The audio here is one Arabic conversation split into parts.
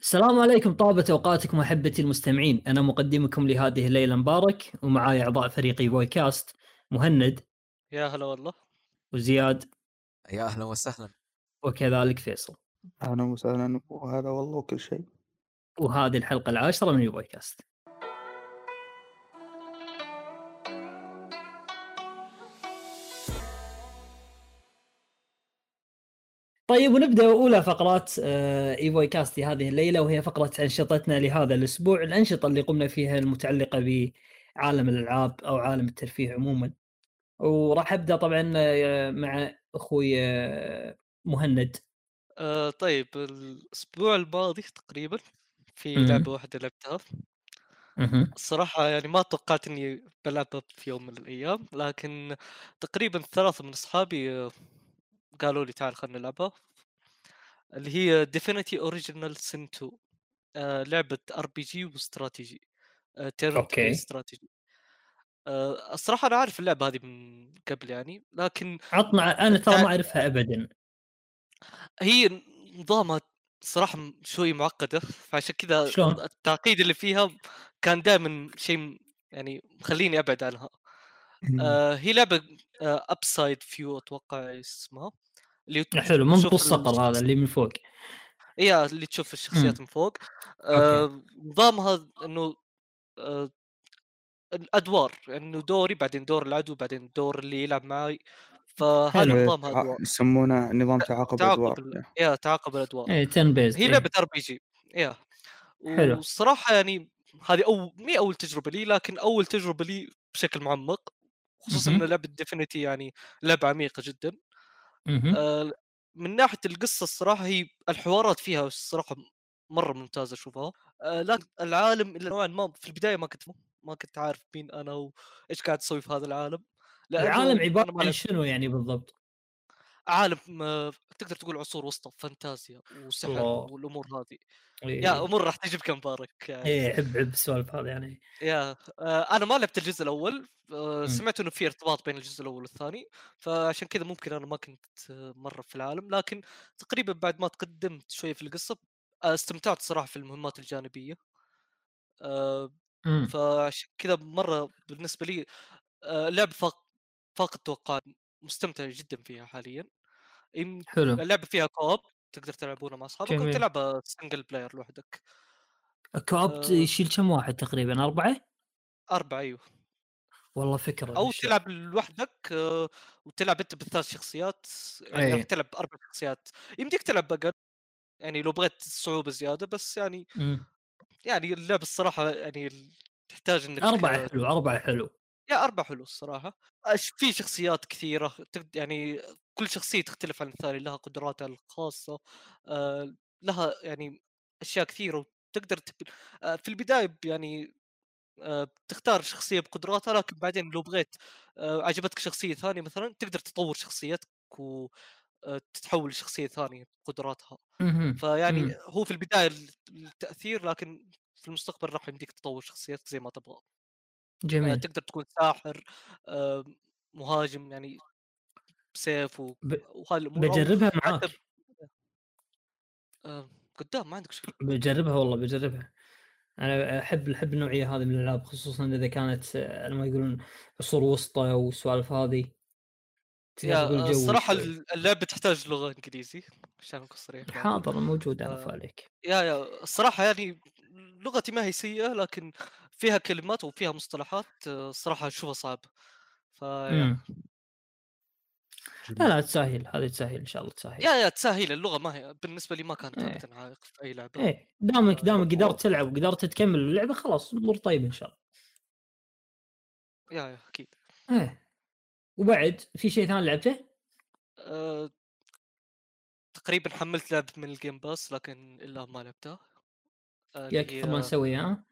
السلام عليكم طابت أوقاتكم أحبتي المستمعين، أنا مقدمكم لهذه الليلة مبارك ومعاي أعضاء فريقي بويكاست مهند. يا هلا والله. وزياد. يا أهلا وسهلا. وكذلك فيصل. أهلا وسهلا وهذا والله وكل شيء. وهذه الحلقة العاشرة من بويكاست. طيب ونبدأ أولى فقرات آه، إيفوي كاستي هذه الليلة وهي فقرة أنشطتنا لهذا الأسبوع، الأنشطة اللي قمنا فيها المتعلقة بعالم الألعاب أو عالم الترفيه عموما. وراح أبدأ طبعا آه، مع أخوي آه، مهند. آه طيب الأسبوع الماضي تقريبا في. لعبة واحدة لعبتها مهم. الصراحه يعني ما توقعت إني بلعبها في يوم من الأيام لكن تقريبا ثلاثة من أصحابي قالوا لي تعال خلينا نلعبها اللي هي Divinity Original Sin 2 آه لعبة RPG واستراتيجي آه turn okay. استراتيجي آه الصراحة أنا عارف اللعبة هذه من قبل يعني لكن عطنا أنا ترى تع- ما أعرفها ابدا. هي نظامها صراحة شوي معقدة فعشان كذا شلون؟ التعقيد اللي فيها كان دائما شيء يعني مخليني أبعد عنها. آه هي لعبة upside view أتوقع اسمها اللي حلو مو تشوف بالصقر هذا اللي من فوق. هي اللي تشوف الشخصيات من فوق. آه نظامها إنه آه الأدوار إنه دوري بعدين دور العدو بعدين دور اللي يلعب معي فهذا. نظامها ادوار يسمونه نظام تعاقب تعاقب ال- يا تعاقب الأدوار. إيه 10 بيز هي لعبة RPG. يا حلو. والصراحه يعني هذه أو مي أول تجربة لي لكن أول تجربة لي بشكل معمق خصوصا. ان لعبة Divinity يعني لعبة عميقة جدا. آه من ناحية القصة الصراحة هي الحوارات فيها الصراحة مرة ممتازة أشوفها. آه لكن العالم اللي نوعا ما في البداية ما كنت ما كنت عارف مين أنا وإيش قاعد أسوي في هذا العالم. العالم عبارة عن شنو يعني بالضبط؟ عالم تقدر تقول عصور وسطى فانتازيا وسحر الله. والأمور هذه إيه. يا أمور راح تعجبك مبارك يعني إيه احب احب السوالف هذه يعني يا آه، أنا ما لعبت الجزء الأول آه، مم. سمعت إنه في ارتباط بين الجزء الأول والثاني فعشان كذا ممكن أنا ما كنت مرة في العالم لكن تقريبا بعد ما تقدمت شوية في القصة آه، استمتعت صراحة في المهمات الجانبية آه، مم. فعشان كذا مرة بالنسبة لي اللعبه فاق فاق التوقعات مستمتع جدا فيها حاليا حلو اللعبه فيها co-op تقدر تلعبونها مع أصحابك أو جميل. تلعبها single player لوحدك كوب آه. يشيل كم واحد تقريبا أربعة؟ أربعة أيوه والله فكرة أو للشيء. تلعب لوحدك آه، وتلعب أنت بالثلاث شخصيات يعني راح أي. تلعب أربع شخصيات يمديك تلعب أقل يعني لو بغيت صعوبة زيادة بس يعني مم. يعني اللعبه الصراحة يعني تحتاج إنك أربعة آه، حلو أربعة حلو يا أربع حلو الصراحة في شخصيات كثيرة يعني كل شخصية تختلف عن الثانية لها قدراتها الخاصة آه، لها يعني أشياء كثيرة وتقدر تب... آه، في البداية يعني آه، بتختار شخصية بقدراتها لكن بعدين لو بغيت عجبتك شخصية ثانية مثلا تقدر تطور شخصيتك وتتحول لشخصية ثانية بقدراتها. فيعني. هو في البداية التأثير لكن في المستقبل راح يمديك تطور شخصيتك زي ما تبغى جميل. تقدر تكون ساحر آه، مهاجم يعني بسيف و... ب- وهاي الأمور أو بجربها معاك. آه، قدام ما عندك مشكله بجربها والله بجربها. أنا أحب أحب النوعية هذه من الألعاب خصوصا إذا كانت آه، ما يقولون عصور وسطى والسوالف هذه. آه، الصراحه اللعبة تحتاج لغة إنجليزي عشان اكون صريح يعني. حاضر موجود أنا آه. فالك يا يا الصراحه يعني لغتي ما هي سيئة لكن فيها كلمات وفيها مصطلحات آه، الصراحة أشوفها صعبه فيا مم. لا لا تسهل هذه تسهل إن شاء الله تسهل. يا يا تسهيل اللغة ما هي بالنسبة لي ما كانت. ابدا عائق في أي لعبة. إيه دامك آه، دامك قدرت تلعب وقدرت تكمل اللعبة خلاص الأمور طيبة إن شاء الله. yeah yeah أكيد. إيه. وبعد في شيء ثاني لعبته؟ أه... تقريبا حملت لعبة من ال Game Pass لكن إلا ما لعبتها. آه، كثر ما نسوي ها؟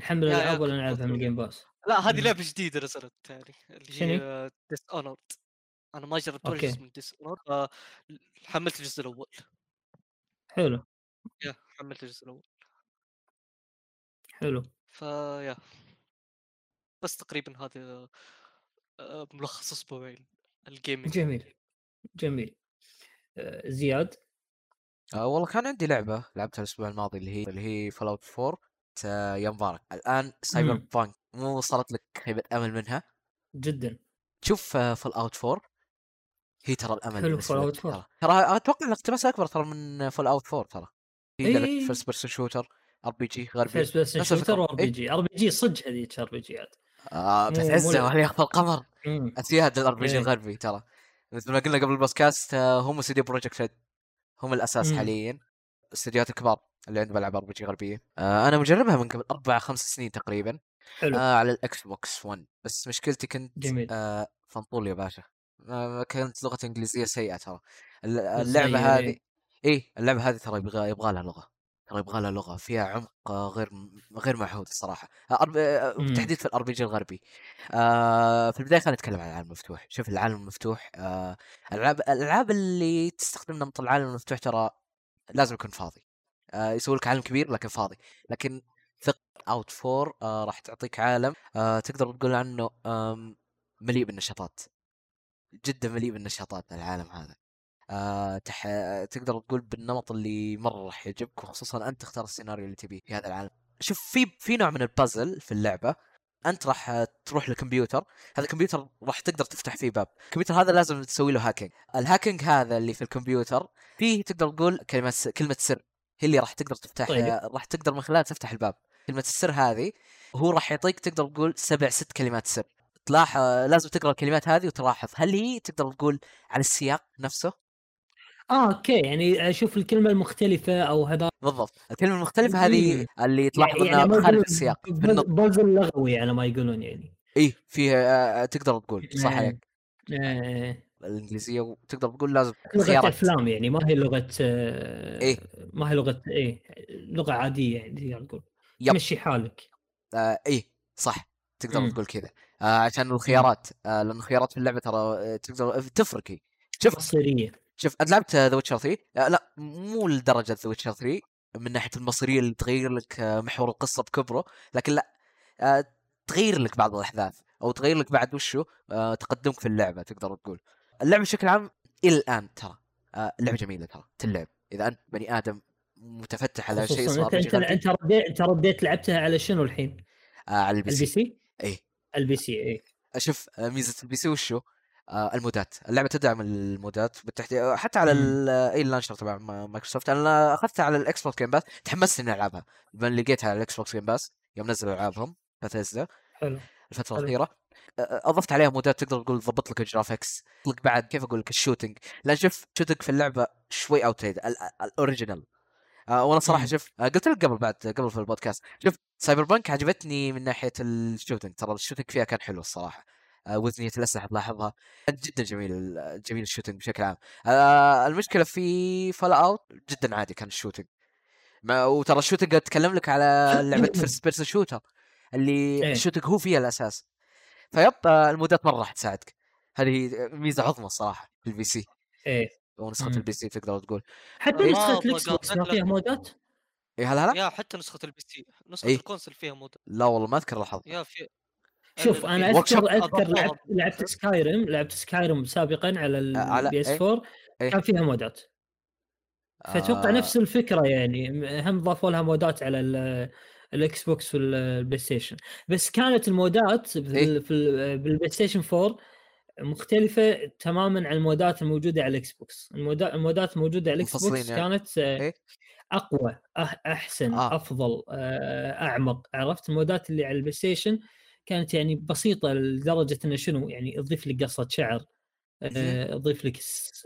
نحمل الالعاب ولا نلعبها من. ال Game Pass؟ لا هذه مم. لعبة جديدة نزلت يعني اللي شنو؟ هي Dishonored أنا ما جربت ولا. جزء من Dishonored فحملت الجزء الأول. حلو. yeah حملت الجزء الأول. حلو. ف yeah بس تقريبا هذا آه، ملخص أسبوعين ال gaming جميل جميل. آه، زياد؟ آه والله كان عندي لعبة لعبتها الأسبوع الماضي اللي هي اللي هي Fallout 4 آه، يا مبارك الآن سايبر مم. بانك مو وصلت لك خيبة أمل منها جدا شوف Fallout 4 هي ترى الأمل حلو لي. Fallout 4. ترى أتوقع الاقتباس أكبر ترى من Fallout 4 ترى هي. لعبه first person shooter RPG غربي first person. shooter و RP إيه. G RPG صدق هذيك RPG ات آه بتعزه وهي يخفى القمر. اسياد ال RPG إيه. الغربي ترى مثل ما قلنا قبل البودكاست آه، هم استديو Projekt هم الأساس مم. حاليا الاستديوهات الكبار اللي عندهم العاب RPG غربية. آه أنا مجربها من قبل أربع خمس سنين تقريبا. حلو. آه على ال Xbox 1 بس مشكلتي كنت جميل. آه فنطول يا باشا. آه كانت لغه إنجليزية سيئة ترى. اللعبة هذه إيه؟ اللعبة هذه ترى يبغى يبغى لها لغة. ترى يبغى لها لغة. فيها عمق آه، غير غير معهود الصراحة. آه، أرب... آه، مم. بالتحديد في ال RPG الغربي. آه في البداية خلينا نتكلم عن العالم المفتوح. شوف العالم المفتوح آه الالعاب الألعاب اللي تستخدم نمط العالم المفتوح ترى لازم يكون فاضي. آه يسوي لك عالم كبير لكن فاضي. لكن Fallout four آه راح تعطيك عالم آه تقدر تقول عنه مليء بالنشاطات. جدا مليء بالنشاطات العالم هذا. آه تح... تقدر تقول بالنمط اللي مرة راح يعجبك وخصوصا أنت تختار السيناريو اللي تبيه في هذا العالم. شوف في في نوع من البازل في اللعبة أنت راح آه، تروح للكمبيوتر. هذا الكمبيوتر راح تقدر تفتح فيه باب. الكمبيوتر هذا لازم تسوي له hacking ال hacking هذا اللي في الكمبيوتر فيه تقدر تقول كلمة س... كلمة سر. هي اللي راح تقدر تفتح طيب. آه، راح تقدر من خلالها تفتح الباب. كلمة السر هذه هو راح يعطيك تقدر تقول سبع ست كلمات سر. تلاحظ لازم تقرأ الكلمات هذه وتلاحظ. هل هي تقدر تقول على السياق نفسه؟ آه أوكي. يعني أشوف الكلمة المختلفة أو هذا بالضبط. الكلمة المختلفة هذه. اللي تلاحظ يعني انها خارج السياق. في. بازل لغوي على ما يقولون يعني. اي فيها آه، تقدر تقول. صح إيه. عليك آه، الإنجليزية وتقدر تقول لازم لغة افلام يعني ما هي لغة آه، إيه. ما هي لغة إيه لغة عادية يعني تقدر تقول. تمشي حالك. آه اي صح. تقدر مم. تقول كذا. آه عشان الخيارات. آه لأن الخيارات في اللعبة ترى آه، تقدر تفرق. هي شوف مصيرية. شوف أنت لعبت The Witcher 3 آه لا مو لدرجة The Witcher 3 من ناحية المصيرية اللي تغير لك آه، محور القصة بكبره. لكن لا آه تغير لك بعض الأحداث أو تغير لك بعد وشو آه تقدمك في اللعبة تقدر تقول. اللعبة بشكل عام إلى الآن ترى آه اللعبه جميلة ترى تلعب. إذا أنت بني آدم متفتح على شيء اسمه انت انت رديت أنت رديت لعبتها على شنو الحين؟ آه على ال P ال PC؟ C؟ اي ال PC اي شوف آه، ميزة ال PC وشو؟ آه المودات. اللعبة تدعم المودات بالتحديد آه، حتى على اي ال launcher تبع ما- مايكروسوفت. أنا أخذتها على ال Xbox Game Pass تحمست إني ألعبها. لقيتها على ال Xbox Game Pass يوم نزلوا ألعابهم بثيزدا حلو. الفترة. الأخيرة. آه، أضفت عليها مودات تقدر تقول ضبط لك ال graphics. لك بعد كيف أقول لك؟ ال shooting لأن شوف shooting في اللعبة شوي out ال original وأنا صراحة. شوف قلت لك قبل بعد قبل في البودكاست شوف Cyberpunk عجبتني من ناحية ال shooting ترى ال shooting فيها كان حلو الصراحة. وزنيه الأسلحة تلاحظها. كانت جدا جميل جميل ال shooting بشكل عام. المشكلة في Fallout جدا عادي كان ال shooting وترى ال shooting اتكلم لك على لعبة first person shooter اللي إيه. ال shooting هو فيها الأساس. فيب آه، المودات مرة راح تساعدك. هذه ميزة عظمى الصراحة في ال PC. إيه. ونسخه. ال PC تقدر تقول. حتى نسخة ال Xbox ما فيها مودات؟ اي هلا هلا. يا حتى نسخة البي سي. نسخة إيه. ال console فيها mod لا والله ما أذكر لاحظت يا في شوف أنا أذكر أذكر لعبت لعبت Skyrim لعبت سكايرم سابقا على ال PS إيه. 4 إيه. كان فيها مودات. فأتوقع آه، نفس الفكرة يعني. هم ضافوا لها مودات على ال- ال Xbox وال PlayStation بس كانت المودات في إيه. في بال PlayStation 4 مختلفة تماما عن المودات الموجودة على ال Xbox المودا- المودات الموجودة على ال Xbox يعني. كانت آه، إيه. أقوى أحسن آه. أفضل آه، أعمق عرفت المودات اللي على ال PlayStation كانت يعني بسيطة لدرجة إنه شنو يعني تضيف لك قصة شعر آه، تضيف لك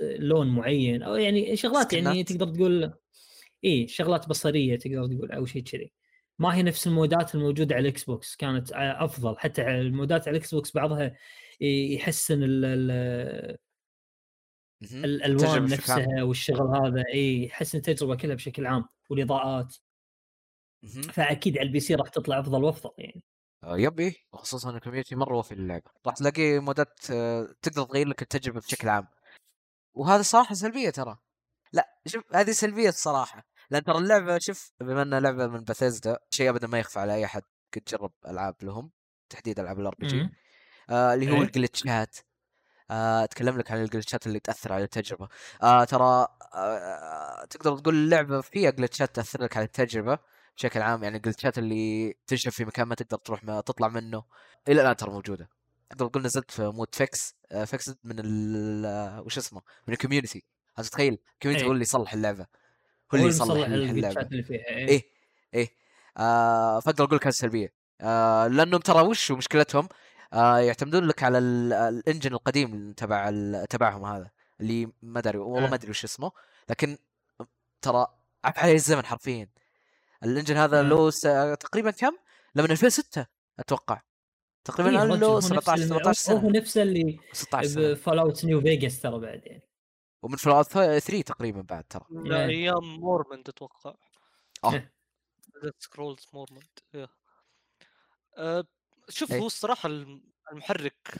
لون معين أو يعني شغلات يعني. تقدر تقول اي شغلات بصرية تقدر تقول أو شيء كذي ما هي نفس المودات الموجودة على ال Xbox كانت أفضل. حتى المودات على ال Xbox بعضها يحسن ال- ال-. الألوان. نفسها والشغل هذا. إي يحسن التجربة كلها بشكل عام والإضاءات. فأكيد على ال PC راح تطلع أفضل وأفضل يعني. آه، yep إيه وخصوصا ال community مرة وفي اللعبة. راح تلاقي مودات آه، تقدر تغير لك التجربة بشكل عام. وهذا صراحة سلبية ترى. لا شوف هذه سلبية الصراحه لأن ترى اللعبة شوف بما إنها لعبة من باثيزدا شيء ابدا ما يخفى على اي أحد قد جرب ألعاب لهم تحديد ألعاب ال RPG اللي هو إيه. الجلتشات. آه، أتكلم لك عن الجلتشات اللي تأثر على التجربة. آه ترى آه تقدر تقول اللعبة فيها جلتشات تأثر لك على التجربة بشكل عام يعني الجلتشات اللي تنشب في مكان ما تقدر تروح ما تطلع منه. إلى الآن ترى موجودة. تقدر تقول نزلت في mod fix آه fix من ال آه، وش اسمه؟ من ال community تخيل ال community. هو اللي يصلح اللعبة. هو اللي يصلح اللعبه اللي فيها إيه. إيه إيه. آه فاقدر أقول كانت سلبية. آه لأنهم ترى وش مشكلتهم؟ آه يعتمدون لك على ال- ال engine القديم تبع تبعهم هذا اللي ما أدري والله آه. ما أدري وش اسمه لكن ترى عفا عليه الزمن حرفيا. ال engine هذا آه. له س... تقريبا كم؟ له من 2006 أتوقع. تقريبا إيه، له رجل، هو نفس 17 اللي- 18 هو- هو سنة. نفس اللي 16 سنة. ب Fallout New Vegas ترى بعد يعني. ومن Fallout 3 تقريبا بعد ترى. من إيه. أيام Morrowind أتوقع. آه. Scrolls Morrowind أه شوف إيه. هو الصراحة الم- المحرك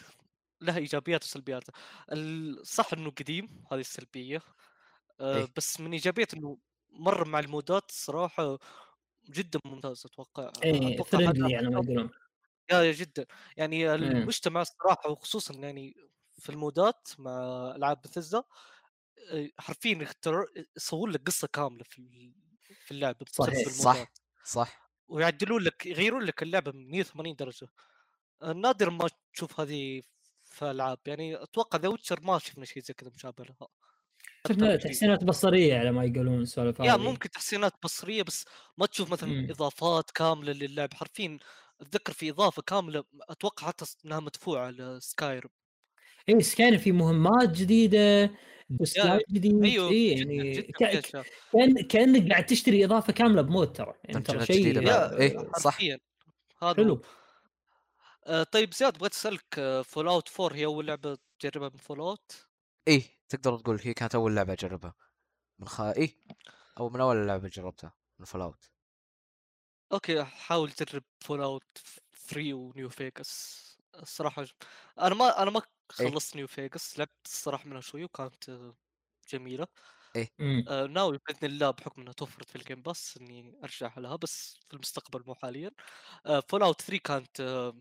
له إيجابيات وسلبيات. الصح إنه قديم هذه السلبية. أه إيه. بس من ايجابيات إنه مر مع المودات الصراحه جدا ممتاز أتوقع. إيه فريندلي على ما يقولون. يا جدا. يعني المجتمع الصراحه وخصوصا يعني في المودات مع ألعاب بثزة حرفيا يختار يسوون لك قصة كاملة في في اللعبة صحيح. صح. صح ويعدلون لك يغيرون لك اللعبة من 180 درجة نادر ما تشوف هذه في ألعاب يعني أتوقع The Witcher ما شفنا شيء زي كذا مشابه لها شفنا. تحسينات بصرية على ما يقولون السوالف يا. ممكن تحسينات بصرية بس ما تشوف مثلا مم. إضافات كاملة للعب حرفيا أتذكر في إضافة كاملة أتوقع حتى إنها مدفوعة ل Skyrim إيه Skyrim في مهمات جديدة بوسات جديد أيوه إيه جدا يعني جدا. كان كأنك قاعد تشتري إضافة كاملة ب mod ترى يعني ترى شيء إيه. صح. هذا حلو. آه طيب زياد بغيت أسألك Fallout 4 هي أول لعبة تجربها من فول اوت إيه تقدر تقول هي كانت أول لعبة أجربها من خ... إيه أو من أول لعبة جربتها من فول اوت okay حاول تجرب Fallout 3 و New Vegas الصراحة ج- أنا ما أنا ما إيه. خلصت New Vegas لعبت الصراحة منها شوي وكانت آه، جميله مم. آه، ناوي بإذن الله بحكم إنها توفرت في ال Game Pass إني أرجع لها بس في المستقبل مو حاليا Fallout 3 كانت آه،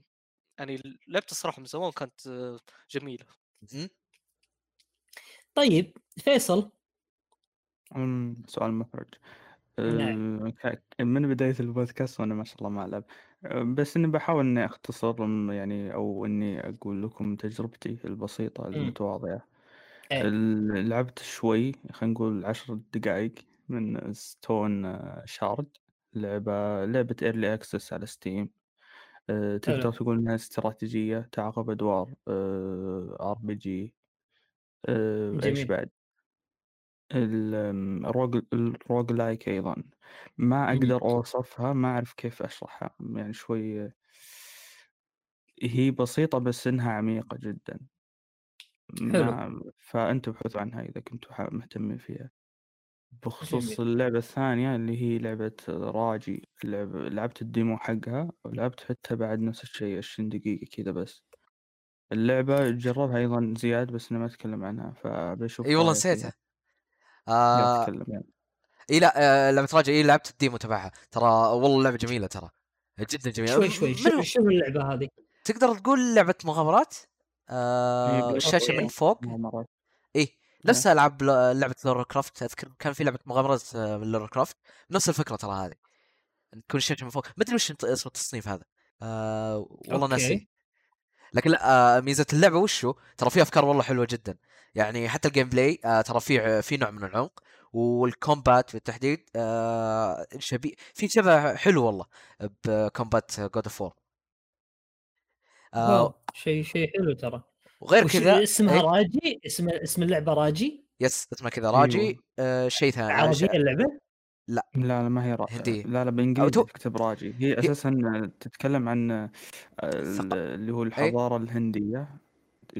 يعني لعبت الصراحة من زمان كانت آه، جميلة م? طيب فيصل سؤال محرج نعم. ك- من بداية البودكاست وأنا ما شاء الله ما ألعب أه، بس إني بحاول إني أختصر أم، يعني أو إني أقول لكم تجربتي البسيطة. المتواضعة إيه. ال- لعبت شوي خلينا نقول عشر دقايق من Stoneshard لعبة لعبة early access على Steam أه، تقدر. تقول إنها استراتيجية تعاقب أدوار RPG إيش جميل. بعد ال rogue ال roguelike أيضا ما مم. أقدر أوصفها ما أعرف كيف أشرحها يعني شوي هي بسيطة بس إنها عميقة جدا حلو. ما فأنتم ابحثوا عنها إذا كنتوا مهتمين فيها بخصوص جميل. اللعبة الثانية اللي هي لعبة Raji لعب... لعبت ال demo حقها ولعبت حتى بعد نفس الشيء 20 دقيقة كذا بس اللعبة جربها أيضا زياد بس أنا ما أتكلم عنها فبشوف إي والله. نسيتها آه. إي لا آه لعبه Raji إي لعبت ال demo تبعها. ترى والله لعبه جميلة ترى. جدا جميلة. شوي شوي من شو هو؟ شو اللعبة هذه؟ تقدر تقول لعبة مغامرات؟ آه الشاشة. من فوق. مغامرات. إيه نفس ألعاب لعبة Lara Croft أذكر كان في لعبة مغامرات آه، من Lara Croft نفس الفكرة ترى هذه. تكون الشاشة من فوق. ما ادري وش اسم التصنيف هذا. آه والله. ناسي. لكن لا آه ميزة اللعبة وشو؟ ترى في أفكار والله حلوة جدا. يعني حتى ال gameplay آه ترى في في نوع من العمق وال combat بالتحديد آه شبيه في شبه حلو والله ب combat God of War 4 آه wow شيء شيء حلو ترى. وغير كذا اسمها إيه؟ Raji؟ اسم اسم اللعبة Raji؟ yes اسمها كذا Raji أيوة. آه شيء ثاني آه، عربية اللعبة؟ لا. لا ما هي را... هندية. لا لا أو بالإنجليزي تو- تكتب Raji. هي أساسا تتكلم عن آه، ثق- اللي هو الحضارة الهندية.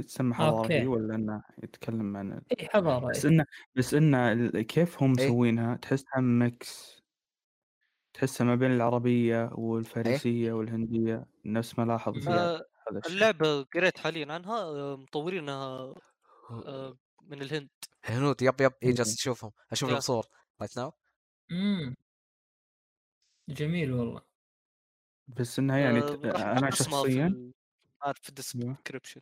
تسمى حضارة okay. هي ولا إنه يتكلم عن اي حضارة بس إيه. إنه بس إنه كيف هم إيه. مسوينها؟ تحسها mix. تحسها ما بين العربية والفارسية والهندية. نفس ما لاحظ زياد آه، اللعبة قريت حاليا عنها آه، مطورينها آه، من الهند. هنود. yep yep. اي. جالس اشوفهم أشوف. لهم صور right now إمم. جميل والله. بس إنها يعني آه، ت- راح في شخصيا ال- عارف في أيوه. ال description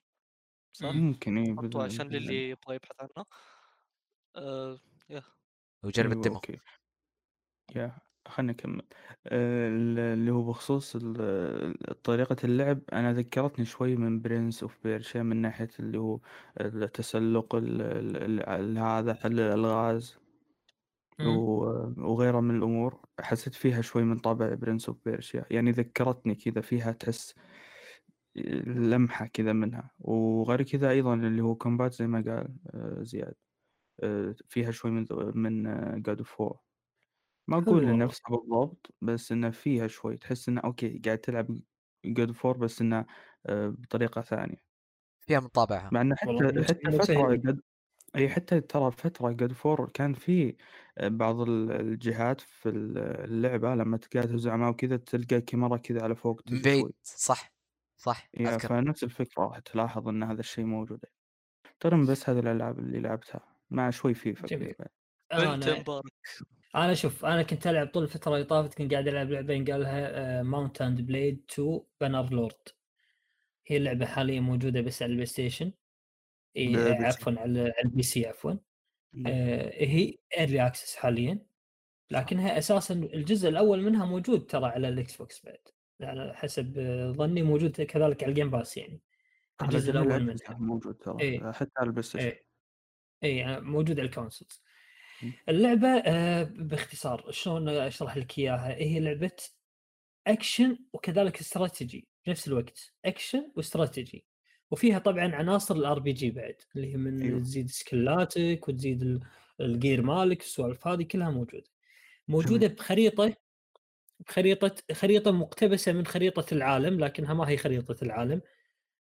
صح؟ ممكن اي عشان للي يبغى يبحث عنها. آه وجرب أيوة، ال demo. okay. يا خلينا نكمل آه، ال- اللي هو بخصوص ال- طريقة اللعب أنا ذكرتني شوي من Prince of Persia من ناحية اللي هو التسلق ال- ال- ال- هذا حل الألغاز وغيرها من الأمور حسيت فيها شوي من طابع Prince of Persia يعني ذكرتني كذا فيها تحس لمحة كذا منها. وغير كذا أيضا اللي هو combat زي ما قال آه، زياد آه، فيها شوي من من God of War ما والله. نفسها بالضبط بس إنه فيها شوي تحس إنه أوكي قاعد تلعب God of War بس إنه آه، بطريقة ثانية. فيها من طابعها. مع والله حتى حتى سهل. قد أي حتى ترى فترة God of War كان في آه، بعض ال- الجهات في ال- اللعبة لما تقاتل زعماء وكذا تلقى الكاميرا كذا على فوق من تجي بعيد. شوي. صح صح يا أذكر. فنفس الفكرة راح تلاحظ إن هذا الشيء موجود. ترى بس هذه الألعاب اللي لعبتها مع شوي فيفا جميل. أنا مبارك. أنا شوف أنا كنت ألعب طول الفترة اللي طافت كنت قاعد ألعب لعبه قال لها Mount and Blade 2 Bannerlord هي اللعبة حاليا موجودة بس على ال PlayStation. إيه بس- عفوا على ال PC عفوا. آه، هي early access حاليا لكنها أساسا الجزء الأول منها موجود ترى على ال Xbox بعد على حسب آه، ظني موجود كذلك على ال Game Pass يعني الجزء الأول منها. موجود ترى إيه. حتى على ال PlayStation. اي اي يعني موجود على ال consoles. مم. اللعبة آه، باختصار شلون أشرح لك إياها؟ هي لعبة اكشن وكذلك استراتيجي بنفس الوقت اكشن واستراتيجي وفيها طبعا عناصر ال RPG بعد اللي هي من أيوة. تزيد سكلاتك وتزيد ال- ال gear مالك السوالف هذه كلها موجودة. موجودة بخريطه بخريطة خريطة مقتبسة من خريطة العالم لكنها ما هي خريطة العالم.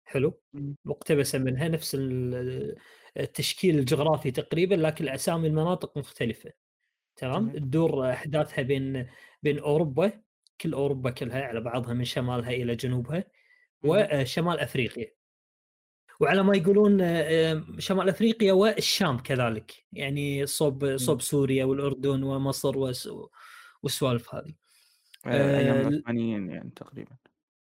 حلو. مقتبسة منها نفس ال- التشكيل الجغرافي تقريبا لكن اسامي المناطق مختلفة. تمام. تدور أحداثها بين بين أوروبا كل أوروبا كلها على بعضها من شمالها إلى جنوبها وشمال أفريقيا. وعلى ما يقولون آه، شمال أفريقيا والشام كذلك. يعني صوب صوب سوريا والأردن ومصر والسوالف هذه. آه، أيام آه، العثمانيين يعني تقريبا.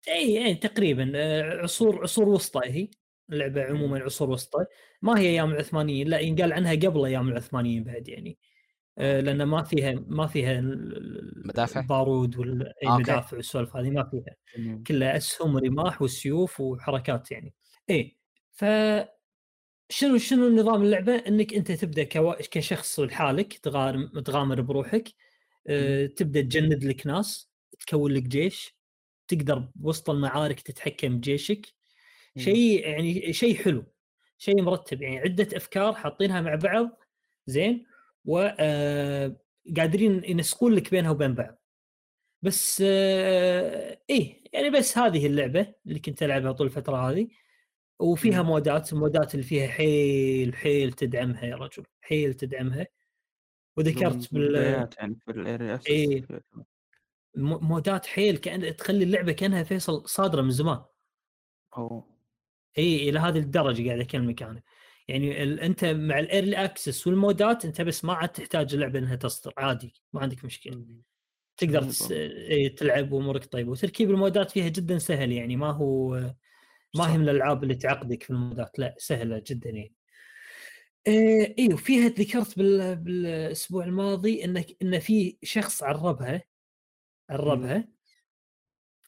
إي يعني تقريبا. آه، عصور عصور وسطى هي اللعبة عموما عصور وسطى. ما هي أيام العثمانيين؟ لا ينقال عنها قبل أيام العثمانيين بعد يعني. آه، لأن ما فيها ما فيها مدافع؟ البارود أوكي. والمدافع والسوالف هذه ما فيها. كلها أسهم ورماح وسيوف وحركات يعني. إيه ف شنو شنو نظام اللعبة؟ إنك أنت تبدأ. كشخص لحالك تغامر تغامر بروحك أه... تبدأ تجند لك ناس تكون لك جيش تقدر بوسط المعارك تتحكم بجيشك. شيء يعني شيء حلو شيء مرتب. يعني عدة أفكار حاطينها مع بعض زين؟ وقادرين ينسقون لك بينها وبين بعض. بس آه إيه يعني بس هذه اللعبة اللي كنت ألعبها طول الفترة هذه. وفيها. مودات المودات اللي فيها حيل حيل تدعمها يا رجل حيل تدعمها. وذكرت بال يعني في إيه. مودات حيل كأن تخلي اللعبة كأنها فيصل صادرة من زمان. أو اي إلى هذه الدرجة قاعد اكلمك أنا يعني ال... أنت مع ال early access والمودات أنت بس ما عاد تحتاج اللعبة إنها تصدر عادي ما عندك مشكلة. تقدر تس... إيه، تلعب وأمورك طيبة. وتركيب المودات فيها جدا سهل يعني ما هو ما. هي من الألعاب اللي تعقدك في المودات؟ لا سهلة جدا يعني. إيه أيوه فيها ذكرت بال... بالأسبوع الماضي إنك إن في شخص عربها عربها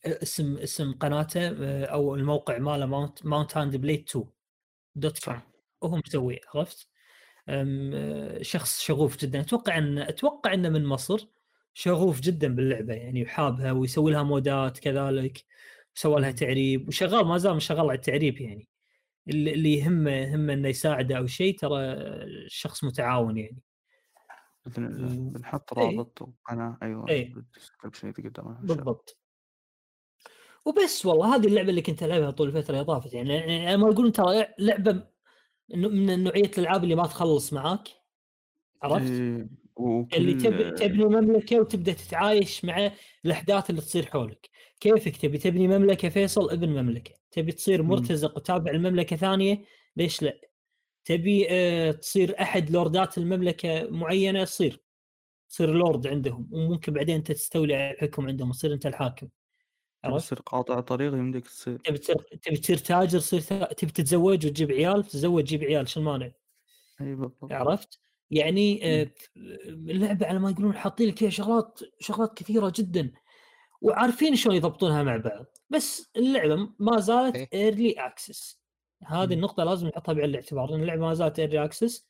اسم اسم قناته أو الموقع ماله Mount Mount and Blade 2 dot com وهو مسويه عرفت؟ شخص شغوف جدا. أتوقع إن أتوقع إنه من مصر. شغوف جدا باللعبة يعني وحابها ويسوي لها مودات كذلك. سوى لها. تعريب وشغال ما زال شغال على التعريب يعني اللي يهمه يهمه إنه يساعده أو شيء ترى الشخص متعاون يعني باذن الله. بنحط إيه. رابط ان شاء الله بالضبط وبس والله هذه اللعبة اللي كنت ألعبها طول الفترة اللي طافت يعني ما يقولون ترى لعبة من نوعية الألعاب اللي ما تخلص معاك عرفت؟ إيه، وكل اللي تب... تبني مملكة وتبدأ تتعايش مع الأحداث اللي تصير حولك. كيفك تبي؟ تبني مملكة فيصل ابن مملكة. تبي تصير. مرتزق وتابع المملكة ثانية؟ ليش لا؟ تبي آه تصير أحد لوردات المملكة معينة؟ تصير. تصير لورد عندهم وممكن بعدين أنت تستولي على الحكم عندهم وتصير أنت الحاكم؟ تصير قاطع طريق يمديك تصير. تبي تصير تبي تصير تاجر تصير تبي تتزوج وتجيب عيال؟ تتزوج تجيب عيال شو المانع؟ إي بالضبط. عرفت؟ يعني آه، مم. اللعبة على ما يقولون حاطين لك فيها شغلات شغلات كثيرة جدا وعارفين شلون يضبطونها مع بعض بس اللعبة ما زالت إيه. early access هذه مم. النقطة لازم نحطها بعين الاعتبار إن اللعبة ما زالت early access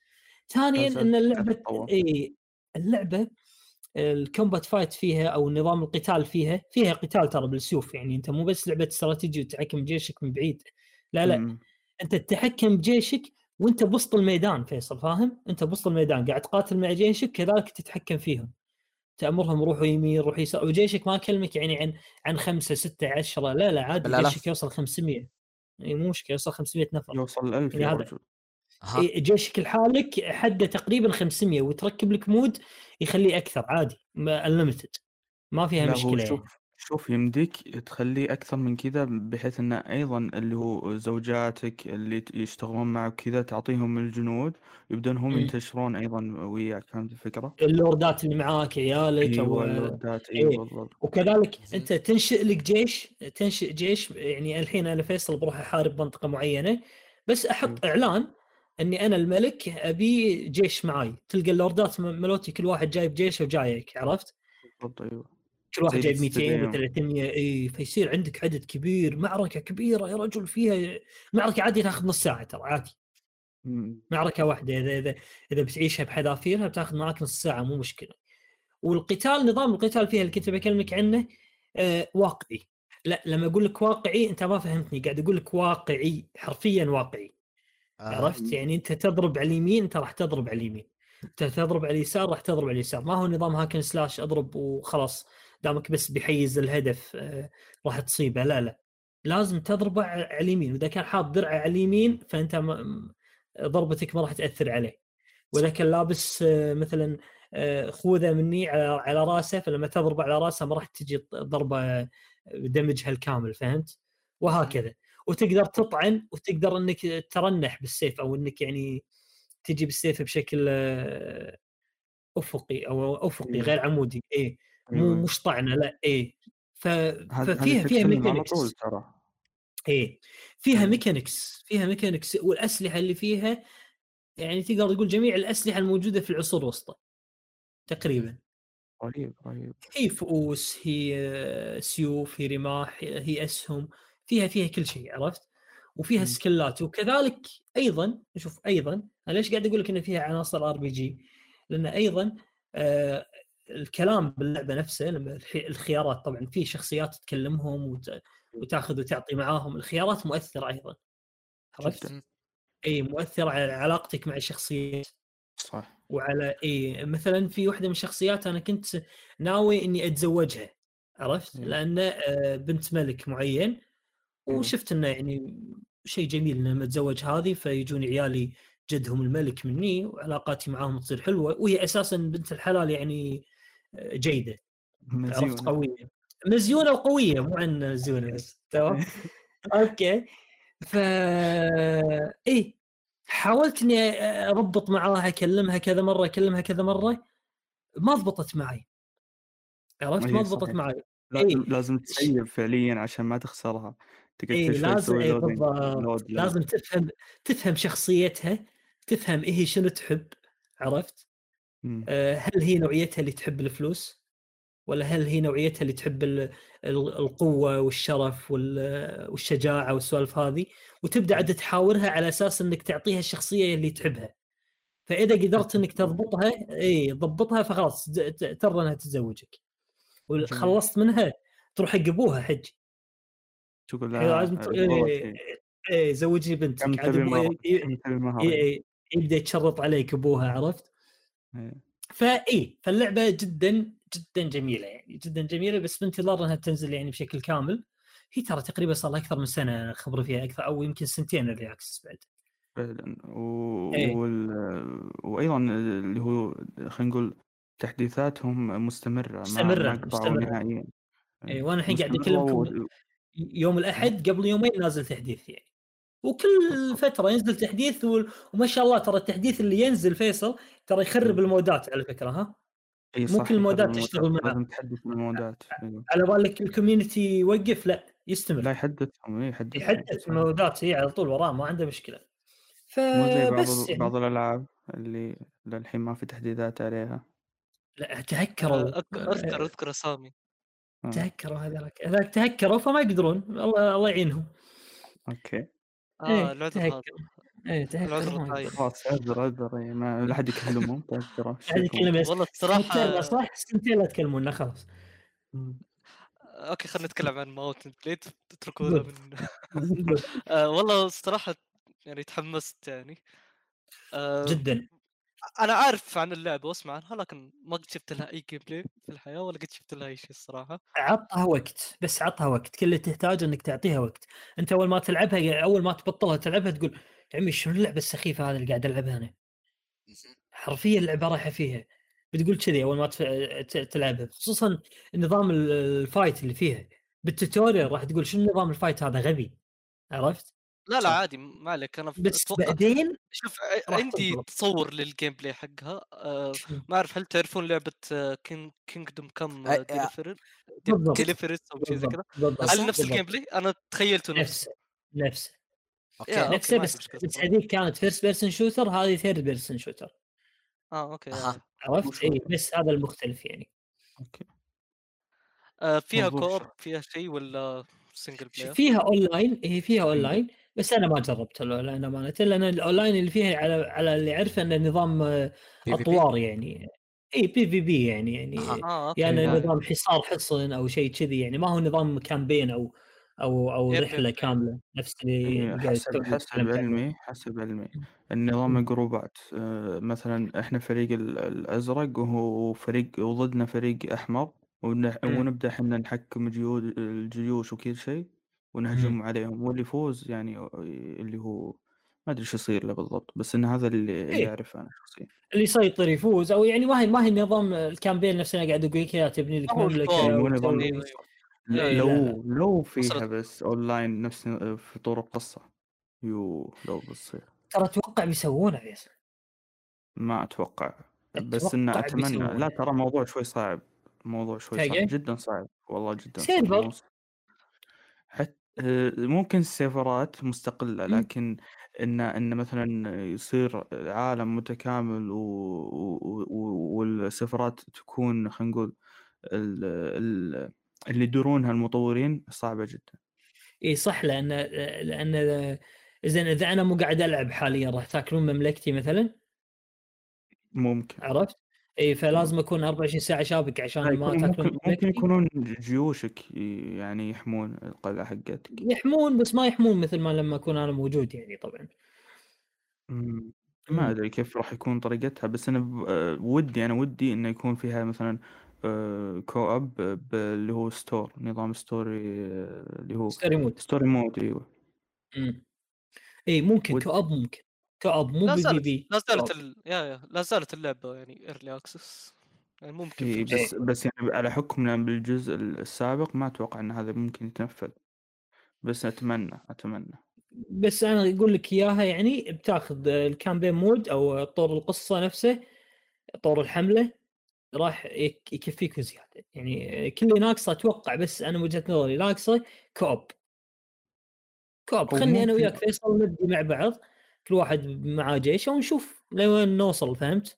ثانيا إن اللعبة. اي اللعبة ال combat fight فيها أو نظام القتال فيها فيها قتال ترى بالسيوف يعني أنت مو بس لعبة استراتيجي وتحكم بجيشك من بعيد لا لا مم. أنت تتحكم بجيشك وانت بوسط الميدان فيصل فاهم؟ انت بوسط الميدان قاعد تقاتل مع جيشك كذلك تتحكم فيهم تأمرهم روحوا يمين روحوا يسار وجيشك ما اكلمك يعني عن عن خمسة ستة عشرة لا لا عادي. جيشك يوصل 500 إي مو مشكلة يوصل 500 نفر يوصل 1000 يعني هذا- جيشك لحالك حده تقريبا 500 وتركب لك mod يخليه أكثر عادي unlimited ما فيها مشكلة يعني. شوف يمديك تخليه أكثر من كذا بحيث إنه أيضا اللي هو زوجاتك اللي ت- يشتغلون معك كذا تعطيهم الجنود يبدون هم مم. ينتشرون أيضا وياك فهمت الفكرة؟ اللوردات اللي معاك عيالك أيوه أو اللوردات إيه. أيوه بالضبط وكذلك. أنت تنشئ لك جيش تنشئ جيش يعني الحين أنا فيصل بروح أحارب منطقة معينة بس أحط إعلان إني أنا الملك أبي جيش معاي تلقى اللوردات م- ملوتي كل واحد جايب جيشه وجايك عرفت؟ بالضبط أيوه كل واحد جايب 200 الاستديوم. و 300 إي فيصير عندك عدد كبير. معركة كبيرة يا رجل فيها معركة عادي تاخذ نص ساعة ترى عادي. معركة واحدة إذا إذا إذا بتعيشها بحذافيرها بتاخذ معك نص ساعة مو مشكلة. والقتال نظام القتال فيها اللي كنت بكلمك عنه آه واقعي. لا لما أقول لك واقعي أنت ما فهمتني. قاعد أقول لك واقعي حرفيا واقعي. آه. عرفت؟ يعني أنت تضرب على اليمين أنت راح تضرب على اليمين. أنت تضرب على اليسار راح تضرب على اليسار. ما هو نظام هاكن سلاش أضرب وخلاص. دامك بس بيحيز الهدف آه، راح تصيبه. لا لا. لازم تضربه على اليمين. وإذا كان حاط درعة على اليمين فأنت ضربتك ما راح تأثر عليه. وإذا كان لابس آه، مثلا آه، خوذة مني على رأسه فلما تضرب على رأسه ما راح تجي ضربة دمجها الكامل فهمت؟ وهكذا. وتقدر تطعن وتقدر إنك ترنح بالسيف أو إنك يعني تجي بالسيف بشكل أفقي أو أفقي إيه. غير عمودي. اي مو. مش طعنه لا اي ف... ففيها فيها mechanics إيه. فيها إيه. mechanics فيها mechanics والأسلحة اللي فيها يعني تقدر تقول جميع الأسلحة الموجودة في العصور الوسطى تقريبا. رهيب رهيب هي فؤوس هي سيوف هي رماح هي أسهم فيها فيها كل شيء عرفت؟ وفيها. سكلات. وكذلك أيضا شوف أيضا أنا ليش قاعد أقول لك إن فيها عناصر RPG لأن أيضا آه الكلام باللعبة نفسها لما الح- الخيارات طبعا في شخصيات تكلمهم وت... وتاخذ وتعطي معاهم الخيارات مؤثرة أيضا عرفت؟ إي مؤثرة على علاقتك مع الشخصيات صح وعلى إي مثلا في واحدة من الشخصيات أنا كنت ناوي إني أتزوجها عرفت؟ مم. لأن آه، بنت ملك معين. وشفت إنه يعني شيء جميل لما اتزوج هذه فيجون عيالي جدهم الملك مني وعلاقاتي معاهم تصير حلوة وهي أساسا بنت الحلال يعني آه، جيدة عرفت؟ قوية. مزيونه وقوية مو عن مزيونه بس تمام؟ أوكي. ف إيه حاولت إني أربط معاها أكلمها كذا مرة أكلمها كذا مرة ما ضبطت معي. عرفت؟ أي ما ضبطت. معي. لازم لازم تسيب فعليا عشان ما تخسرها. تقعد إي شوي لازم إي بالضبط. load. لازم تفهم تفهم شخصيتها تفهم إيه شنو تحب عرفت؟ هل هي نوعيتها اللي تحب الفلوس؟ ولا هل هي نوعيتها اللي تحب ال- ال- القوة والشرف وال- والشجاعة والسوالف هذه؟ وتبدأ عاد تحاورها على أساس أنك تعطيها الشخصية اللي تحبها. فإذا قدرت أنك تضبطها إي تضبطها فخلاص ترضى أنها تتزوجك. وخلصت منها تروح حق أبوها حج. تقول لازم شيء. إيه زوجي بنتك. يبدأ يتشرط عليك أبوها عرفت؟ إيه. فاي فاللعبة جدا جدا جميلة يعني جدا جميلة بس بانتظار إنها تنزل يعني بشكل كامل هي ترى تقريبا صار لها أكثر من سنة خبره فيها أكثر أو يمكن سنتين اللي اكسس بعد فعلا و... إيه. وال... وأيضا اللي هو خلينا نقول تحديثاتهم مستمرة ما قطعوا مستمرة. نهائيا إيه، وأنا الحين قاعد أكلمكم و- يوم الأحد قبل يومين نازل تحديث يعني وكل فترة ينزل تحديث و- وما شاء الله ترى التحديث اللي ينزل فيصل ترى يخرب مم. المودات على فكرة ها؟ اي مو صح كل المودات تشتغل معاه. لازم تحدث المودات إيه. على بالك ال community يوقف؟ لا لا يستمر يحدثهم اي يحدث يحدث المودات هي على طول وراه ما عنده مشكلة. زي بعض فبس يعني بعض الألعاب اللي للحين ما في تحديثات عليها. لا تهكروا. أك- أذكر أذكر أسامي. آه. تهكروا هذاك هذاك تهكروا فما يقدرون. الله الله يعينهم. أوكي. آه إيه، العذر تهكر. هذا إيه العذر. يقدرون. خلاص عذر عذر إيه، ما لا أحد يكلمهم كلمه والله الصراحة صح سنتين لا تكلمونا خلاص okay خلينا نتكلم عن Mount & Blade اتركوا. من آه والله الصراحة يعني تحمست يعني آه جدا أنا عارف عن اللعبه وأسمع عنها لكن ما قد شفت لها أي gameplay في الحياة ولا قد شفت لها أي شيء الصراحة. عطها وقت بس عطها وقت. كل اللي تحتاجه إنك تعطيها وقت. أنت أول ما تلعبها أول ما تبطلها تلعبها تقول يا عمي شنو اللعبة السخيفة هذه اللي قاعد ألعبها أنا؟ حرفيا اللعبة رايحة فيها. بتقول كذي أول ما تلعبها. خصوصا نظام ال- ال fight اللي فيها. بال tutorial راح تقول شنو نظام ال fight هذا غبي؟ عرفت؟ لا لا. عادي ما عليك أنا بس بعدين شوف عندي. تصور لل gameplay حقها آه. ما أعرف هل تعرفون لعبة King Kingdom Come. Deliverance أو شيء زي كذا هل نفس. ال gameplay؟ أنا تخيلته نفس نفسه نفسه okay نفسه بس بس. هذيك كانت first person shooter هذه third person shooter آه okay. آه. عرفت؟ اي؟ بس هذا المختلف يعني okay آه فيها شرح. فيها شيء ولا single player؟ فيها اونلاين هي فيها. اونلاين بس أنا ما جربت الاونلاين امانه لأن الأونلاين اللي فيها على على اللي أعرفه انه نظام آه،؟ أطوار يعني إي PvP يعني يعني okay يعني لا. نظام حصار حصن أو شيء كذي يعني ما هو نظام campaign أو أو أو رحلة. كاملة نفس اللي حسب حسب. علمي حسب علمي النظام. جروبات آه، مثلا إحنا فريق ال- الأزرق وهو فريق وضدنا فريق أحمر. ونبدأ إحنا نحكم نقود الجيوش وكل شيء ونهجم عليهم واللي يفوز يعني اللي هو ما أدري شو يصير له بالضبط بس إن هذا اللي إيه. اعرفه أنا شخصيا اللي يسيطر يفوز أو يعني ما هي ما هي نظام ال campaign نفسه أنا قاعد أقول لك إياه، تبني لك مملكة. إيه، لو لو فيها. بس أونلاين نفس في طور القصة يو لو بتصير ترى أتوقع بيسوونها فيصل ما أتوقع بس أتوقع أتمنى. لا ترى موضوع شوي صعب موضوع شوي؟ صعب جدا صعب والله جدا صعب server؟ حتى ممكن السيرفرات مستقلة مم. لكن إن إن مثلا يصير عالم متكامل و... و... و... والسيرفرات تكون خلينا نقول ال... ال... اللي يدورونها المطورين صعبة جدا إي صح لأن لأن زين إذا أنا مو قاعد ألعب حاليا راح تاكلون مملكتي مثلا ممكن عرفت؟ إي فلازم أكون 24 ساعة شابك عشان ما تاكلون ممكن يكونون جيوشك يعني يحمون القلعة حقتك. يحمون بس ما يحمون مثل ما لما أكون أنا موجود يعني طبعا. مم. ما أدري كيف راح يكون طريقتها بس أنا ب- آه، ودي أنا ودي انه يكون فيها مثلا كو اب ب- اللي هو ستور نظام ستوري آه، اللي هو ستوري مود ستوري مود إيوه. إي ممكن ود- كوب ممكن. كوب مو بي في لا زالت. ال... يا يا لا زالت اللعبة يعني ايرلي اكسس يعني ممكن إيه بس بس يعني على حكمنا بالجزء السابق ما أتوقع إن هذا ممكن يتنفذ. بس أتمنى أتمنى. بس أنا أقول لك إياها يعني بتاخذ الكامبين مود أو طور القصة نفسه طور الحملة راح يك- يكفيك وزياده يعني كل اللي ناقصة أتوقع بس أنا وجهة نظري ناقصة كوب كوب خلني أنا وياك فيصل نبدي مع بعض. كل واحد معاه جيش ونشوف لوين نوصل فهمت؟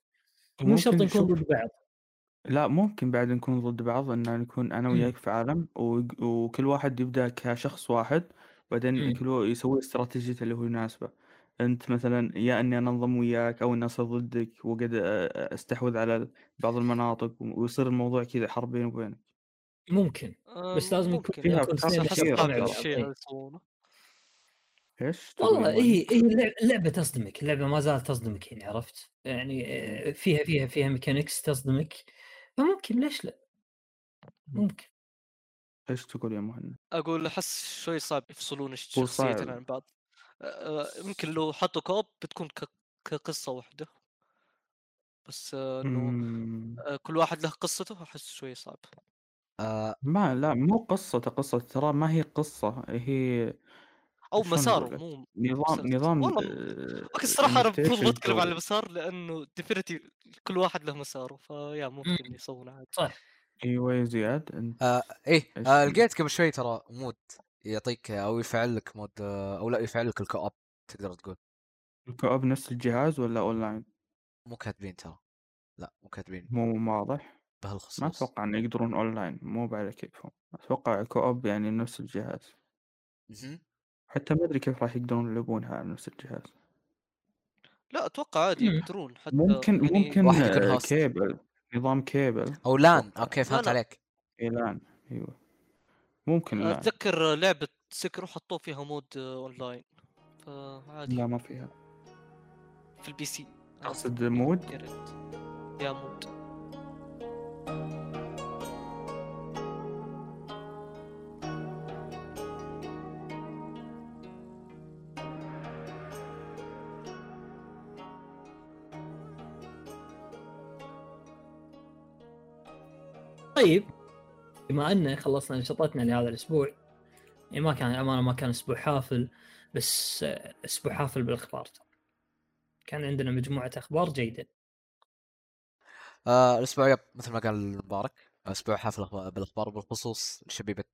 مو شرط ممكن نكون ضد بعض لا ممكن بعد نكون ضد بعض إن نكون أنا. وياك في عالم و- وكل واحد يبدأ كشخص واحد بعدين. كل يسوي استراتيجيته اللي هو يناسبه أنت مثلا يا إني أنا انضم وياك أو إني أصير ضدك وقد أستحوذ على بعض المناطق ويصير الموضوع كذا حرب بيني وبينك ممكن آه، بس لازم يكون ممكن. فيها حسب الشيء يسوونه إيش والله هي؟ هي اللعبة, اللعبة تصدمك اللعبة ما زالت تصدمك يعني عرفت؟ يعني آه، فيها فيها فيها ميكانكس تصدمك فممكن ليش لا؟ ممكن. إيش تقول يا مهند؟ أقول أحس شوي صعب يفصلون الشخصيتين عن بعض. آه، يمكن لو حطوا co-op بتكون ك... كقصة واحدة. بس آه، إنه آه، كل واحد له قصته أحس شوي صعب. آه ما لا مو قصة قصة ترى ما هي قصة هي أو مساره؟ مو نظام. نظام والله okay الصراحة أنا المفروض ما أتكلم عن المسار لأنه definitely كل واحد له مساره فيا ممكن يسوون عادي. صح أيوه يا زياد أنت آه إيه آه؟ لقيت قبل شوي ترى mod يعطيك أو يفعل لك mode آه أو لا يفعل لك ال co-op تقدر تقول. ال co-op نفس الجهاز ولا أونلاين؟ مو كاتبين ترى. لا مو كاتبين. مو واضح. ما بهالخصوص. أتوقع ان يقدرون أونلاين مو على كيفهم. أتوقع co-op يعني نفس الجهاز. حتى ما أدري كيف راح يقدرون يلعبونها على نفس الجهاز. لا أتوقع عادي مم. يقدرون حتى ممكن يعني ممكن واحد يكون هوست. كيبل نظام كيبل. أو لأن. أوكي فهمت لا. عليك. اعلان أيوه. ممكن لا أتذكر لعبة سكرو حطوا فيها مود أونلاين فعادي. لا ما فيها. في البي سي. تقصد مود؟ يا ريت. يا مود. طيب بما أن خلصنا نشاطاتنا لهذا الأسبوع يعني ما كان أمانة ما كان أسبوع حافل بس أسبوع حافل بالأخبار. كان عندنا مجموعة أخبار جيدة. آه الأسبوع yep مثل ما قال المبارك أسبوع حافل بالأخبار بالخصوص شبيبة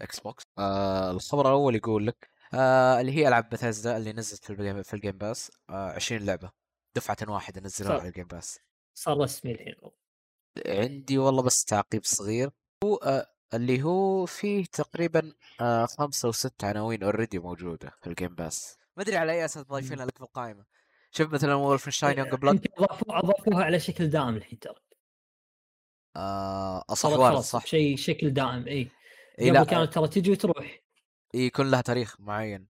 Xbox آه الخبر الأول يقول لك آه اللي هي ألعاب بثيزدا اللي نزلت في ال Game في ال Game Pass آه 20 لعبة. دفعة واحدة نزلوها. على ال Game Pass صار رسمي الحين. عندي والله بس تعقيب صغير. هو آه اللي هو فيه تقريبا آه خمسة أو ست عناوين already موجودة في ال Game Pass ما أدري على أي أساس ضايفينها لك في القائمه شوف مثلا Wolfenstein Youngblood أضافوها على شكل دائم الحين ترى. آه صح وارد صح. شيء شكل دائم اي اي قبل لا كانت ترى تجي وتروح. إيه يكون لها تاريخ معين.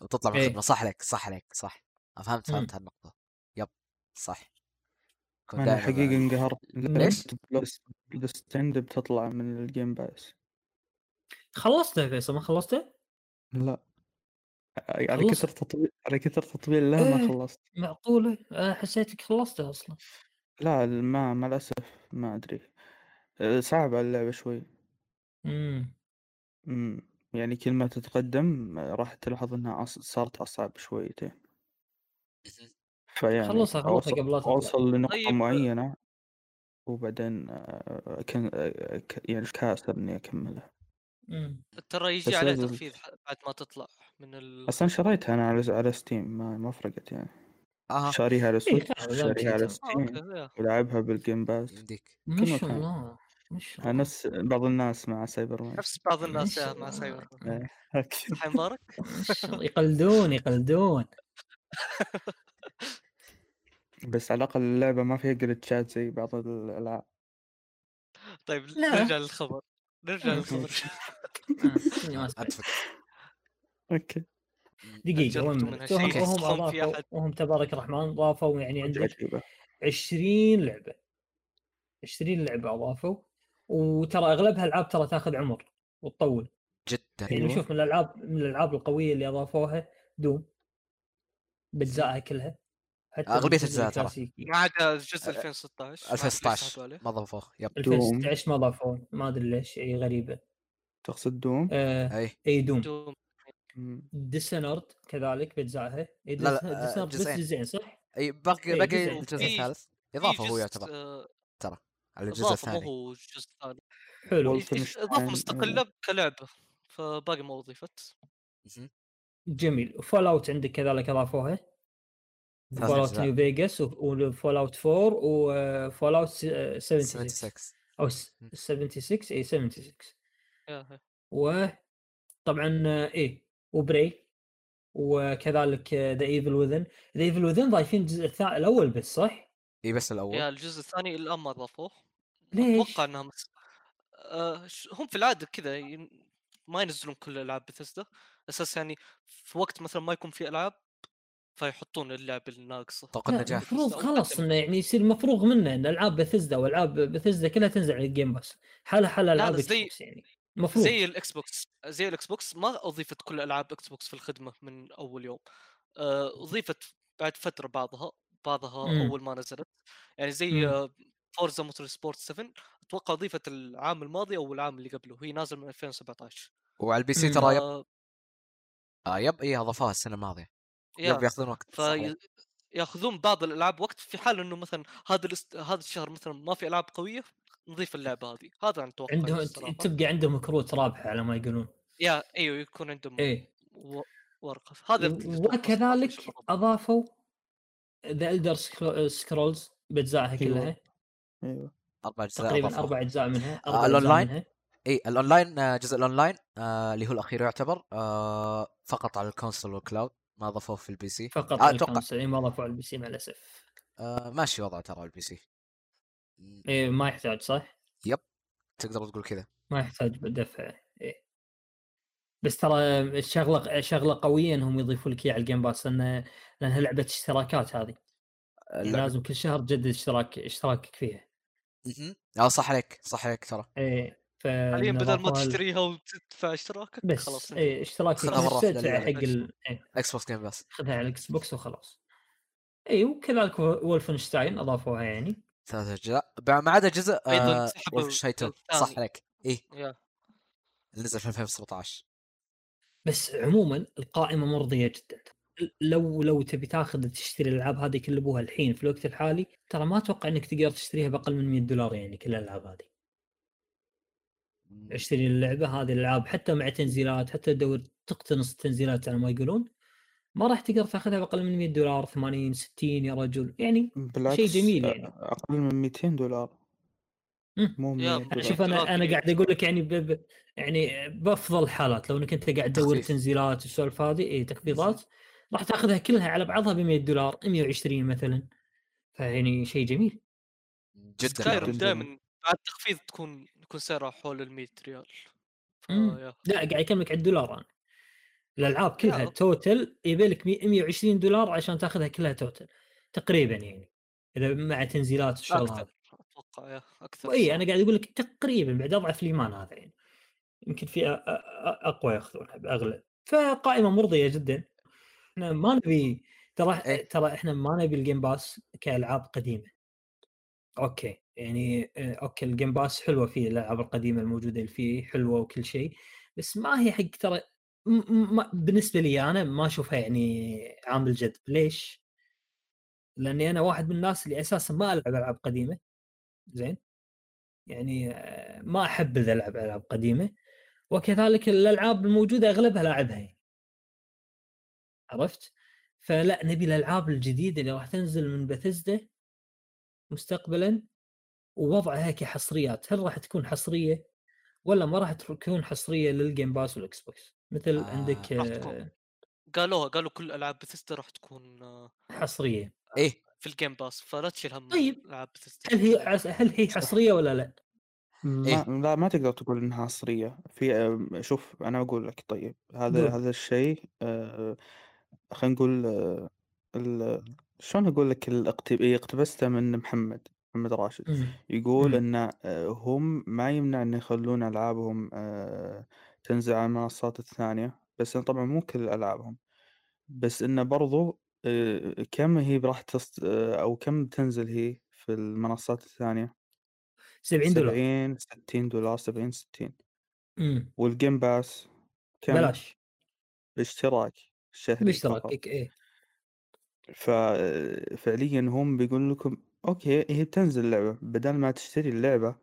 وتطلع من إيه. الخدمة. صح عليك صح عليك صح. فهمت. فهمت هالنقطة. yep صح. يكون أنا معي. انقهرت ليش؟ الستند بتطلع من ال Game Pass خلصته فيصل ما خلصته؟ لا على. كثر تطبيل على كثر تطبيل له ما إيه. خلصت معقولة؟ حسيتك خلصته أصلا لا ما مع الاسف ما أدري صعب على اللعبة شوي امم يعني كل ما تتقدم راح تلاحظ إنها صارت أصعب شويتين فيعني خلصها- خلصها أوصل- قبل لا تطلع. أوصل لنقطة طيب. معينة وبعدين أه، كان ك- يعني كاسر اني أكملها ترى يجي عليه تخفيض بعد ما تطلع من ال أصلا شريتها أنا على على Steam ما ما فرقت يعني أها شاريها على Switch لا شاريها على. آه، Steam yeah. ولعبها بال Game Pass يمديك ما شاء. الله الله نفس بعض الناس مع سايبر مان نفس بعض الناس مع. سايبر إيه،. حي مبارك يقلدون يقلدون بس على الأقل اللعبة ما فيها جلتشات زي بعض الألعاب. طيب لا. نرجع للخبر نرجع للخبر. آه، أوكي. دقيقة جربتوا وين منها شيء وهم وهم تبارك الرحمن ضافوا يعني عندك عجيبه 20 لعبة. 20 لعبة أضافوا وترى أغلبها ألعاب ترى تاخذ عمر وتطول. جدا يعني أيوة. نشوف من الألعاب من الألعاب القوية اللي أضافوها Doom باجزائها كلها. حتى بالجزء أجزائها ترى. ما عدا جزء 2016 ما أعرف ليش 2016 سحبوا عليه. ما ضافوه yep 2016 ما ضافوه ما أدري ليش اي غريبه تقصد Doom آه أي إي Doom Doom. مم. Dishonored كذلك بإجزائها لا، لا، آه، Dishonored بس جزئين. صح؟ أي باقي باقي جزء. الجزء الثالث إضافة هو يعتبر آه، ترى على الجزء إضافة الثاني هو الجزء الثاني حلو إضافة. مستقلة كلعبة فباقي ما اضيفت. جميل و Fallout عندك كذلك اضافوها Fallout. New Vegas و Fallout 4 و Fallout 76 76 أو س- مم. 76 اي 76 yeah هي. وطبعا إيه و Prey وكذلك The Evil Within The Evil Within ضايفين الجزء الثاني الأول بس صح؟ اي بس الأول yeah الجزء الثاني الان ما اضافوه ليش؟ أتوقع. آه ش- هم في العادة كذا ين... ما ينزلون كل الالعاب بثزدا أساس يعني في وقت مثلا ما يكون في ألعاب فيحطون اللعب الناقصه طاقة لا نجاح. المفروض خلاص. إنه يعني يصير مفروغ منه إن ألعاب بثزدا وألعاب بثزدا كلها تنزل على ال Game Pass حالها حال ألعاب X زي- Box يعني. المفروض زي ال Xbox زي ال Xbox ما أضيفت كل ألعاب Xbox في الخدمة من أول يوم. آه، أضيفت بعد فترة بعضها بعضها مم. أول ما نزلت. يعني زي. Forza Motorsport 7 أتوقع أضيفت العام الماضي أو العام اللي قبله. هي نازل من 2017 وعلى ال PC. ترى yep آه، آه yep اي اضافوها السنة الماضية. yep ياخذون وقت. في ياخذون بعض الألعاب وقت في حال إنه مثلا هذا الاست... هذا الشهر مثلا ما في ألعاب قوية نضيف اللعبة هذه. هذا أنا أتوقع عندهم الصراحة. تبقى عندهم كروت رابحة على ما يقولون. yeah أيوه يكون عندهم إيه. و... ورقه هذا وكذلك أضافوا The Elder Scrolls بأجزائها أيوة. كلها. أيوه. أربع أجزاء تقريبا. أربع أجزاء منها آه، أربع أجزاء الأونلاين؟ منها. اي الأونلاين آه، جزء الأونلاين آه اللي هو الأخير يعتبر فقط على ال console وال cloud ما اضافوه في ال PC فقط آه،. الكونسول إيه، ما ضافوا على ال PC مع الأسف آه ماشي وضعه ترى ال PC إيه ما يحتاج صح؟ تقدر تقول كذا ما يحتاج دفع إيه. بس ترى الشغلة شغله قوية إنهم يضيفوا لك إياها على ال Game Pass لأن لأنها لعبة اشتراكات هذه يعني اللعبة- لازم كل شهر تجدد اشتراك اشتراكك فيها مهم. آه صح عليك صح عليك ترى إيه حاليا بدل ما تشتريها وتدفع اشتراكك بس خلاص اشتراكك. خذها مرة بس واحدة تدفع. حق ال... إيه. Xbox Game Pass خذها على الاكس بوكس وخلاص. اي وكذلك وولفنشتاين أضافوها يعني. ثلاث أجزاء. ما عدا جزء آه Wolfenstein 2 الثاني. صح عليك. yeah. اللي نزل في 2017 بس عموما القائمة مرضية جدا. لو لو تبي تاخذ تشتري الألعاب هذه كل أبوها الحين في الوقت الحالي ترى ما أتوقع إنك تقدر تشتريها بأقل من 100 دولار يعني كل الألعاب هذه. اشتري اللعبة هذه الألعاب حتى مع تنزيلات حتى تدور تقتنص التنزيلات على ما يقولون ما راح تقدر تاخذها بأقل من 100 دولار 80 60 يا رجل يعني شيء جميل يعني. أقل من 200 دولار. مو يا 100 شوف أنا أنا. قاعد أقول لك يعني ب... ب... يعني بأفضل الحالات لو إنك أنت قاعد تدور. تنزيلات والسوالف هذه اي تخفيضات راح تاخذها كلها على بعضها ب 100 دولار 120 مثلا فيعني شيء جميل جدا دائما بعد تخفيض تكون يكون سعرها حول ال 100 ريال مم. فيا لا قاعد اكلمك على الدولار أنا الألعاب كلها. توتل يبي لك 120 دولار عشان تاخذها كلها توتل تقريبا يعني إذا مع تنزيلات والشغل هذا أتوقع يا أكثر اي. أنا قاعد أقول لك تقريبا بعد أضعف الإيمان هذا يعني يمكن في أقوى يأخذونها بأغلى فقائمة مرضية جدا إحنا ما نبي ترى إيه. ترى إحنا ما نبي ال Game Pass كألعاب قديمة okay يعني آه، okay ال Game Pass حلوة فيه الألعاب القديمة الموجودة اللي فيه حلوة وكل شيء بس ما هي حق ترى م- م- بالنسبة لي أنا ما أشوفها يعني عامل جذب ليش؟ لأني أنا واحد من الناس اللي أساسا ما ألعب ألعاب قديمة. زين؟ يعني آه، ما احبذ ألعب ألعاب قديمة. وكذلك الألعاب الموجودة أغلبها لاعبها عرفت؟ فلا نبي الألعاب الجديدة اللي راح تنزل من بثزدا مستقبلا ووضعها كحصريات هل راح تكون حصرية ولا ما راح تكون حصرية لل Game Pass وال Xbox مثل آه، عندك. آه، قالوها قالوا كل ألعاب بثيستا راح تكون آه، حصرية إيه في ال Game Pass فلا تشيل هم طيب، ألعاب بثيستا هل هي هل هي حصرية ولا لا؟ ما إيه. لا ما تقدر تقول إنها حصرية في شوف أنا أقول لك طيب هذا قول. هذا الشيء آه، خلينا نقول آه، ال- شلون أقول لك إيه، اقتبسته من محمد محمد راشد مم. يقول مم. ان آه، هم ما يمنع ان يخلون ألعابهم آه، تنزل على المنصات الثانية بس إن طبعا مو كل ألعابهم. بس انه برضو آه، كم هي راح تص... أو كم تنزل هي في المنصات الثانية؟ 70 دولار. سبعين ستين دولار سبعين ستين. مم. وال Game Pass كم؟ بلاش. باشتراك شهري فقط. باشتراكك إيه. ففعليا هم بيقول لكم okay هي بتنزل اللعبة بدل ما تشتري اللعبة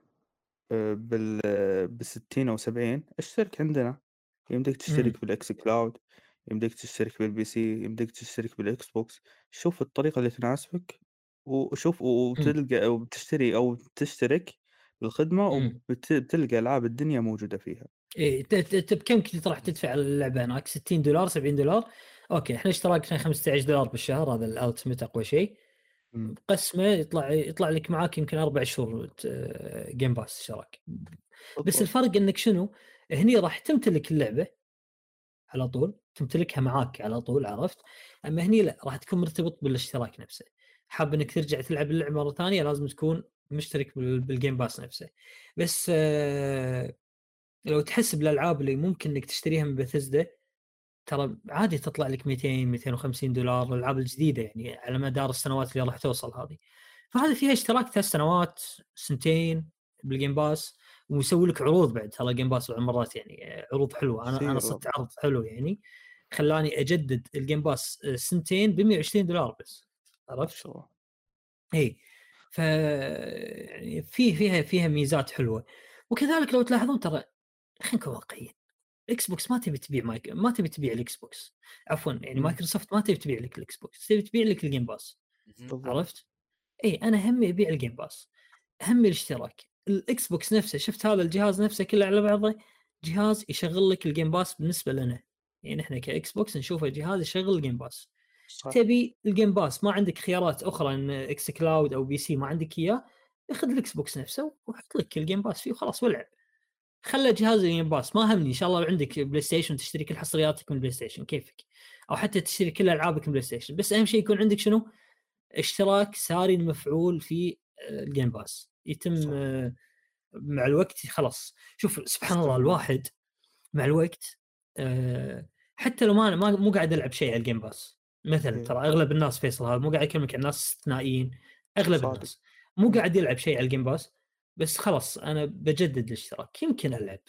آه، بال بستين أو سبعين اشترك عندنا. يمديك تشترك بال xCloud يمديك تشترك بال PC يمديك تشترك بال Xbox شوف الطريقة اللي تناسبك وشوف وتلقى أو بتشتري أو تشترك بالخدمة مم. وبتلقى ألعاب الدنيا موجودة فيها. إيه ت- ت- ت- بكم كنت راح تدفع على اللعبة هناك؟ 60 دولار 70 دولار؟ أوكي إحنا اشتراكنا 15 دولار بالشهر هذا ال ultimate أقوى شيء. قسمه يطلع يطلع لك معاك يمكن أربع شهور Game Pass اشتراك بس. الفرق إنك شنو؟ هني راح تمتلك اللعبة على طول تمتلكها معاك على طول عرفت؟ أما هني لا راح تكون مرتبط بالاشتراك نفسه حاب إنك ترجع تلعب اللعبة مرة ثانية لازم تكون مشترك بال- بالجيم باس نفسه بس آه، لو تحسب الالعاب اللي ممكن إنك تشتريها من بيثيسدا ترى عادي تطلع لك 200 250 دولار الالعاب الجديدة يعني على مدار السنوات اللي راح توصل هذه. فهذا فيها اشتراك ثلاث سنوات سنتين بالجيم باس ويسوي لك عروض بعد. ترى جيم باس بعض المرات يعني عروض حلوة. أنا أنا صدت عرض حلو يعني. خلاني أجدد الجيم باس آه، سنتين ب 120 دولار بس. عرفت؟ إي. ف يعني في فيها فيها ميزات حلوة. وكذلك لو تلاحظون ترى خلينا نكون واقعيين. إكس بوكس ما تبي تبيع مايك ما تبي تبيع الإكس بوكس. عفوا يعني. مايكروسوفت ما تبي تبيع لك الإكس بوكس تبي تبيع لك الجيم باس. عرفت؟ إي أنا همي أبيع الجيم باس همي الاشتراك. الإكس بوكس نفسه شفت هذا الجهاز نفسه كله على بعضه؟ جهاز يشغل لك الجيم باس بالنسبة لنا. يعني إحنا كإكس بوكس نشوفه جهاز يشغل الجيم باس صح. تبي الجيم باس ما عندك خيارات أخرى إن إكس كلاود أو PC ما عندك إياه اخذ الإكس بوكس نفسه وحط لك الجيم باس فيه وخلاص والعب. خلى جهاز الجيم باس ما همني إن شاء الله عندك بلاي ستيشن تشتري كل حصرياتك من البلاي ستيشن كيفك أو حتى تشتري كل ألعابك من البلاي ستيشن بس أهم شيء يكون عندك شنو اشتراك ساري المفعول في آه، الجيم باس يتم صح. آه، مع الوقت خلاص شوف سبحان الله. الواحد مع الوقت آه، حتى لو ما ما مو قاعد ألعب شيء على الجيم باس مثلا إيه. ترى أغلب الناس فيصل هذا مو قاعد اكلمك عن ناس استثنائيين أغلب صادق. الناس مو قاعد يلعب شيء على الجيم باس بس خلاص أنا بجدد الاشتراك يمكن ألعب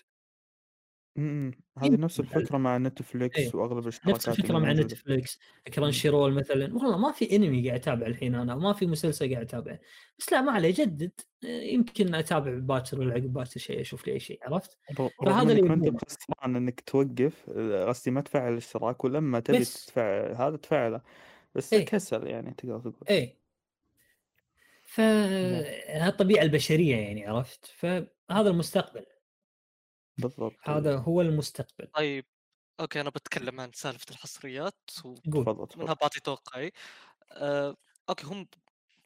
إمم هذه يمكن نفس الفكرة مع نتفليكس إيه. وأغلب الاشتراكات نفس الفكرة مع. نتفليكس كرانشي رول مثلا والله ما في أنمي قاعد اتابع الحين أنا وما في مسلسل قاعد أتابعه بس لا ما عليه جدد آه، يمكن أتابع باكر ولا عقب باكر شيء أشوف لي أي شيء عرفت؟ فهذا اللي ما أنت. خسران إنك توقف آه، قصدي ما تفعل الاشتراك ولما تبي. تدفع هذا تفعله بس إيه. كسل يعني تقدر تقول إيه ف هذه الطبيعة البشرية يعني عرفت؟ فهذا المستقبل. بالضبط هذا هو المستقبل. طيب أوكي أنا بتكلم عن سالفة الحصريات ومنها تفضل. بعطي توقعي. أه أوكي هم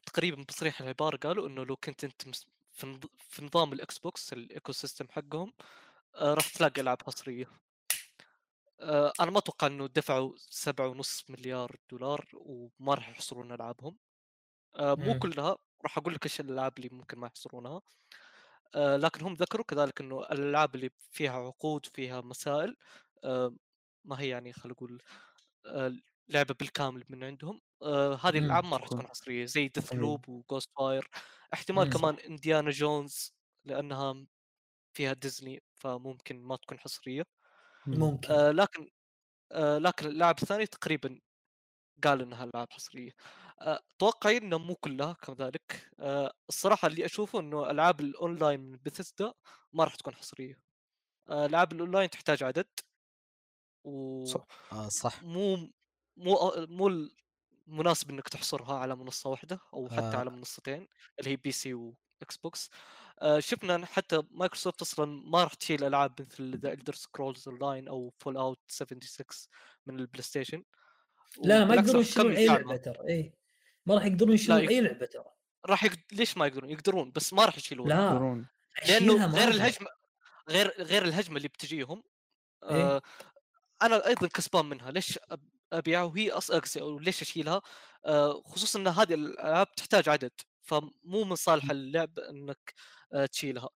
تقريبا بصريح العبارة قالوا إنه لو كنت أنت مس- في نظ- في نظام الاكس بوكس ال ecosystem حقهم أه راح تلاقي ألعاب حصرية. أه أنا ما أتوقع إنه دفعوا سبعة ونص مليار دولار وما راح يحصرون ألعابهم. مو. كلها. راح أقول لك إيش الألعاب اللي ممكن ما يحصرونها. آه، لكن هم ذكروا كذلك إنه الألعاب اللي فيها عقود فيها مسائل آه، ما هي يعني خلينا نقول آه، لعبة بالكامل من عندهم. آه، هذه. الألعاب ما راح تكون- حصرية زي ديث لوب وجوست واير احتمال. كمان انديانا جونز لأنها فيها ديزني فممكن ما تكون حصرية. ممكن آه، لكن آه، لكن اللاعب الثاني تقريبا قال إنها ألعاب حصرية. آه، توقعي إنه مو كلها كذلك. آه، الصراحة اللي أشوفه إنه ألعاب الأونلاين من بيثيسدا ما راح تكون حصرية. آه، ألعاب الأونلاين تحتاج عدد و صح. آه صح. مو مو مو مناسب إنك تحصرها على منصة واحدة أو حتى آه. على منصتين اللي هي PC واكس بوكس آه، شفنا حتى مايكروسوفت أصلا ما راح تشيل ألعاب مثل ذا الدر سكرولز أونلاين أو فول اوت 76 من البلاي ستيشن لا ما يقدرون يشيلون أي. لعبة. ترى اي ما راح يقدرون يشيلون يق- أي لعبة ترى. راح يقد... ليش ما يقدرون؟ يقدرون بس ما راح يشيلون. لا يقدرون. لأنه غير. الهجمه غير غير الهجمة اللي بتجيهم إيه. آه أنا أيضا كسبان منها. ليش أب- أبيعها وهي أص... أقصي أو ليش أشيلها؟ آه خصوصا إن هذه الألعاب تحتاج عدد فمو من صالح اللعب إنك آه تشيلها.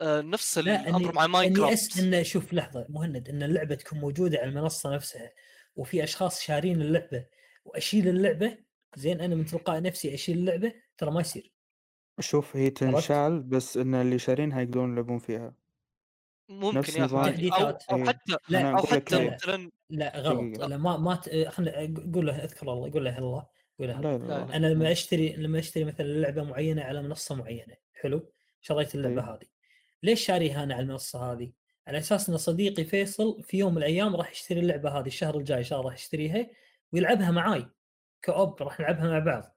آه نفس لا الامر اني مع إني ماينكرافت أس... ان شوف لحظة مهند إن اللعبة تكون موجودة على المنصة نفسها وفي أشخاص شارين اللعبة وأشيل اللعبة زين أنا من تلقاء نفسي أشيل اللعبة ترى ما يصير شوف هي تنشال بس إن اللي شارينها يقدرون يلعبون فيها ممكن نفس يا أخي نظام- أو إيه. حتى لا، أو حتى لا. مثلا لا غلط. لا ما ما ت... خلنا قول له أذكر الله قول له الله قول له لا. لا. أنا لما أشتري لما أشتري مثلا لعبة معينة على منصة معينة حلو شريت اللعبة إيه. هذه ليش شاريها أنا على المنصة هذه؟ على أساس إن صديقي فيصل في يوم من الأيام راح يشتري اللعبة هذه الشهر الجاي إن شاء الله راح يشتريها ويلعبها معاي كأوب راح نلعبها مع بعض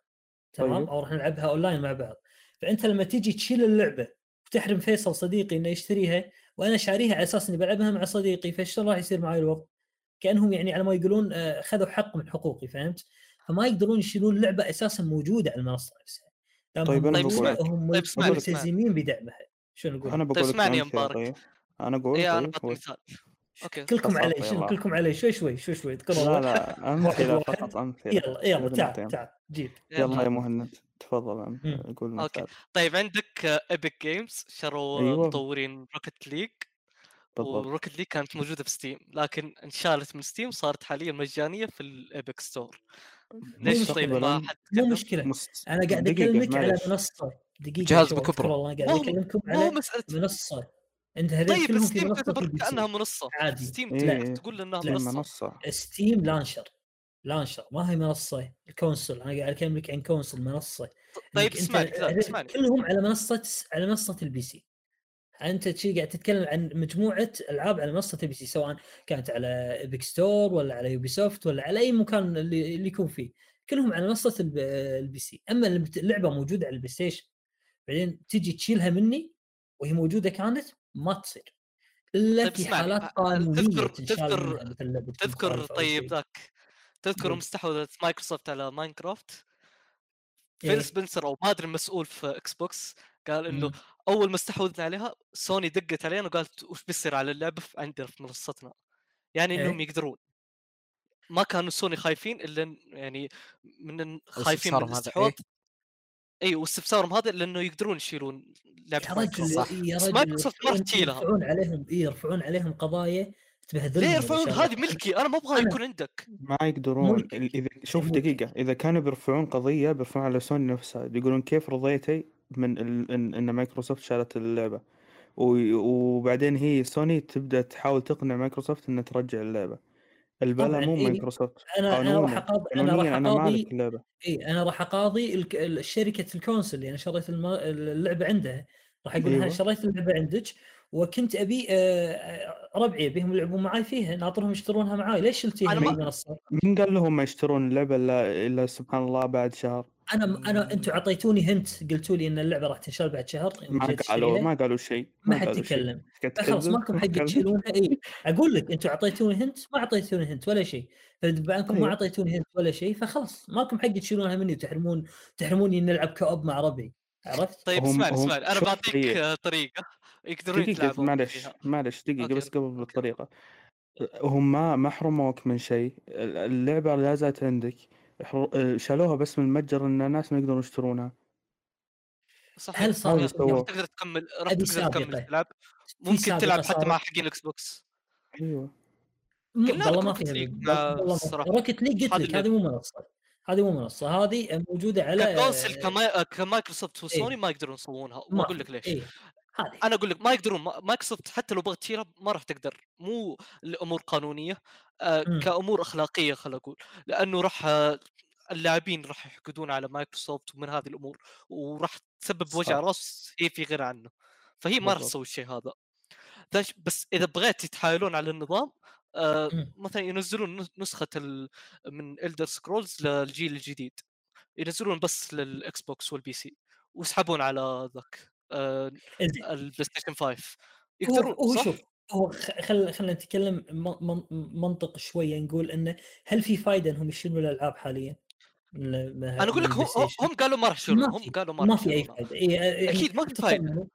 تمام طيب. أو راح نلعبها أونلاين مع بعض فأنت لما تيجي تشيل اللعبة وتحرم فيصل صديقي إنه يشتريها وأنا شاريها على أساس إني بلعبها مع صديقي فشلون راح يصير معي الوضع؟ كأنهم يعني على ما يقولون آه، خذوا حق من حقوقي فهمت؟ فما يقدرون يشيلون لعبة أساسا موجودة على المنصة نفسها. طيب طيب موجودة اسمعني. هم طيب اسمعني، ملتزمين بدعمها. شنو نقول؟ أنا بقول لك اسمعني يا مبارك. طيب أنا أقول اي أنا طيب مثال أوكي كلكم علي الله. كلكم علي شوي شوي شوي شوي تقول لا. لا أمثلة واحد. فقط أمثلة يلا يلا تعال. تعال جيب يلا يا طيب. مهند تفضل. قول. مثال طيب عندك إيبك جيمز شروا أيوة. مطورين روكت ليج بالضبط وروكت ليج كانت موجودة في ستيم لكن انشالت من ستيم صارت حاليا مجانية في الإيبك ستور ليش طيب ما حد مو؟ مشكلة مست... أنا قاعد أكلمك على. منصة دقيقة جهاز بكبره. اذكر الله أنا قاعد مو أكلمكم على مسألة منصة أنت هذول طيب ستيم منصه تعتبر كأنها منصة. عادي. ستيم إيه،. تقول إنها منصة. منصة. ستيم launcher launcher ما هي منصة. ال console أنا قاعد أكلم لك عن console منصة. طيب اسمعني اسمعني كلهم على منصة على منصة ال PC. أنت شي قاعد تتكلم عن مجموعة ألعاب على منصة ال PC سواء كانت على ايبك ستور ولا على يوبي سوفت ولا على أي مكان اللي, اللي يكون فيه. كلهم على منصة الب- ال PC. أما اللعبة موجودة على البلاي ستيشن. بعدين تجي تشيلها مني وهي موجودة كانت ما تصير إلا طيب في حالات قانونية تذكر- تذكر- تذكر طيب. ذاك تذكر قول. مستحوذة مايكروسوفت على ماينكرافت إيه. فيل سبنسر أو ما أدري المسؤول في إكس بوكس قال إنه. أول ما استحوذنا عليها سوني دقت علينا وقالت وش بيصير على اللعبة عندنا في منصتنا يعني إنهم إيه. يقدرون ما كانوا سوني خايفين إلا يعني من خايفين من الاستحواذ إيه؟ إي واستفسارهم هذا لأنه يقدرون يشيلون لعبة يا مايكروسوفت صح. رجل يا رجل مايكروسوفت ما راح يرفعون- تشيلها. يرفعون عليهم إيه يرفعون عليهم قضايا تبهدلهم ليه يرفعون. هذه ملكي أنا ما ابغاها أنا- يكون عندك ما يقدرون إذا شوف ملك. دقيقة إذا كانوا بيرفعون قضية بيرفعون على سوني نفسها بيقولون كيف رضيتي من ال... إن إن مايكروسوفت شالت اللعبة و... وبعدين هي سوني تبدأ تحاول تقنع مايكروسوفت إنها ترجع اللعبة البلا مو إيه. مايكروسوفت أنا- أنا راح أنا راح قانونيا أنا مالك اللعبة اي أنا راح أقاضي شركة ال console اللي أنا شريت اللعبة عندها راح أقول لها أيوة. شريت اللعبة عندك وكنت أبي آه، آه، ربعي ابيهم يلعبون معاي فيها ناطرهم يشترونها معاي ليش شلتيها أنا من المنصة؟ مين قال لهم ما يشترون اللعبة إلا إلا سبحان الله بعد شهر أنا أنا أنتم أعطيتوني hint قلتوا لي إن اللعبة راح تنشال بعد شهر يوم ما قالوا. ما قالوا شيء ما حد. تكلم تكذب؟ ماكم حق؟ تشيلونها اي أقول لك أنتم أعطيتوني hint ما أعطيتوني hint ولا شيء فبما انكم ما أيوة. أعطيتوني hint ولا شيء فخلاص ماكم حق تشيلونها مني وتحرمون تحرموني نلعب co-op مع ربعي عرفت؟ طيب اسمعني اسمعني أنا بعطيك آه، طريقة يقدرون يتلاعبون معلش معلش دقيقة okay، بس قبل okay. بالطريقة هم ما ما حرموك من شيء اللعبة لا زالت عندك شالوها بس من المتجر إن الناس ما يقدرون يشترونها صحيح هل. صار تقدر تكمل تقدر تكمل سابقة. تلعب ممكن تلعب حتى. مع حقين الاكس بوكس أيوه والله ما فيها. Rocket League قلت هذه لك هذه مو منصة هذه مو منصة هذه موجودة على ك console كما... كمايكروسوفت وسوني إيه. ما يقدرون يسوونها ما واقول. لك ليش إيه. هذه أنا أقول لك ما يقدرون ما- مايكروسوفت حتى لو بغت تشيلها ما راح تقدر مو لأمور قانونية آه. كأمور أخلاقية خل أقول لأنه راح آه، اللاعبين راح يحقدون على مايكروسوفت ومن هذه الأمور وراح تسبب. وجع راس هي في غنى عنه فهي ما راح. تسوي الشيء هذا بس إذا بغيت يتحايلون على النظام آه مم. مثلا ينزلون نس- نسخة. من Elder Scrolls للجيل الجديد ينزلون بس للإكس بوكس وال PC ويسحبون على ذاك آه. البلاي ستيشن 5 هو يقدرون هو صح؟ شوف هو خل خلينا نتكلم من- من- منطق شوية نقول إنه هل في فائده إنهم يشيلون الألعاب حاليا؟ أنا أقول لك هم, قالوا ما راح يشيلون هم قالوا ما, ما في أي. فائده إيه يعني أكيد ما في. تطمنوا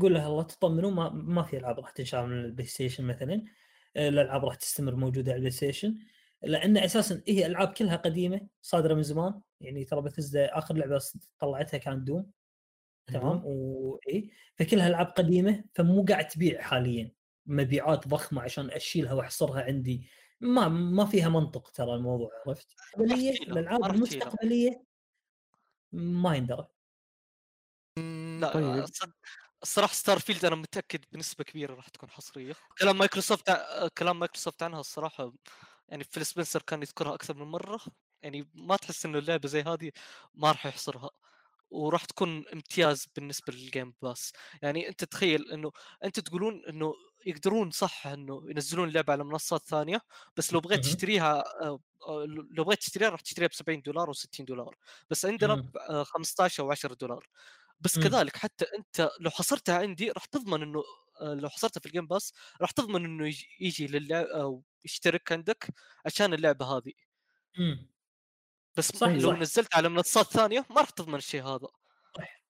قول له الله تطمنوا ما, ما في ألعاب راح تنشال من البلاي ستيشن مثلا. آه، الألعاب راح تستمر موجودة على البلاي ستيشن لأن أساسا هي ألعاب كلها قديمة صادرة من زمان. يعني ترى بثزدا آخر لعبة طلعتها كان Doom تمام؟ واي فكلها ألعاب قديمة فمو قاعد تبيع حاليا. مبيعات ضخمة عشان أشيلها وأحصرها عندي ما ما فيها منطق ترى الموضوع عرفت؟ الألعاب. المستقبلية ما يندرى لا طيب. الصراحة Starfield أنا متأكد بنسبة كبيرة راح تكون حصرية كلام مايكروسوفت كلام مايكروسوفت عنها الصراحة يعني فيل سبنسر كان يذكرها أكثر من مرة يعني ما تحس إنه اللعبة زي هذه ما راح يحصرها وراح تكون امتياز بالنسبة لل Game Pass يعني أنت تخيل إنه أنت تقولون إنه يقدرون صح إنه ينزلون اللعبه على منصات ثانية بس لو بغيت. تشتريها آه، آه، لو بغيت تشتريها راح تشتريها ب 70 دولار أو 60 دولار بس عندنا. ب آه، 15 أو 10 دولار بس. كذلك حتى أنت لو حصرتها عندي راح تضمن إنه آه، لو حصرتها في ال Game Pass راح تضمن إنه يجي, للعب أو يشترك عندك عشان اللعبة هذه. بس صح، لو. نزلت على منصات ثانية ما راح تضمن الشيء هذا صح.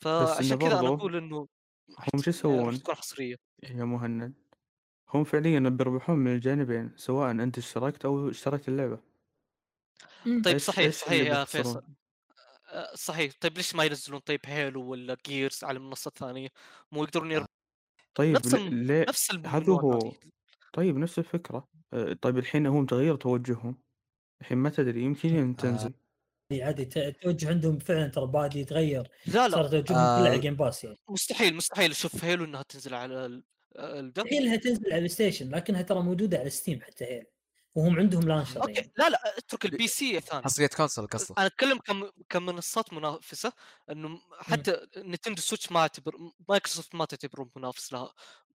فعشان كذا أنا أقول إنه هم شو يسوون؟ تكون حصرية يا مهند هم فعليا بيربحون من الجانبين سواء أنت اشتركت أو اشتريت اللعبة مم. طيب إيش- صحيح إيش صحيح يا؟ فيصل آه، صحيح طيب ليش ما ينزلون طيب هيلو ولا جيرز على منصات ثانية مو يقدرون يربحون طيب نفس ل- الم... ليه نفس هذا هو طيب نفس الفكرة آه، طيب الحين هم تغير توجههم الحين ما تدري يمكن يوم آه، تنزل عادي ت- التوجه عندهم فعلا ترى بعد يتغير. لا صار لا توجههم آه. كله على ال Game Pass يعني. مستحيل مستحيل. أشوف Halo إنها تنزل على ال- الدب هي إنها تنزل على الستيشن لكنها ترى موجودة على Steam حتى هي وهم عندهم launcher okay. يعني. لا لا اترك ال PC يا ثاني. حصرية console قصدك. أنا أتكلم كم كمنصات منافسة إنه حتى Nintendo Switch ما اعتبر مايكروسوفت ما تعتبره منافس لها.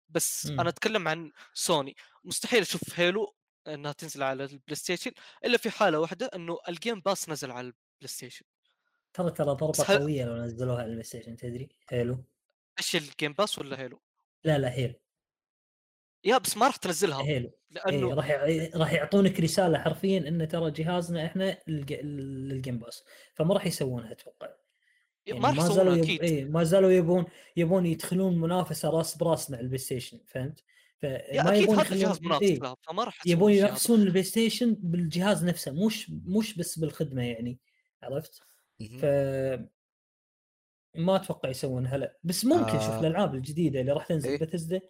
بس مم. أنا أتكلم عن سوني مستحيل أشوف Halo إنها تنزل على البلاي ستيشن إلا في حالة واحدة إنه ال Game Pass نزل على البلاي ستيشن. ترى ترى ضربة هل- قوية لو نزلوها على البلاي ستيشن تدري؟ حلو إيش ال Game Pass ولا Halo؟ لا لا Halo. يا بس ما راح تنزلها. Halo. لأنه إيه راح يع- راح يعطونك رسالة حرفيا إن ترى جهازنا إحنا للج- لل Game Pass فما راح يسوونها أتوقع. يعني ما راح زالوا يسوونها يب... أكيد. إيه ما زالوا يبون يبون يدخلون منافسة راس براس مع البلاي ستيشن فهمت؟ فما أكيد يبون هذا الجهاز لها فما راح يبون. ينافسون البلاي ستيشن بالجهاز نفسه مش مش بس بالخدمة يعني عرفت؟ ف ما أتوقع يسوونها لا بس ممكن شوف آه. الألعاب الجديدة اللي راح تنزل إيه. بثزدا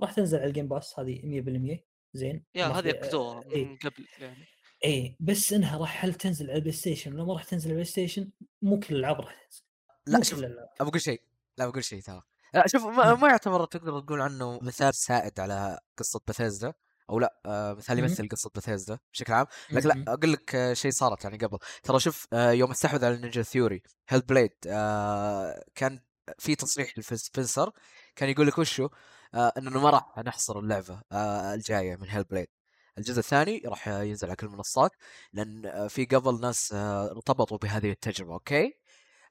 راح تنزل على ال Game Pass هذه 100% زين يا هذه اكدوها إيه. من قبل يعني إيه بس إنها راح هل تنزل على البلاي ستيشن ولا ما راح تنزل على البلاي ستيشن مو كل الألعاب راح تنزل لا شوف ابى أقول شيء لا بقول شيء ترى شوف ما. ما يعتبر تقدر تقول عنه مثال سائد على قصة بثيزدا أو لا آه مثال. يمثل قصة بثيزدا بشكل عام لكن لا. أقول لك آه، شيء صارت يعني قبل ترى شوف آه يوم استحوذ على Ninja Theory Hellblade آه كان في تصريح لفيل سبنسر كان يقول لك وشو آه إنه ما راح نحصر اللعبة آه الجاية من Hellblade الجزء الثاني راح ينزل على كل المنصات لأن آه، في قبل ناس آه، ارتبطوا بهذه التجربة okay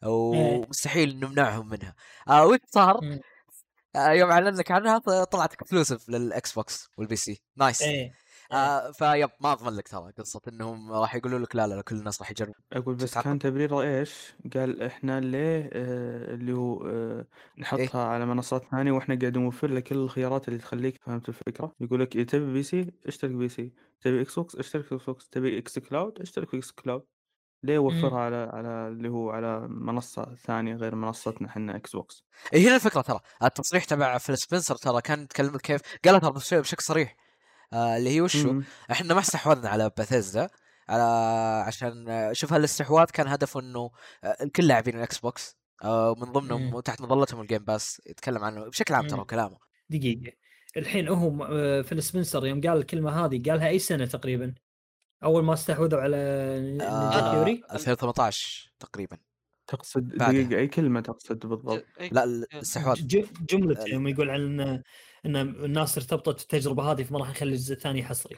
ومستحيل نمنعهم منها آه وش صار؟ مم. آه يوم اعلن لك عنها طلعت exclusive لل Xbox وال PC nice إيه آه فيب ما اضمن لك ترى قصة إنهم راح يقولوا لك لا لا, لا كل الناس راح يجربوا أقول بس تتعقب. كان تبريره إيش؟ قال إحنا ليه آه اللي هو آه نحطها إيه؟ على منصات ثانية وإحنا قاعد نوفر لك كل الخيارات اللي تخليك فهمت الفكرة؟ يقول لك إيه تبي PC اشترك PC، تبي Xbox اشترك في Xbox، تبي xCloud اشترك في xCloud. ليه وفرها على على اللي هو على منصة ثانية غير منصتنا إحنا Xbox؟ إيه هنا الفكرة ترى التصريح تبع Phil Spencer ترى كان يتكلم كيف قالها ترى بش- بشكل صريح آه اللي هي وشو مم. إحنا ما استحوذنا على باثيزدا على عشان شوف هالاستحواذ كان هدفه إنه آه، الكل لاعبين ال Xbox آه من ضمنهم مم. وتحت مظلتهم ال Game Pass يتكلم عنه بشكل عام ترى. كلامه دقيقة الحين هو آه، Phil Spencer يوم قال الكلمة هذه قالها أي سنة تقريبا أول ما استحوذوا على نينجا آه Theory 2018 تقريبا تقصد. دقيقة أي كلمة تقصد بالضبط؟ لا. الاستحواذ جملة ال- يوم يقول عن ان إن الناس ارتبطت بالتجربة هذه فما راح نخلي الجزء الثاني حصري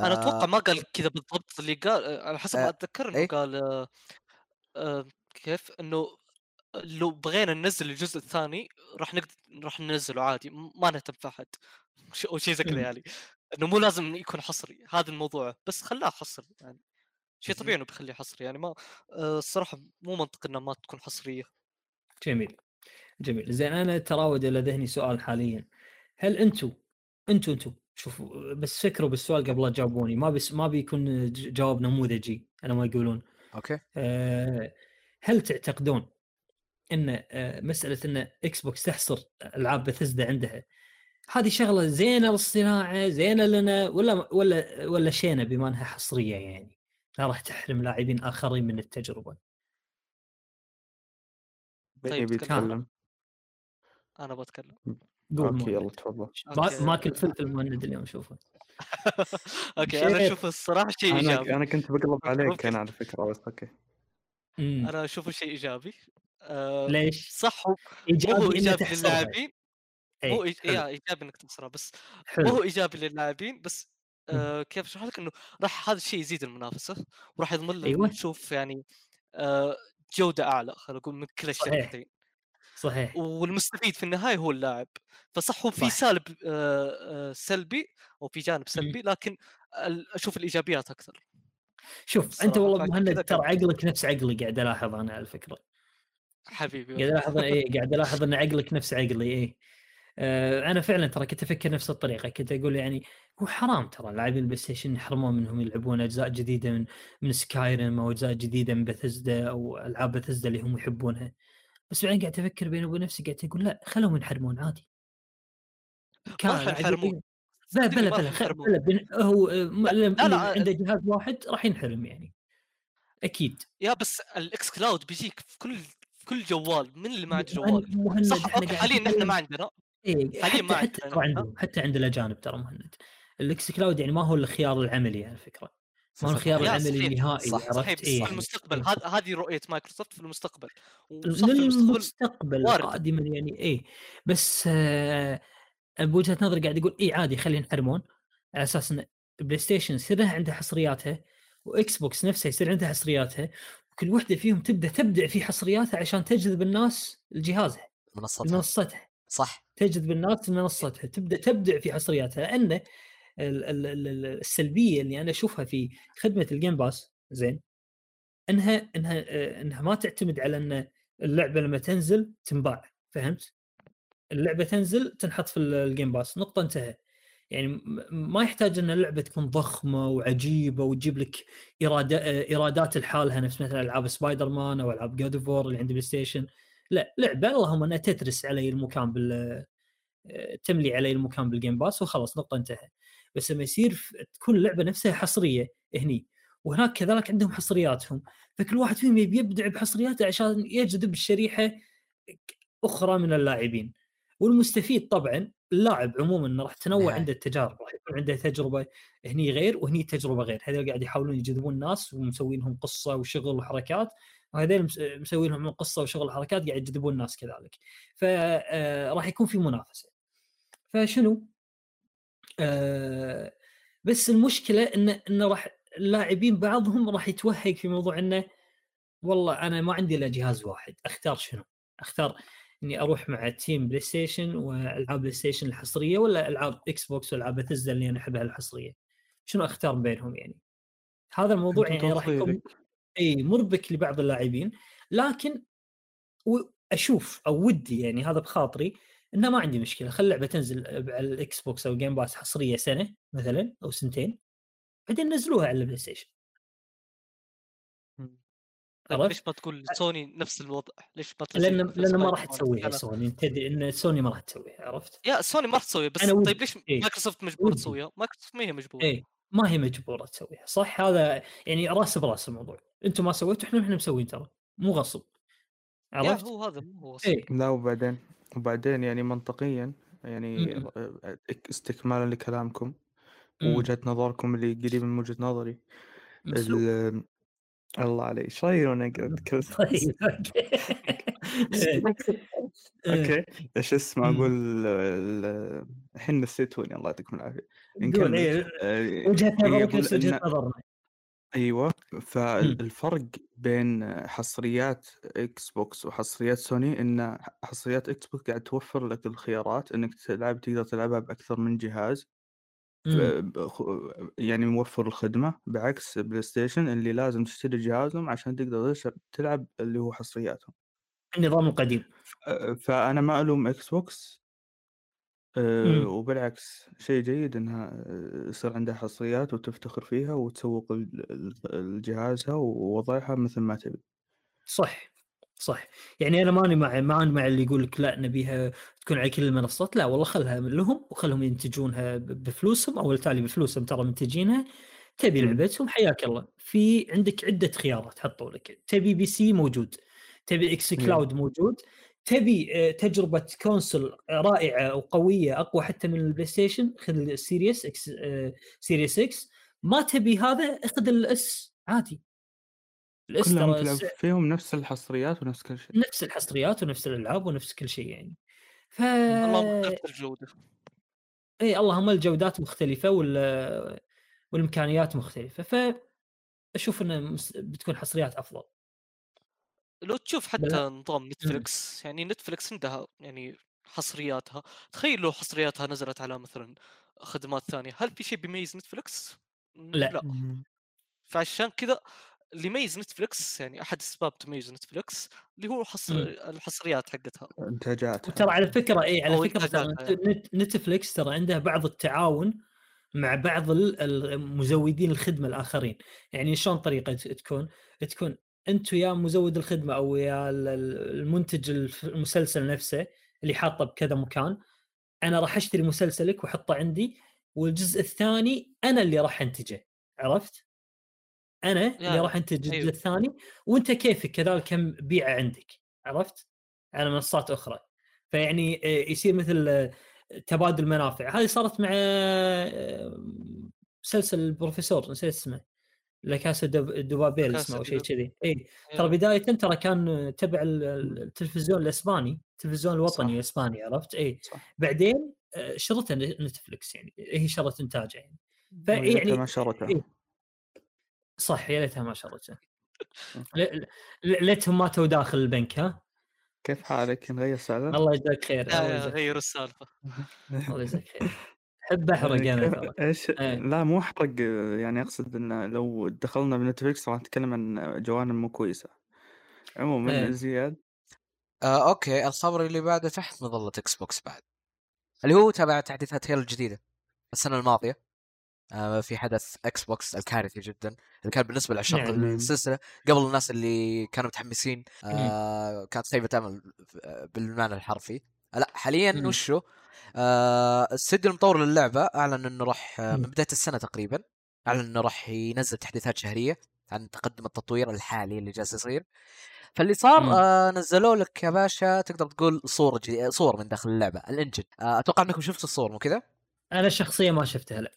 أنا أتوقع آه، ما قال كذا بالضبط اللي قال آه، على حسب ما آه، أتذكر إنه إيه؟ قال آه، آه، كيف إنه لو بغينا ننزل الجزء الثاني راح نقدر راح ننزله عادي ما نهتم في أحد ش- أو شيء زي كذا. يعني إنه مو لازم يكون حصري هذا الموضوع بس خلاه حصري يعني. شيء. طبيعي إنه بيخليه حصري يعني ما آه، الصراحة مو منطق إنها ما تكون حصرية. جميل جميل. زين أنا تراود إلى ذهني سؤال حاليا. هل أنتم أنتم أنتم شوفوا بس فكروا بالسؤال قبل لا تجاوبوني. ما بس ما بيكون ج- جواب نموذجي على ما يقولون. okay. أه هل تعتقدون إن أه مسألة إن Xbox تحصر ألعاب بثزدا عندها هذه شغلة زينة للصناعة زينة لنا ولا ولا ولا شينة بما انها حصرية يعني لا راح تحرم لاعبين آخرين من التجربة طيب، بيتكلم أنا بتكلم قول okay. يلا تفضل ما okay. ماكل فلفل مهند اليوم شوفه okay أنا. أشوف الصراحة شيء إيجابي أنا كنت بقلب عليك. أنا على فكرة بس okay. أنا أشوفه شيء إيجابي آه، ليش؟ صح هو إيجابي ايجابي للاعبين مو اي إيج... يا إيجابي إنك تخسرها بس حلو هو إيجابي للاعبين بس. آه كيف أشرح لك إنه راح هذا الشيء يزيد المنافسة وراح يضمن أيوة. نشوف يعني آه جودة أعلى خلينا نقول من كلا. الشركتين صحيح والمستفيد في النهاية هو اللاعب فصح هو في. سالب آه آه سلبي أو في جانب سلبي لكن أشوف الإيجابيات أكثر شوف أنت والله مهند ترى. عقلك نفس عقلي قاعد ألاحظ أنا على فكره حبيبي قاعد ألاحظ إيه قاعد ألاحظ أن عقلك نفس عقلي إيه آه أنا فعلا ترى كنت أفكر نفس الطريقة كنت أقول يعني هو حرام ترى لاعبين ال PlayStation يحرمون منهم يلعبون أجزاء جديدة من من Skyrim أو أجزاء جديدة من بثزدا أو ألعاب بثزدا اللي هم يحبونها. بس بعدين قاعد أفكر بيني وبين نفسي قاعد أقول لا خلهم ينحرمون عادي. ما ينحرمون. لا بلا بلا. بلا هو آه، لا، لا، عنده جهاز واحد راح ينحرم يعني. أكيد. يا بس ال xCloud بيجيك في كل في كل جوال من اللي ما عنده مهند- جوال. صح حاليا نتكلم- ما عندنا. حاليا حتى ما حتى. عندهم حتى عند الأجانب ترى مهند. ال xCloud يعني ما هو الخيار العملي على فكرة. ما هو الخيار يا العملي صحيح، النهائي صح، صحيح بس إيه. المستقبل. إيه. هذه رؤية مايكروسوفت في المستقبل. للمستقبل. قادما يعني إيه. بس آه بوجهة نظري قاعد يقول إيه عادي خلينا ينحرمون. على أساس إن PlayStation يصير لها عندها حصرياتها و Xbox نفسها يصير عندها حصرياتها وكل وحدة فيهم تبدأ تبدع في حصرياتها عشان تجذب الناس لجهازها منصتها لمنصتها. صح. تجذب الناس لمنصتها تبدا تبدع في حصرياتها لأن ال- ال- ال- ال- السلبية اللي أنا أشوفها في خدمة ال Game Pass زين انها إنها آه، إنها ما تعتمد على إن اللعبة لما تنزل تنباع فهمت؟ اللعبة تنزل تنحط في ال- ال Game Pass نقطة انتهى يعني ما يحتاج إن اللعبة تكون ضخمة وعجيبة وتجيب لك آه، إيرادات لحالها نفس مثلا ألعاب سبايدر مان أو ألعاب God اللي عند PlayStation. لا لعبة المهم أنها تترس علي المكان بال آه، تملي علي المكان بال Game Pass وخلاص نقطة انتهى. بس لما يصير تكون اللعبة نفسها حصرية هني وهناك كذلك عندهم حصرياتهم فكل واحد فيهم يبي يبدع بحصرياته عشان يجذب الشريحة أخرى من اللاعبين. والمستفيد طبعا اللاعب عموما راح تنوع نهاية. عنده التجارب راح يكون عنده تجربة هني غير وهني تجربة غير. هذول قاعد يحاولون يجذبون الناس ومسوين لهم قصة وشغل وحركات. وهذول مس- مسوين لهم قصة وشغل وحركات قاعد يجذبون الناس كذلك فراح يكون في منافسة فشنو؟ آه بس المشكلة إن انه راح اللاعبين بعضهم راح يتوهق في موضوع إنه والله أنا ما عندي إلا جهاز واحد أختار شنو؟ أختار إني أروح مع team PlayStation وألعاب PlayStation الحصرية ولا ألعاب Xbox وألعاب بثزدا اللي أنا احبها الحصرية؟ شنو أختار بينهم يعني؟ هذا الموضوع يعني راح يكون. إي مربك لبعض اللاعبين لكن أشوف أو ودي يعني هذا بخاطري إنه ما عندي مشكلة خل اللعبة تنزل على ال Xbox أو Game Pass حصرية سنة مثلا أو سنتين بعدين نزلوها على ال PlayStation طيب؟ ليش ما تقول سوني نفس الوضع؟ ليش ما لأن لأن ما راح؟ تسويها سوني تدري إن سوني ما راح تسويها عرفت؟ يا سوني ما راح تسويها بس أنا. طيب ليش إيه. مايكروسوفت مجبوره. تسويها؟ مايكروسوفت ما هي مجبورة ما هي مجبورة تسويها صح؟ هذا يعني راس براس الموضوع. أنتم ما سويتوا إحنا إحنا مسوين ترى مو غصب. عرفت؟ هو هذا مو هو إيه. لا وبعدين وبعدين يعني منطقيا يعني استكمالا لكلامكم مم. ووجهة نظركم اللي قريبة من وجهة نظري. الله علي إيش رايك وأنا أقعد طيب أوكي. أوكي. إيش اسمه. أقول ال- الحين نسيتوني الله يعطيكم العافية. قول نكمل إيه آه، وجهة نظرك يقول نفس وجهه نظرنا. أيوه فالفرق بين حصريات Xbox وحصريات سوني إن حصريات Xbox قاعد توفر لك الخيارات إنك تلعب تقدر تلعبها بأكثر من جهاز. مم. ف- بخ- يعني موفر الخدمة. بعكس PlayStation اللي لازم تشتري جهازهم عشان تقدر تلعب اللي هو حصرياتهم. النظام القديم. فأنا ما ألوم Xbox أه، مم. وبالعكس شيء جيد إنها أه، يصير عندها حصريات وتفتخر فيها وتسوق ال- ال- لجهازها ووضعها مثل ما تبي صح صح يعني أنا ماني مع ماني مع اللي يقول لك لا نبيها تكون على كل المنصات لا والله خلها من لهم وخلهم ينتجونها ب- بفلوسهم أو بالتالي بفلوسهم ترى منتجينها تبي مم. لعبتهم حياك الله في عندك عدة خيارات حطوا لك تبي PC موجود تبي x إيه. Cloud موجود تبي آه، تجربة console رائعة وقوية أقوى حتى من ال PlayStation خذ ال Series X Series X ما تبي هذا اخذ ال S عادي. ال S كلهم فيهم نفس الحصريات ونفس كل شيء. نفس الحصريات ونفس الألعاب ونفس كل شيء يعني. ف اللهم الجودة. إي اللهم الجودات مختلفة وال والإمكانيات مختلفة. ف أشوف انه بتكون حصريات أفضل. لو تشوف حتى نظام Netflix يعني Netflix عندها يعني حصرياتها تخيل لو حصرياتها نزلت على مثلا خدمات ثانية هل في شيء بيميز Netflix؟ لا. لا. فعشان كذا اللي يميز Netflix يعني أحد أسباب تميز Netflix اللي هو حصر مم. الحصريات حقتها. انتاجات وترى على فكرة اي على فكرة ترى إنتاجاتها نت- نت- Netflix ترى عنده بعض التعاون مع بعض ال- المزودين الخدمة الآخرين. يعني شلون طريقة تكون؟ تكون انت ويا مزود الخدمة أو ال- المنتج المسلسل نفسه اللي حاطه بكذا مكان أنا راح أشتري مسلسلك واحطه عندي والجزء الثاني أنا اللي راح أنتجه عرفت؟ أنا اللي يا- راح أنتج الجزء أيوه. الثاني وأنت كيفك كذلك كم بيعة عندك عرفت؟ على منصات أخرى فيعني آه، يصير مثل آه، تبادل منافع هذه صارت مع آه، مسلسل البروفيسور نسيت اسمه لاكاسا دب- دوبابيل اسمه أو شيء كذي. اي يا. ترى بداية ترى كان تبع ال- ال- التلفزيون الإسباني التلفزيون الوطني. الإسباني عرفت؟ اي بعدين آه، شرته نتفلكس يعني هي شرت إنتاجه يعني. فيعني ما شرته. إيه. صح يا ليتها ما شرته. ليتهم ماتوا داخل البنك ها؟ كيف حالك؟ نغير سالفة؟ الله يجزاك خير الله يجزاك السالفة. الله يجزاك خير. أحب أحرق أنا كيف- ترى إيش إيه. لا مو أحرق يعني أقصد إن لو دخلنا ب Netflix راح نتكلم عن جوانب مو كويسة عموما إيه. زياد آه أوكي الخبر اللي بعده تحت مظلة Xbox بعد اللي هو تبع تحديثات Halo الجديدة السنة الماضية آه في حدث Xbox الكارثي جدا اللي كان بالنسبة لعشاق نعم. السلسلة قبل الناس اللي كانوا متحمسين آه كانت خيبه أمل آه، بالمعنى الحرفي آه، لا حاليا. وشو الاستديو المطور للعبة أعلن إنه راح آه، من. بداية السنة تقريبا أعلن إنه راح ينزل تحديثات شهرية عن تقدم التطوير الحالي اللي جالس يصير فاللي صار. آه نزلوا لك يا باشا تقدر تقول صور جديدة صور من داخل اللعبة الإنجن آه أتوقع إنكم شفتوا الصور مو كذا؟ أنا شخصيا ما شفتها لا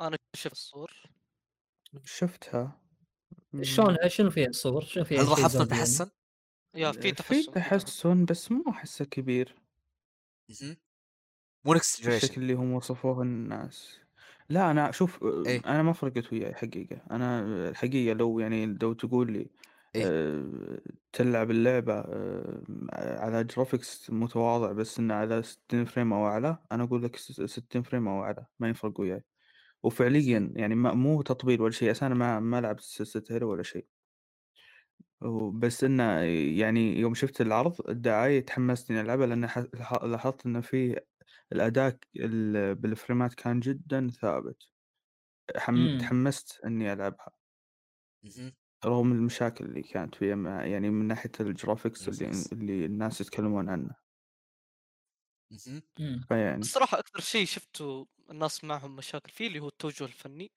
أنا شفت الصور شفتها شلون شنو فيها الصور؟ شنو فيها هل زود يعني؟ تحسن؟ يا في في تحسن تحسن بس مو أحسه كبير. مو next generation بالشكل اللي هم وصفوه الناس. لا أنا شوف إيه. أنا ما فرقت وياي حقيقة. أنا الحقيقة لو يعني لو تقول لي إيه. آه، تلعب اللعبة آه، على graphics متواضع بس إنه على 60 frame أو أعلى أنا أقول لك س- 60 frame أو أعلى ما يفرق وياي. وفعليا يعني ما مو تطبيل ولا شيء أنا ما ما لعبت سلسله Halo ولا شيء. بس إنه يعني يوم شفت العرض الدعاية تحمست إني ألعبها لأن لاحظت إنه في الاداء ال- بالفريمات كان جدا ثابت. حم... مم. تحمست إني ألعبها. رغم المشاكل اللي كانت فيها مع- يعني من ناحية ال graphics اللي Graphics. اللي الناس يتكلمون عنه. فيعني الصراحة أكثر شيء شفته الناس معهم مشاكل فيه اللي هو التوجه الفني.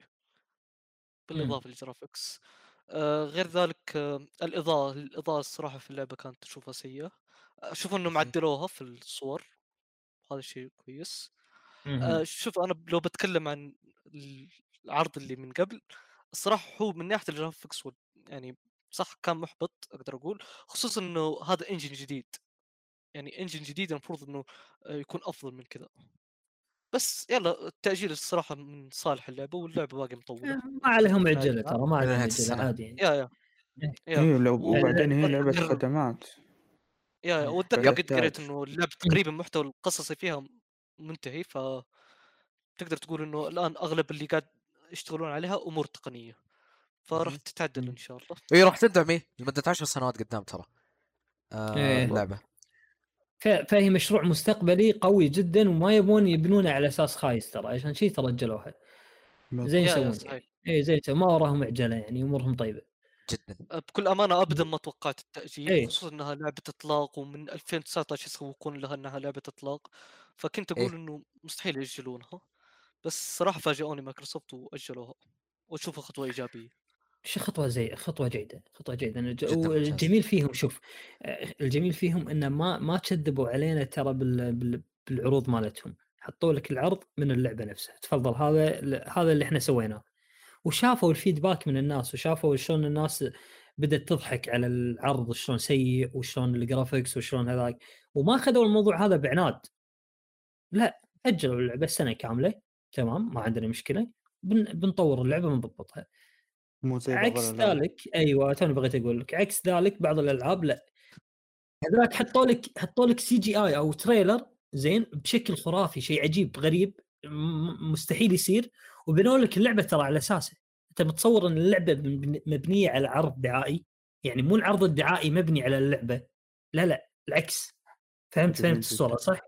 بالإضافة لل graphics آه غير ذلك آه الإضاءة الإضاءة الصراحة في اللعبة كانت اشوفها سيئة. أشوف انه معدلوها في الصور. هذا شيء كويس. آه شوف أنا لو بتكلم عن العرض اللي من قبل الصراحة هو من ناحية ال graphics وال- يعني صح كان محبط أقدر أقول خصوصا إنه هذا engine جديد. يعني انجن جديد المفروض إنه آه، يكون أفضل من كذا. بس يلا التأجيل الصراحة من صالح اللعبة واللعبة باقي مطولة. ما عليهم عجلة. ترى ما عليهم عجلة. عادي يعني. يا يا. يا. إيه لو و- وبعدين هي لعبة خدمات. يا يا واتذكر. قد قريت إنه اللعبه تقريبا المحتوى القصصي فيها منتهي ف تقدر تقول إنه الآن أغلب اللي قاعد يشتغلون عليها أمور تقنية فراح. تتعدل. إن شاء الله اي راح تدعم إيه لمدة 10 سنوات قدام ترى آه إيه. اللعبة فهي مشروع مستقبلي قوي جدا وما يبون يبنونه على أساس خايس ترى عشان شيء ترجلوها زين يسوون. اي زين ما وراهم عجلة يعني أمورهم طيبة جدا. بكل أمانة ابدا ما توقعت التأجيل إيه. خصوصا إنها لعبة إطلاق ومن 2019 يسوقون لها إنها لعبة إطلاق. فكنت أقول إيه. إنه مستحيل يأجلونها بس صراحة فاجئوني مايكروسوفت وأجلوها وأشوفها خطوة إيجابية. شو خطوة زي خطوة جيدة خطوة جيدة. الج- جداً ممتاز. والجميل فيهم شوف آه، الجميل فيهم انه ما ما كذبوا علينا ترى بال بال بالعروض مالتهم. حطوا لك العرض من اللعبة نفسها. تفضل هذا هذا اللي إحنا سويناه. وشافوا الفيدباك من الناس وشافوا شلون الناس بدأت تضحك على العرض شلون سيء وشلون الجرافكس وشلون هذاك. وما اخذوا الموضوع هذا بعناد. لا أجلوا اللعبة سنة كاملة تمام ما عندنا مشكلة. بن بنطور اللعبة بنضبطها مو عكس. ذلك أيوه توني بغيت أقول لك. عكس ذلك بعض الألعاب لا. هذاك حطوا لك حطوا لك CGI أو trailer زين بشكل خرافي شيء عجيب غريب مستحيل يصير. وبنوا لك اللعبة ترى على أساسه أنت متصور إن اللعبة مبن- مبنية على عرض دعائي يعني مو العرض الدعائي مبني على اللعبة لا لا العكس فهمت فهمت الصورة. صح؟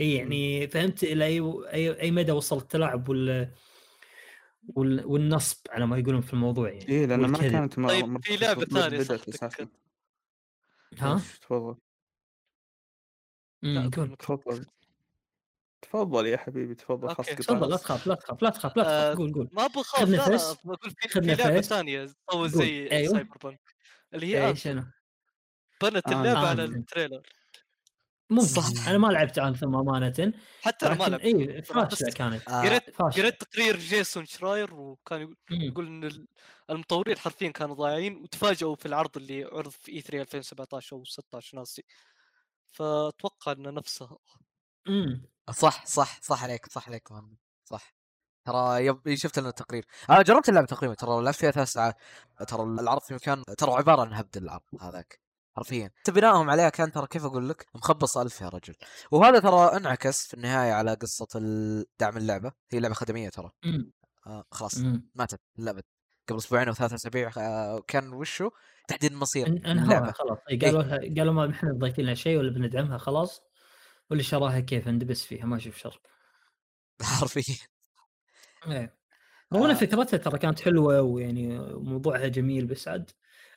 إي يعني فهمت إلى أي أي, أي مدى وصل التلاعب وال وال- والنصب على ما يقولون في الموضوع يعني إيه لأن ما. كانت طيب، في صح أساسا أتذكر. ها؟ تفضل تفضل تفضل يا حبيبي تفضل. خلاص تفضل لا. تخاف لا تخاف لا تخاف لا آه، تخاف قول قول ما بخاف لا. بقول في, لعبة. ثانية قول. زي أيوه. Cyberpunk اللي هي اي Anthem شنو بنت آه، اللعبة على. ال trailer ممكن صح. أنا ما لعبت Anthem أمانة حتى أنا ما لعبت اي فاشلة كانت آه، قريت فاشلة قريت تقرير جيسون شراير وكان يقول- إن ال- المطورين حرفيا كانوا ضايعين وتفاجئوا في العرض اللي عرض في E3 2017 أو 16 ناسي فأتوقع انه نفسها مم. صح صح صح عليك صح عليك مهند صح. ترى yep شفت لنا التقرير. أنا جربت اللعبة تقريبا ترى لعبت فيها ثلاث ساعات. ترى العرض في مكان ترى عبارة عن هبد العرض هذاك حرفيا. بنائهم عليها كان ترى كيف أقول لك مخبص ألف يا رجل. وهذا ترى انعكس في النهاية على قصة دعم اللعبة. هي لعبة خدمية ترى. آه خلاص. ماتت اللعبة. قبل أسبوعين أو ثلاث أسابيع آه كان وشو؟ تحديد مصير ان- انهارها اللعبه خلاص. قالوا لها قالوا ما إحنا ضايفين لنا شيء ولا بندعمها خلاص. واللي شراها كيف ندبس فيها ما أشوف شر. حرفيا إيه. هو آه. فكرتها ترى كانت حلوة ويعني موضوعها جميل بس عاد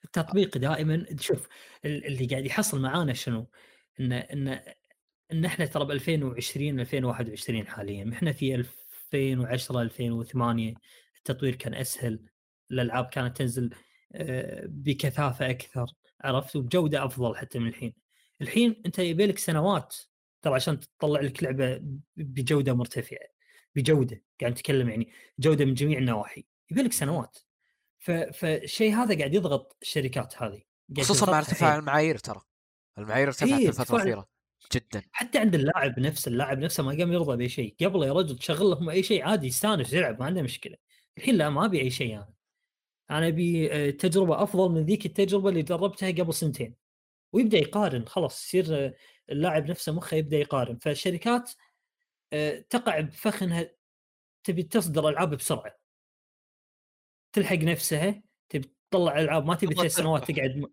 التطبيق دائما شوف ال- اللي قاعد يحصل معانا شنو؟ إن إن إن إحنا ترى ب 2020 2021 حاليا. إحنا في 2010 2008 التطوير كان أسهل الألعاب كانت تنزل آه، بكثافة أكثر عرفت؟ وبجودة أفضل حتى من الحين. الحين أنت يبي لك سنوات ترى عشان تطلع لك لعبة بجودة مرتفعة بجودة قاعد نتكلم يعني جودة من جميع النواحي يبي لك سنوات. فالشيء هذا قاعد يضغط الشركات هذه خصوصا مع ارتفاع. المعايير ترى المعايير ارتفعت إيه، في الفترة الأخيرة جدا. حتى عند اللاعب نفسه اللاعب نفسه ما قام يرضى بأي شيء قبل يا رجل تشغل لهم أي شيء عادي يستانس يلعب ما عنده مشكلة. الحين لا ما أبي أي شيء أنا. أنا أبي آه، تجربة أفضل من ذيك التجربة اللي جربتها قبل سنتين. ويبدأ يقارن خلاص يصير آه، اللاعب نفسه مخه يبدأ يقارن. فالشركات آه، تقع بفخ انها تبي تصدر ألعاب بسرعة. تلحق نفسها تبي تطلع ألعاب ما تبي ثلاث سنوات. تقعد م...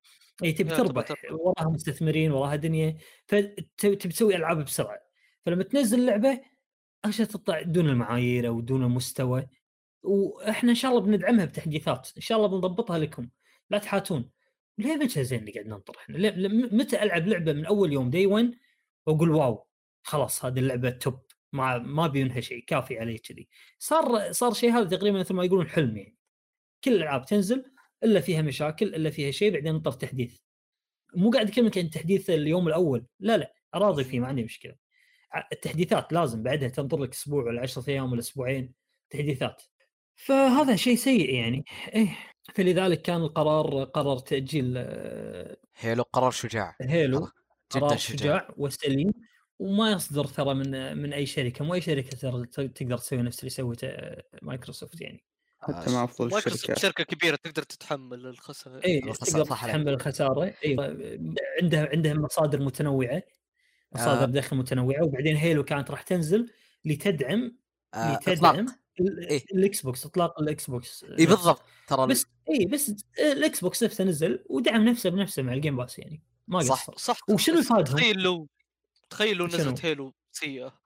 إي تبي تبغى تربح. وراها مستثمرين وراها دنيا. فتبي تسوي ألعاب بسرعة. فلما تنزل لعبه عشان تطلع دون المعايير أو دون المستوى. وإحنا إن شاء الله بندعمها بتحديثات إن شاء الله بنضبطها لكم. لا تحاتون. ليه متى زين اللي قاعد ننطر إحنا؟ متى ألعب لعبة من أول يوم دي 1 وأقول واو خلاص هذه اللعبة توب ما ما بينها شيء كافي عليه كذي. صار صار شيء هذا تقريبا مثل ما يقولون حلم يعني. كل الألعاب تنزل إلا فيها مشاكل إلا فيها شيء بعدين نطر تحديث. مو قاعد اكلمك عن تحديث اليوم الأول لا لا أراضي فيه ما عندي مشكلة. التحديثات لازم بعدها تنطر لك أسبوع ولا 10 أيام ولا أسبوعين تحديثات. فهذا شيء سيء يعني. إيه. فلذلك كان القرار قرر تأجيل آه، Halo قرار شجاع. Halo قرار شجاع. شجاع وسليم وما يصدر ترى من من أي شركة. مو أي شركة ترى تقدر تسوي نفس اللي سوته آه، مايكروسوفت يعني. حتى مع أفضل الشركات شركة. كبيرة تقدر تتحمل الخسائر اي الخسارة تقدر. تتحمل الخسارة. اي عندها عندها مصادر متنوعة مصادر آه. دخل متنوعة وبعدين Halo كانت راح تنزل لتدعم آه لتدعم إطلاق. إيه. الإكس بوكس إطلاق الإكس بوكس اي بالضبط ترى بس اي بس الإكس بوكس نفسه نزل ودعم نفسه بنفسه مع ال Game Pass يعني ما صح. قصر صح وشنو بس يفادهم؟ تخيل لو تخيل لو؟ نزلت هيلو سيئة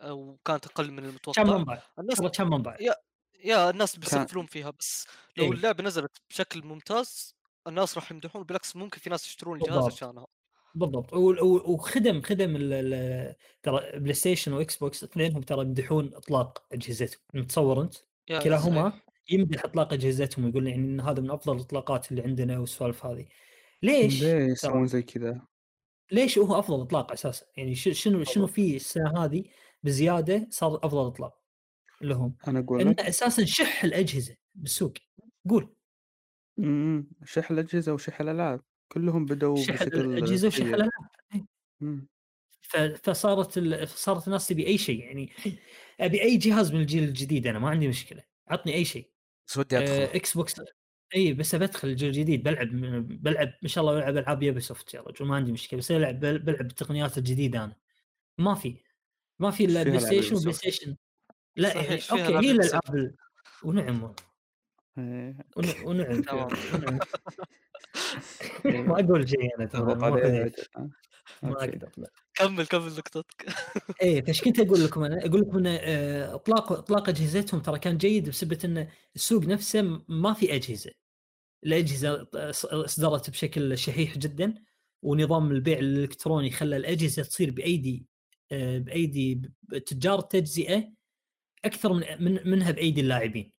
أو كانت أقل من كم المتوقع منبع الناس كم منبع يا الناس بيسفلون فيها بس لو إيه. اللعبة نزلت بشكل ممتاز الناس راح يمدحون بالعكس ممكن في ناس يشترون الجهاز. عشانها بالضبط وخدم خدم ال- ال- ترى بلاي ستيشن واكس بوكس اثنينهم ترى يمدحون إطلاق أجهزتهم متصور أنت كلاهما. يمدح إطلاق أجهزتهم يقول يعني إن هذا من أفضل الإطلاقات اللي عندنا والسوالف هذه ليش؟ ليه ترى يسوون زي كذا؟ ليش هو أفضل إطلاق أساسا؟ يعني ش- شنو شنو في السنة هذه بزيادة صار أفضل إطلاق لهم؟ أنا أقول انه لك أساسا شح الأجهزة بالسوق قول أمم، شح الأجهزة وشح الألعاب كلهم بدوا بشكل الأجهزة وشح سيء. الالعاب أمم. ف- فصارت ال... صارت الناس تبي اي شيء يعني أبي أي جهاز من الجيل الجديد أنا ما عندي مشكلة عطني أي شيء بس ودي ادخل آه إكس بوكس اي بس بدخل الجيل الجديد بلعب بلعب ان شاء الله بلعب ألعاب يوبي سوفت يا رجل ما عندي مشكلة بس ألعب بلعب بالتقنيات الجديدة أنا ما في ما في إلا بلاي ستيشن وبلاي. ستيشن لا صحيح، يعني أوكي هي. الألعاب ال- ونعم إيه. ون- ونعم ونعم ما أقول شيء أنا ترى؟ ما أوكي. أقدر لا. كمل كمل نقطتك إيه فايش كنت أقول لكم أنا؟ أقول لكم إن آه، إطلاق إطلاق أجهزتهم ترى كان جيد بسبب إن السوق نفسه ما في أجهزة. الأجهزة اصدرت بشكل شحيح جدا ونظام البيع الإلكتروني خلى الأجهزة تصير بأيدي آه، بأيدي تجار التجزئه أكثر من من منها بأيدي اللاعبين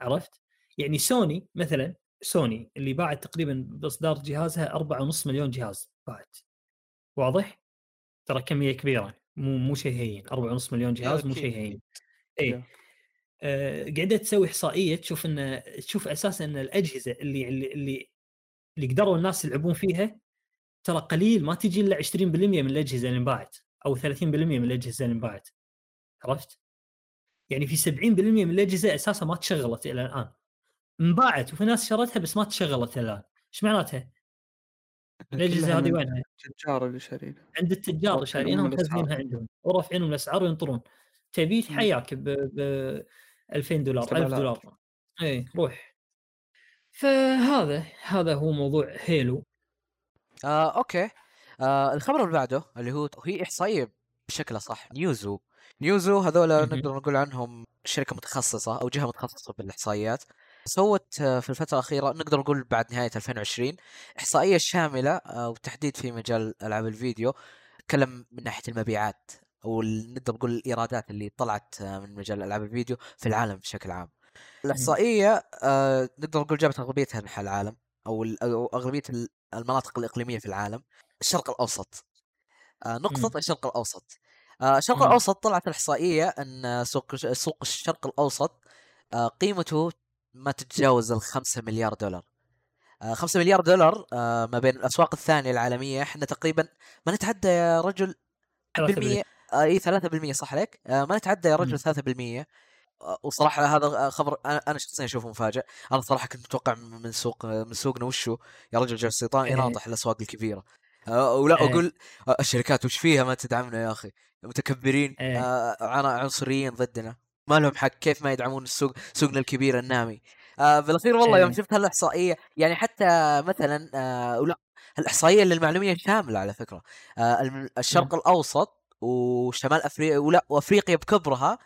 عرفت؟ يعني سوني مثلا سوني اللي باعت تقريبا بإصدار جهازها 4.5 مليون جهاز باعت. واضح؟ ترى كمية كبيرة مو مو شيء هين. 4.5 مليون جهاز مو شيء هين. اي. آه، قعدت تسوي إحصائية تشوف إن تشوف أساسا إن الأجهزة اللي اللي اللي, اللي قدروا الناس يلعبون فيها ترى قليل ما تجي إلا 20% من الأجهزة اللي انباعت أو 30% من الأجهزة اللي انباعت. عرفت؟ يعني في 70% من الأجهزة أساسا ما تشغلت إلى الآن. انباعت وفي ناس شرتها بس ما تشغلت الآن إيش معناتها؟ الأجهزة هذه وينها؟ التجار اللي شارينها عند التجار رافعين شارينها. ومخزنينها عندهم ورافعينهم الأسعار وينطرون تبي. حياك ب ب 2000 دولار 1000 استغلال. دولار اي روح فهذا هذا هو موضوع هيلو آه أوكي آه الخبر اللي بعده اللي هو هي احصائيه بشكل صح نيوزو نيوزو هذول. نقدر نقول عنهم شركة متخصصة أو جهة متخصصة بالاحصائيات سوت آه، في الفترة الأخيرة نقدر نقول بعد نهاية 2020 إحصائية شاملة آه، وتحديد في مجال ألعاب الفيديو. تتكلم من ناحية المبيعات ال- نقدر نقول الإيرادات اللي طلعت آه، من مجال ألعاب الفيديو في العالم بشكل عام. الإحصائية آه، نقدر نقول جابت اغلبيتها أنحاء العالم أو أغلبية ال- المناطق الإقليمية في العالم. الشرق الأوسط نقطة مم. الشرق الأوسط. آه، الشرق مم. الأوسط طلعت الإحصائية إن سوق سوق الشرق الأوسط آه، قيمته ما تتجاوز ال 5 مليار دولار آه، 5 مليار دولار آه، ما بين الأسواق الثانية العالمية إحنا تقريبا ما نتعدى يا رجل 3%. بالمية آه، إي 3% صح عليك آه، ما نتعدى يا رجل مم. 3% آه، وصراحة هذا خبر أنا شخصيا أشوفه مفاجئ أنا صراحة كنت متوقع من سوق من سوقنا وشو يا رجل جالس الشيطان إيه. يناطح الأسواق الكبيرة آه، ولا إيه. أقول آه، الشركات وش فيها ما تدعمنا يا أخي متكبرين إيه. آه، عن- عنصريين ضدنا ما لهم حق كيف ما يدعمون السوق سوقنا الكبير النامي آه بالاخير والله يوم إيه. شفت هالإحصائية يعني حتى مثلا آه ولا الإحصائية للمعلومية شاملة على فكرة آه الشرق الأوسط وشمال افريقيا ولا وأفريقيا بكبرها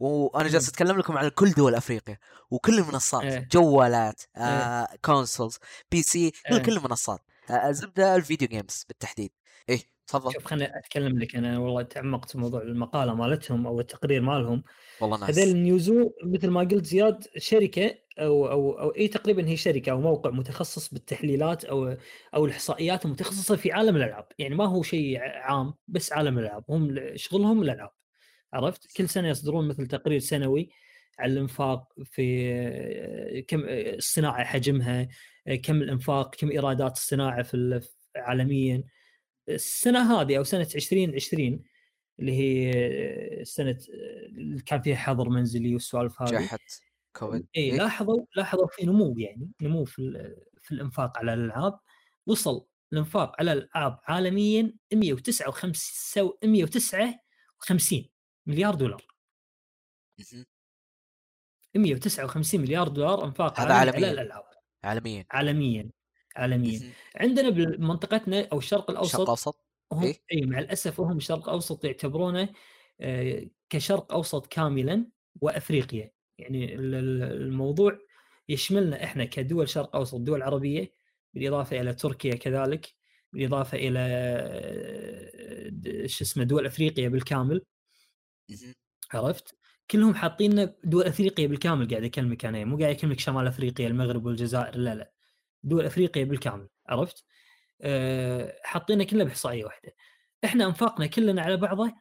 وأنا جالس. أتكلم لكم عن كل دول أفريقيا وكل المنصات إيه. جوالات آه consoles PC كل إيه. كل المنصات آه زبدة ال video games بالتحديد إيه تفضل شوف خليني أتكلم لك أنا والله تعمقت في موضوع المقالة مالتهم أو التقرير مالهم والله ناس هذول النيوزو مثل ما قلت زياد شركة أو أو أو اي تقريبا هي شركة أو موقع متخصص بالتحليلات أو أو الإحصائيات المتخصصة في عالم الألعاب، يعني ما هو شيء عام بس عالم الألعاب، هم شغلهم الألعاب. عرفت؟ كل سنة يصدرون مثل تقرير سنوي على الإنفاق في كم الصناعة حجمها، كم الإنفاق، كم إيرادات الصناعة في ال- عالميا. السنة هذه أو سنة 2020 اللي هي سنة اللي كان فيها حظر منزلي والسوالف هذه. جاحة كوفيد. إي؟ لاحظوا لاحظوا في نمو يعني نمو في في الإنفاق على الألعاب. وصل الإنفاق على الألعاب عالميا 159 159 مليار دولار. مهم. 159 مليار دولار إنفاق هذا عالمياً. على الألعاب. عالميا. عالميا. عالميا. عندنا بمنطقتنا أو الشرق الشرق الأوسط الاوسط هم إيه؟ اي مع الأسف هم الشرق الأوسط يعتبرونه آه، كشرق أوسط كاملا وأفريقيا يعني ال- ال- الموضوع يشملنا إحنا كدول شرق أوسط دول عربية بالإضافة إلى تركيا كذلك بالإضافة إلى آه، شو اسمه دول أفريقيا بالكامل. عرفت؟ كلهم حاطين دول أفريقيا بالكامل قاعد أكلمك أنا مو قاعد أكلمك شمال أفريقيا المغرب والجزائر لا لا دول أفريقيا بالكامل عرفت؟ أه حاطينه كله بإحصائية واحدة إحنا انفاقنا كلنا على بعضه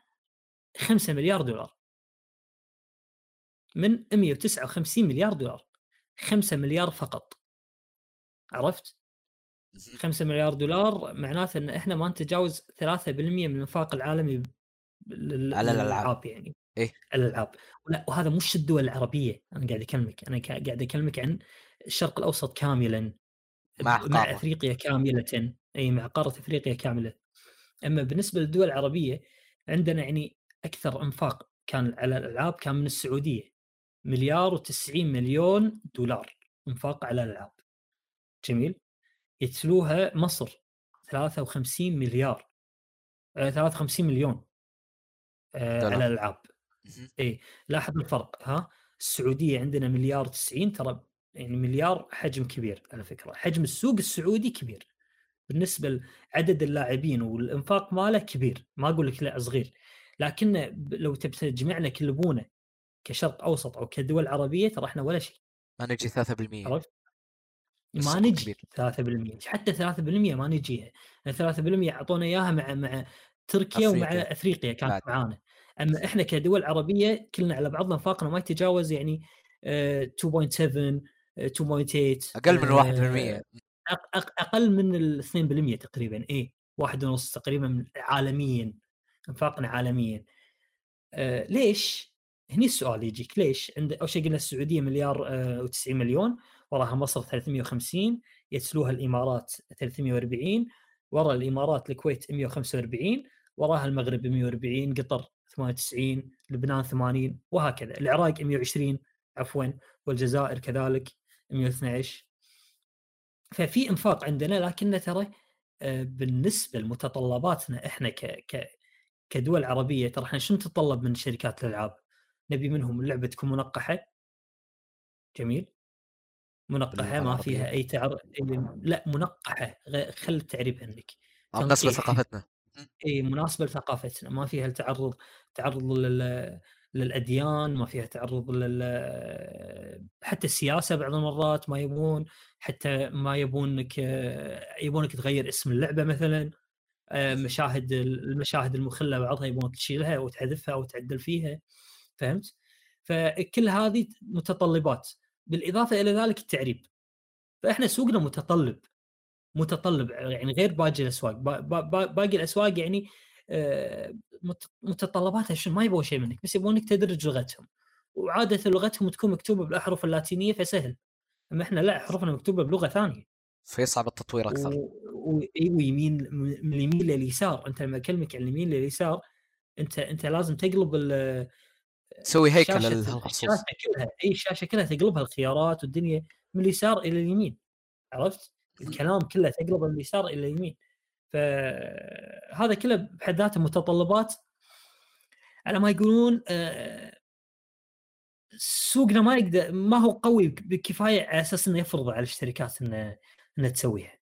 5 مليار دولار من 159 مليار دولار 5 مليار فقط عرفت؟ مهم. 5 مليار دولار معناته إن إحنا ما نتجاوز 3% من الانفاق العالمي لل- على الألعاب. للألعاب يعني إيه. الألعاب ولا وهذا مش الدول العربية أنا قاعد أكلمك أنا قاعد أكلمك عن الشرق الأوسط كاملا مع مع. أفريقيا كاملة. إي مع قارة أفريقيا كاملة. أما بالنسبة للدول العربية عندنا يعني أكثر أنفاق كان على الألعاب كان من السعودية. مليار و90 مليون دولار أنفاق على الألعاب. جميل. يتلوها مصر 53 مليار. آه 53 مليون آه دولار. على الألعاب. إي لاحظ الفرق ها؟ السعودية عندنا مليار 90 ترى يعني مليار حجم كبير على فكرة. حجم السوق السعودي كبير. بالنسبة لعدد اللاعبين والإنفاق ماله كبير. ما أقول لك لا صغير. لكن لو تبي تجمعنا كلبونه كشرق أوسط أو كدول عربية ترى إحنا ولا شيء. ما نجي 3% عرفت؟ ما نجي كبير. 3% حتى 3% ما نجيها 3% أعطونا إياها مع مع تركيا ومع أفريقيا. أفريقيا كانت. معانا. أما إحنا كدول عربية كلنا على بعضنا انفاقنا ما يتجاوز يعني آه، 2.7 آه، 2.8 أقل من آه، 1% أق- أق- أقل من ال 2% تقريبا. اي واحد ونص تقريبا عالميا أنفاقنا عالميا. آه ليش؟ هني السؤال يجيك ليش؟ عند أول شيء قلنا السعودية مليار آه و90 مليون وراها مصر 350 يتلوها الإمارات 340 ورا الإمارات الكويت 145 وراها المغرب 140 قطر 98 لبنان 80 وهكذا. العراق 120 عفوا والجزائر كذلك. 112 ففي إنفاق عندنا لكن ترى آه، بالنسبة لمتطلباتنا إحنا ك ك كدول عربية ترى إحنا شو نتطلب من شركات الألعاب؟ نبي منهم اللعبه تكون منقحة جميل منقحة ما. فيها أي تعر لا منقحة خل التعريب عندك تنقيح. لثقافتنا اي مناسبة لثقافتنا ما فيها التعرض تعرض لل للأديان ما فيها تعرض لل حتى السياسة بعض المرات ما يبون حتى ما يبونك يبونك تغير اسم اللعبة مثلا. آه، مشاهد المشاهد المخلة بعضها يبونك تشيلها أو تحذفها أو تعدل فيها فهمت؟ فكل هذه متطلبات. بالإضافة إلى ذلك التعريب. فإحنا سوقنا متطلب متطلب يعني غير باقي الأسواق. با- با- با- باقي الأسواق يعني متطلباتها شنو ما يبغون شيء منك بس يبغونك تدرج لغتهم. وعادة لغتهم تكون مكتوبة بالأحرف اللاتينية فسهل أما إحنا لا أحرفنا مكتوبة بلغة ثانية. فيصعب التطوير أكثر. و... و... ويمين من اليمين لليسار. أنت لما أكلمك عن اليمين لليسار أنت أنت لازم تقلب ال... تسوي هيكل الشاشة كلها إي الشاشة كلها تقلبها الخيارات والدنيا من اليسار إلى اليمين. عرفت؟ الكلام كله تقلبه من اليسار إلى اليمين. فهذا كله بحد ذاته متطلبات على ما يقولون آه، سوقنا ما يقدر ما هو قوي بكفاية على أساس إنه يفرض على الشركات إنه انها تسويها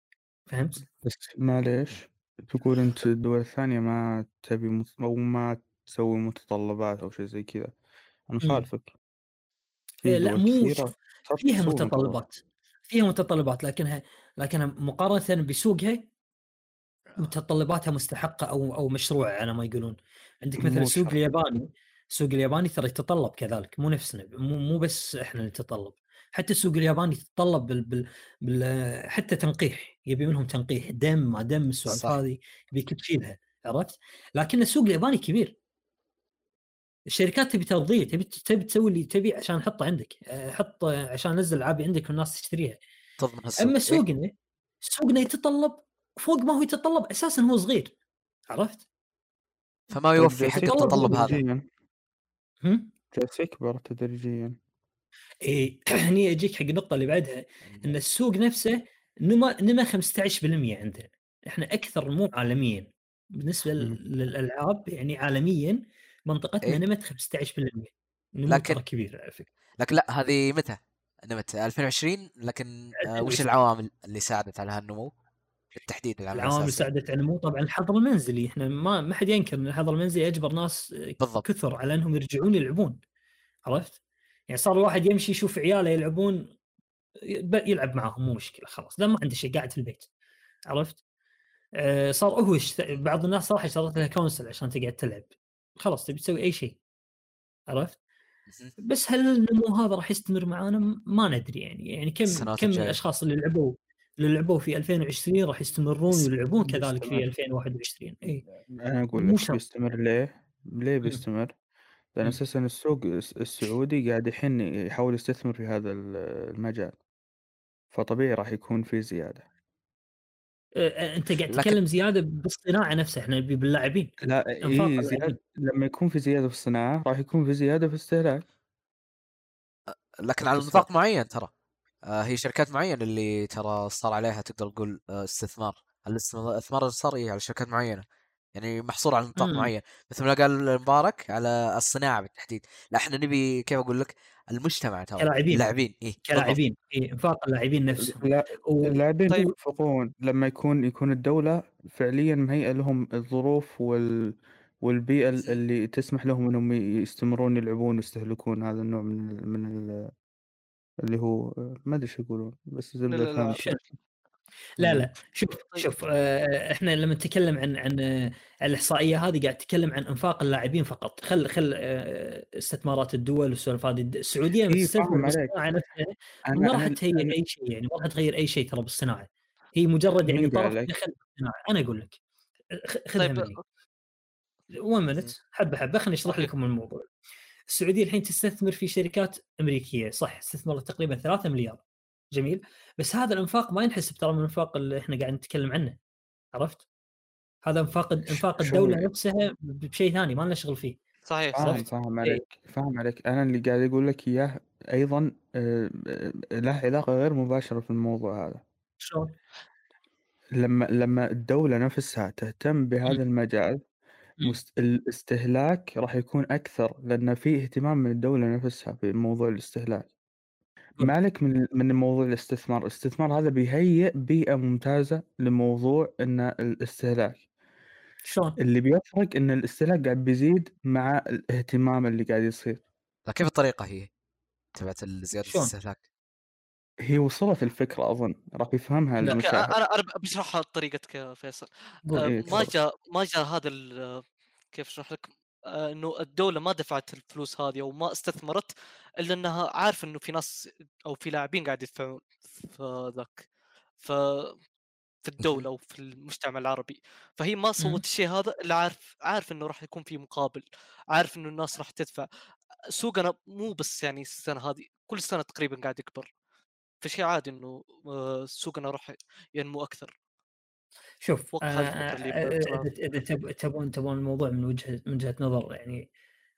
فهمت؟ بس معليش تقول أنت الدول الثانية ما تبي. أو ما تسوي متطلبات أو شيء زي كذا أنا مم. خالفك في لا، مو فيها متطلبات فيها متطلبات لكنها لكنها مقارنة بسوقها متطلباتها مستحقة أو أو مشروعة على ما يقولون عندك مثلا السوق. الياباني السوق الياباني ترى يتطلب كذلك مو نفسنا مو مو بس إحنا اللي نتطلب حتى السوق الياباني يتطلب بال, بال, بال حتى تنقيح يبي منهم تنقيح دم ما دم السوالف. هذه يبيك تشيلها عرفت؟ لكن السوق الياباني كبير الشركات تبي ترضية تبي تبي تسوي اللي تبي عشان حطه عندك أه، حط عشان انزل العاب عندك والناس تشتريها تضمن أما إيه؟ سوقنا سوقنا يتطلب فوق ما هو يتطلب أساسا هو صغير عرفت؟ فما يوفي حق التطلب هذا تدريجيا يكبر تدريجيا إيه هني أجيك حق النقطه اللي بعدها إن السوق نفسه نما نما 15% عندنا إحنا أكثر نمو عالميا بالنسبة مم. للالعاب يعني عالميا منطقتنا إيه. نمت 15% نمو لكن- كبير على فكرة لكن لا هذه متى؟ نمت 2020 لكن آه، وش 2020. العوامل اللي ساعدت على هالنمو؟ بالتحديد العوامل اللي ساعدت على النمو طبعا الحظر المنزلي إحنا ما ما حد ينكر إن الحظر المنزلي اجبر ناس بالضبط. كثر على إنهم يرجعون يلعبون عرفت؟ يعني صار الواحد يمشي يشوف عياله يلعبون يلعب معاهم مو مشكلة خلاص لا ما عنده شيء قاعد في البيت عرفت؟ آه، صار هو. بعض الناس صراحة اشترت لها كونسل عشان تقعد تلعب خلاص تبي تسوي أي شيء عرفت؟ بس هل النمو هذا راح يستمر معانا ما ندري يعني يعني كم كم. الأشخاص اللي لعبوا اللي لعبوا في 2020 راح يستمرون ويلعبون كذلك. في 2021 إي أنا أقول لك. بيستمر ليه؟ ليه بيستمر؟ لأن مم. أساسا السوق الس- السعودي قاعد الحين يحاول يستثمر في هذا ال- المجال فطبيعي راح يكون في زيادة آه، أنت قاعد لكن- تتكلم زيادة بالصناعة نفسها إحنا نبي باللاعبين لا اللاعبين. زيادة لما يكون في زيادة في الصناعة راح يكون في زيادة في الاستهلاك لكن على. نطاق معين ترى هي شركات معينة اللي ترى صار عليها تقدر تقول آه استثمار الاستثمار اللي صار إيه على شركات معينة يعني محصور على نطاق. معين مثل ما قال مبارك على الصناعة بالتحديد لا إحنا نبي كيف أقول لك المجتمع ترى كلاعبين. اللاعبين إيه بالضبط. كلاعبين اي إنفاق اللاعبين نفسهم. اللاعبين طيب. يوفقون لما يكون يكون الدولة فعليا مهيئة لهم الظروف وال والبيئة ال- اللي تسمح لهم إنهم يستمرون يلعبون ويستهلكون هذا النوع من ال من ال اللي هو ما أدري إيش يقولون بس لا، لا، لا. شو- لا لا شوف طيب. شوف آه، إحنا لما نتكلم عن عن آه، الإحصائية هذه قاعد تتكلم عن أنفاق اللاعبين فقط خل خل آه، استثمارات الدول والسوالف هذه السعودية إيه،. بالصناعه نفسها ما راح تغير أي شيء يعني ما راح تغير أي شيء ترى بالصناعة هي مجرد يعني طرف؟ دخل بالصناعة أنا أقول لك خذها طيب مني 1 مينت حبة حبة خليني أشرح. لكم الموضوع السعودية الحين تستثمر في شركات أمريكية. صح استثمرت تقريبا 3 مليار. جميل. بس هذا الإنفاق ما ينحسب ترى من الانفاق اللي إحنا قاعد نتكلم عنه. عرفت؟ هذا إنفاق إنفاق الدولة نفسها بشيء ثاني ما لنا شغل فيه. صحيح فاهم صحيح. فاهم إيه. عليك فاهم عليك. أنا اللي قاعد أقول لك إياه أيضا آه، آه، له علاقة غير مباشرة في الموضوع هذا. شلون؟ لما لما الدولة نفسها تهتم بهذا المجال. الاستهلاك راح يكون أكثر لأن في اهتمام من الدولة نفسها في موضوع الاستهلاك. مالك من من موضوع الاستثمار الاستثمار هذا بيهيئ بيئة ممتازة لموضوع أن الاستهلاك شلون؟ اللي بيفرق أن الاستهلاك قاعد بيزيد مع الاهتمام اللي قاعد يصير لا كيف الطريقة هي تبعت زيادة؟ الاستهلاك هي وصلت الفكرة أظن. راح يفهمها المشاهد أنا أنا بشرحها بطريقتك فيصل. آه، إيه، ما. جاء ما جاء هذا كيف أشرح لك؟ آه، إنه الدولة ما دفعت الفلوس هذه أو ما استثمرت إلا إنها عارف إنه في ناس أو في لاعبين قاعد يدفعون في ذاك. ف في الدولة أو في المجتمع العربي. فهي ما. صوت الشيء هذا إلا عارف عارف إنه راح يكون في مقابل. عارف إنه الناس راح تدفع. سوقنا مو بس يعني السنة هذه كل سنة تقريبا قاعد يكبر. فشيء عادي إنه آه، سوقنا راح ينمو أكثر. شوف آه، بتطلع. إذا إذا تب- تبون تبون الموضوع من وجهة من وجهة نظر يعني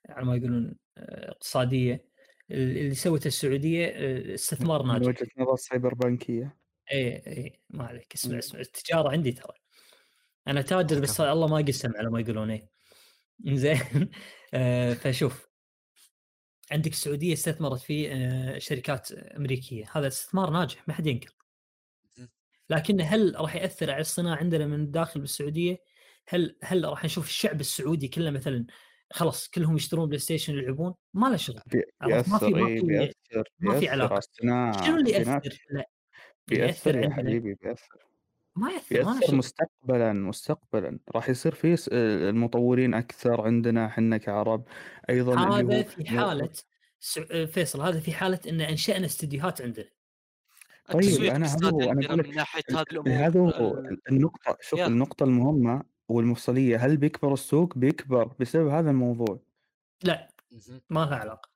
على ما يقولون آه، اقتصادية اللي سوته السعودية آه، استثمار من ناجح. وجهة نظر سايبر بنكية اي اي ما عليك اسمع. اسمع التجارة عندي ترى. أنا تاجر بس الله ما قسم على ما يقولون إيه. زين آه، فشوف عندك السعودية استثمرت في آه، شركات أمريكية هذا استثمار ناجح ما حد ينكر. لكن هل راح يأثر على الصناعة عندنا من الداخل بالسعودية؟ هل هل راح نشوف الشعب السعودي كله مثلا خلاص كلهم يشترون بلاي ستيشن يلعبون؟ ما له شغل بي- عرفت؟ ما في- بيأثر ما إيه في- بيأثر ما في بيأثر علاقة. على الصناعة شنو اللي يأثر؟ اللي بيأثر يا حبيبي بيأثر ما يأثر ما مستقبلا مستقبلا راح يصير في المطورين أكثر عندنا إحنا كعرب أيضا اللي هذا هو في حالة سع- فيصل هذا في حالة إن أنشأنا استديوهات عندنا طيب، أنا هذا هو، لك من ناحية هذه الأمور هذا هو ال- النقطة شوف يا. النقطة المهمة والمفصلية هل بيكبر السوق؟ بيكبر بسبب هذا الموضوع لا. ما لها علاقة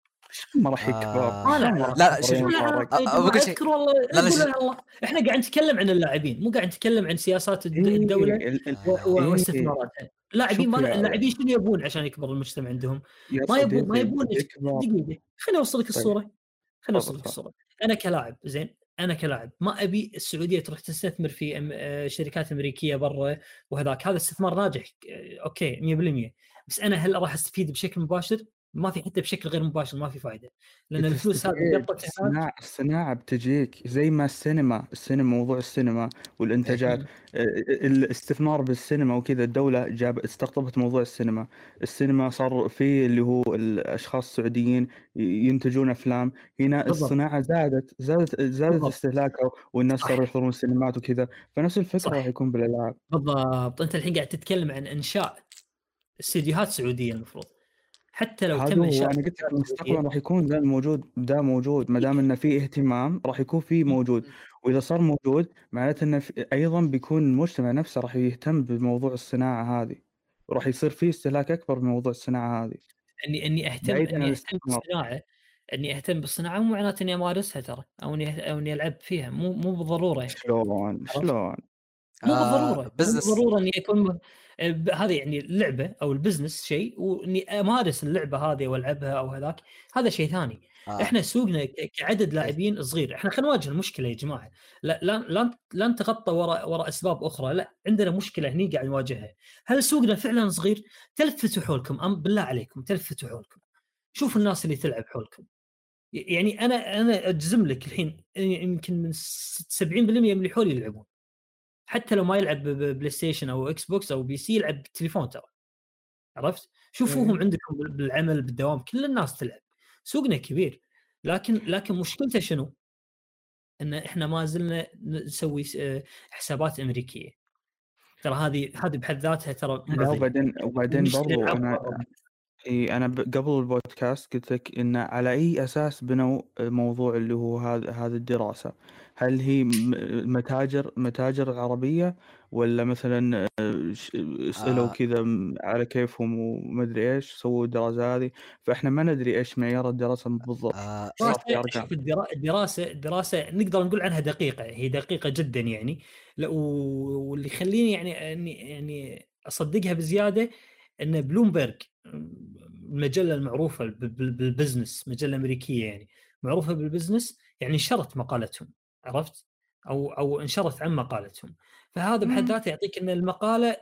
ما راح يكبر؟ آه. ما راح لا، يكبر شوف- شيء. والله لا، لا، قول شيء. لها الله إحنا قاعد نتكلم عن اللاعبين مو قاعد نتكلم عن سياسات إيه، الدولة إيه. واستثماراتها اللاعبين شوف ما اللاعبين شنو يبون عشان يكبر المجتمع عندهم؟ ما يبون ما يبون دقيقة خليني أوصل لك طيب. الصورة خليني أوصل لك. الصورة أنا كلاعب زين أنا كلاعب ما أبي السعودية تروح تستثمر في أم- آه، شركات أمريكية برا وهذاك هذا استثمار ناجح آه، أوكي 100% بس أنا هل راح أستفيد بشكل مباشر؟ ما في حتى بشكل غير مباشر ما في فائده لأن الفلوس هذه الصناعة بتجيك زي ما السينما السينما موضوع السينما والإنتاجات مم. آه، الاستثمار بالسينما وكذا الدولة جاب استقطبت موضوع السينما السينما صار في اللي هو الأشخاص السعوديين ينتجون أفلام هنا بالضبط. الصناعة زادت زادت زادت. استهلاكها والناس. صاروا يحضرون السينمات وكذا فنفس الفكرة صح. راح يكون بالألعاب بالضبط أنت الحين قاعد تتكلم عن إنشاء استديوهات سعودية المفروض حتى لو هذا تم إنشاء أنا قلت سعودية، راح يكون ذا موجود ده موجود. ما دام إنه في اهتمام راح يكون في موجود. وإذا صار موجود معناته إنه في- أيضا بيكون المجتمع نفسه راح يهتم بموضوع الصناعة هذه. وراح يصير في استهلاك أكبر بموضوع الصناعة هذه. أني أني أهتم بعيد عن اني أهتم الاستثمار. بالصناعة أني أهتم بالصناعة مو معناته إني أمارسها ترى أو إني أو إني ألعب فيها. مو مو بالضرورة يعني. شلون؟ شلون؟ مو آه، بالضرورة مو business. بالضرورة إني أكون هذه يعني اللعبة أو ال business شيء وإني أمارس اللعبة هذه وألعبها أو هذاك هذا شيء ثاني. آه. إحنا سوقنا كعدد لاعبين صغير. إحنا خلينا نواجه المشكلة يا جماعة. لا لا لا لا نتغطى وراء وراء أسباب أخرى. لا عندنا مشكلة هني قاعد نواجهها. هل سوقنا فعلا صغير؟ تلفتوا حولكم أم بالله عليكم تلفتوا حولكم. شوفوا الناس اللي تلعب حولكم. يعني أنا أنا أجزم لك الحين يمكن من س- 70% من اللي حولي يلعبون. حتى لو ما يلعب بلاي ستيشن أو إكس بوكس أو PC يلعب بالتليفون ترى عرفت؟ شوفوهم. عندكم بال- بالعمل بالدوام كل الناس تلعب سوقنا كبير لكن لكن مشكلته شنو؟ إن إحنا ما زلنا نسوي آه، حسابات أمريكية ترى هذه هذه بحد ذاتها ترى وبعدين وبعدين برضو أنا. إي أنا ب- قبل البودكاست قلت لك إن على أي أساس بنوا موضوع اللي هو هذا هذه الدراسة؟ هل هي م- متاجر متاجر عربية ولا مثلا آه، سألوا آه. كذا على كيفهم ومدري إيش سووا الدراسة هذه فإحنا ما ندري إيش معيار الدراسة بالضبط. آه شوف الدرا- الدراسة الدراسة نقدر نقول عنها دقيقة هي دقيقة جدا يعني. واللي يخليني يعني اني يعني أصدقها بزيادة إن بلومبرج المجلة المعروفة ب- ب- بال business مجلة أمريكية يعني معروفة بال business يعني نشرت مقالتهم عرفت؟ أو أو انشرت عن مقالتهم. فهذا بحد. ذاته يعطيك إن المقالة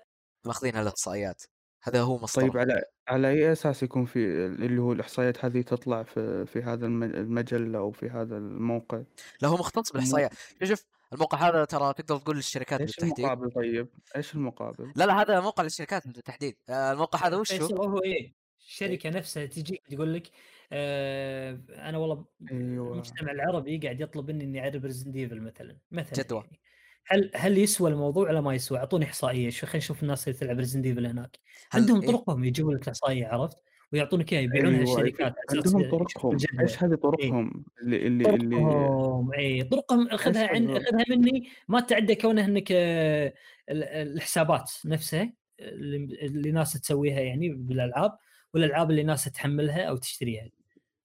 ماخذين الاحصائيات هذا هو مصدر. طيب على على أي أساس يكون في اللي هو الإحصائيات هذه تطلع في في هذا الم- المجلة أو في هذا الموقع؟ لا هو مختص بالإحصائيات. شوف الموقع هذا ترى تقدر تقول للشركات إيش بالتحديد المقابل طيب إيش المقابل لا لا هذا موقع للشركات بالتحديد آه الموقع هذا وش فيصل هو؟ هو إيه الشركة نفسها تجي تقول لك آه أنا والله أيوه المجتمع العربي قاعد يطلب مني إني أعرف Resident Evil مثلا مثلا جدوى. يعني هل هل يسوى الموضوع ولا ما يسوى؟ أعطوني إحصائية شو خلينا نشوف الناس اللي تلعب Resident Evil هناك هل عندهم إيه؟ طرقهم يجيبوا لك إحصائية عرفت؟ ويعطونك إياها يبيعونها للشركات على أساس عندهم طرقهم. إيش هذه طرقهم؟ اللي اللي اللي طرقهم اي طرقهم خذها إيش عن هذا؟ خذها مني. ما تعدى كونه إنك آه، ال- الحسابات نفسها اللي ناس تسويها يعني بالألعاب والألعاب اللي ناس تحملها أو تشتريها.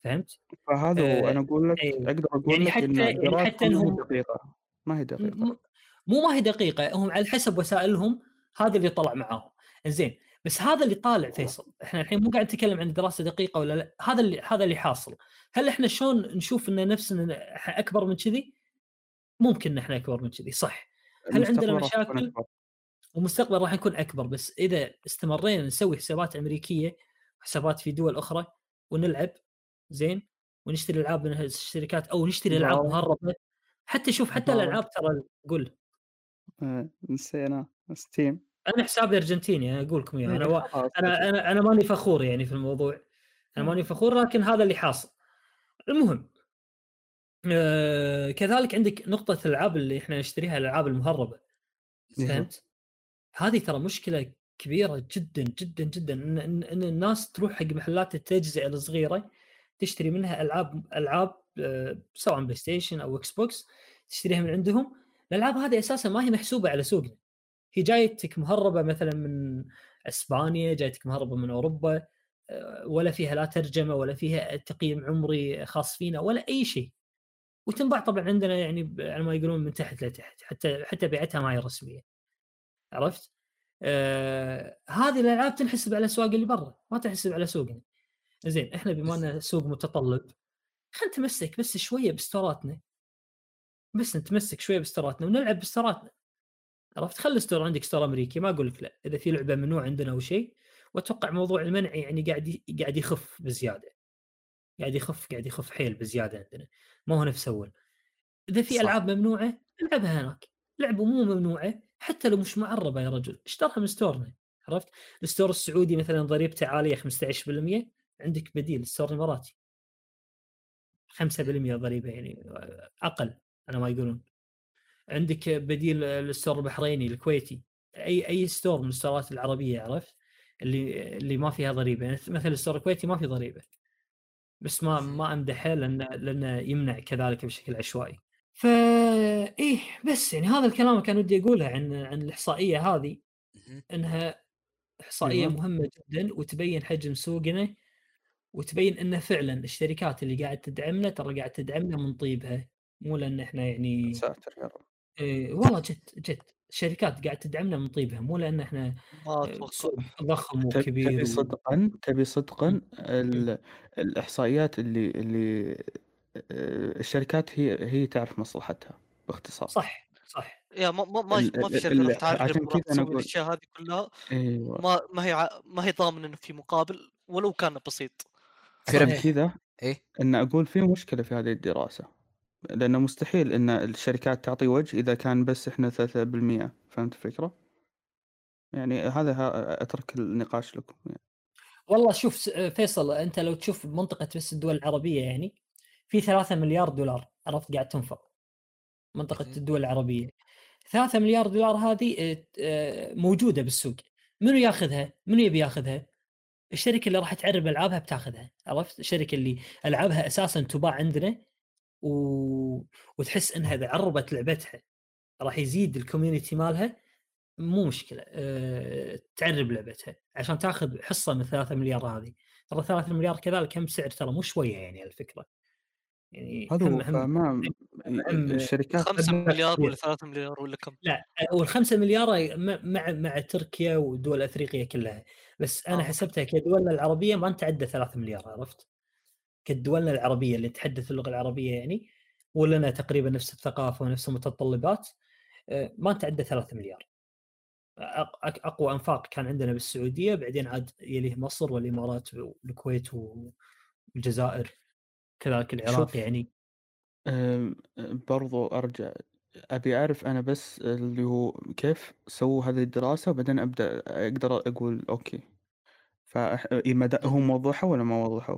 فهمت؟ فهذا هو. آه، أنا أقول لك أيوه. أقدر أقول يعني لك حتى- ان يعني حتى إنهم- دقيقة. ما هي دقيقة. م- مو ما هي دقيقة هم على حسب وسائلهم هذا اللي طلع معاهم. زين بس هذا اللي طالع فيصل. إحنا الحين مو قاعد نتكلم عن دراسة دقيقة ولا لا. هذا اللي هذا اللي حاصل. هل إحنا شلون نشوف إن نفسنا أكبر من كذي؟ ممكن إن إحنا أكبر من كذي صح. هل عندنا يكون مشاكل؟ ومستقبل راح نكون أكبر بس إذا استمرينا نسوي حسابات أمريكية حسابات في دول أخرى ونلعب زين ونشتري ألعاب من الشركات أو نشتري ألعاب. مهربة. حتى شوف حتى. الألعاب ترى قول آه، نسينا. ستيم. أنا حسابي أرجنتيني أنا أقول لكم أنا و... خلاص أنا أنا أنا ماني فخور يعني في الموضوع. أنا ماني فخور لكن هذا اللي حاصل. المهم آه كذلك عندك نقطة الألعاب اللي إحنا نشتريها الألعاب المهربة. إيه. فهمت؟ هذه ترى مشكلة كبيرة جدا جدا جدا. إن, إن, الناس تروح حق محلات التجزئة الصغيرة تشتري منها ألعاب ألعاب آه، سواء بلاي ستيشن أو إكس بوكس تشتريها من عندهم. الألعاب هذه أساسا ما هي محسوبة على سوقنا. هي جايتك مهربة مثلا من إسبانيا جايتك مهربة من أوروبا آه، ولا فيها لا ترجمة ولا فيها تقييم عمري خاص فينا ولا أي شيء. وتنباع طبعا عندنا يعني على ما يقولون من تحت لتحت حتى حتى بيعتها ما هي رسمية. عرفت؟ آه هذه الألعاب تنحسب على الاسواق اللي برا ما تنحسب على سوقنا. زين إحنا بما أن سوق متطلب خلينا نتمسك بس شوية بستوراتنا. بس نتمسك شوية بستوراتنا ونلعب بستوراتنا. عرفت؟ خلي store عندك store أمريكي ما أقول لك لا إذا في لعبة ممنوع عندنا أو شيء وأتوقع موضوع المنع يعني قاعد ي- قاعد يخف بزيادة. قاعد يخف قاعد يخف حيل بزيادة عندنا. ما هو نفس أول. إذا في صح. ألعاب ممنوعة العبها هناك. لعبة مو ممنوعة حتى لو مش معربة يا رجل اشترها من store نا عرفت؟ ال store السعودي مثلا ضريبته عالية 15% عندك بديل ال store الإماراتي. 5% ضريبة يعني أقل على ما يقولون. عندك بديل ال store البحريني الكويتي. أي أي store من الستورات العربية عرفت؟ اللي اللي ما فيها ضريبة. يعني مثل ال store الكويتي ما في ضريبة. بس ما ما أمدحه لأن لأنه يمنع كذلك بشكل عشوائي. فا إيه بس يعني هذا الكلام كان ودي أقوله عن عن الإحصائية هذه. إنها إحصائية أيوة. مهمة جدا وتبين حجم سوقنا وتبين إن فعلا الشركات اللي قاعد تدعمنا ترى قاعد تدعمنا من طيبها. مو لأن إحنا يعني ساتر يا رب إيه والله جد جد الشركات قاعد تدعمنا من طيبها مو لأن إحنا آه، ضخم وكبير تبي. صدقا تبي صدقا ال- الإحصائيات اللي اللي آه، الشركات هي هي تعرف مصلحتها باختصار. صح صح. يا ما ما ما, في شركة راح تعرف عشان كذا تسوي أقول- الأشياء هذه كلها أيوه. ما ما هي ع- ما هي ضامن إنه في مقابل ولو كان بسيط. عشان كذا إيه؟ إن أقول في مشكلة في هذه الدراسة. لأنه مستحيل إن الشركات تعطي وجه إذا كان بس إحنا 3% فهمت الفكرة؟ يعني هذا أترك النقاش لكم يعني. والله شوف فيصل أنت لو تشوف منطقة بس الدول العربية يعني في 3 مليار دولار عرفت قاعد تنفق منطقة مهم. الدول العربية 3 مليار دولار هذه آه، آه، موجودة بالسوق منو ياخذها؟ منو يبي ياخذها؟ الشركة اللي راح تعرب ألعابها بتاخذها عرفت؟ الشركة اللي ألعابها أساسا تباع عندنا و... وتحس إنها إذا عربت لعبتها راح يزيد الكوميونتي مالها مو مشكلة أه... تعرب لعبتها عشان تاخذ حصة من 3 مليار هذه ترى 3 مليار كذلك هم سعر ترى مو شوية يعني على الفكرة يعني هذا هم هم فما هم- الشركات 5 مبلغ مليار. ولا 3 مليار ولا كم؟ لا والخمسة مليار م- مع مع تركيا ودول أفريقيا كلها بس أنا آه. حسبتها كدولنا العربية ما نتعدى 3 مليار عرفت؟ كدولنا العربية اللي تحدث اللغة العربية يعني ولنا تقريبا نفس الثقافة ونفس المتطلبات آه، ما نتعدى 3 مليار أقوى أنفاق كان عندنا بالسعودية بعدين عاد يليه مصر والإمارات والكويت والجزائر كذلك العراق شوف. يعني برضو أرجع أبي أعرف أنا بس اللي هو كيف سووا هذه الدراسة وبعدين أبدأ أقدر أقول أوكي فمدى هم وضحوا ولا ما وضحوا؟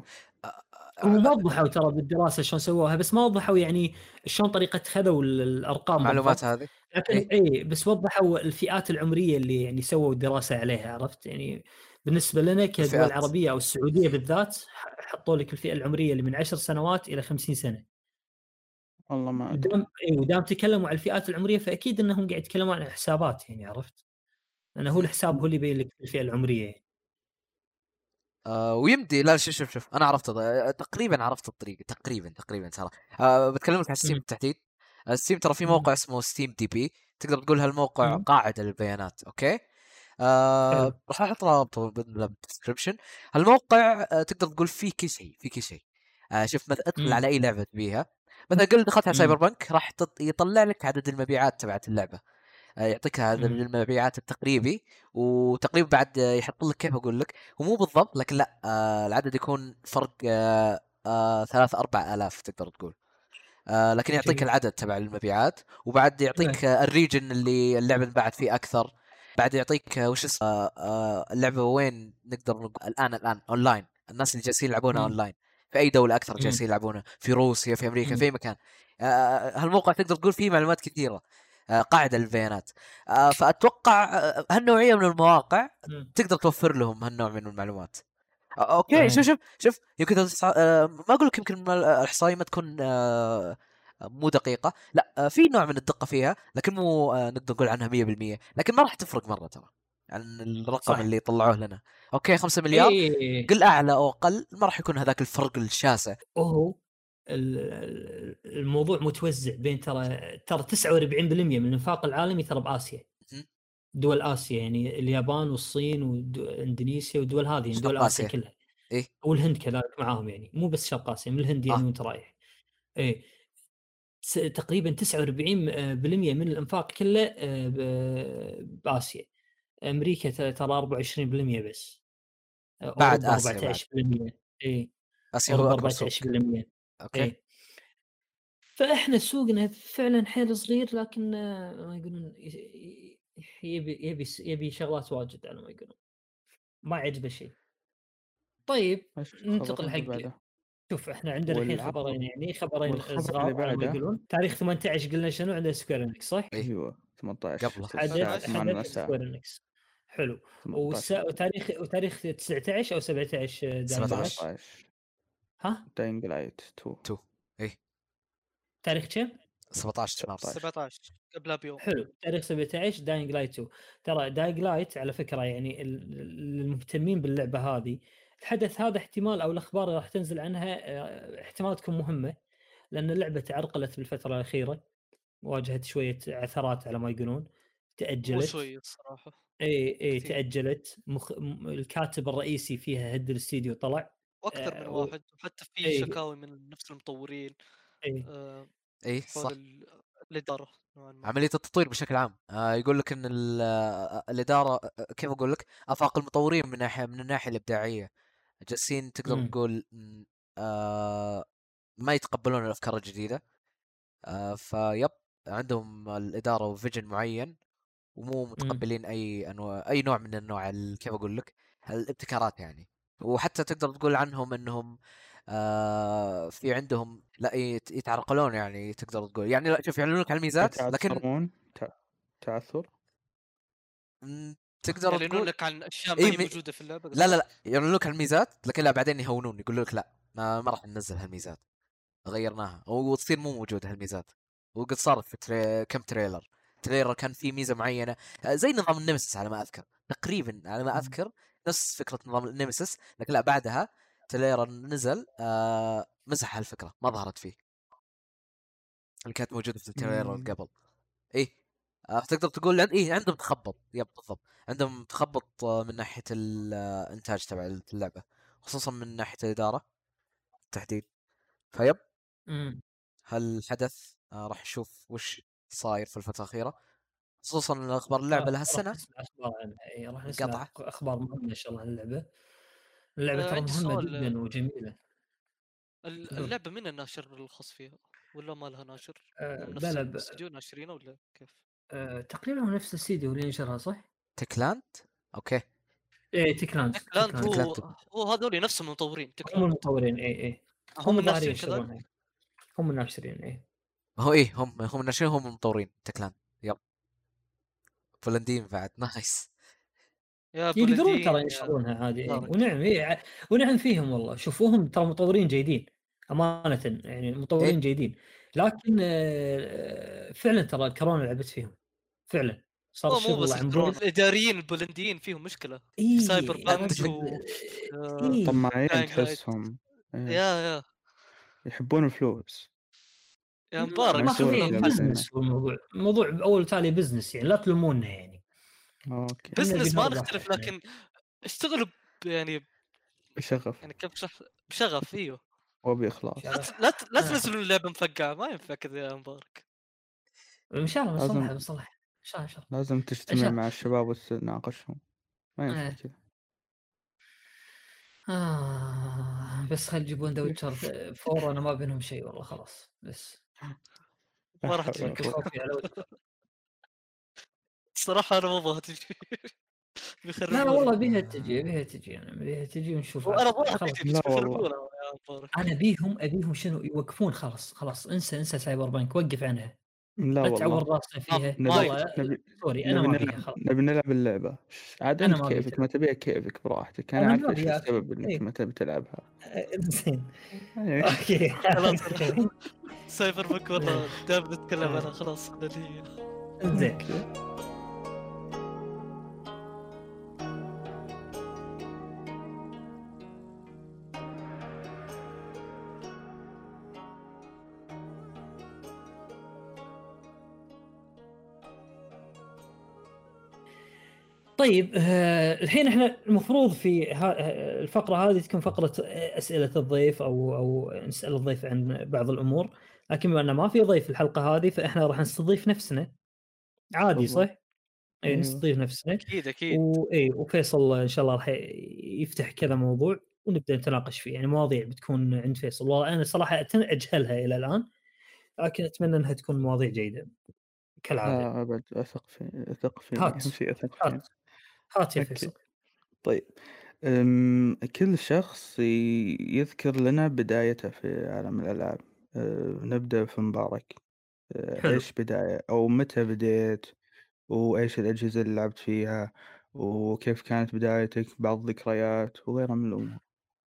هم وضحوا ترى بالدراسة شلون سووها بس ما وضحوا يعني شلون طريقة خذوا ال- الأرقام المعلومات. هذه لكن إيه. اي بس وضحوا الفئات العمرية اللي يعني سووا دراسة عليها عرفت يعني بالنسبة لنا كدول الفئات. عربيه أو السعودية بالذات حطوا لك الفئة العمرية اللي من 10 سنوات إلى 50 سنة والله ما ودام اي ودام تكلموا عن الفئات العمرية فأكيد إنهم قاعد يتكلمون عن حسابات يعني عرفت؟ لأنه هو الحساب هو اللي يبين لك الفئة العمرية يعني. آه ويمدي لا شوف شوف شوف أنا عرفت آه، تقريبا عرفت الطريقة تقريبا تقريبا ترى آه بتكلم لك عن Steam. بالتحديد آه، Steam ترى في. موقع اسمه SteamDB تقدر تقول هالموقع. قاعدة للبيانات أوكي آه. راح أحط رابط بال description هالموقع آه تقدر تقول فيه كل شيء في كل شيء آه شوف مثلا ادخل. على اي لعبة تبيها مثلا قل دخلت على. Cyberpunk راح يطلع لك عدد المبيعات تبعت اللعبة آه، يعطيك هذا مم. المبيعات التقريبي وتقريبا بعد يحط لك كيف أقول لك هو مو بالضبط لكن لا آه العدد يكون فرق آه آه ثلاث أربع آلاف تقدر تقول لكن يعطيك. العدد تبع المبيعات وبعد يعطيك ال region اللي اللعبة انباعت فيه أكثر بعد يعطيك وش اسمه اللعبة وين نقدر نقول الآن الآن أونلاين الناس اللي جالسين يلعبونها. أونلاين في أي دولة أكثر. جالسين يلعبونها في روسيا في أمريكا. في أي مكان هالموقع تقدر تقول فيه معلومات كثيرة قاعدة للبيانات آه فأتوقع آه هالنوعية من المواقع. تقدر توفر لهم هالنوع من المعلومات آه، أوكي. شوف شوف شوف يمكن آه، ما أقول لك يمكن الإحصائية ما تكون آه، مو دقيقة لا آه، في نوع من الدقة فيها لكن مو آه، نقدر نقول عنها 100% لكن ما راح تفرق مرة ترى عن الرقم صح. اللي طلعوه لنا أوكي 5 مليار إيه. قل أعلى أو أقل ما راح يكون هذاك الفرق الشاسع ال- الموضوع متوزع بين ترى ترى 49% من الانفاق العالمي ترى بآسيا. دول آسيا يعني اليابان والصين واندونيسيا والدول هذه يعني دول آسيا. كلها. إيه. والهند كذلك معاهم يعني. مو بس شرق آسيا من الهند يعني آه. وانت رايح. س- تقريبا 49% من الأنفاق كله آه، بآسيا. أمريكا ترى 24% بس. بعد بعد. 14% اي آسيا هو أوروبا أكبر سوق. 14% أوكي إيه فإحنا سوقنا فعلا حيل صغير لكن آه، ما يقولون يبي يبي يبي شغلات واجد على ما يقولون ما يعجبه شيء طيب ننتقل حق؟ شوف إحنا عندنا الحين خبرين يعني خبرين صغار على ما بعده؟ يقولون تاريخ 18 قلنا شنو عندنا Square Enix صح؟ إيه. أيوه 18 قبله. الساعة حدث 8 حدث Square Enix حلو 18 والسا... وتاريخ وتاريخ 19 أو 17 دايم 17. 17 ها؟ Dying Light 2 two إيه. تاريخ كم؟ 17 مارس 17. 17 قبلها بيوم. حلو. تاريخ 17 Dying Light 2 ترى Dying Light على فكرة يعني ال- المهتمين باللعبة هذه الحدث هذا احتمال أو الأخبار اللي راح تنزل عنها آه، احتمال تكون مهمة لأن اللعبة تعرقلت بالفترة الأخيرة واجهت شوية عثرات على ما يقولون تأجلت. شوي الصراحة. اي اي. تأجلت. مخ... م- الكاتب الرئيسي فيها هد الاستديو طلع. وأكثر من آه، و- واحد وحتى في إيه. شكاوي من نفس المطورين اي آه، حول صح. ال- الإدارة عملية التطوير بشكل عام آه يقول لك إن آه، الإدارة آه، كيف أقول لك؟ أفاق المطورين من ناحية من الناحية الإبداعية. جالسين تقدر مم. تقول آه ما يتقبلون الأفكار الجديدة آه فيب عندهم الإدارة وفيجن معين ومو متقبلين أي أنواع أي نوع من النوع ال- كيف أقول لك؟ الابتكارات يعني. وحتى تقدر تقول عنهم إنهم آه في عندهم لا يت- يتعرقلون يعني تقدر تقول. يعني لا شوف يعلنون لك على الميزات لكن تعثر؟ تقدر يعلنون تقول لك عن أشياء إيه ما هي مي- موجودة في اللعبة لا لا لا يعلنون لك على الميزات لكن لا بعدين يهونون يقولوا لك لا ما, ما راح ننزل هالميزات غيرناها وتصير مو موجوده هالميزات. وقد صارت في تري... كم trailer trailer كان في ميزة معينة آه، زي نظام النمسس على ما أذكر تقريبا على ما أذكر نفس فكرة نظام النمسس لكن لا بعدها تريلر نزل آه مسح هالفكرة ما ظهرت فيه. اللي كانت موجودة في مم. قبل. إيه آه تقدر تقول عند إيه عندهم تخبط. يب بالضبط. عندهم تخبط آه، من ناحية الانتاج تبع اللعبة. خصوصا من ناحية الإدارة بالتحديد فيب. هالحدث آه راح نشوف وش صاير في الفترة الأخيرة. خصوصا أخبار اللعبة راح- لها راح السنة نسمع راح نسمع أخبار مهمة إن شاء الله عن اللعبة. اللعبة آه، ترى مهمة سؤال، جدا وجميلة. اللعبة من الناشر الخاص فيها؟ ولا ما لها ناشر؟ آه، هم لا نفس لا الاستوديو ناشرينها ولا كيف؟ آه، تقريبا هو نفس الاستديو اللي ينشرها صح؟ Techland؟ أوكي. إيه Techland Techland Techland. هو Techland. هو هذول نفسهم المطورين هم Techland. المطورين إي إي. هم هم الناشرين هم الناشرين إي. هو إيه هم هم الناشرين هم المطورين Techland. بولنديين بعد nice يا يقدرون بولنديين ترى عادي إيه. بارك. ونعم إيه. ع- ونعم فيهم والله شوفوهم ترى مطورين جيدين امانه يعني مطورين إيه. جيدين لكن آه، فعلا ترى الكورونا لعبت فيهم فعلا صار مو بس الاداريين البولنديين فيهم مشكلة اي Cyberpunk. و إيه. طماعين. تحسهم إيه. يا يا يحبون الفلوس يا مبارك الموضوع الموضوع بأول تالي business يعني لا تلومونا يعني. أوكي. business ما نختلف إحنا. لكن اشتغلوا يعني بشغف. يعني كيف اشرح بشغف إيوه. وبإخلاص. لا ت- لا ت- لا آه. تنزلون اللعبة مفقعة ما ينفع كذا يا مبارك إن شاء الله لازم- بنصلحها بنصلحها إن شاء الله إن شاء الله. لازم تجتمع مع الشباب وتناقشهم. ما ينفع إيه. كذا. آه بس خل يجيبون ذا ويتشر فور أنا ما بينهم شيء والله خلاص. بس. ما راح لا تجي حول ولا قوة. خوفي على ويتشر الصراحة أنا ما أبغى تجي. لا لا والله بيها تجي بيها تجي أنا بيها تجي ونشوف وأنا. أبغاها يا مبارك. أنا بيهم أبيهم شنو يوقفون خلاص خلاص انسى انسى سايبر بانك وقف عنها. لا لا تعور والله. راسنا فيها. والله نبي سوري أنا نبي ما نلعب خلاص. نبي نلعب اللعبة. عاد أنا أنت كيفك؟ ما تبيها كيفك براحتك. أنا أنا عارف إيش. السبب إنك إيه. ما تبي تلعبها. زين. إيه. أوكي. خلاص Cyberpunk والله. دائما نتكلم عنها خلاص. خليني. زين. طيب آه، الحين إحنا المفروض في ها- آه، الفقرة هذه تكون فقرة آه، أسئلة الضيف أو أو نسأل الضيف عن بعض الأمور لكن بما إنه ما في ضيف الحلقة هذه فإحنا راح نستضيف نفسنا عادي. صح؟ اي. نستضيف نفسنا أكيد أكيد واي وفيصل إن شاء الله راح يفتح كذا موضوع ونبدأ نتناقش فيه يعني مواضيع بتكون عند فيصل والله أنا صراحة أجهلها إلى الآن لكن أتمنى إنها تكون مواضيع جيدة كالعادة لا أبد أثق في أثق. اهم شيء أثق فيني هات يا. فيصل. طيب أم، كل شخص يذكر لنا بدايته في عالم الألعاب. أه، نبدأ في مبارك. أه، حلو. إيش بداية؟ أو متى بديت؟ وإيش الأجهزة اللي لعبت فيها؟ وكيف كانت بدايتك؟ بعض الذكريات وغيرها من الأمور.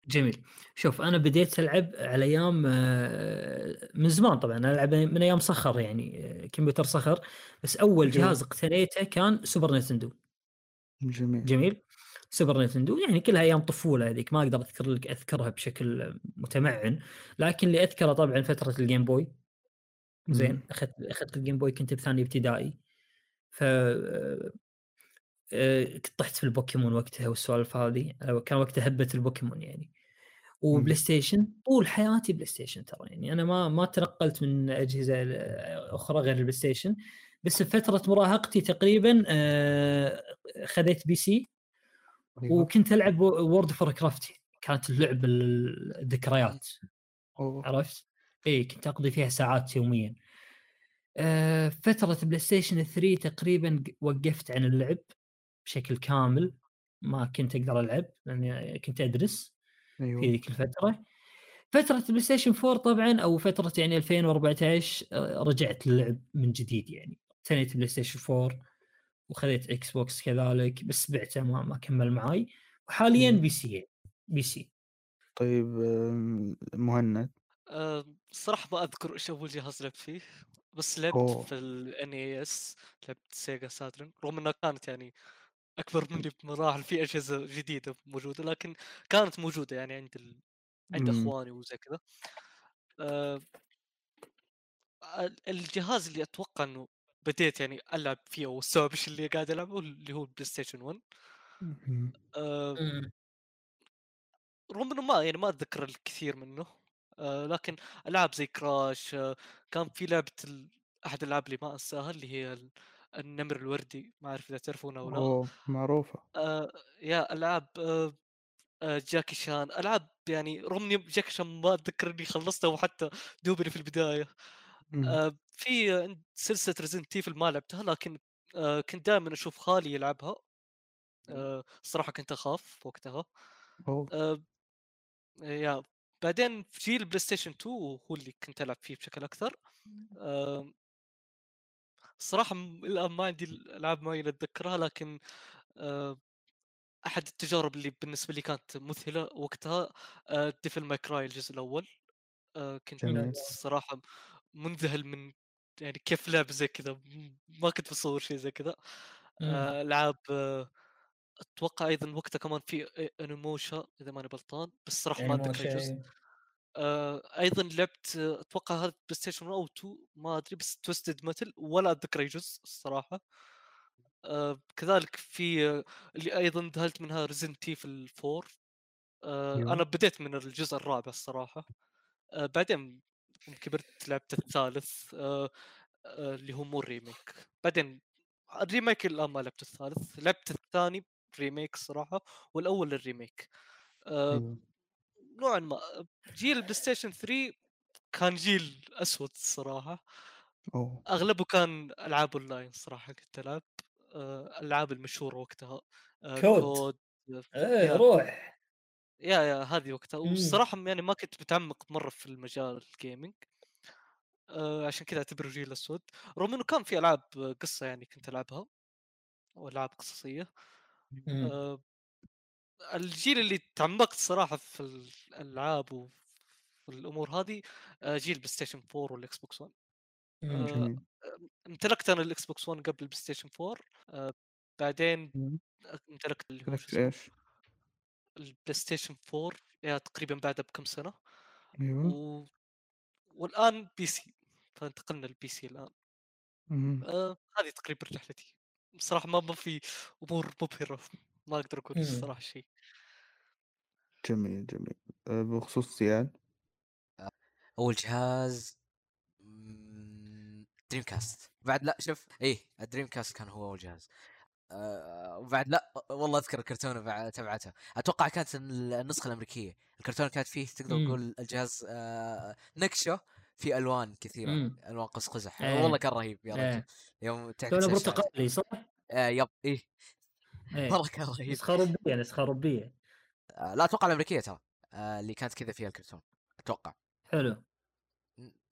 جميل. شوف أنا بديت ألعب على أيام آه، من زمان طبعا. أنا ألعب من أيام صخر يعني كمبيوتر صخر. بس أول. جهاز اقتنيته كان Super Nintendo جميل. جميل. Super Nintendo يعني كلها أيام طفولة هذيك ما أقدر أذكر لك أذكرها بشكل متمعن لكن اللي أذكره طبعا فترة ال Game Boy زين. أخذت أخذت ال Game Boy كنت بثاني ابتدائي. ف آه، آه، كنت طحت في البوكيمون وقتها والسوالف هذه. آه، كان وقتها هبة البوكيمون يعني. وبلاي ستيشن طول حياتي بلاي ستيشن ترى يعني. أنا ما ما تنقلت من أجهزة أخرى غير البلاي ستيشن بس بفترة مراهقتي تقريبا آه، خذيت PC أيوه. وكنت ألعب World of Warcraft كانت اللعب ال- الذكريات. عرفت؟ اي كنت أقضي فيها ساعات يوميا. آه فترة بلاي ستيشن 3 تقريبا وقفت عن اللعب بشكل كامل ما كنت أقدر ألعب لأني كنت أدرس في أيوه ذيك الفترة فترة البلاي ستيشن 4 طبعا أو فترة يعني 2014 آه، رجعت للعب من جديد يعني اقتنيت بلاي ستيشن 4 وخذيت إكس بوكس كذلك بس بعته ما, ما كمل معاي وحاليا مم. PC PC طيب مهند الصراحة ما أذكر إيش أول جهاز لعبت فيه بس لعبت أوه. في ال NES لعبت Sega Saturn رغم إنها كانت يعني أكبر مني بمراحل في أجهزة جديدة موجودة لكن كانت موجودة يعني عند ال... عند مم. أخواني وزي كذا ال- الجهاز اللي أتوقع إنه بديت يعني ألعب فيه السبب إيش اللي قاعد ألعبه اللي هو البلاي ستيشن 1 مم. آه، مم. رغم إنه ما يعني ما أتذكر الكثير منه آه، لكن ألعاب زي Crash آه، كان في لعبة ال... أحد الألعاب اللي ما أنساها اللي هي ال- النمر الوردي ما أعرف إذا تعرفونها أو لا أوه معروفة آه، يا ألعاب آه، آه، جاكي شان ألعاب يعني رغم إني جاكي شان ما أتذكر إني خلصتها وحتى دوبني في البداية. آه، في سلسلة Resident Evil ما لعبتها لكن آه، كنت دائما أشوف خالي يلعبها. آه، الصراحه كنت أخاف وقتها. آه، يا بعدين في جيل البلاي ستيشن 2 هو اللي كنت ألعب فيه بشكل أكثر. آه، الصراحه م- الآن ما عندي الألعاب معينه اتذكرها لكن آه، أحد التجارب اللي بالنسبة لي كانت مذهلة وقتها Devil May Cry الجزء الأول. آه، كنت جميل. منذهل من يعني كيف لعب زي كذا ما كنت بصور شيء زي كذا. العاب آه، أتوقع أيضا وقتها كمان في Onimusha إذا ماني غلطان بس صراحة ما اتذكر أي جزء. شيء آه، أيضا لعبت أتوقع هذا بلاي ستيشن 1 أو 2 ما أدري بس Twisted Metal ولا أتذكر أي جزء الصراحة. آه، كذلك في اللي أيضا انذهلت منها Resident Evil 4 آه، أيوه. أنا بديت من الجزء الرابع الصراحة. بعدين كبرت لعبت الثالث آه، آه، اللي هو مو ال remake بعدين ال remake الآن ما لعبت الثالث لعبت الثاني remake الصراحه والأول ال remake آه، أيوه. نوعا ما جيل البلاي ستيشن 3 كان جيل أسود الصراحه أوه أغلبه كان ألعاب أونلاين صراحة كنت ألعب آه، الألعاب المشهورة وقتها COD. COD إيه. روح يا يا هذه وقتها مم. والصراحه يعني ما كنت متعمق مرة في المجال ال gaming آه عشان كذا أعتبره جيل اسود رغم إنه كان في ألعاب قصة يعني كنت ألعبها وألعاب قصصية مم. آه الجيل اللي تعمقت صراحة في الألعاب وفي الأمور هذه آه جيل بلاي ستيشن 4 والاكس بوكس 1 مم. آه امتلكت أنا الاكس بوكس 1 قبل البلاي ستيشن 4 آه بعدين مم. امتلكت اللي هو إيش؟ البلاي ستيشن 4 يا تقريبا بعدها بكم سنة أيوه. و... والآن PC فانتقلنا لل PC الآن. آه هذه تقريبا رحلتي. بصراحه ما ما في أمور مبهرة ما أقدر أقول مم. الصراحة شيء. جميل جميل. آه، بخصوص زياد؟ أول جهاز Dreamcast بعد لا شوف إيه ال Dreamcast كان هو أول جهاز. آه وبعد لا والله أذكر الكرتونة بعد تبعتها. أتوقع كانت النسخة الأمريكية. الكرتونة كانت فيه تقدر. تقول الجهاز آه نكشة في ألوان كثيرة مم. ألوان قوس قزح إيه. والله كان رهيب يا رجل. إيه. يوم تعكس. برتقالي صح؟ آه yep إيه. إيه. والله كان رهيب. نسخة أوروبية نسخة أوروبية. آه لا أتوقع الأمريكية ترى. آه اللي كانت كذا فيها الكرتون أتوقع. حلو.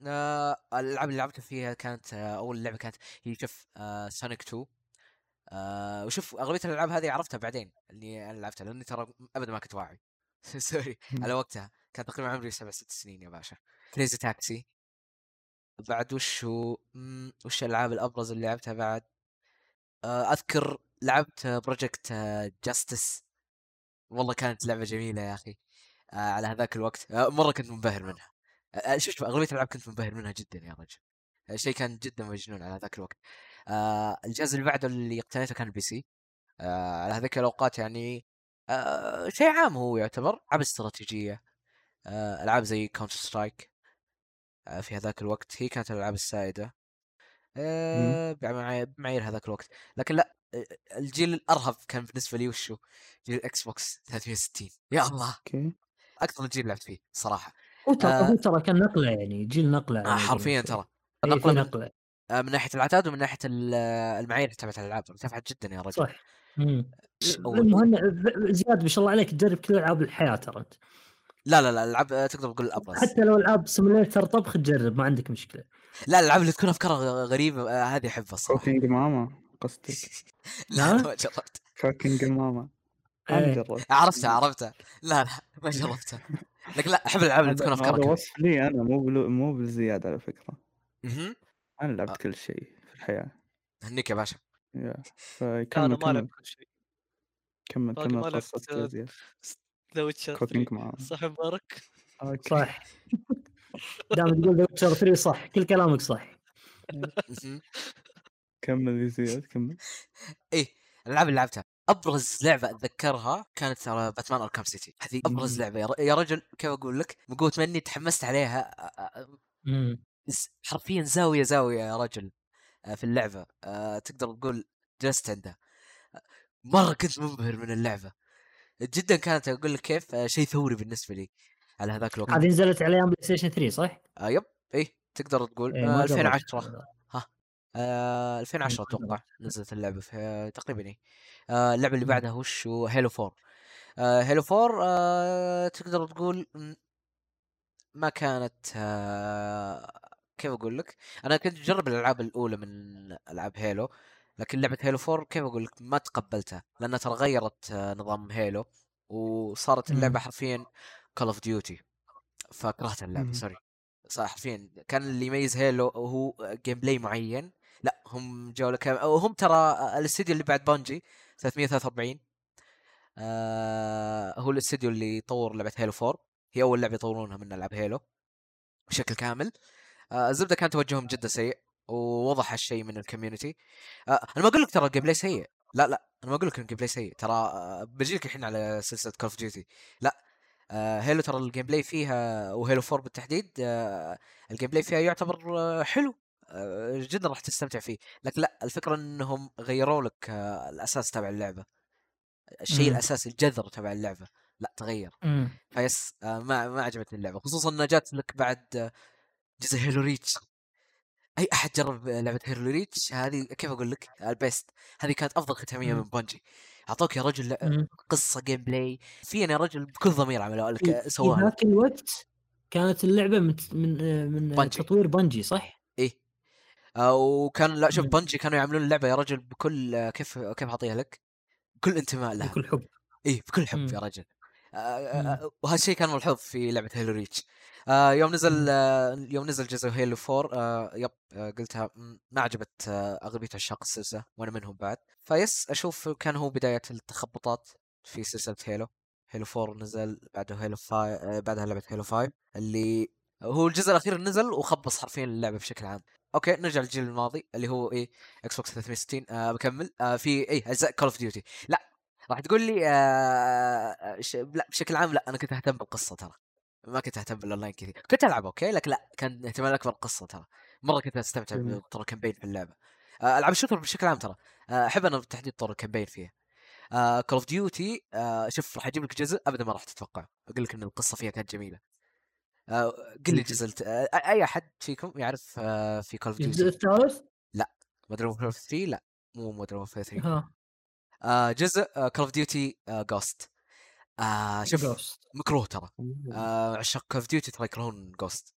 آه الألعاب اللي لعبتها فيها كانت آه أول لعبة كانت هي شوف آه Sonic 2 آه وشوف أغلبية الألعاب هذه عرفتها بعدين اللي أنا لعبتها لأني ترى أبدا ما كنت واعي. sorry على وقتها كان تقريبا عمري سبع ست سنين يا باشا. Crazy Taxi. بعد وش هو وش الألعاب الأبرز اللي لعبتها بعد؟ آه أذكر لعبت Project Justice والله كانت لعبة جميلة يا أخي. آه على هذاك الوقت. آه مرة كنت منبهر منها. آه شوف شوف أغلبية الألعاب كنت منبهر منها جدا يا رجل. آه شيء كان جدا مجنون على ذاك الوقت. آه الجهاز اللي بعده اللي اقتنيته كان ال PC آه على هذيك الأوقات يعني آه شيء عام هو يعتبر ألعاب استراتيجية. آه ألعاب زي Counter Strike آه في هذاك الوقت هي كانت الألعاب السائدة. آه بمعايير هذاك الوقت. لكن لا آه، الجيل الأرهب كان بالنسبة لي وشو؟ جيل ال Xbox 360 يا الله! okay. أكثر جيل لعبت فيه صراحة. هو ترى آه. ترى كان نقلة يعني جيل نقلة آه على حرفيا ترى. إيه، نقله نقلة. آه من ناحية العتاد ومن ناحية ال- المعايير تبعت الألعاب ارتفعت جدا يا رجل. صح المهم زياد ما شاء الله عليك تجرب كل ألعاب الحياة ترى أنت. لا لا لا العاب آه، تقدر تقول الابرز حتى لو ألعاب simulator طبخ تجرب ما عندك مشكلة. لا الألعاب اللي تكون افكارها غريبة آه، هذه أحبها الصراحة. Cooking Mama قصدك؟ لا ما جربت. Cooking Mama أنا إيه. جربت. عرفتها عرفتها. لا لا ما جربتها. لكن لا أحب الألعاب اللي تكون افكارها هذا. وصف لي أنا مو بلو مو بالزياد على فكرة. أنا آه. لعبت كل شيء في الحياة. هنيك يا باشا. يا أنا فكمل ما كمل. لعبت كل شيء. كمل كمل ما قصتك آه، The Witcher Cooking 3 Mama صح مبارك. صح. دام تقول The Witcher 3 صح كل كلامك صح. كمل يا زياد كمل. إيه الألعاب اللي لعبتها. أبرز لعبة أتذكرها كانت ترى Batman Arkham City هذه أبرز مم. لعبة. يا رجل كيف أقول لك؟ من قوه مني تحمست عليها. حرفيا زاوية زاوية يا رجل آه، في اللعبة. آه، تقدر تقول جلست عندها مرة كنت منبهر من اللعبة. جدا كانت أقول لك كيف آه، شيء ثوري بالنسبة لي على هذاك الوقت. هذه نزلت على أيام PlayStation 3 صح؟ آه yep. إيه تقدر تقول. إيه، آه ما 2010 جربت. آه 2010 ما أتوقع جربت. نزلت اللعبة في تقريبا إيه. آه اللعبة اللي. بعدها وش هو؟ Halo 4 آه Halo 4 آه تقدر تقول ما كانت آه كيف أقول لك؟ أنا كنت اجرب الألعاب الأولى من ألعاب Halo لكن لعبة Halo 4 كيف أقول لك؟ ما تقبلتها لأنها ترى غيرت آه نظام Halo وصارت اللعبة مم. حرفيا Call of Duty فكرهت اللعبة مم. sorry. صح حرفيا كان اللي يميز Halo هو gameplay معين. لا هم جوله كام وهم ترى الاستديو اللي بعد Bungie 343 آه هو الاستديو اللي يطور لعبة Halo 4 هي أول لعبة يطورونها من ألعاب Halo بشكل كامل. آه الزبدة كان توجههم جدا سيء ووضح هالشيء من ال community آه أنا ما أقول لك ترى ال gameplay سيء. لا لا أنا ما أقول لك ال gameplay سيء. ترى آه بجيك الحين على سلسلة Call of Duty لا آه Halo ترى ال gameplay فيها و Halo 4 بالتحديد آه ال gameplay فيها يعتبر آه حلو. آه جدا راح تستمتع فيه. لكن لا الفكرة إنهم غيروا لك آه الأساس تبع اللعبة. الشيء مم. الأساسي الجذر تبع اللعبة. لا تغير. مم. فبس آه ما ما عجبتني اللعبة. خصوصا إنها جات لك بعد آه، جزء Halo Reach أي أحد جرب لعبة Halo Reach هذه كيف أقول لك ال best هذه كانت أفضل ختامية. من Bungie أعطوك يا رجل. قصة gameplay فين يا رجل بكل ضمير عملوا لك في- في سواها لك. ذاك الوقت كانت اللعبة من من من Bungie. تطوير Bungie صح؟ إيه آه وكان لا شوف. Bungie كانوا يعملون اللعبة يا رجل بكل آه، كيف كيف أعطيها لك؟ بكل انتماء لها بكل حب إيه بكل حب مم. يا رجل آه، مم. آه، وهذا الشيء كان ملحوظ في لعبة Halo Reach آه يوم نزل. آه يوم نزل جزء Halo 4 آه yep آه قلتها ما عجبت آه اغلبيه عشاق السلسله وأنا منهم بعد. فبس أشوف كان هو بداية التخبطات في سلسلة Halo. Halo 4 نزل بعده Halo 5 آه بعدها لعبة Halo 5 اللي هو الجزء الأخير نزل وخبص حرفيا اللعبة بشكل عام. okay نرجع للجيل الماضي اللي هو إيه Xbox 360 آه بكمل. آه في إيه أجزاء Call of Duty لا راح تقول لي آه ش... لا بشكل عام لا أنا كنت أهتم بالقصة ترى. ما كنت أهتم بالأونلاين كثير. كنت ألعب okay؟ لكن لأ كان اهتمامي الاكبر القصة ترى. مرة كنت أستمتع. بطور ال campaign في اللعبة. آه العاب ال shooter بشكل عام ترى. آه أحب أنا بالتحديد طور ال campaign فيها. Call of Duty شوف راح أجيب لك جزء ابدا ما راح تتوقع. أقول لك إن القصة فيها كانت جميلة. آه قل لي الجزء. الت- آه أي أحد فيكم يعرف آه في Call of الجزء Duty الثالث Modern Warfare 3 لأ. مو Modern Warfare 3 ها آه جزء Call of Duty Ghost آه شوف. مكروه ترى. آه عشاق Call of Duty ترى يكرهون Ghost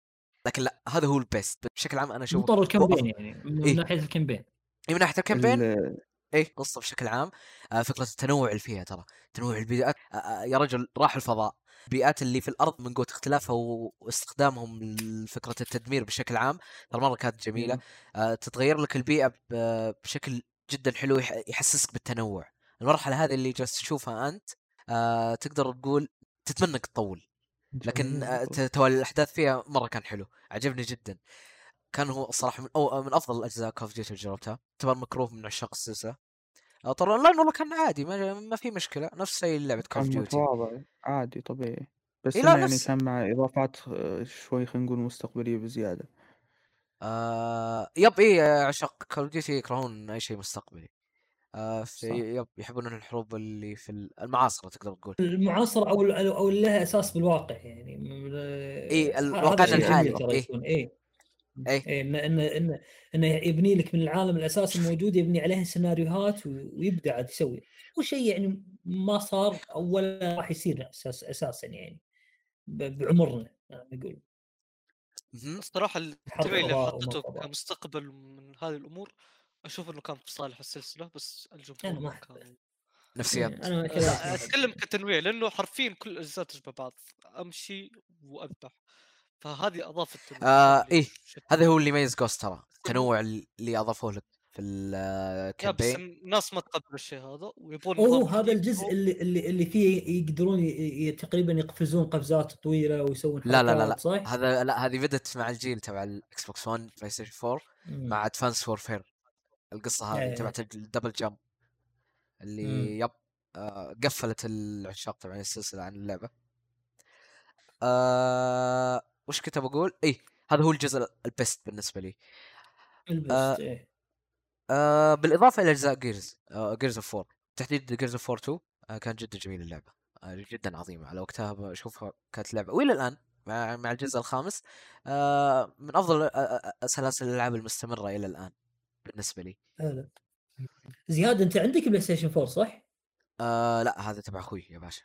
لكن لا هذا هو ال best بشكل عام أنا اشوفه مطور ال campaign. يعني من إيه. ناحية ال campaign إيه من ناحية الكامبين ال- إيه قصه بشكل عام. آه فكرة التنوع اللي فيها ترى. تنوع البيئات. آه آه يا رجل راح الفضاء. البيئات اللي في الأرض من قوة اختلافها واستخدامهم لفكرة التدمير بشكل عام. ترى مرة كانت جميلة. آه تتغير لك البيئة بشكل جدا حلو يح- يحسسك بالتنوع. المرحلة هذه اللي جالس تشوفها أنت آه تقدر تقول تتمنى انك تطول. لكن. آه، ت- توالي الأحداث فيها مرة كان حلو عجبني جدا. كان هو الصراحه من أو من أفضل الأجزاء Call of Duty اللي جربتها. اعتبر مكروه من عشاق السلسلة. آه، طبعا اونلاين والله كان عادي ما, ما في مشكلة نفس زي لعبة Call of Duty عادي طبيعي. بس إيه لا، يعني نفس- كان مع إضافات آه، شوي خلينا نقول مستقبلية بزيادة. آه yep آه، عشاق Call of Duty يكرهون أي شيء مستقبلي. آه في صح. yep يحبون الحروب اللي في المعاصرة تقدر تقول المعاصرة أو أو اللي لها أساس بالواقع يعني الواقعنا شيء جميل الحالي،. يكون إيه إي إيه، انه انه انه انه يبني لك من العالم الاساسي الموجود يبني عليه سيناريوهات و- ويبدأ عاد يسوي هو شيء يعني ما صار ولا راح يصير أساس أساسا يعني ب- بعمرنا نقول مهم. الصراحة التنويع اللي حطته. كمستقبل من هذه الأمور أشوف إنه كان في صالح السلسلة بس الجمهور. كان نفسيات أنا لا كذا أتكلم كتنويع لأنه حرفيا كل الأجزاء تشبه بعض أمشي وأذبح فهذه اضافت آه إيه. هذا هو اللي يميز Ghost ترى التنوع اللي أضافوه لك في ال campaign الناس ما تقبل الشيء هذا ويبون اوه هذا. الجزء اللي اللي اللي فيه يقدرون ي- ي- تقريبا يقفزون قفزات طويلة ويسوون لا لا لا لا صح؟ هذا لا هذه بدت مع الجيل تبع ال Xbox 1 PlayStation 4 مم. مع Advanced Warfare القصة هذه. تبعت ال double jump اللي مم. yep آه قفلت العشاق تبع السلسلة عن اللعبة آه وش كنت بقول؟ اي هذا هو الجزء ال best بالنسبة لي ال best آه، إيه. آه بالإضافة إلى أجزاء Gears آه Gears of War تحديد Gears of War 2 آه كانت جدا جميله اللعبة آه جدا عظيمة على وقتها بشوفها كانت لعبة وإلى الآن مع مع الجزء الخامس آه من أفضل آه، سلاسل الألعاب المستمرة إلى الآن بالنسبة لي زياد أنت عندك PlayStation 4 صح؟ آه لا هذا تبع أخوي يا باشا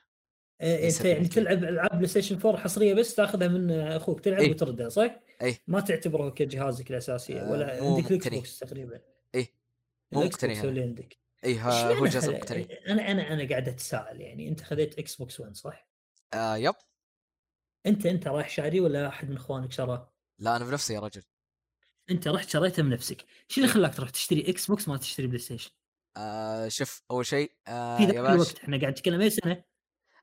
إيه، ليس أنت يعني. تلعب ألعاب PlayStation 4 حصرية بس تاخذها من أخوك تلعب إيه. وتردها صح؟ إيه. ما تعتبره كجهازك الاساسي آه، ولا عندك ال Xbox تقريبا إيه. مو مقتني. اللي عندك اي هو هذا؟ مقتني أنا أنا أنا قاعد أتساءل يعني أنت خذيت Xbox One صح؟ آه yep أنت أنت رايح شاري ولا أحد من إخوانك شراه؟ لا أنا بنفسي يا رجل انت رحت شريته من نفسك، إيش اللي إيه. خلاك تروح تشتري Xbox ما تشتري PlayStation؟ آه شوف أول شيء آه في ذاك الوقت إحنا قاعد نتكلم أي سنة؟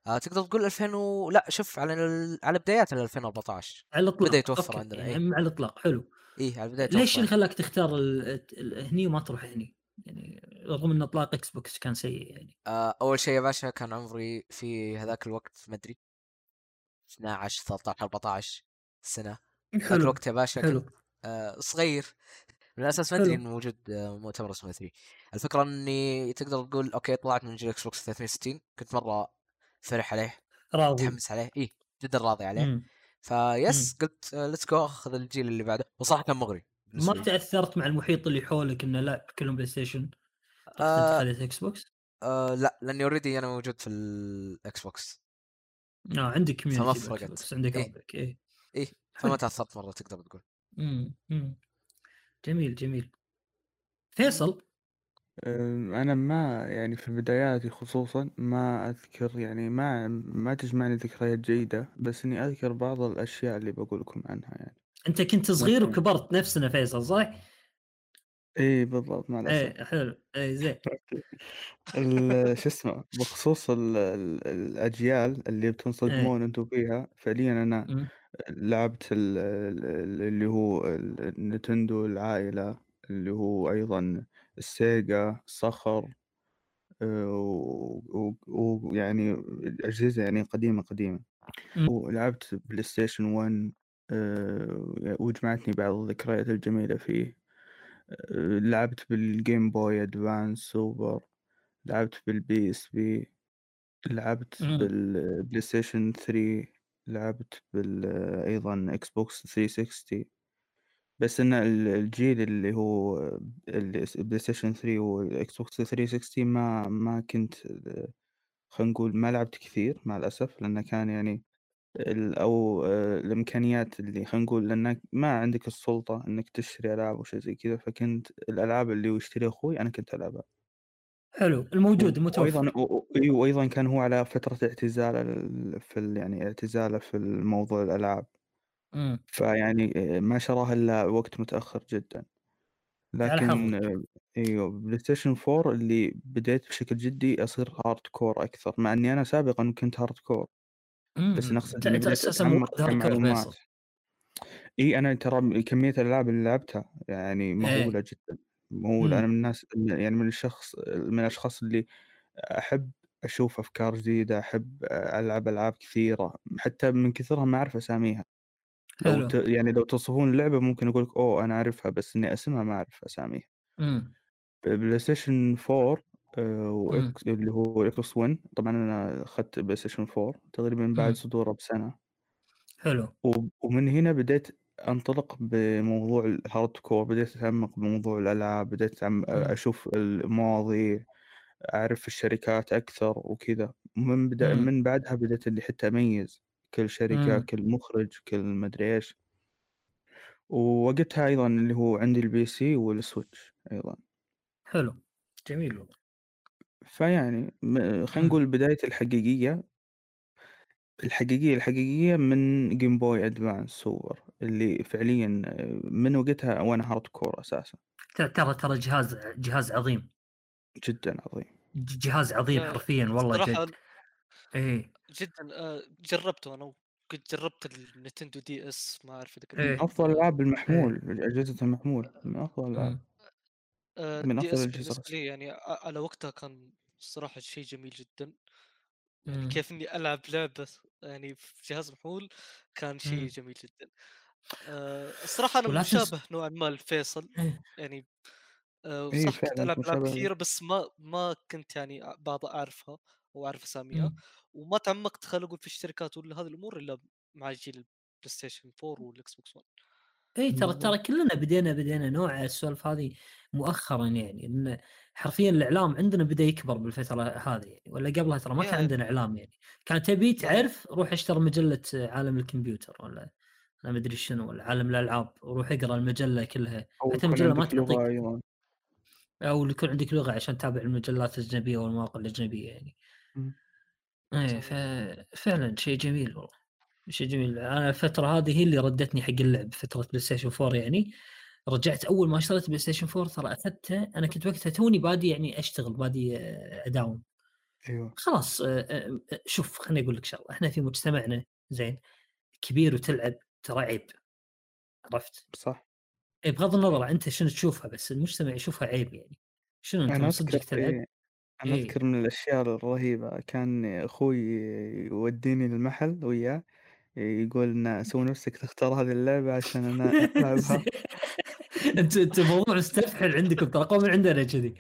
آه تقدر تقول 2000 و... لا شوف على ال... على بدايات ال 2014 على الإطلاق بدأ يتوفر okay، عندنا، يعني إيه. على الإطلاق حلو اي على بداية ليش اللي. خلاك تختار ال... ال... هني وما تروح هني؟ يعني رغم إن إطلاق Xbox كان سيء يعني آه أول شيء يا باشا كان عمري في هذاك الوقت ما أدري 12 13 14 سنة ذاك الوقت يا باشا حلو كنت صغير من الاساس ما أدري. إنه موجود آه مؤتمر اسمه E3 الفكرة إني تقدر تقول okay طلعت من جيل Xbox 360 كنت مرة فرح عليه راضي متحمس عليه اي جدا راضي عليه مم. فيس قلت let's go أخذ الجيل اللي بعده وصراحة كان مغري ما. تأثرت مع المحيط اللي حولك إنه لا كلهم PlayStation آه. انت Xbox؟ آه لا لأني already أنا موجود في ال Xbox آه عندك community فرقت. بال Xbox عندك إيه. إيه حلو. فما تأثرت مرة تقدر تقول مم. مم. جميل جميل فيصل أم، أنا ما يعني في بداياتي خصوصا ما أذكر يعني ما ما تجمعني ذكريات جيدة بس إني أذكر بعض الأشياء اللي بقول لكم عنها يعني أنت كنت صغير مثلاً. وكبرت نفسنا فيصل صح؟ إيه بالضبط مع الأسف إيه حلو إيه زين ال- شو اسمه بخصوص ال- ال- الأجيال اللي بتنصدمون أنتم فيها فعليا أنا مم. لعبت ال- ال- اللي هو ال- النتندو العائلة اللي هو أيضا السيجا الصخر آه، و- و- ويعني أجهزة يعني قديمة قديمة مم. ولعبت بلاي ستيشن 1 آه، وجمعتني بعض الذكريات الجميلة فيه آه، لعبت بال Game Boy Advance سوبر لعبت بال PSP لعبت مم. بال PlayStation 3 لعبت بال أيضا Xbox 360 بس إن ال- الجيل اللي هو ال PlayStation 3 وال Xbox 360 ما ما كنت خلينا نقول ما لعبت كثير مع الأسف لأنه كان يعني أو آه، الإمكانيات اللي خلينا نقول لأنك ما عندك السلطة إنك تشتري ألعاب وشي زي كذا فكنت الألعاب اللي يشتريها أخوي أنا كنت ألعبها. حلو الموجود المتوفر و- و- إي، وأيضا كان هو على فترة اعتزاله ال- في يعني اعتزاله في الموضوع الألعاب مم. فيعني آه، ما شراه إلا وقت متأخر جدا لكن. آه، أيوه PlayStation 4 اللي بديت بشكل جدي أصير hardcore أكثر مع إني أنا سابقا كنت hardcore بس. نقصد اني بديت إي أنا ترى كمية الألعاب اللي لعبتها يعني إيه. مهولة جدا مم. أنا من الناس يعني من الشخص من الأشخاص اللي أحب أشوف أفكار جديدة أحب ألعب ألعاب كثيرة حتى من كثرها ما أعرف أساميها لو ت... يعني لو توصفون اللعبة ممكن أقول لك أوه أنا أعرفها بس إني اسمها ما أعرف أساميها مم. PlayStation 4 آه، مم. وإكس اللي هو إكس 1 طبعا أنا أخذت PlayStation 4 تقريبا بعد. صدوره بسنة حلو و- ومن هنا بديت أنطلق بموضوع ال hardcore بديت أتعمق بموضوع الألعاب بديت أتعم- أشوف المواضيع أعرف الشركات أكثر وكذا. من بدا مم. من بعدها بديت اللي حتى أميز كل شركة مم. كل مخرج كل مدري إيش. ووقتها أيضا اللي هو عندي ال PC وال Switch أيضا. حلو. جميل والله. فيعني خلينا مم. نقول بداية الحقيقية. الحقيقية الحقيقية من Game Boy Advance Super اللي فعليا آه، من وقتها وأنا hardcore أساسا ترى ترى ترى جهاز جهاز عظيم جدا عظيم ج- جهاز عظيم حرفيا والله جد إيه جدا آه، جربته أنا قد جربت ال Nintendo DS ما أعرف إذا كنت إيه. من أفضل الألعاب المحمول اجهزة المحمول من أفضل. آه، من دي أفضل بالنسبة. لي يعني على وقتها كان صراحة شيء جميل جدا يعني مم. كيف إني ألعب لعبة يعني في جهاز محمول كان شيء مم. جميل جدا آه، الصراحة أنا مشابه نوعا ما لفيصل إيه. يعني آه، إيه صح كنت ألعب العاب. كثيره بس ما ما كنت يعني بعض أعرفها أو اعرف أساميها مم. وما تعمقت خلينا نقول في الشركات ولا هذه الأمور إلا مع جيل ال PlayStation 4 وال Xbox One اي ترى. ترى كلنا بدينا بدينا نوع السوالف هذه مؤخرا يعني لأن حرفيا الإعلام عندنا بدأ يكبر بالفترة هذه يعني ولا قبلها ترى ما كان عندنا إعلام يعني كان تبي. تعرف روح اشتري مجلة عالم الكمبيوتر ولا لا مدري شنو ولا عالم الألعاب وروح أقرأ المجلة كلها. حتى المجلة ما تعطيك أو يكون عندك لغة عشان تتابع المجلات الأجنبية والمواقع الأجنبية يعني. إيه صحيح. ففعلا شيء جميل والله شيء جميل. أنا الفترة هذه هي اللي ردتني حق اللعب فترة PlayStation 4 يعني. رجعت أول ما اشتريت PlayStation 4 ترى أخذته أنا كنت وقتها توني بادي يعني أشتغل بادي أداوم. أيوه. خلاص آه، آه، آه، شوف خليني أقول لك شغلة إحنا في مجتمعنا زين كبير وتلعب. ترى عيب عرفت؟ صح إيه بغض النظر أنت شنو تشوفها بس المجتمع يشوفها عيب يعني شنو أنت صدقك أذكر تلعب؟ إيه. أنا إيه. أذكر من الأشياء الرهيبة كان أخوي يوديني المحل وياه يقول لنا سوي نفسك تختار هذه اللعبة عشان أنا ألعبها أنت أنت موضوع مستفحل عندكم ترى قوم من عندنا كذي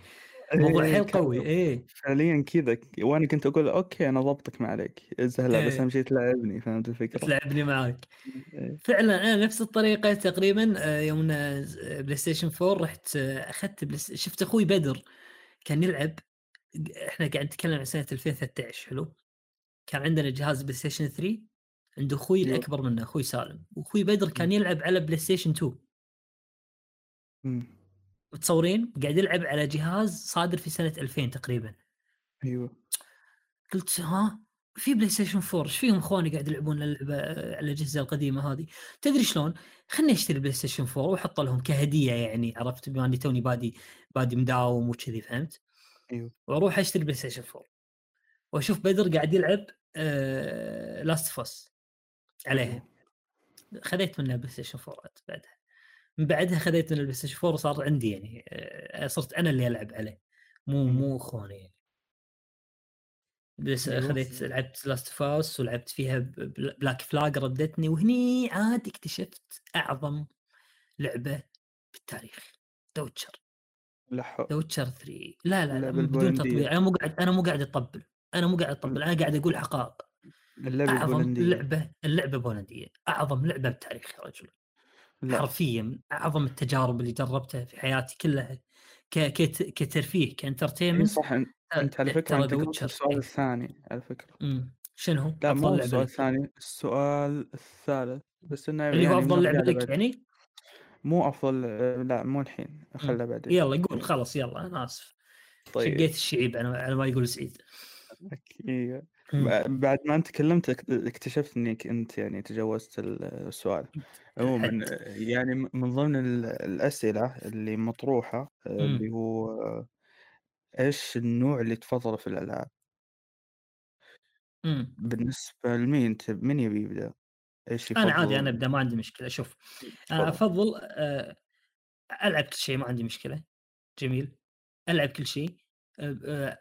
موضوع إيه، حيل قوي إيه فعليا كذا وأنا كنت أقول okay أنا ضبطك ما عليك بس إيه. أهم شيء تلعبني فهمت الفكرة؟ تلعبني معاك إيه. فعلا أنا نفس الطريقة تقريبا آه، يوم إن PlayStation 4 رحت آه، أخذت PlaySt- شفت أخوي بدر كان يلعب إحنا قاعد نتكلم عن سنة 2013 حلو كان عندنا جهاز PlayStation 3 عند أخوي أيوه. الأكبر منه أخوي سالم وأخوي بدر كان يلعب على PlayStation 2 مم. متصورين قاعد يلعب على جهاز صادر في سنة 2000 تقريبا. أيوه. قلت ها؟ في PlayStation 4 إيش فيهم إخواني قاعد يلعبون اللعبه على الأجهزة القديمة هذه؟ تدري شلون؟ خلني أشتري PlayStation 4 واحط لهم كهدية يعني عرفت؟ بما إني توني بادي بادي مداوم وكذي فهمت؟ أيوه. وأروح أشتري PlayStation 4 وأشوف بدر قاعد يلعب آه Last of Us عليها. خذيت منه PlayStation 4 عاد بعدها. من بعدها خذيت من ال PlayStation 4 وصار عندي يعني آه صرت أنا اللي ألعب عليه. مو. مو اخواني يعني. بس أيوة. خذيت لعبت Last of Us ولعبت فيها Black Flag ردتني وهني عاد اكتشفت أعظم لعبة بالتاريخ The Witcher الحلو The Witcher 3 لا لا, لا بدون. تطبيل أنا مو قاعد أنا مو قاعد أطبل. أنا مو قاعد أطبل. أنا قاعد أقول حقائق. اللعبة أعظم البولندية. لعبة اللعبة بولنديه أعظم لعبة بالتاريخ يا رجل. لا حرفيا أعظم التجارب اللي جربتها في حياتي كلها ك... كت... كترفيه ك entertainment صح أنت على ترى أنت السؤال إيه. الثاني على فكرة أمم. شنو؟ لا مو افضل لعبة السؤال الثاني السؤال الثالث بس إنه اللي هو يعني أفضل لعبة لك. يعني؟ مو أفضل لا مو الحين خلها بعدين يلا قول خلاص يلا أنا آسف طيب شقيت الشعيب على ما يقول سعيد إيه. بعد ما انت تكلمت اك- اكتشفت انك انت يعني تجاوزت ال- السؤال. عموما يعني من ضمن ال- الأسئلة اللي مطروحة آه،. اللي هو آه، إيش النوع اللي تفضله في الألعاب. بالنسبة لمين انت من يبي يبدأ؟ إيش يفضل أنا عادي أنا ابدا ما عندي مشكلة. شوف أنا تفضل. أفضل آه، ألعب كل شيء ما عندي مشكلة. جميل. ألعب كل شيء. آه، آه،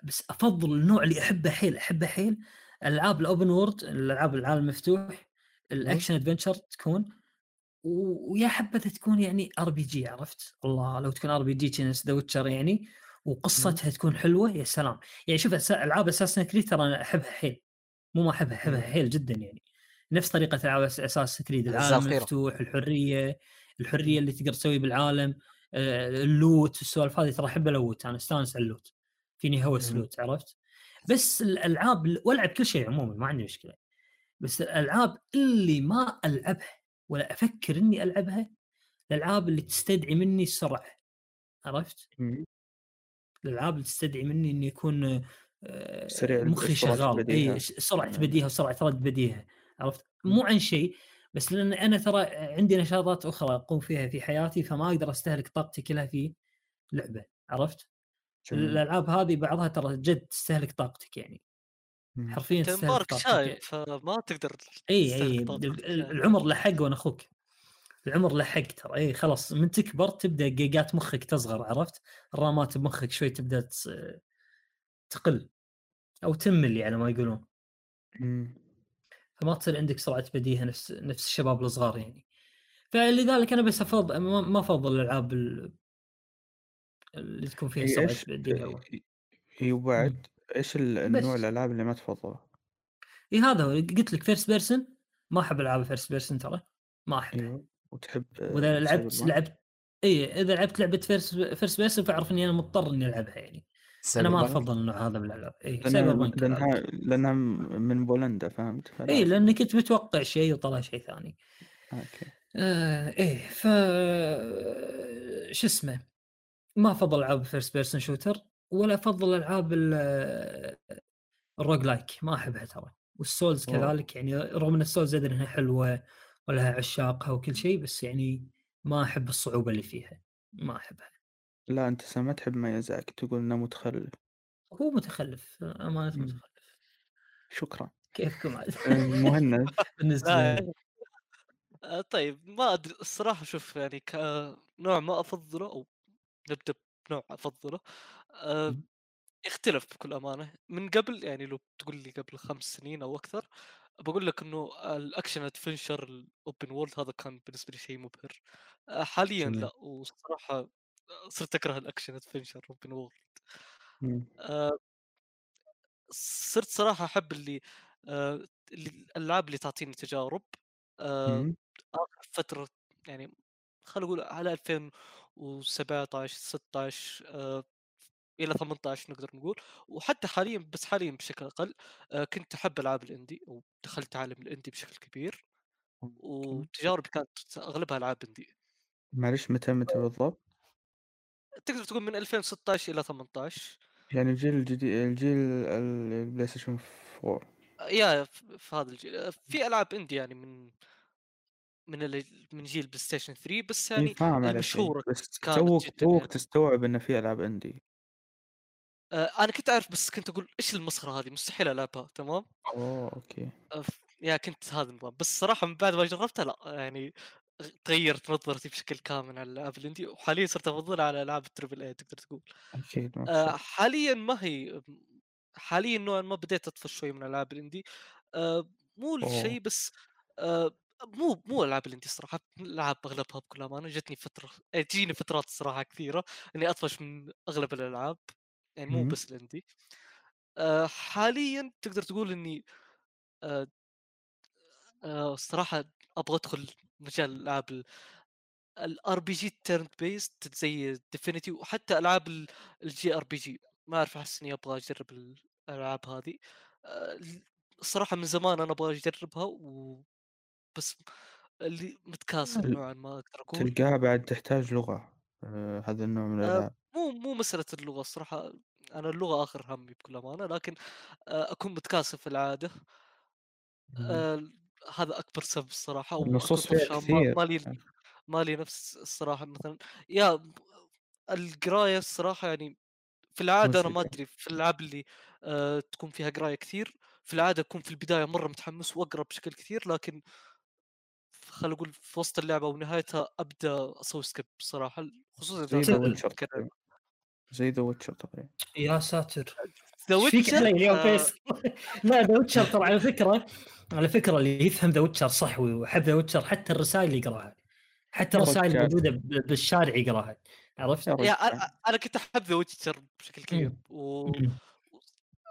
بس أفضل النوع اللي أحبه حيل أحبه حيل العاب ال open world الألعاب العالم المفتوح ال action adventure تكون. ويا حبذا تكون يعني RPG عرفت؟ الله لو تكون RPG كنفس The Witcher يعني وقصتها تكون حلوة يا سلام. يعني شوف ألعاب Assassin's Creed ترى أنا أحبها حيل. مو ما أحبها أحبها. حيل جدا يعني. نفس طريقة ألعاب أساس كريد الأجزاء العالم. المفتوح الحرية الحرية اللي تقدر تسوي بالعالم آه، اللوت السوالف هذه ترى أحب ألوت أنا أستانس على اللوت. فيني هوس. لوت عرفت بس الألعاب وألعب كل شيء عموما ما عندي مشكلة بس الألعاب اللي ما ألعبها ولا أفكر إني ألعبها الألعاب اللي تستدعي مني السرعه عرفت؟ الألعاب اللي تستدعي مني إني يكون آه، سريع مخي شغال. إي سرعة. بديهة وسرعه رد بديهة عرفت؟ مو عن شيء بس لأن أنا ترى عندي نشاطات أخرى أقوم فيها في حياتي فما أقدر أستهلك طاقتي كلها في لعبة عرفت؟ الألعاب هذه بعضها ترى جد تستهلك طاقتك يعني. حرفيا أنت تستهلك مبارك طاقتك شايب فما تقدر إي إي يعني. العمر له حق وأنا أخوك العمر له حق ترى إي خلاص من تكبر تبدأ جيجات مخك تصغر عرفت؟ ال RAMات بمخك شوي تبدأ تقل أو تمل يعني ما يقولون. فما تصير عندك سرعة بديهة نفس نفس الشباب الصغار يعني فلذلك أنا بس افضل ما ما أفضل الألعاب ال- اللي تكون فيها هي سرعه إيش بديهه و... هي وبعد إيش ال- النوع. الألعاب اللي ما تفضلها؟ إي هذا هو قلت لك first person ما أحب ألعاب ال first person ترى ما احبها إيوه وتحب وإذا لعبت؟ لعبت إي إذا لعبت لعبة first first person فأعرف إني أنا مضطر إني ألعبها يعني أنا ما؟ أفضل النوع هذا من الالعاب إي لأنها Cyberpunk لانها. لأنها من بولندا فهمت؟ إي. لأني كنت متوقع شيء وطلع شيء ثاني okay آه إيه ف شو اسمه ما أفضل ألعاب first person shooter ولا أفضل ألعاب ال- ال roguelike ما أحبها ترى. وال Souls أوه. كذلك يعني رغم إن ال Souls أدري إنها حلوة ولها عشاقها وكل شيء بس يعني ما أحب الصعوبة اللي فيها. ما أحبها. لا أنت ما تحب ميازاكي تقول إنه متخلف. هو متخلف أمانة. متخلف. شكرا. كيفكم عاد؟ آه، مهند. بالنسبة آه، طيب ما أدري الصراحة شوف يعني كنوع ما أفضله أو نبدأ بنوع أفضله آه، مم. يختلف بكل أمانة من قبل يعني لو تقول لي قبل خمس سنين أو أكثر بقول لك إنه ال action adventure ال open world هذا كان بالنسبة لي شيء مبهر آه، حاليا. لا والصراحه صرت أكره ال action adventure open world. آه، صرت صراحة أحب اللي آه، اللي الألعاب اللي تعطيني تجارب آه،. آخر فترة يعني خلينا نقول على 2017 16 آه، إلى 18 نقدر نقول. وحتى حاليا بس حاليا بشكل أقل آه، كنت أحب ألعاب ال indie ودخلت عالم ال indie بشكل كبير. وتجاربي كانت أغلبها ألعاب indie. معلش متى متى بالضبط؟ تقدر تقول من 2016 إلى 18 يعني الجيل الجديد الجيل ال- ال PlayStation 4 yeah في هذا الجيل آه، في ألعاب indie يعني من من ال- من جيل PlayStation 3 بس يعني إي، المشهوره بس توك توك يعني. تستوعب إنه في ألعاب indie آه، أنا كنت أعرف بس كنت أقول إيش المسخرة هذه؟ مستحيل ألعبها تمام؟ أوه okay. أف- yeah كنت هذا النظام. بس صراحة من بعد ما جربتها لأ يعني تغيرت نظرتي بشكل كامل على الألعاب ال indie وحاليا صرت أفضلها على ألعاب ال triple A تقدر تقول. أكيد آه، حاليا ما هي حاليا نوعا ما بديت أطفش شوي من الالعاب ال indie آه، مو الشيء بس آه، مو مو العاب ال indie الصراحة الالعاب أغلبها بكل أمانة جتني فترة آه، تجيني فترات الصراحة كثيرة إني أطفش من أغلب الألعاب يعني مو. بس ال indie آه، حاليا تقدر تقول إني آه، آه، الصراحة أبغى أدخل مجال الالعاب ال RPG turn based زي Divinity وحتى ألعاب ال JRPG ما أعرف أحس إني أبغى أجرب الألعاب هذه. آه، الصراحة من زمان أنا أبغى أجربها و بس اللي متكاسل نوعا ما أقدر أقول. تلقاها بعد تحتاج لغة آه هذا النوع من آه، الالعاب مو مو مسألة اللغة الصراحة أنا اللغة آخر همي بكل أمانة لكن آه، أكون متكاسل في العادة. مم. آه، هذا أكبر سبب الصراحة واكون النصوص فيها طفشان ما كثير مالي مالي نفس الصراحة مثلا. يا القراية الصراحة يعني في العادة أنا ما أدري في الألعاب اللي آه تكون فيها قراية كثير في العادة أكون في البداية مرة متحمس وأقرأ بشكل كثير لكن خلينا نقول في وسط اللعبة ونهايتها أبدأ أسوي skip الصراحة خصوصا زي The Witcher زي The Witcher تقريبا. يا ساتر. ذا فيك علي Witcher اليوم آه. فيصل؟ لا The Witcher ترى على فكرة على فكرة اللي يفهم The Witcher صح ويحب The Witcher حتى الرسائل يقراها. حتى الرسائل الموجودة بالشارع يقراها. عرفت؟ يا أنا كنت أحب The Witcher بشكل كبير. و.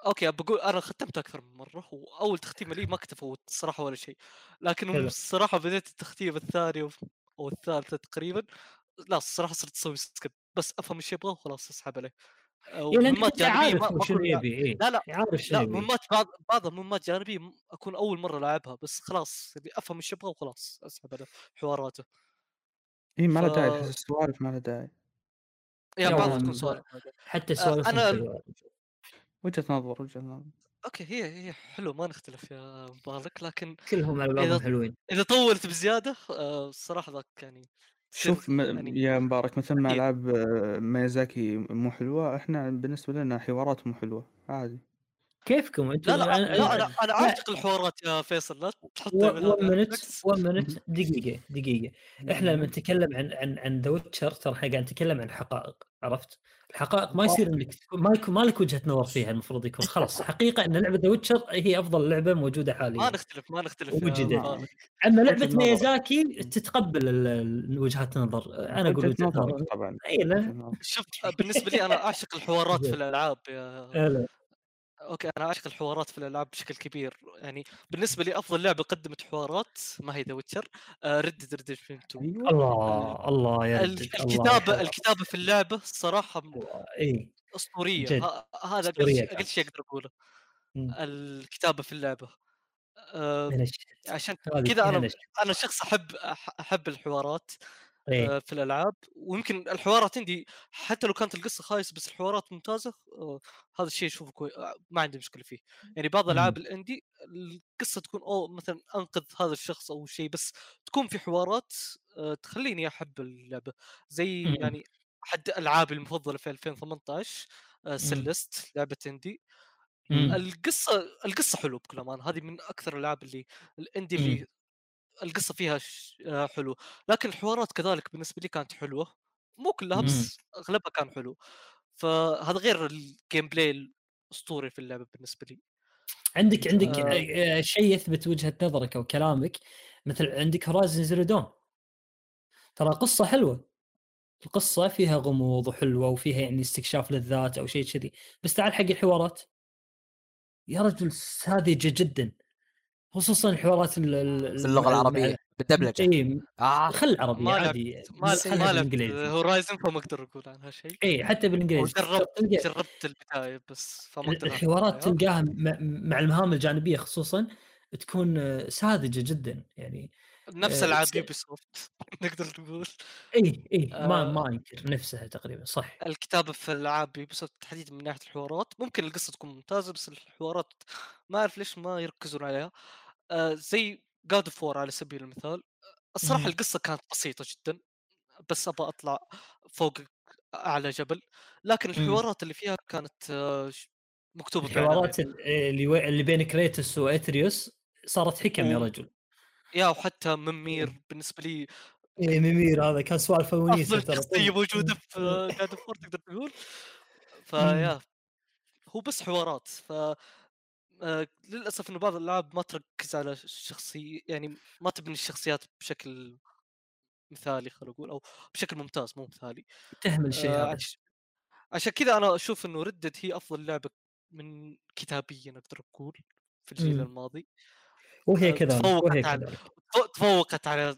okay بقول أنا ختمت أكثر من مرة وأول تختيمة لي ما كنت افوت الصراحة ولا شيء. لكن حلو. الصراحة بديت التختيمه الثانية أو الثالثة تقريبا. لا الصراحة صرت أسوي skip بس أفهم إيش يبغى وخلاص أسحب عليه. أنت جانبية عارف ما يبي إيه. لا لا عارف شنو لا مهمات بعض بعض المهمات جانبية أكون أول مرة ألعبها بس خلاص أفهم إيش يبغى وخلاص أسحب على حواراته. اي ما له داعي السوالف ما له داعي. يعني لا، بعضها تكون سوالف حتى سوالف أنا- حلوة وجهة نظر وجهة نظر. okay هي هي حلو ما نختلف يا مبارك لكن كلهم على بعضهم إذا- حلوين. إذا طولت بزيادة آه، الصراحة ذاك يعني شوف م... يعني يا مبارك مثل ما. العاب آه، ميازاكي مو حلوة إحنا بالنسبة لنا حوارات مو حلوة عادي. كيفكم أنتم لا لا أنا- لا أنا أنا لا. عاشق الحوارات يا فيصل لا تحط من 1 هذا minute بالعكس. 1 minute دقيقة دقيقة إحنا لما نتكلم عن عن عن The Witcher ترى إحنا قاعد نتكلم عن حقائق عرفت؟ الحقائق ما يصير إنك ما يكون ما لك وجهة نظر فيها المفروض يكون خلاص حقيقة إن لعبة The Witcher هي أفضل لعبة موجودة ما حاليا نختلف ما نختلف يا وجدت. مبارك. أما لعبة. ميازاكي تتقبل وجهات النظر أنا أقول وجهة نظر طبعا. شوف بالنسبة لي أنا أعشق الحوارات في الألعاب يا okay أنا اعشق الحوارات في الألعاب بشكل كبير. يعني بالنسبة لي أفضل لعبة قدمت حوارات ما هي The Witcher Red Dead Redemption 2 أيوه. الله الله يا ال- رجل الكتابة الكتابة في اللعبة الصراحة اي أسطورية. هذا أقل شيء أقدر أقوله. الكتابة في اللعبة. آه،. عشان كذا أنا. أنا شخص أحب أحب الحوارات. إيه. آه، في الألعاب ويمكن الحوارات عندي حتى لو كانت القصة خايسة بس الحوارات ممتازة آه، هذا الشيء أشوفه كوي... آه، ما عندي مشكلة فيه يعني بعض مم. العاب الإندي القصة تكون أو مثلا أنقذ هذا الشخص أو شيء بس تكون في حوارات تخليني أحب اللعبة زي مم. يعني احد ألعابي المفضلة في 2018 آه، سيلست لعبة إندي مم. القصة القصة حلوة بكل أمانة هذه من أكثر الألعاب اللي الإندي. اللي القصة فيها. آه، حلو. لكن الحوارات كذلك بالنسبة لي كانت حلوة. مو كلها مم. بس أغلبها كان حلو. فهذا غير ال gameplay الأسطوري في اللعبة بالنسبة لي. عندك عندك آه. آه، شيء يثبت وجهة نظرك أو كلامك. مثل عندك Horizon Zero Dawn ترى قصة حلوة. القصة فيها غموض وحلوة وفيها يعني استكشاف للذات أو شيء كذي. بس تعال حق الحوارات. يا رجل ساذجه جدا. خصوصا الحوارات ال- ال- في اللغة مع- العربية بالدبلجه إي آه. خل عربي ما عادي ما بالإنجليزي. Horizon فما أقدر أقول عنها شيء. إي حتى بالإنجليزي. وجربت تلقى جربت البداية بس فما أقدر الحوارات. تلقاها م- مع المهام الجانبية خصوصا تكون آه، ساذجة جدا. يعني نفس آه، العاب Ubisoft نقدر نقول. إي إي ما آه. ما أنكر نفسها تقريبا صح. الكتابة في الالعاب Ubisoft تحديدا من ناحية الحوارات. ممكن القصة تكون ممتازة بس الحوارات ما أعرف ليش ما يركزون عليها. آه زي God of War على سبيل المثال. الصراحة. القصة كانت بسيطة جدا بس أبغى أطلع فوق أعلى جبل. لكن مم. الحوارات اللي فيها كانت آه، مكتوبة. الحوارات ال- اللي اللي بين كريتوس وأتريوس صارت حكم يا و- رجل. يا وحتى ميمير بالنسبة لي اي ميمير هذا كان سوالف ونيسه أفضل شخصية موجودة في God of War تقدر تقول. فيا هو بس حوارات. ف آه، للأسف إنه بعض الألعاب ما تركز على الشخصيه يعني ما تبني الشخصيات بشكل مثالي خلينا نقول أو بشكل ممتاز مو مثالي. تهمل الشيء آه، عش... عشان كذا أنا أشوف إنه Red Dead هي أفضل لعبة من كتابيا أقدر أقول في الجيل مم. الماضي. وهي آه، كذلك وهي تفوقت على- تفوقت على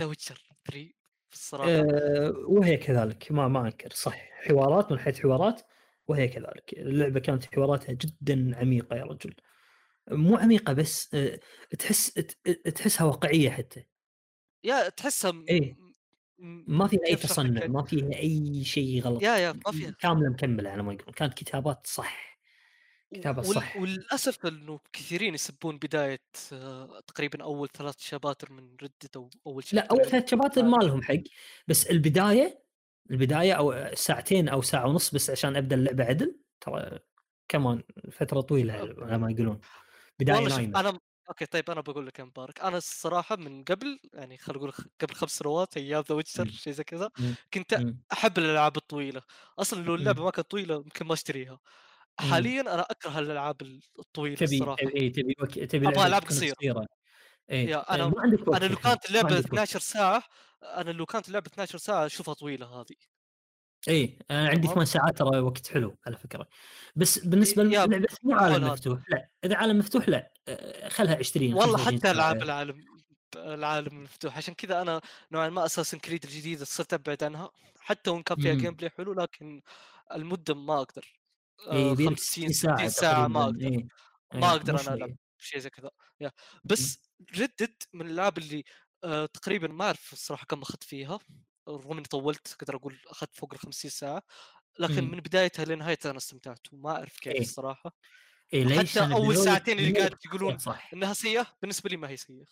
The Witcher 3 الصراحة. أه وهي كذلك ما ما أنكر صح. حوارات من حيث حوارات وهي كذلك. اللعبة كانت حواراتها جدا عميقة يا رجل. مو عميقة بس أه تحس ت- تحسها واقعية حتى. يا تحسها م... م- ما فيها أي تصنع؟ ما فيها أي شيء غلط. يا يا ما فيها. كاملة مكملة على ما يقولون كانت كتابات صح. كتابة وال... صح. وللأسف إنه كثيرين يسبون بداية آه، تقريبا أول ثلاث شباتر من Red Dead أو أول شيء لا أول ثلاث شباتر ما لهم حق. بس البداية البداية أو ساعتين أو ساعة ونص بس عشان أبدأ اللعبة عدل ترى كمان فترة طويلة على ما يقولون بداية نايمة أنا okay طيب أنا بقول لك يا مبارك أنا الصراحة من قبل يعني خلينا نقول قبل خمس سنوات أيام The Witcher. شيء زي كذا. كنت. أحب الألعاب الطويلة أصلا لو اللعبة. ما كانت طويلة يمكن ما أشتريها. حاليا أنا أكره الألعاب الطويلة تبي الصراحة تبي تبي تبي قصيرة. قصيرة. يا آه، أنا- ما عندك وقت أنا لو كانت اللعبة عندك وقت. 12 ساعة أنا لو كانت اللعبة 12 ساعة أشوفها طويلة هذه إي أنا عندي. ثمان ساعات ترى وقت حلو على فكرة بس بالنسبة للعبه مو عالم. مفتوح لا إذا عالم مفتوح لا آه، خلها 20 والله 25 حتى ألعاب. العالم العالم المفتوح عشان كذا أنا نوعا ما اساسن كريد الجديدة صرت أبعد عنها حتى وإن كان فيها. gameplay حلو لكن المدة ما أقدر يبيلك 50 60 ساعة 60 ساعة ما. أقدر إيه. ما إيه، أقدر أنا. ألعب شيء زي كذا بس Red Dead من الألعاب اللي آه تقريبا ما أعرف الصراحة كم أخذت فيها رغم إني طولت أقدر أقول أخذت فوق ال 50 ساعة لكن مم. من بدايتها لنهايتها أنا استمتعت وما أعرف كيف إيه. الصراحة إيه ليش حتى أول ساعتين اللي قاعد يقولون صح إنها سيئه بالنسبة لي ما هي سيئه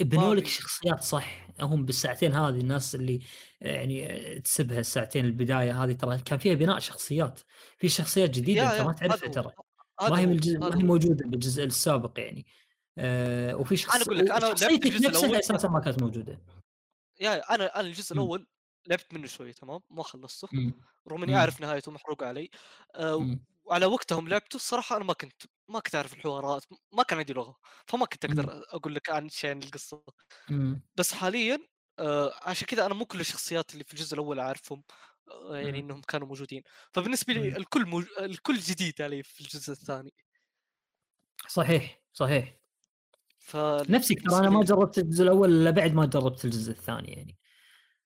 بنولك في- شخصيات صح هم بالساعتين هذه الناس اللي يعني تسبها الساعتين البداية هذه ترى كان فيها بناء شخصيات في شخصيات جديدة أنت ما تعرفها. ترى ما هي. من الجزء ما هي. موجودة بالجزء السابق يعني آه وفي شخص أقول لك، أنا لعبت شخصيتك الجزء نفسها. أساسا ما كانت موجودة يا أنا أنا الجزء. الأول لعبت منه شوي تمام ما خلصته. رغم إني. أعرف نهايته محروقه علي مم. وعلى وقتهم لعبته الصراحة أنا ما كنت ما كنت أعرف الحوارات ما كان عندي لغة فما كنت أقدر أقول لك عن شيء عن القصة. بس حاليا آه عشان كذا أنا مو كل الشخصيات اللي في الجزء الأول أعرفهم آه يعني. إنهم كانوا موجودين فبالنسبة لي. الكل موج... الكل جديد علي في الجزء الثاني صحيح صحيح ف نفسك ترى أنا ما جربت الجزء الأول إلا بعد ما جربت الجزء الثاني يعني.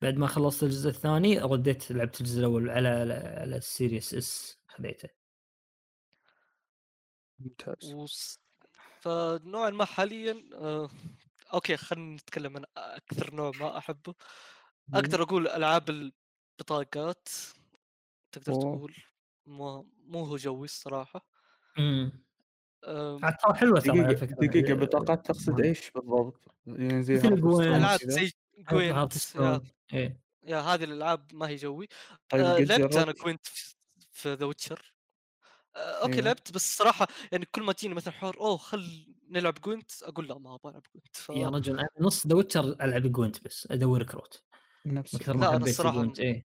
بعد ما خلصت الجزء الثاني رديت لعبت الجزء الأول على على, على السيريس إس خذيته ممتاز. وس... فنوعا ما حاليا آه... أوكي خلينا نتكلم عن أكثر نوع ما أحبه. أقدر أقول ألعاب البطاقات تقدر أوه. تقول مو مو هو جوي الصراحة. امم عاد ترى حلوة ترى فكره دقيقة بطاقات تقصد إيش بالضبط؟ يعني زي جوين. العاب؟ زي هارت جوينت يا, هذه الألعاب ما هي جوي طيب آه لعبت أنا؟ جوينت في- في The Witcher آه okay أيوه. لعبت بس الصراحه يعني كل ما تجيني مثلا حوار أوه خل نلعب Gwent أقول لا ما أبغى ألعب Gwent ف... يا رجل أنا نص The Witcher ألعب Gwent بس ادور كروت نفس أكثر لا، ما أنا حبيت الصراحة Gwent إيه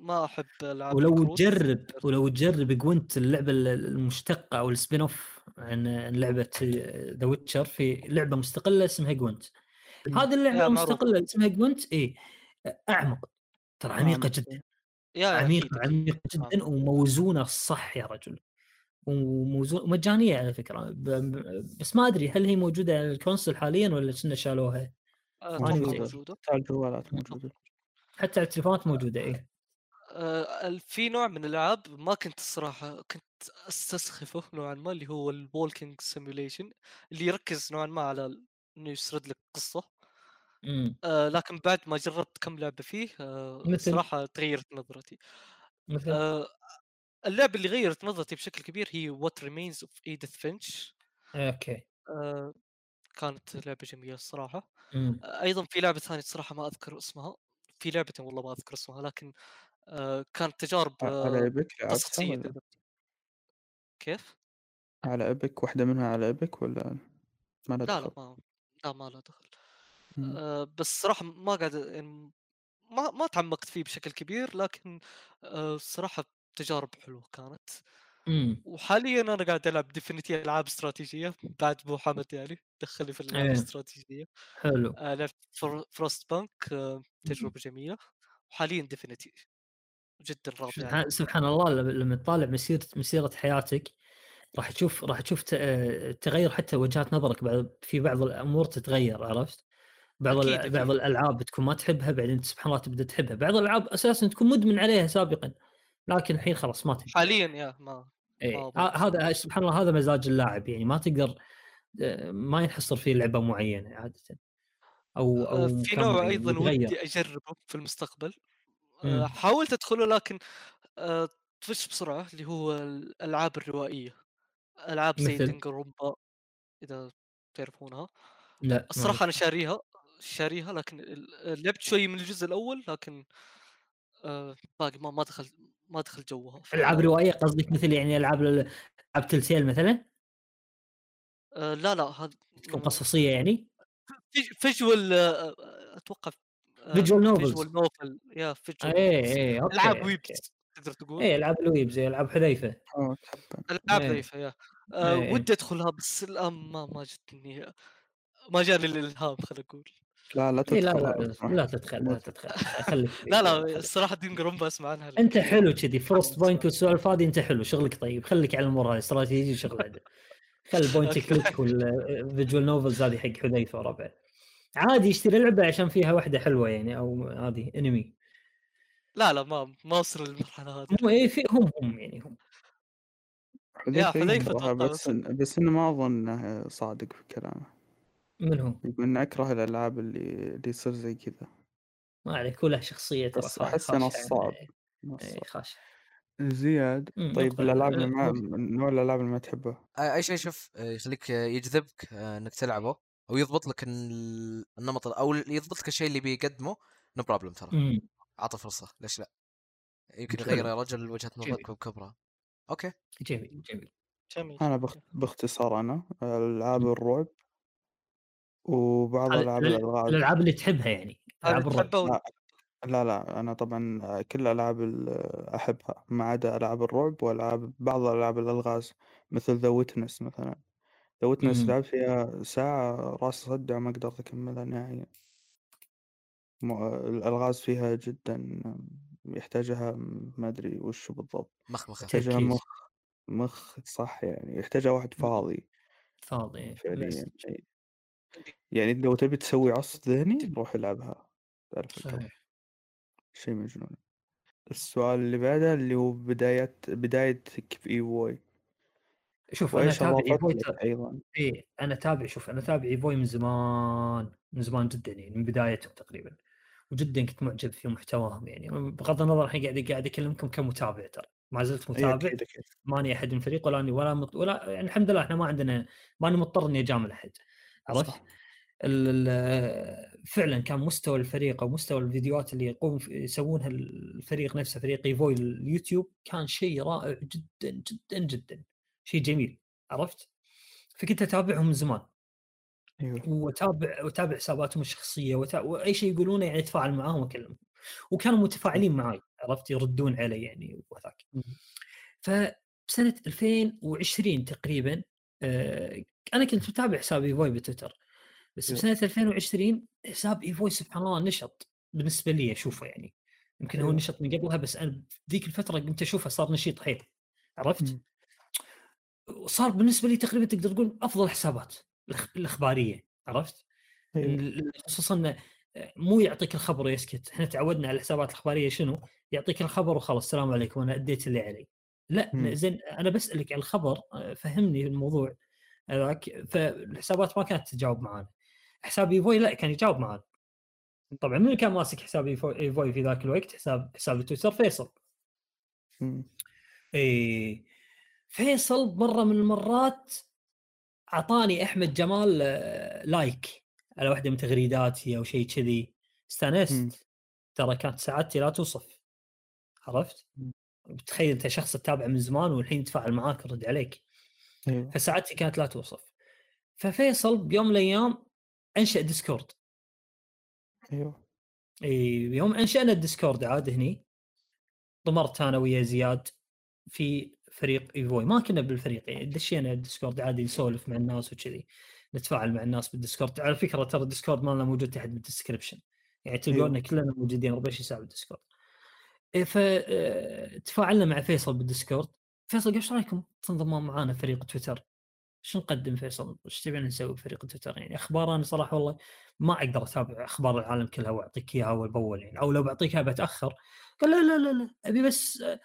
ما أحب العاب ولو الكروت. تجرب ولو تجرب Gwent اللعبة المشتقة أو ال spin-off عن لعبة The Witcher في لعبة مستقلة اسمها Gwent هذه اللعبة. المستقلة اسمها Gwent إيه أعمق ترى عميقة أعمق. جدا. يا يا عميقة. عميقة جدا وموزونة صح يا رجل. وموزون مجانيه على فكرة. بس ما أدري هل هي موجودة على ال console حاليا ولا كنا شالوها؟ آه،. موجودة. تاع الجوالات موجودة. حتى على التليفونات موجودة آه، ال- في نوع من الألعاب ما كنت الصراحه كنت أستسخفه نوعا ما اللي هو ال walking simulation اللي يركز نوعا ما على إنه يسرد لك قصة. إمم. آه لكن بعد ما جربت كم لعبة فيه آه مثل؟ صراحة تغيرت نظرتي. مثل؟ آه اللعبة اللي غيرت نظرتي بشكل كبير هي What Remains of Edith Finch okay. آه كانت لعبة جميلة الصراحة. إمم. آه أيضا في لعبة ثانية صراحة ما أذكر اسمها في لعبتين والله ما أذكر اسمها لكن آه كانت تجارب على آه Epic قصصيه كيف؟ على Epic واحدة منها على Epic ولا ما لها لا لا دخل؟ ما لا ما له دخل. مم. آه بس صراحة ما قاعد يعني ما ما تعمقت فيه بشكل كبير لكن آه الصراحه تجارب حلوة كانت. إمم. وحاليا أنا قاعد ألعب Divinity ألعاب استراتيجية بعد ابو حمد يعني دخلني في الألعاب إيه. الاستراتيجية. حلو. آه لعبت Fr... Frostpunk آه تجربة جميلة. وحاليا Divinity. جدا راضي عنها سبحان, الله لما- تطالع مسيرة مسيرة حياتك راح تشوف راح تشوف تغير حتى وجهات نظرك في بعض الأمور تتغير عرفت؟ بعض أكيد، أكيد. بعض الألعاب تكون ما تحبها بعدين سبحان الله تبدأ تحبها، بعض الألعاب أساسا تكون مدمن عليها سابقا لكن الحين خلاص ما تحب حاليا يا ما إيه. هذا سبحان الله هذا مزاج اللاعب يعني ما تقدر آه، ما ينحصر في لعبة معينة عاده أو أو آه، في مكان نوع معين، أيضا. ودي أجربه في المستقبل حاولت أدخله لكن آه، طفش بسرعة اللي هو الألعاب الروائية ألعاب زي؟ دنجرومبا إذا تعرفونها. لا الصراحة أنا. شاريها شاريها لكن لعبت شوي من الجزء الأول لكن آه، باقي ما ما دخل ما دخل جوها ألعاب روائية قصدك مثل يعني ألعاب ال- ألعاب تلتيل مثلا؟ آه، لا لا هذا تكون قصصية يعني؟ فيجوال أتوقع Visual novels. فيجوال نوفل يا فيجوال إيه إيه أوكي ألعاب. ويبس تقدر تقول؟ إيه ألعاب الويب زي ألعاب حذيفة. آه تحبها ألعاب إيه. ضعيفه يا. آه، إيه. ودي أدخلها بس الآن ما ما جتني ما جاني الإلهام خلينا نقول. لا لا إيه لا تدخل لا. لا تدخل لا تدخل خليك لا لا. الصراحة دين جرومبا أسمع عنها أنت حلو كذي فروست بوينت والسوالف هذه أنت حلو شغلك طيب. خليك على الأمور هذه استراتيجي وشغل عدل خل ال point click وال visual novels هذه حق حذيفة وربعه. عادي يشتري لعبة عشان فيها واحدة حلوة يعني أو هذه انمي لا لا ما ما وصل للمرحلة هذه. مو إيه في هم هم يعني هم. يقدرها أتوقع بس بس إنه ما أظنه صادق في كلامه. من هم يقول اني أكره الألعاب اللي اللي يصير زي كذا. ما عليك كله شخصية ترى بس أحس نصاب يعني. نصاب. إيه خاش زياد طيب. الألعاب اللي ما. نوع الألعاب اللي ما تحبها أي شيء شوف يخليك يجذبك إنك تلعبه. أو يضبط لك ال- النمط أو يضبط لك الشيء اللي بيقدمه no problem ترى. مم. اعطه فرصة ليش لأ؟ يمكن. يغير يا رجل وجهة. نظرك بكبرى okay. جميل جميل. جميل أنا بخ... باختصار أنا ألعاب الرعب وبعض ألعاب ال- الألغاز. الألعاب اللي تحبها يعني؟ ألعاب الرعب. لا لا أنا طبعا كل الالعاب ال- أحبها ما عدا ألعاب الرعب وألعاب بعض الالعاب الألغاز مثل The Witness مثلا. ذا ويتنس مم. لعبت فيها ساعة راس صدع وما قدرت أكملها نهائيا. م- الألغاز فيها جدا يحتاجها ما أدري وش بالضبط. مخمخة. يحتاجها. مخ مخ صح يعني يحتاجها واحد فاضي. فاضي فعليا بس. أي. يعني لو تبي تسوي عصف ذهني روح العبها تعرف صحيح. شيء مجنون. السؤال اللي بعده اللي هو بداية بدايتك في إيفوي. شوف أنا اضافت ايفوي أيضا. إيه أنا اتابع شوف أنا اتابع ايفوي من زمان من زمان جدا يعني من بدايتهم تقريبا. وجدا كنت معجب في محتواهم يعني. بغض النظر الحين قاعد قاعد أكلمكم كمتابع ترى. ما زلت اي متابع. ماني أحد من الفريق ولا أني ولا مط... ولا يعني الحمد لله إحنا ما عندنا ماني مضطر إني أجامل أحد. عرفت؟ فعلا كان مستوى الفريق أو مستوى الفيديوهات اللي يقوم يسوونها الفريق نفسه فريق ايفوي اليوتيوب كان شيء رائع جدا جدا جدا. شيء جميل عرفت؟ فكنت أتابعهم من زمان أيوه وأتابع وأتابع حساباتهم الشخصية وتا... وأي شيء يقولونه يعني أتفاعل معاهم وأكلمهم وكانوا متفاعلين معي عرفت يردون علي يعني وذاك مم. فبسنه 2020 تقريبا آه، أنا كنت متابع حساب إيفوي بتويتر بس أيوه. بسنة 2020 حساب إيفوي سبحان الله نشط بالنسبة لي أشوفه يعني يمكن هو أيوه. نشط من قبلها بس أنا ذيك الفترة قمت أشوفه صار نشيط حيل عرفت؟ مم. وصار بالنسبة لي تقريبا تقدر تقول أفضل حسابات الإخبارية عرفت؟ ال- خصوصا إنه مو يعطيك الخبر ويسكت، إحنا تعودنا على الحسابات الإخبارية شنو؟ يعطيك الخبر وخلاص السلام عليكم أنا أديت اللي علي. لا مم. زين أنا بسألك على الخبر آه، فهمني الموضوع هذاك فالحسابات ما كانت تجاوب معانا. حساب إيفوي لا كان يجاوب معانا. طبعا من كان ماسك حساب إيفوي في ذاك الوقت حساب حساب تويتر فيصل. اي فيصل مرة من المرات أعطاني أحمد جمال آه، like على واحدة من تغريداتي أو شيء كذي. استأنست. ترى كانت سعادتي لا توصف. عرفت؟ تخيل أنت شخص تتابعه من زمان والحين يتفاعل معاك ويرد عليك. أيوه. فسعادتي كانت لا توصف. ففيصل بيوم من الأيام أنشأ Discord أيوه. إي يوم أنشأنا ال Discord عاد هني ضمرت أنا ويا زياد في فريق ايفوي ما كنا بالفريق يعني دشينا ال Discord عادي نسولف مع الناس وكذي نتفاعل مع الناس بال Discord. على فكرة ترى ال Discord مالنا موجود تحت بال description يعني تلقونا أيوه. كلنا موجودين 24 ساعة بال Discord. إيه، فتفاعلنا مع فيصل بال Discord. فيصل قال إيش رأيكم تنضمون معانا فريق تويتر؟ شو نقدم فيصل؟ إيش تبين نسوي بفريق تويتر؟ يعني أخبار أنا صراحة والله ما أقدر أتابع أخبار العالم كلها وأعطيك إياها أول بأول يعني أو لو بعطيك إياها بتأخر. قال لا لا لا لا أبي بس آه،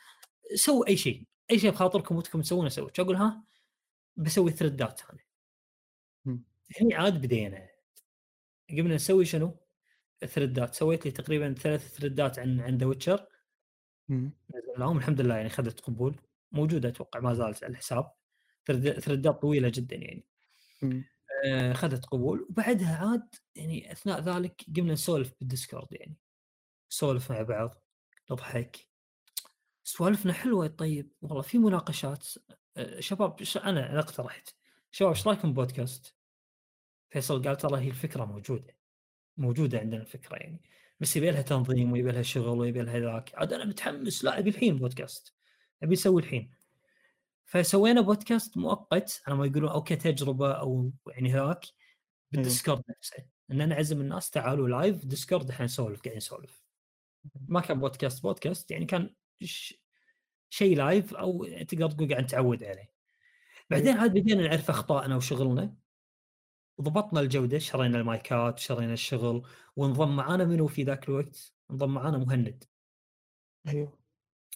سووا أي شيء. أي شيء بخاطركم ودكم تسوونه سووا أقول؟ ها؟ بسوي ثريدات أنا. هني عاد بدينا. قمنا نسوي شنو؟ ثريدات سويت لي تقريبا ثلاث ثريدات عن عن The Witcher. لهم الحمد لله يعني اخذت قبول. موجودة أتوقع ما زالت على الحساب. ثريد- ثريدات طويلة جدا يعني. مم. آه، اخذت قبول. وبعدها عاد يعني أثناء ذلك قمنا نسولف بال Discord يعني. نسولف مع بعض نضحك. سوالفنا حلوة. طيب والله في مناقشات آه، شباب أنا أنا اقترحت شباب إيش رأيكم بودكاست؟ فيصل قال ترى هي الفكرة موجودة موجودة عندنا الفكرة يعني. بس يبي لها تنظيم ويبي لها شغل ويبي لها ذاك. عاد أنا متحمس لا أبي الحين بودكاست. أبي أسوي الحين. فسوينا بودكاست مؤقت. على ما يقولون أو كتجربه أو يعني هذاك بال Discord نفسه. إن أنا أعزم الناس تعالوا live Discord إحنا نسولف قاعدين نسولف. ما كان بودكاست بودكاست يعني كان. شيء لايف أو تقدر تقول قاعد نتعود عليه. بعدين عاد بدينا نعرف أخطائنا وشغلنا. ضبطنا الجودة شرينا المايكات شرينا الشغل وانضم معانا منو في ذاك الوقت؟ انضم معانا مهند. أيوه.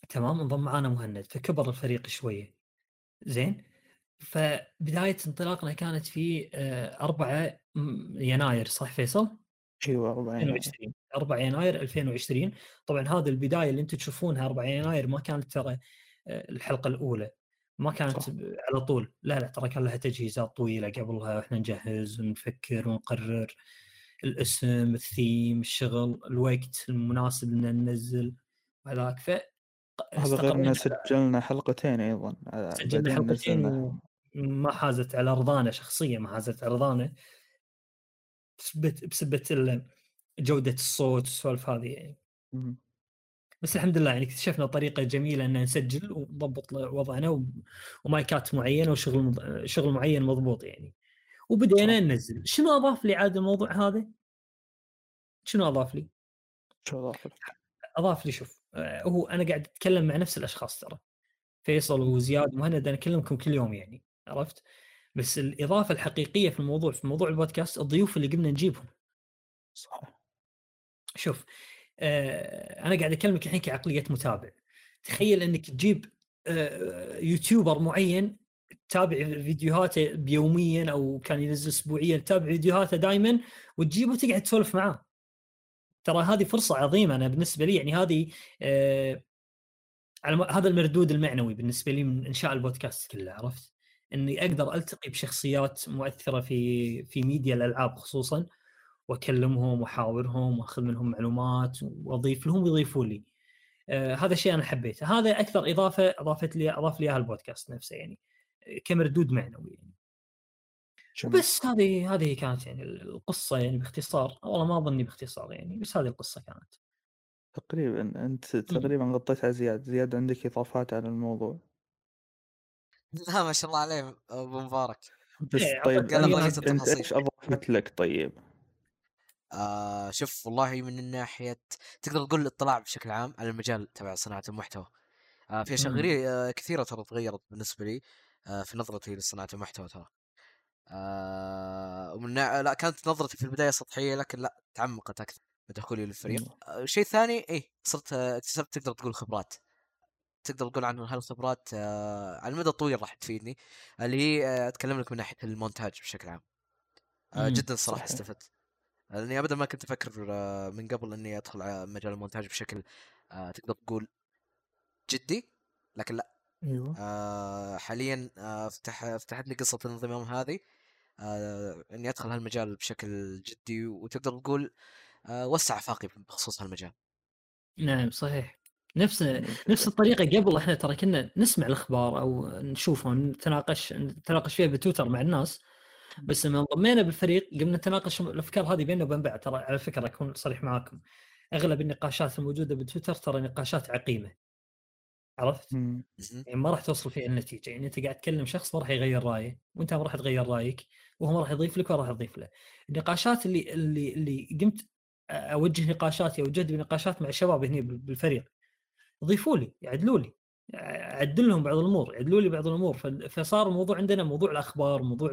تمام انضم معانا مهند فكبر الفريق شوية. زين؟ فبداية انطلاقنا كانت في 4 يناير صح فيصل؟ أيوه 4 يناير. 2020 4 يناير 2020 طبعا هذه البداية اللي أنتم تشوفونها 4 يناير ما كانت ترى آه، الحلقة الأولى. ما كانت صح. على طول. لا لا ترى كان لها تجهيزات طويلة قبلها. وإحنا نجهز ونفكر ونقرر الاسم الثيم الشغل الوقت المناسب ان ننزل وهذاك. ف هذا غير ان سجلنا حلقتين أيضا. آه، سجلنا حلقتين. وما حازت على رضانا شخصيا ما حازت على رضانا بسبة بسبة جودة الصوت والسوالف هذه يعني. بس الحمد لله يعني اكتشفنا طريقة جميلة ان نسجل ونضبط وضعنا و- ومايكات معينة وشغل مض- شغل معين مضبوط يعني وبدينا. ننزل شنو أضاف لي عاد الموضوع هذا؟ شنو أضاف لي؟ شو أضاف لك؟ أضاف لي شوف آه، هو أنا قاعد أتكلم مع نفس الأشخاص ترى فيصل وزياد ومهند أنا أكلمكم كل يوم يعني عرفت بس الإضافة الحقيقية في الموضوع في موضوع البودكاست الضيوف اللي قمنا نجيبهم صح شوف آه أنا قاعد أكلمك الحين كعقلية متابع. تخيل إنك تجيب آه يوتيوبر معين تتابع فيديوهاته بيوميا أو كان ينزل اسبوعيا تتابع فيديوهاته دائما وتجيبه وتقعد تسولف معاه. ترى هذه فرصة عظيمة أنا بالنسبة لي يعني هذه آه على هذا المردود المعنوي بالنسبة لي من إنشاء البودكاست كله عرفت؟ إني أقدر ألتقي بشخصيات مؤثرة في في ميديا الألعاب خصوصا. واكلمهم واحاورهم واخذ منهم معلومات واضيف لهم ويضيفوا لي. آه هذا الشيء أنا حبيته، هذا أكثر إضافة أضافت لي أضاف لي إياها البودكاست نفسه يعني كمردود معنوي يعني. بس هذه هذه كانت يعني القصة يعني باختصار، والله ما أظني باختصار يعني بس هذه القصة كانت. تقريبا أنت تقريبا غطيت على زياد زياد عندك إضافات على الموضوع لا ما شاء الله عليه أبو مبارك بس إيه، طيب انت. إيش اضافت لك طيب؟ آه شوف والله من ناحيه تقدر تقول الاطلاع بشكل عام على المجال تبع صناعة المحتوى آه في اشياء آه كثيرة ترى تغيرت بالنسبة لي آه في نظرتي لصناعة المحتوى ترى آه ومن. لا كانت نظرتي في البداية سطحية لكن لا تعمقت أكثر بدخولي للفريق. آه شيء ثاني إيه صرت آه، اكتسبت تقدر تقول خبرات تقدر تقول عن هالخبرات آه على المدى الطويل راح تفيدني اللي هي آه أتكلم لك من ناحية المونتاج بشكل عام آه. جدا صراحة. استفدت لأني ابدا ما كنت أفكر آه، من قبل إني أدخل على مجال المونتاج بشكل آه، تقدر تقول جدي لكن لأ. أيوه. آه، حاليا آه، فتح فتحت لي قصة الانضمام هذه آه، إني أدخل هالمجال بشكل جدي وتقدر تقول آه، وسع افاقي بخصوص هالمجال. نعم صحيح. نفس. نفس الطريقة قبل إحنا ترى كنا نسمع الأخبار أو نشوفها ونتناقش نتناقش فيها بتويتر مع الناس. بس لما انضمينا بالفريق قمنا نتناقش الأفكار هذه بيننا وبين بعض. ترى على فكرة أكون صريح معاكم أغلب النقاشات الموجودة بتويتر ترى نقاشات عقيمة. عرفت؟ يعني ما راح توصل فيها النتيجة. يعني أنت قاعد تكلم شخص ما راح يغير رأيه وأنت ما راح تغير رأيك وهو ما راح يضيف لك ولا راح يضيف له. النقاشات اللي اللي اللي قمت أوجه نقاشاتي أو جد بنقاشات مع الشباب هنا بالفريق. ضيفوا لي يعدلوا لي. اعدل لهم بعض الأمور يعدلوا لي بعض الأمور. فصار الموضوع عندنا موضوع الأخبار موضوع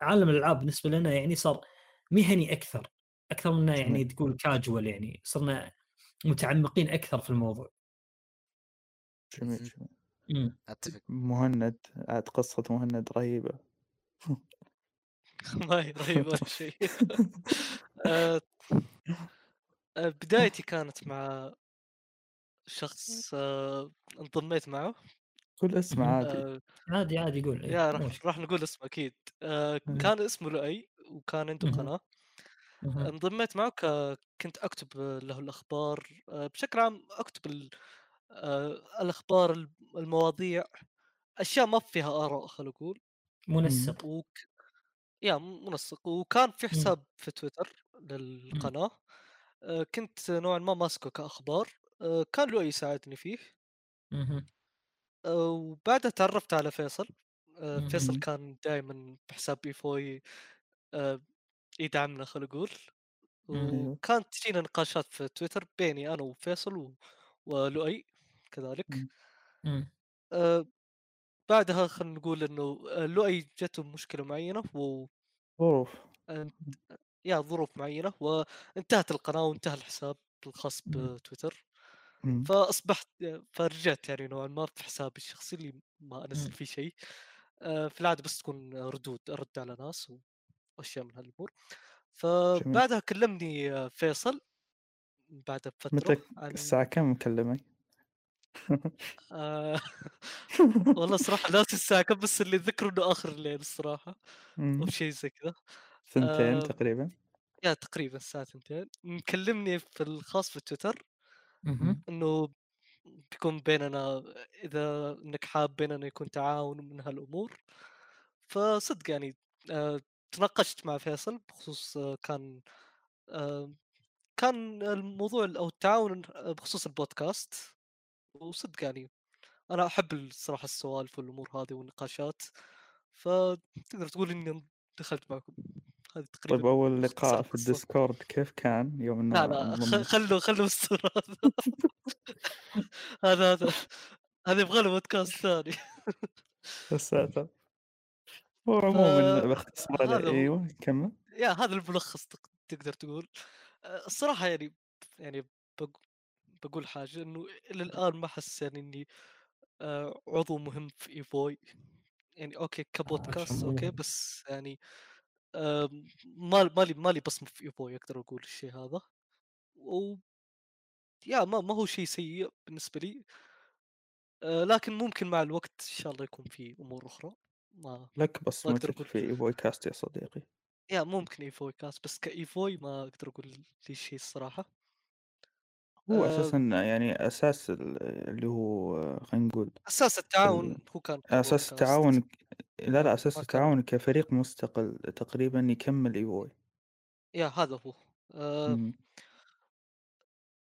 عالم الألعاب بالنسبة لنا يعني صار مهني أكثر أكثر منه يعني. تقول كاجوال يعني صرنا متعمقين أكثر في الموضوع. جميل. جميل. أتفق. مهند عاد قصة مهند رهيبة. ما هي رهيبه شيء. آه، آه، بدايتي كانت مع شخص آه، انضميت معه. كل اسم مهم. عادي. آه، عادي عادي يقول إيه، يا راح نقول اسمه أكيد. آه،. كان اسمه لؤي وكان عنده. قناة. انضميت معه كنت أكتب له الأخبار آه، بشكل عام أكتب ال- آه، الأخبار الم- المواضيع أشياء ما فيها آراء خلينا نقول منسق وك... يا منسق. وكان في. حساب في تويتر للقناة. آه، كنت نوعا ما ماسكه كأخبار. آه، كان له يساعدني فيه. وبعدها تعرفت على فيصل آه، فيصل. كان دائما بحساب بيفوي آه، يدعمنا خلينا نقول. وكانت تجينا نقاشات في تويتر بيني أنا وفيصل. ولؤي كذلك. آه، بعدها خلينا نقول إنه لؤي جته مشكلة معينة و ظروف يا ظروف معينة وانتهت القناة وانتهى الحساب الخاص. بتويتر. فأصبحت فرجعت يعني نوعا ما في حسابي الشخصي اللي ما أنزل. فيه شيء. آه، في العادة بس تكون ردود أرد على ناس وأشياء من هالأمور. فبعدها كلمني آه، فيصل. بعد متى بفتره عن الساعة كم مكلمك؟ آه والله صراحة ناسي الساعة كم بس اللي ذكره إنه آخر الليل الصراحة أو. شيء زي كذا. ثنتين تقريبا. يا تقريبا الساعة ثنتين. مكلمني في الخاص في تويتر. إنه بيكون بيننا إذا إنك حاب بيننا يكون تعاون من هالأمور. فصدق يعني آه تناقشت مع فيصل بخصوص آه كان آه كان الموضوع أو التعاون بخصوص البودكاست. وصدق يعني أنا أحب الصراحة السوالف والأمور هذه والنقاشات. فتقدر تقول إني دخلت معكم. هذه طيب تقريبا أول مختصر لقاء في الديسكورد كيف كان يوم لا لا خلوا خلوا مستر هذا هذا هذا يبغى له بودكاست ثاني. يا ساتر. هو ف عموما باختصار أيوه كمل. yeah هذا الملخص تق- تقدر تقول. آه، الصراحة يعني يعني بق- بقول حاجة إنه إلى الآن ما حس يعني إني آه، عضو مهم في إيفوي. يعني okay آه، كبودكاست okay بس يعني ما مالي مالي بصمة في ايفوي أقدر أقول الشيء هذا. و yeah ما ما هو شيء سيء بالنسبة لي. آه، لكن ممكن مع الوقت إن شاء الله يكون في أمور أخرى. ما لك ما أقدر بصمتك أقول في إيفوي كاست يا صديقي. yeah ممكن إيفوي كاست بس كإيفوي ما أقدر أقول لي شيء الصراحة. هو آه، أساسا يعني أساس ال- اللي هو خلينا نقول أساس ال- التعاون هو كان كبودكاست التعاون لا لا كان التعاون كفريق مستقل تقريبا يكمل إيفوي يا هذا هو. آه،.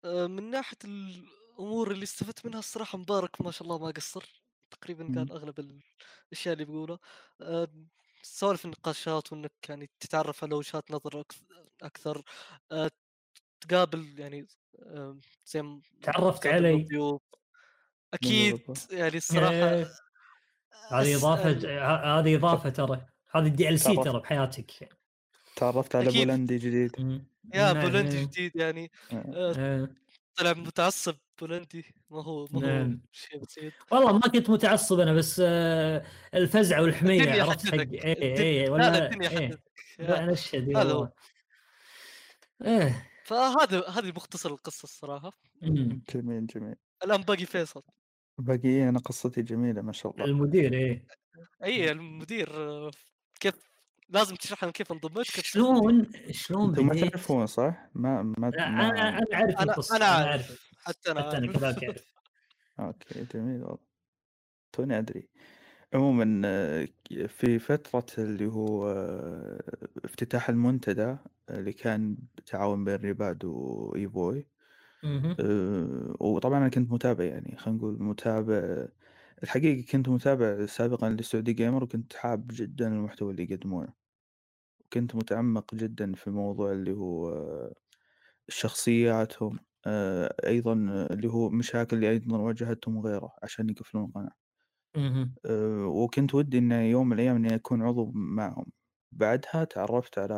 آه، من ناحية الأمور اللي استفدت منها الصراحة مبارك ما شاء الله ما قصر. تقريبا قال. أغلب الأشياء اللي بيقولها. آه، سوالف النقاشات وإنك يعني تتعرف على وجهات نظر أكثر. آه، تقابل يعني آه، زي تعرفت علي. أكيد يعني الصراحة هذه إضافة أصلا ه- هذه إضافة ترى. هذه ال DLC ترى بحياتك. تعرفت على بولندي جديد. yeah نعم بولندي إيه، جديد يعني آه. آه، طلع متعصب بولندي. ما هو ما هو نعم. شيء بسيط. والله ما كنت متعصب أنا بس آه، الفزع والحميه عرفت حق ولا نشهد اي هذا هو. والله إيه. فهذا هذه مختصر القصة الصراحة. جميل جميل. الآن باقي فيصل. باقي أنا قصتي جميلة ما شاء الله. المدير إيه. إي المدير آه، كيف لازم تشرح لنا كيف انضميت كيف شلون؟ شلون أنتم ما بديت؟ تعرفون صح؟ ما ما لا أنا ما أنا أعرف أنا القصة أنا أنا عارف أعرف. حتى أنا حتى أنا عارف كذلك أعرف. okay جميل والله. توني أدري. عموما آه، في فترة اللي هو آه، افتتاح المنتدى اللي كان بتعاون بين ريباد وإيفوي وطبعا أنا كنت متابع يعني خلينا نقول متابع الحقيقة كنت متابع سابقا لسعودي جيمر وكنت حاب جدا المحتوى اللي يقدمونه. وكنت متعمق جدا في موضوع اللي هو شخصياتهم أيضا اللي هو مشاكل اللي أيضا واجهتهم وغيره عشان يقفلون القناة وكنت ودي إن يوم من الأيام إني أكون عضو معهم. بعدها تعرفت على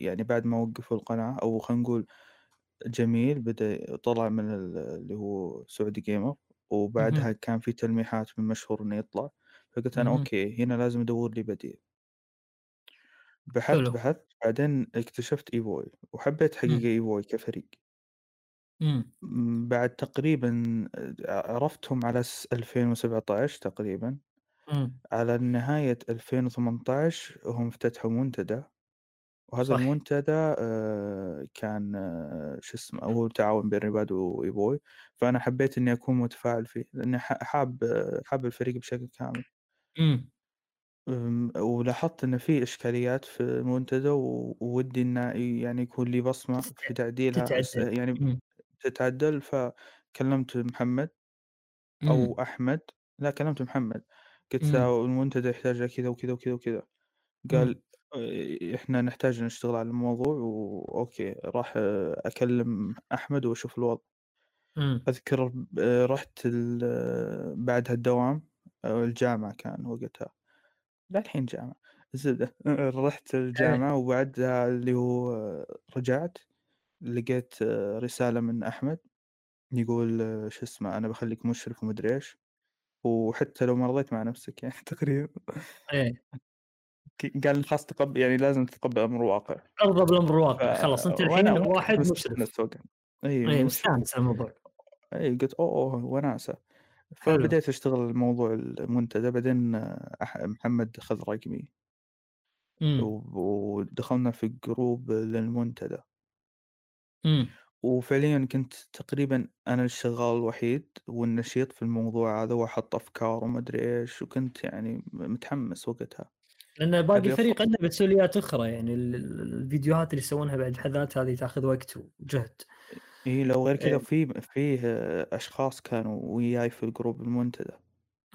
يعني بعد ما وقفوا القناة أو خلينا نقول جميل بدأ طلع من ال- اللي هو Saudi Gamer وبعدها مهم. كان في تلميحات من مشهور إنه يطلع فقلت أنا مهم. أوكي هنا لازم أدور لي بديل بحثت حلو بحثت بعدين اكتشفت إيفوي وحبيت حقيقة مم. إيفوي كفريق مم. م، بعد تقريبا عرفتهم على س- 2017 تقريبا مم. على نهاية 2018 هم افتتحوا منتدى وهذا صح المنتدى آه، كان آه، شو اسمه هو تعاون بين ريباد وإيبوي فأنا حبيت إني أكون متفاعل فيه لأني ح- حاب آه، حاب الفريق بشكل كامل. أم، ولاحظت إن في إشكاليات في المنتدى وودي إنه يعني يكون لي بصمة في تعديلها تتعدل يعني. تتعدل فكلمت محمد مم. أو أحمد لا كلمت محمد قلت. له المنتدى يحتاج كذا وكذا وكذا وكذا قال إحنا نحتاج نشتغل على الموضوع وأوكي راح آه، أكلم أحمد وأشوف الوضع. إمم. أذكر آه، رحت ال- بعدها الدوام أو الجامعة كان وقتها. لا الحين جامعة. الزبدة رحت الجامعة وبعدها اللي هو آه، رجعت لقيت آه، رسالة من أحمد يقول آه، شو اسمه أنا بخليك مشرف ومدري إيش. وحتى لو ما رضيت مع نفسك يعني تقريبا. ك- قال خلاص تقبل يعني لازم تتقبل أمر الواقع ارضى بالامر ف... الواقع خلاص أنت الحين واحد مشرف. اي مشرف مستانس على الموضوع. اي قلت أوه أوه وناسة حلو. فبديت أشتغل الموضوع المنتدى بعدين محمد اخذ رقمي. و- ودخلنا في group للمنتدى. إمم. وفعليا كنت تقريبا أنا الشغال الوحيد والنشيط في الموضوع هذا وأحط أفكار وما أدري إيش وكنت يعني متحمس وقتها. لأن باقي الفريق. عنده مسؤوليات أخرى يعني ال- ال- الفيديوهات اللي يسوونها بعد بحد ذاتها هذه تأخذ وقت وجهد إي لو غير كذا إيه. في فيه أشخاص كانوا وياي في ال group المنتدى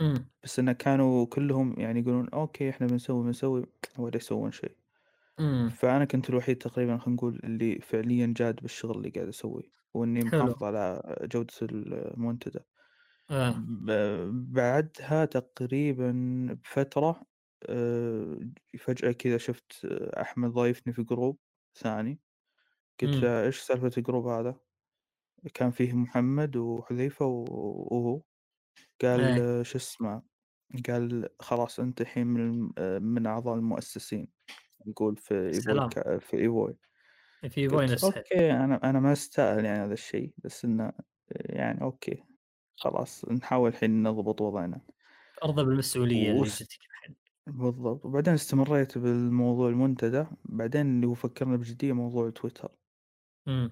امم بس انه كانوا كلهم يعني يقولون okay إحنا بنسوي بنسوي ولا يسوون شيء فأنا كنت الوحيد تقريبا خلينا نقول اللي فعليا جاد بالشغل اللي قاعد أسويه وإني حلو. محافظ على جودة المنتدى آه. بعدها تقريبا بفترة آه، فجأة كذا شفت آه، أحمد ضايفني في group ثاني قلت مم. له إيش سالفة ال group هذا كان فيه محمد وحذيفة وهو قال إيه. آه، شو اسمه قال خلاص أنت الحين من آه، من أعضاء المؤسسين نقول في إيفوي سلام. كا- في إيفوي في قلت أصلا okay أنا أنا ما استاهل يعني هذا الشيء بس إنه يعني okay خلاص نحاول الحين نضبط وضعنا أرضى بالمسؤولية اللي جتك بالضبط. وبعدين استمريت بالموضوع المنتدى. بعدين اللي هو فكرنا بجدية موضوع تويتر. امم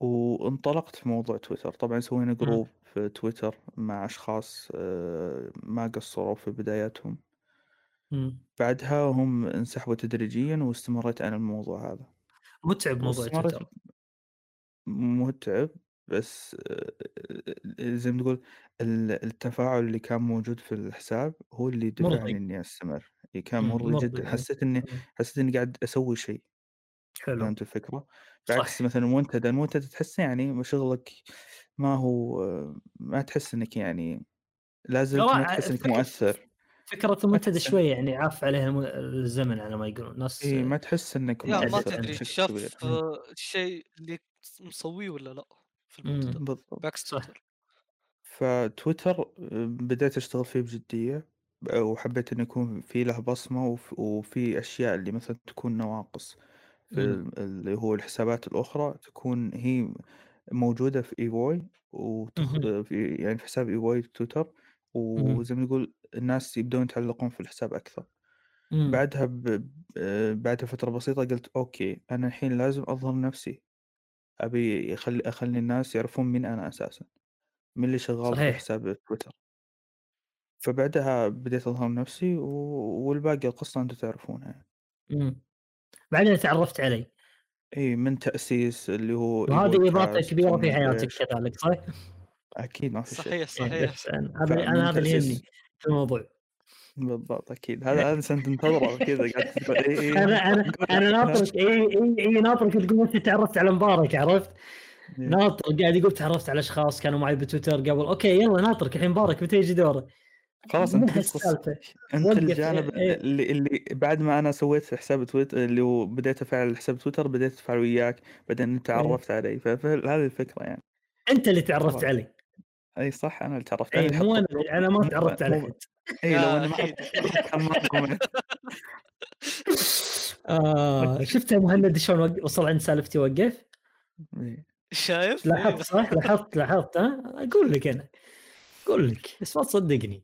وانطلقت في موضوع تويتر. طبعا سوينا group في تويتر مع أشخاص آه، ما قصروا في بداياتهم. امم بعدها هم انسحبوا تدريجيا واستمريت أنا الموضوع هذا. متعب موضوع تويتر. متعب. بس آه، زي ما تقول ال- التفاعل اللي كان موجود في الحساب هو اللي دفعني مرضي. أستمر. إي كان مم، مرضي مرضي، جدا. إيه. حسيت إني مم. حسيت إني قاعد أسوي شيء. حلو. فهمت الفكرة؟ بعكس صح مثلا المنتدى المنتدى تحس يعني شغلك ما هو ما تحس إنك يعني لازلت ما لا، تحس إنك فك- مؤثر. فكرة المنتدى تحس- شوي يعني عاف عليها الم- الزمن على ما يقولون. ناس إي ما تحس إنك يا ما مؤثر تدري بشكل شاف الشيء اللي مسويه ولا لأ. في مم. المنتدى بالضبط بعكس. تويتر فتويتر بديت أشتغل فيه بجدية وحبيت إنه يكون في له بصمة وف- وفي أشياء اللي مثلا تكون نواقص في مم. ال- اللي هو الحسابات الأخرى تكون هي موجودة في إيفوي وتخ... في يعني في حساب إيفوي في تويتر وزي ما نقول الناس يبدون يتعلقون في الحساب أكثر مم. بعدها. ب- بعد فترة بسيطة قلت okay أنا الحين لازم أظهر نفسي أبي أخلي أخلي الناس يعرفون مين أنا أساسا من اللي شغال في صحيح حساب تويتر فبعدها بديت أظهر نفسي و... والباقي القصة أنتم تعرفونها يعني. مم. بعدين تعرفت علي إي من تأسيس اللي هو وهذه إيفوي إضافة كاست كبيرة في ومدري حياتك. كذلك صح؟ أكيد ما في شيء صحيح إيه، صحيح بس أنا- هذا فمن أنا هذا اللي يهمني في الموضوع بالضبط أكيد هذا هذا أنت تنتظره كذا قاعد تقول إي إي أنا أنا أنا ناطرك اي اي اي ناطرك تقول أنت تعرفت على مبارك عرفت؟ إيه. ناطر قاعد يقول تعرفت على أشخاص كانوا معي بتويتر قبل okay يلا ناطرك الحين مبارك متى يجي دوره؟ خلاص أنت وقف، الجانب إيه. اللي اللي بعد ما أنا سويت حساب تويتر اللي هو بديت أفعل حساب تويتر بديت أفعل وياك بعدين تعرفت علي فهذه الفكرة يعني أنت اللي تعرفت. علي أي صح أنا اللي تعرفت اللي مو أنا أنا ما تعرفت احد اي لو أنا ما. كان معكم آه شفت يا مهند شلون وصل عند سالفتي وقف؟ إي. شايف؟ إيه، لاحظت صح؟ لاحظت لاحظت ها؟ أقول لك أنا أقول لك بس ما تصدقني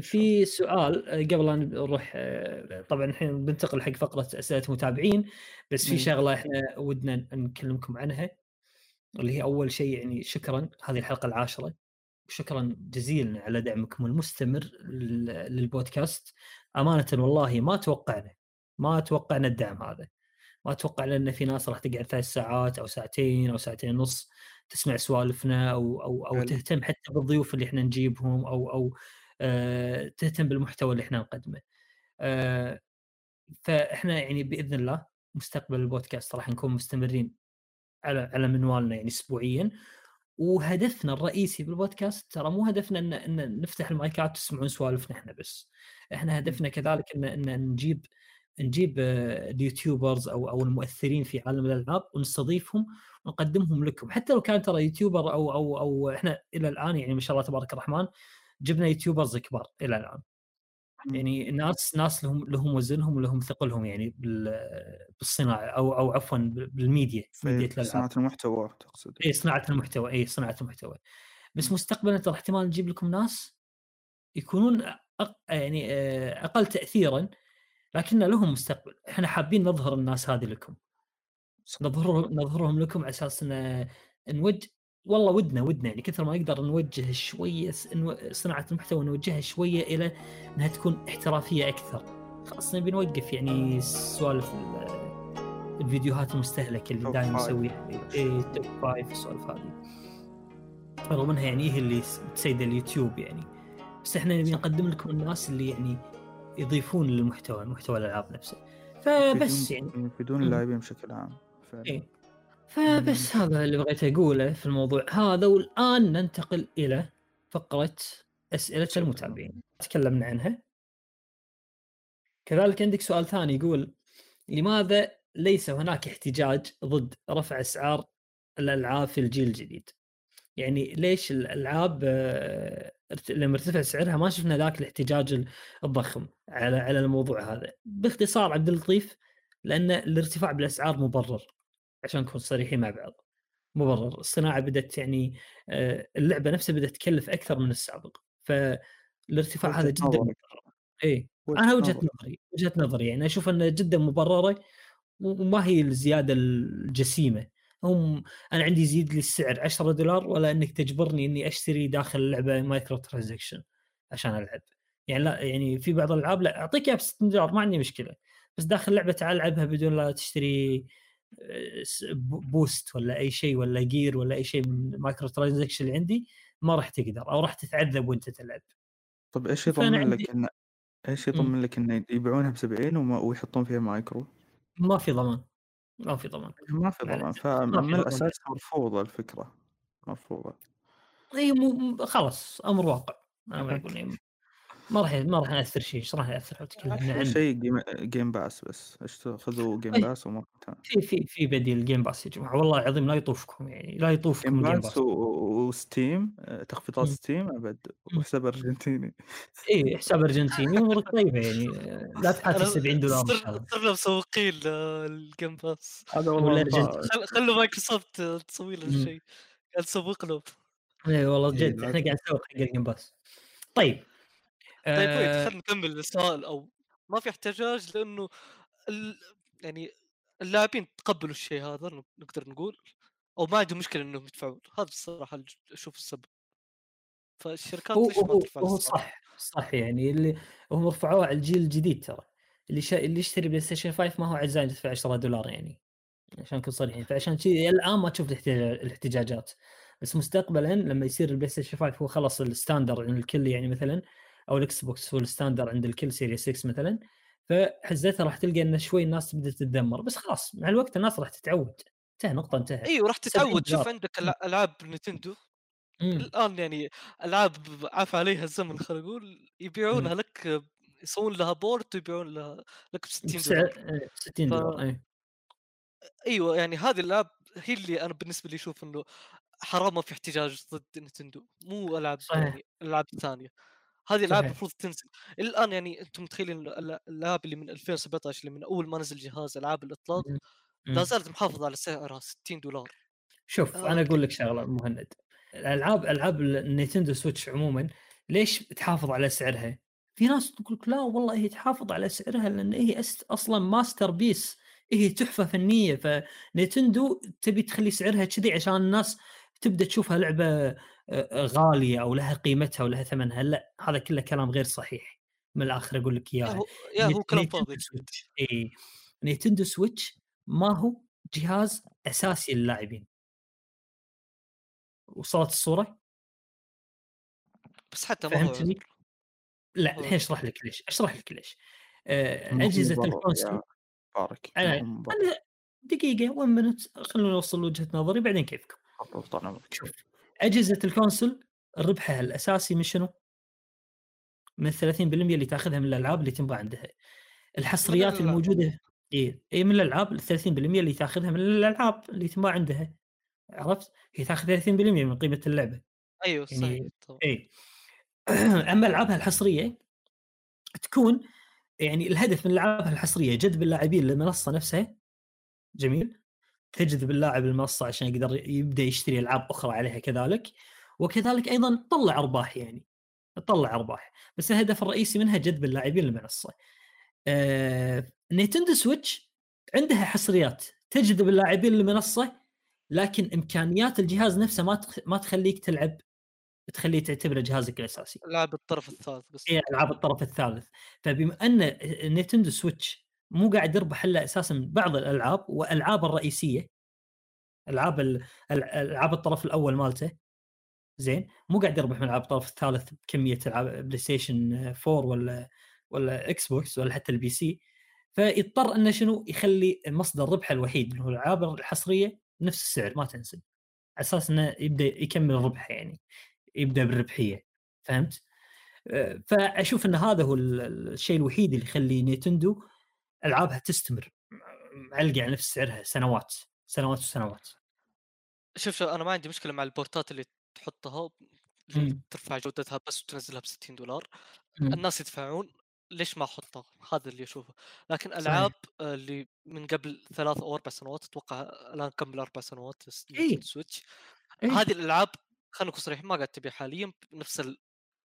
في سؤال آه، قبل ان نروح آه، طبعا الحين بنتقل حق فقرة أسئلة متابعين بس في مم. شغلة إحنا ودنا نكلمكم عنها اللي هي أول شيء يعني شكرا هذه الحلقة العاشرة شكرا جزيلا على دعمكم المستمر لل- للبودكاست امانه والله ما توقعنا ما توقعنا الدعم هذا ما توقعنا إن في ناس راح تقعد ثلاث ساعات أو ساعتين أو ساعتين ونص تسمع سوالفنا أو أو أو. تهتم حتى بالضيوف اللي إحنا نجيبهم أو أو آه تهتم بالمحتوى اللي إحنا نقدمه. آه فإحنا يعني بإذن الله مستقبل البودكاست راح نكون مستمرين على على منوالنا يعني اسبوعيا وهدفنا الرئيسي بالبودكاست ترى مو هدفنا ان, إن نفتح المايكات وتسمعون سوالفنا إحنا بس. إحنا هدفنا كذلك ان, إن نجيب نجيب آه، اليوتيوبرز أو أو المؤثرين في عالم الألعاب ونستضيفهم ونقدمهم لكم. حتى لو كان ترى YouTuber أو أو أو إحنا إلى الآن يعني ما شاء الله تبارك الرحمن جبنا YouTubers كبار إلى الآن. يعني ناس ناس لهم لهم وزنهم ولهم ثقلهم يعني بال- بالصناعة أو أو عفوا بال media media الألعاب. صناعة المحتوى تقصد. اي صناعة المحتوى اي صناعة المحتوى. بس. مستقبلا ترى احتمال نجيب لكم ناس يكونون أق... يعني آه، أقل تاثيرا لكن لهم مستقبل. إحنا حابين نظهر الناس هذه لكم. نظهر نظهرهم لكم على أساس إن نوجه والله ودنا ودنا. يعني كثر ما نقدر نوجه شوية صناعة المحتوى نوجهها شوية إلى إنها تكون احترافية أكثر. خلاص نبي نوقف يعني سوالف ال- الفيديوهات المستهلكة اللي دائما. نسويها. اي top five السوالف هذه. رغم إنها يعني هي اللي تسيد اليوتيوب يعني. بس إحنا نبي نقدم لكم الناس اللي يعني يضيفون للمحتوى محتوى الألعاب نفسه. فبس يعني. يفيدون. اللاعبين بشكل عام. فعلا. إيه. فبس هذا اللي بغيت أقوله في الموضوع. هذا والآن ننتقل إلى فقرة أسئلة المتابعين. تكلمنا عنها. كذلك عندك سؤال ثاني يقول لماذا ليس هناك احتجاج ضد رفع أسعار الألعاب في الجيل الجديد؟ يعني ليش الألعاب آه، لما ارتفع سعرها ما شفنا ذاك الاحتجاج ال- الضخم على على الموضوع هذا. باختصار عبد اللطيف لأن الارتفاع بالأسعار مبرر. عشان نكون صريحين مع بعض. مبرر الصناعة بدأت يعني آه، اللعبة نفسها بدأت تكلف أكثر من السابق. فالارتفاع هذا جدا. مبرر إي. وجهة أنا وجهة نظر. نظري وجهة نظري. يعني أشوف أنها جدا مبررة وما هي الزيادة الجسيمة. هم أنا عندي يزيد لي السعر 10 دولار ولا أنك تجبرني إني أشتري داخل اللعبة microtransaction عشان ألعب. يعني لا يعني في بعض الألعاب لا أعطيك إياها ب 60 دولار ما عندي مشكلة. بس داخل اللعبة تعال ألعبها بدون لا تشتري boost ولا أي شيء ولا gear ولا أي شيء من ال microtransaction اللي عندي ما راح تقدر أو راح تتعذب وأنت تلعب طب إيش يضمن عندي- لك إن إيش. يضمن لك انه يبيعونها ب 70 وما... ويحطون فيها مايكرو؟ ما في ضمان ما في ضمان ما في. ضمان فمن. الأساس مرفوضة الفكرة مرفوضة اي مو خلاص أمر واقع أنا ما. أقول يعني ما راح ما راح نأثر شيء إيش راح يأثر؟ أحلى عن شيء Game... Game Pass بس خذوا Game أي. Pass وما في في في بديل Game Pass يا جماعة والله العظيم لا يطوفكم يعني لا يطوفكم Game Pass. و Steam آه، تخفيضات مم. Steam أبد مم. وحساب أرجنتيني. اي حساب أرجنتيني أمورك طيبة يعني آه، لا تحاتي 70 دولار إن شاء الله. صرنا مسوقين لل Game Pass. هذا والله خلوا مايكروسوفت تسوي له. الشيء قاعد تسوق له اي والله جد إحنا قاعد نسوق حق ال Game Pass. طيب. طيب wait آه، خلينا نكمل السؤال أو ما في احتجاج لأنه ال... يعني اللاعبين تقبلوا الشيء هذا نقدر نقول أو ما عندهم مشكلة إنهم يدفعون. هذا الصراحة أشوف السبب. فالشركات هو ليش ما ترفع هو؟ صح صح يعني اللي هم رفعوه على الجيل الجديد ترى. اللي شا... اللي يشتري PlayStation 5 ما هو عاجز إن يدفع 10 دولار يعني عشان نكون صريحين فعشان كذي الآن ما تشوف الاحتجاج- الاحتجاجات. بس مستقبلا لما يصير ال PlayStation 5 هو خلاص ال standard عند الكل يعني مثلا أو ال Xbox هو ال standard عند الكل Series 6 مثلا فحزتها راح تلقى إن شوي الناس بدات تتذمر بس خلاص مع الوقت الناس راح تتعود. انتهى نقطة انتهت. إيوه راح 70 تتعود. شوف دولار. عندك الع- ألعاب Nintendo. مم. الآن يعني ألعاب عاف عليها الزمن خلينا نقول يبيعونها لك يسوون لها بورت ويبيعون لها لك ب 60 بسعر دولار. إيه، 60 دولار ف- اي إيوه يعني هذه الألعاب هي اللي أنا بالنسبة لي أشوف إنه حرام ما في احتجاج ضد نينتندو. مو ألعاب صحيح. يعني الالعاب الثانية هذه الألعاب. المفروض تنزل الآن يعني أنتم متخيلين الألعاب اللي من 2017 اللي من أول ما نزل جهاز ألعاب الإطلاق. لا زالت محافظة على سعرها 60 دولار شوف آه، أنا أقول لك شغلة مهند الألعاب ألعاب ال Nintendo Switch عموما ليش تحافظ على سعرها؟ في ناس تقول لك لا والله هي تحافظ على سعرها لأن هي أصلا masterpiece هي تحفة فنية ف Nintendo تبي تخلي سعرها كذي عشان الناس تبدأ تشوفها لعبة غالية أو لها قيمتها ولها ثمنها لا هذا كله كلام غير صحيح. من الآخر أقول لك هو يا هو كلام فاضي. اي Nintendo Switch ما هو جهاز أساسي للاعبين. وصلت الصورة؟ بس حتى ما فهمتني؟ لا الحين أشرح لك ليش أشرح لك ليش. آه، أجهزة ال console بارك. أنا دقيقة 1 منت خلونا نوصل وجهه نظري بعدين كيفكم؟ طال عمرك شوف أجهزة ال console ربحها الأساسي من شنو؟ من 30% اللي تأخذها من الألعاب اللي تنباع عندها الحصريات. الموجودة إي إي من الألعاب ال 30% اللي تأخذها من الألعاب اللي تنباع عندها عرفت؟ هي تأخذ 30% من قيمة اللعبة أيوه يعني- صحيح. إي أما ألعابها الحصرية تكون يعني الهدف من ألعابها الحصرية جذب اللاعبين للمنصة نفسها جميل تجذب اللاعب المنصه عشان يقدر يبدأ يشتري ألعاب أخرى عليها كذلك. وكذلك أيضا تطلع أرباح يعني تطلع أرباح. بس الهدف الرئيسي منها جذب اللاعبين للمنصه آه... Nintendo Switch عندها حصريات تجذب اللاعبين للمنصه لكن إمكانيات الجهاز نفسه ما تخ... ما تخليك تلعب تخليه تعتبره جهازك الأساسي. لعب الطرف الثالث بس. هي ألعاب الطرف الثالث. فبما أن Nintendo Switch مو قاعد يربح إلا أساسا بعض الألعاب والالعاب الرئيسية. ألعاب ال- ال- ألعاب الطرف الأول مالته. زين. مو قاعد يربح من ألعاب الطرف الثالث بكميه ألعاب PlayStation 4 ولا ولا Xbox ولا حتى ال PC فيضطر إنه شنو؟ يخلي مصدر ربحه الوحيد اللي هو الألعاب الحصرية نفس السعر ما تنزل على أساس إنه يبدأ يكمل ربحه يعني. يبدأ بالربحية. فهمت؟ آه، فأشوف إن هذا هو ال- ال- الشيء الوحيد اللي يخلي Nintendo ألعابها تستمر معلقه على نفس سعرها سنوات سنوات وسنوات شوف شوف أنا ما عندي مشكلة مع البورتات اللي تحطها اللي مم. ترفع جودتها بس وتنزلها ب 60 دولار مم. الناس يدفعون ليش ما أحطها هذا اللي أشوفه لكن. ألعاب آه، اللي من قبل ثلاث أو أربع سنوات أتوقع الآن كمل أربع سنوات إيه. سويتش إيه. هذه الألعاب خلينا نكون صريحين ما قاعد تبيع حاليا بنفس ال...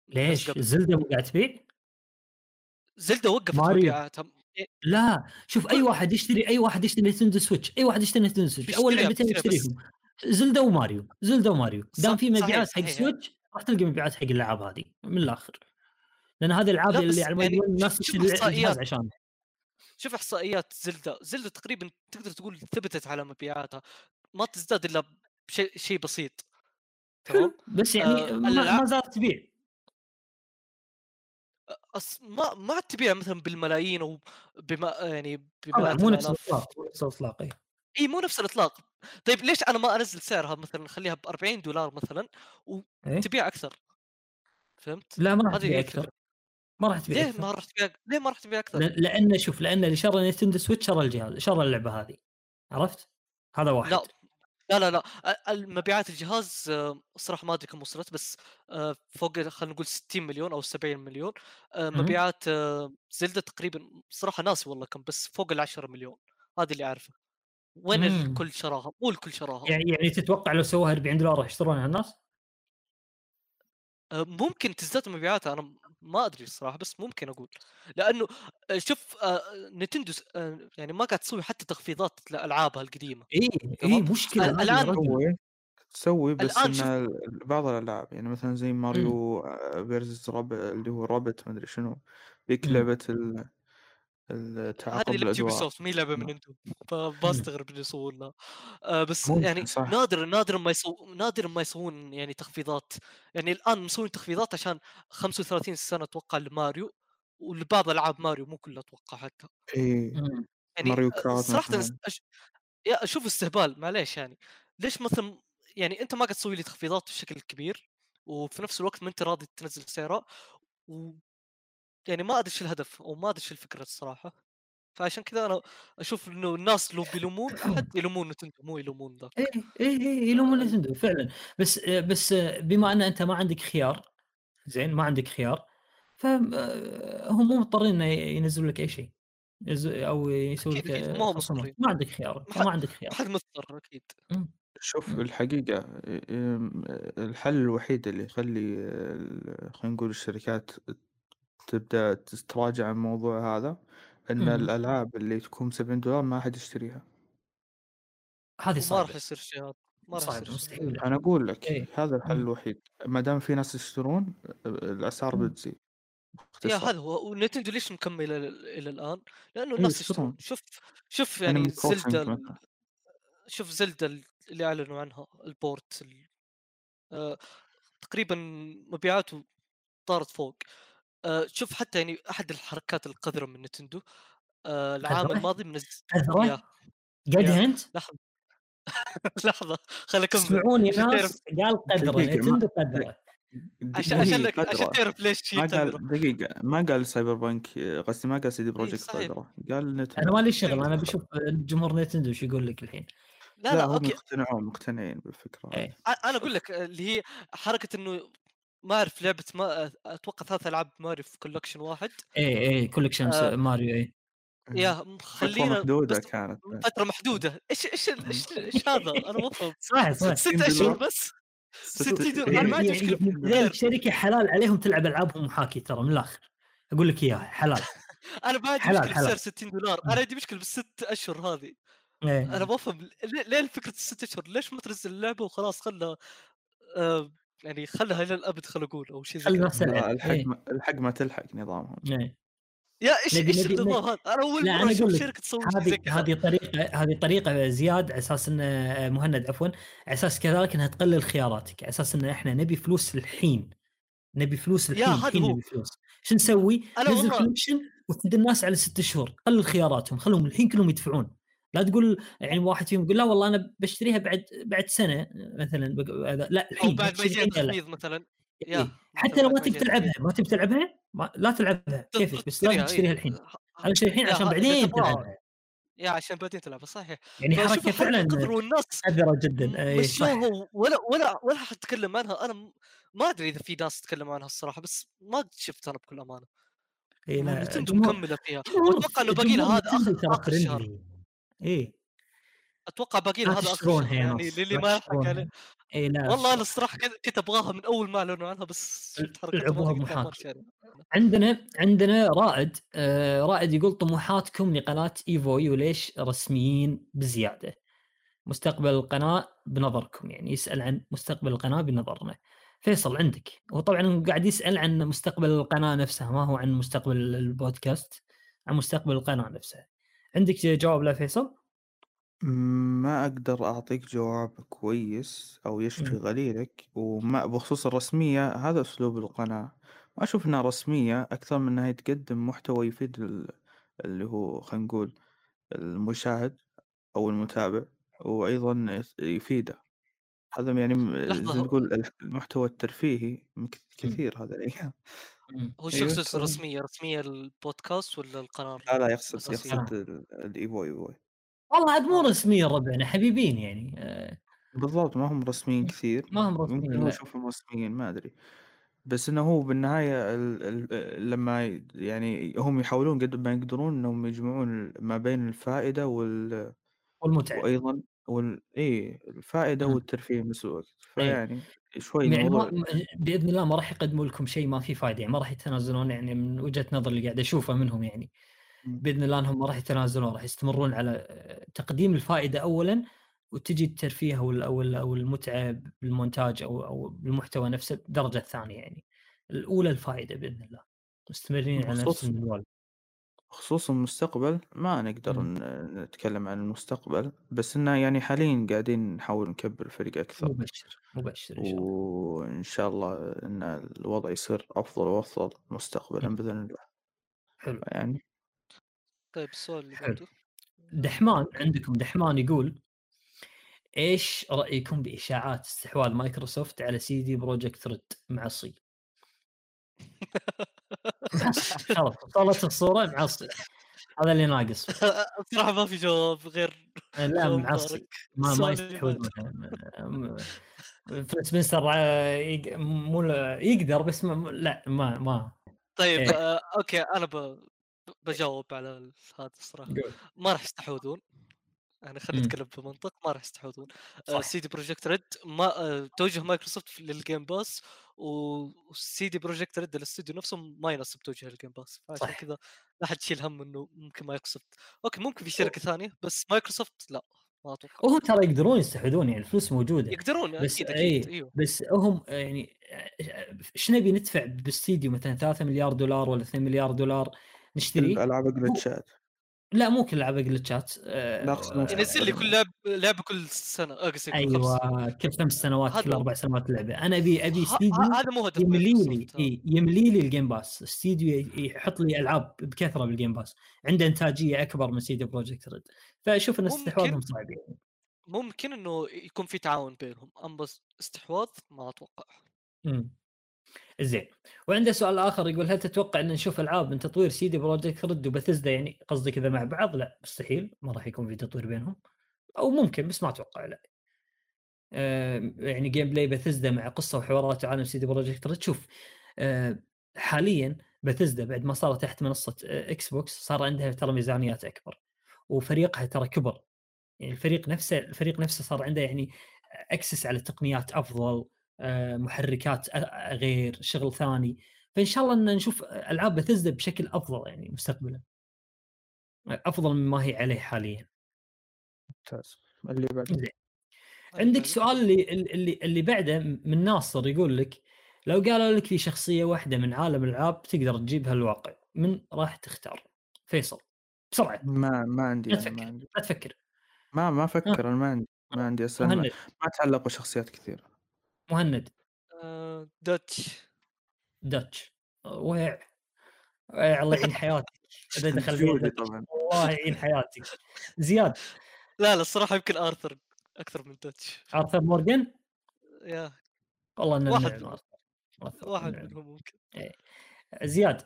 ليش؟ زلدة مو قاعد تبيع؟ زلدا وقفت. مبيعاتها لا شوف أي واحد يشتري أي واحد يشتري Nintendo Switch أي واحد يشتري Nintendo Switch أول لعبتين يشتريهم. Zelda و Mario Zelda و Mario. دام في مبيعات حق. Switch راح تلقى مبيعات حق الالعاب هذه من الآخر. لأن هذه الألعاب اللي على ما يعني الناس تشتري الجهاز إحصائيات. عشان شوف إحصائيات Zelda. Zelda تقريبا تقدر تقول ثبتت على مبيعاتها. ما تزداد إلا بشيء شيء بسيط. تمام؟ بس يعني آه، ما, ما زالت تبيع. أص... ما ما عاد تبيع مثلا بالملايين أو بما يعني بمئات مو نفس الإطلاق مو نفس الإطلاق إيه. إي مو نفس الإطلاق طيب ليش أنا ما أنزل سعرها مثلا اخليها ب 40 دولار مثلا إيه؟ وتبيع أكثر فهمت؟ لا ما راح تبيع أكثر. ما راح تبيع ليه ما راح تبيع ليه ما راح تبيع أكثر؟ لأن شوف لأن اللي شرى Nintendo Switch شرى الجهاز شرى اللعبة هذه عرفت؟ هذا واحد لا لا لا لا ال- المبيعات الجهاز آه، الصراحه ما أدري كم وصلت بس آه، فوق خلينا نقول 60 مليون أو 70 مليون آه،. مبيعات آه، زلدة تقريبا صراحة ناسي والله كم بس فوق ال 10 مليون هذا اللي أعرفه وين مم. الكل شراها؟ مو الكل شراها يعني يعني تتوقع لو سووها 40 دولار راح يشترونها الناس؟ آه، ممكن تزداد مبيعاتها أنا ما أدري الصراحة بس ممكن أقول لأنه آه، شوف آه، آه، يعني ما قاعد تسوي حتى تخفيضات لألعابها القديمة اي اي؟ مشكلة ال- هذه يا الآن- رجل. تسوي تسوي بس الآن إن ال- بعض الألعاب يعني مثلا زي Mario versus Rab اللي هو Rabbids ما أدري شنو ذيك مم. لعبة ال- التعاقب هذه لعبه Ubisoft مي لعبه من. عندهم فبستغرب اللي يسوونها آه بس يعني صح. نادر نادر ما يسو نادر ما يسوون يعني تخفيضات يعني الآن مسوين تخفيضات عشان 35 سنة أتوقع لماريو ولبعض ألعاب ماريو مو كلها أتوقع حتى اي. يعني Mario Kart صراحة. أش... يا أشوف استهبال معليش يعني ليش مثلا يعني أنت ما قاعد تسوي لي تخفيضات بشكل كبير وفي نفس الوقت ما أنت راضي تنزل سعرها و يعني ما أدري شو الهدف أو ما أدري شو الفكرة الصراحة. فعشان كذا أنا أشوف إنه الناس لو بيلومون أحد يلومون Nintendo مو يلومون ذاك. اي اي اي يلومون Nintendo فعلا. بس بس بما أن أنت ما عندك خيار زين ما عندك خيار فهم مو مضطرين إنه ينزلوا لك أي شيء. أو يسوي لك ما هو. مضطرين. ما عندك خيار ما عندك ما خيار. حد مضطر أكيد. شوف. الحقيقة الحل الوحيد اللي يخلي ال- خلينا نقول الشركات تبدأ تتراجع عن الموضوع هذا إن مم. الألعاب اللي تكون 70 دولار ما حد يشتريها هذه صعبة راح يصير شيء هذا ما راح يصير مستحيل أنا أقول لك إيه. هذا الحل مم. الوحيد ما دام في ناس يشترون الأسعار مم. بتزيد يا هذا هو ونتندو ليش مكمل إلى الآن؟ لأنه الناس يشترون. شوف شوف يعني زلدا. شوف زلدا اللي أعلنوا عنها البورت ال- آه، تقريبا مبيعاته طارت فوق آه شوف حتى يعني أحد الحركات القذرة من نتندو آه العام؟ الماضي منزل قذرة؟ يا قد. انت لحظة لحظة خليني اكمل تسمعون يا عشان ناس تعرف قال قدره نتندو قدره عشان عشان عشان. تعرف ليش ما قذرة قال دقيقة ما قال سايبر بانك قصدي ما قال سيدي بروجكت صحيح. قدرة قال أنا نتندو مالي شغل أنا بشوف جمهور نتندو إيش يقول لك الحين لا لا, لا هم أوكي يقتنعون مقتنعين بالفكرة. إيه. أ- أنا أقول لك آه، اللي هي حركة إنه ما أعرف لعبة ما أتوقع ثلاث ألعاب ماريو في كولكشن واحد. اي اي كولكشن آه. ماريو اي يا فترة خلينا محدودة كانت. فترة محدودة. إيش إيش إيش هذا؟ أنا ما فهمت صح صح. ست. أشهر بس. 60 دولار أنا ما عندي يعني ذي الشركة حلال عليهم تلعب ألعابهم محاكي ترى من الآخر. أقول لك إياها حلال. أنا ما عندي حلال. بسعر 60 دولار. أنا عندي مشكلة بالست أشهر هذه. إيه. أنا ما أفهم ليه فكره الست أشهر؟ ليش ما تنزل اللعبة وخلاص خلها آه يعني خلها إلى الابد خل أقول أو شيء زي كذا. الحق الحق ما تلحق نظامهم. إيه. يا إيش إيش النظام هذا؟ أنا اول مرة أنا أشوف شركة تسوي هذه هذه طريقة هذه طريقة زياد على أساس ان آه، مهند عفوا على أساس كذلك إنها تقلل خياراتك على أساس ان إحنا نبي فلوس الحين. نبي فلوس الحين. نبي فلوس. شو نسوي؟ نزل كولكشن وتد الناس على ست شهور. قلل خياراتهم خلهم الحين كلهم يدفعون. لا تقول يعني واحد فيهم يقول لا والله أنا بشتريها بعد بعد سنة مثلا لا أو الحين بعد ما يجي. تخفيض مثلا. إيه. يا حتى لو ما تبي تلعبها. ما تبي تلعبها ما لا تلعبها كيفك؟ بس لازم تشتريها، تشتريها إيه. الحين ه- أنا اشتري الحين عشان بعدين تلعبها. يا عشان بعدين تلعبها صحيح. يعني حركة فعلا قدر والناس قذره جدا. اي صح. ولا ولا ولا حد تكلم عنها. أنا ما أدري إذا في ناس تتكلم عنها الصراحة بس ما شفت أنا بكل أمانة. اي لا جمهور- مكمله فيها. وأتوقع إنه باقي لها هذا آخر شهر فريندلي. اي أتوقع باقي هذا شهر يا يعني للي ما تشترونها. عليه اي لا والله أنا الصراحة كنت أبغاها من أول ما أعلنوا عنها بس لعبوها. أشتري. عندنا عندنا رائد آه رائد يقول طموحاتكم لقناة إيفو وليش رسميين بزيادة مستقبل القناة بنظركم يعني يسأل عن مستقبل القناة بنظرنا فيصل عندك هو طبعا قاعد يسأل عن مستقبل القناة نفسها ما هو عن مستقبل البودكاست عن مستقبل القناة نفسها عندك جواب لا فيصل؟ ما أقدر أعطيك جواب كويس أو يشفي. غليلك وما بخصوص الرسمية هذا أسلوب القناة. ما أشوف إنها رسمية أكثر من إنها تقدم محتوى يفيد ال- اللي هو خلينا نقول المشاهد أو المتابع وأيضا يس- يفيده. هذا يعني زي ما تقول المحتوى الترفيهي كثير هذا الأيام. مم. هو شو أيوة، يقصد تفضل. رسمية رسمية البودكاست ولا القناه لا لا يقصد. يقصد ال- الإيفو إيفو والله عاد مو آه. رسميا ربعنا حبيبين يعني آه بالضبط ما هم رسميين كثير ما هم رسميين، ممكن. يشوفهم رسميين ما أدري بس إنه هو بالنهاية ال ال لما يعني هم يحاولون قد ما يقدرون إنهم يجمعون ما بين الفائدة وال والمتعة وأيضا وال اي الفائدة مم. والترفيه بنفس الوقت فيعني شوي يعني ما بإذن الله ما راح يقدموا لكم شيء ما فيه فائده يعني ما راح يتنازلون يعني من وجهة نظر اللي قاعد أشوفه منهم يعني. بإذن الله إنهم ما راح يتنازلون راح يستمرون على تقديم الفائدة اولا وتجي الترفيه أو أو ال- أو المتعه بالمونتاج أو أو بالمحتوى نفسه بالدرجه الثانية يعني. الأولى الفائدة بإذن الله. مستمرين على نفس المنوال. بخصوص المستقبل ما نقدر مم. ن- نتكلم عن المستقبل بس إنه يعني حاليا قاعدين نحاول نكبر الفريق أكثر مبشر مبشر إن شاء الله وإن شاء الله إن الوضع يصير أفضل وأفضل مستقبلا مم. بإذن الله حلو يعني طيب السؤال اللي حلو. بعده دحمان عندكم دحمان يقول إيش رأيكم بإشاعات استحواذ مايكروسوفت على CD Projekt Red معصي خلاص وصلت الصورة معصي. هذا اللي ناقص. بصراحه ما في جواب غير لا جواب معصي. مبارك. ما ما فيل سبنسر آه، مو يقدر بس ما لا ما ما. طيب إيه. آه، okay أنا ب... بجاوب على هذا الصراحة. ما راح يستحوذون. يعني خلينا. نتكلم بمنطق ما راح يستحوذون. صح. CD Projekt Red ما آه، توجه Microsoft لل Game Pass و CD Projekt Red الاستوديو نفسه ما يناسب توجه لل Game Pass فعشان. كذا لا حد يشيل هم إنه ممكن Microsoft. okay ممكن في شركة ثانية بس مايكروسوفت لا ما أتوقع. وهم ترى يقدرون يستحوذون يعني الفلوس موجودة. يقدرون بس أكيد أكيد أيوه. بس هم يعني إيش نبي ندفع باستديو مثلا 3 مليار دولار ولا 2 مليار دولار نشتري؟ الألعاب جلتشات لا مو كل ألعاب جلتشات أقصد مثلاً. ينزل لي كل لعب لعبه كل سنة. آه، خمس سنين. أيوه كل خمس سنوات كل. أربع سنوات لعبة. أنا ابي أبي استديو هذا مو هدف يملي لي إيه يملي لي ال Game Pass استديو يحط لي ألعاب بكثرة بال Game Pass عنده إنتاجية أكبر من CD Projekt Red. فأشوف إن. استحواذهم صعب يعني. ممكن إنه يكون في تعاون بينهم. اما بس استحواذ ما أتوقع. امم زين. وعنده سؤال آخر يقول هل تتوقع إن نشوف ألعاب من تطوير CD Projekt Red و Bethesda يعني؟ قصدي كذا مع بعض؟ لا مستحيل. ما راح يكون في تطوير بينهم. أو ممكن بس ما أتوقع لا. آه يعني gameplay Bethesda مع قصة وحوارات عالم CD Projekt Red شوف آه حاليا بثزدا بعد ما صارت تحت منصة آه Xbox صار عندها ترى ميزانيات أكبر وفريقها ترى كبر. يعني الفريق نفسه الفريق نفسه صار عنده يعني access على تقنيات أفضل آه، محركات أ- غير شغل ثاني. فإن شاء الله إن نشوف ألعاب بثزدا بشكل أفضل يعني مستقبلا. أفضل مما هي عليه حاليا. ممتاز. اللي بعد زين. عندك سؤال اللي اللي اللي بعده من ناصر يقول لك لو قالوا لك في شخصية واحدة من عالم الألعاب تقدر تجيبها الواقع من راح تختار؟ فيصل بسرعة. ما ما عندي لا تفكر. ما عندي. لا تفكر. ما ما أفكر أنا ما عندي ما عندي أصلا ما, مهند. ما اتعلق بشخصيات كثير. مهند. آه، داتش داتش ويع ويع الله يعين حياتك. إذا دخل فيها جودي داتش. طبعا. الله يعين حياتك. زياد. لا لا الصراحة يمكن آرثر أكثر من داتش آرثر مورجان؟ yeah. والله إنه واحد منهم. واحد. منهم ممكن. زياد.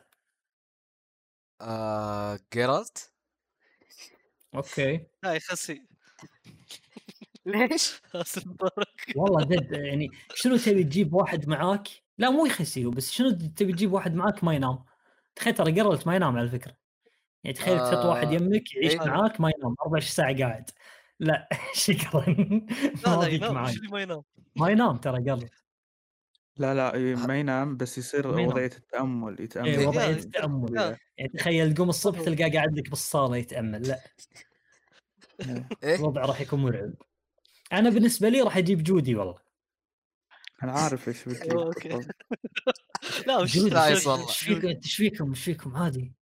آه جيرالت okay. لا يخسي ليش؟ والله جد يعني شنو تبي تجيب واحد معاك؟ لا مو يخسيه بس شنو تبي تجيب واحد معاك ما ينام. تخيل ترى قرلت ما ينام على فكرة. يعني تخيل تحط واحد آه، يمك يعيش إيه. معاك ما ينام 24 ساعة قاعد لا شكرا لا ما ينام ما ينام ما ينام ترى قرل لا لا إيه، ما ينام بس يصير. وضعية التأمل يتأمل إيه وضعيه التأمل. يعني تخيل تقوم الصبح. تلقاه قاعد لك بالصالة يتأمل لا إيه. إيه الوضع راح يكون مرعب أنا بالنسبة لي راح أجيب جودي والله أنا عارف إيش. بالضبط. لا وش. إيش فيكم إيش فيكم إيش فيكم عادي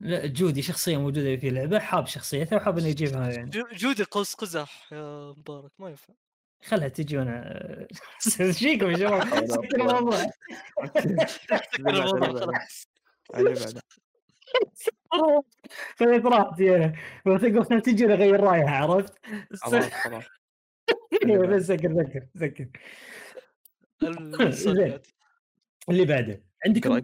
لا جودي شخصية موجودة في اللعبه حاب شخصيتها وحاب إنه يجيبها يعني جو- جودي قوس قزح يا مبارك ما ينفع خلها تجي وأنا إيش فيكم يا شباب سكر. الموضوع سكر الموضوع. خلاص خذيت راحتي أنا وقفت تجي أغير رأيها عرفت؟ خلاص. بس سكر سكر سكر. اللي بعده.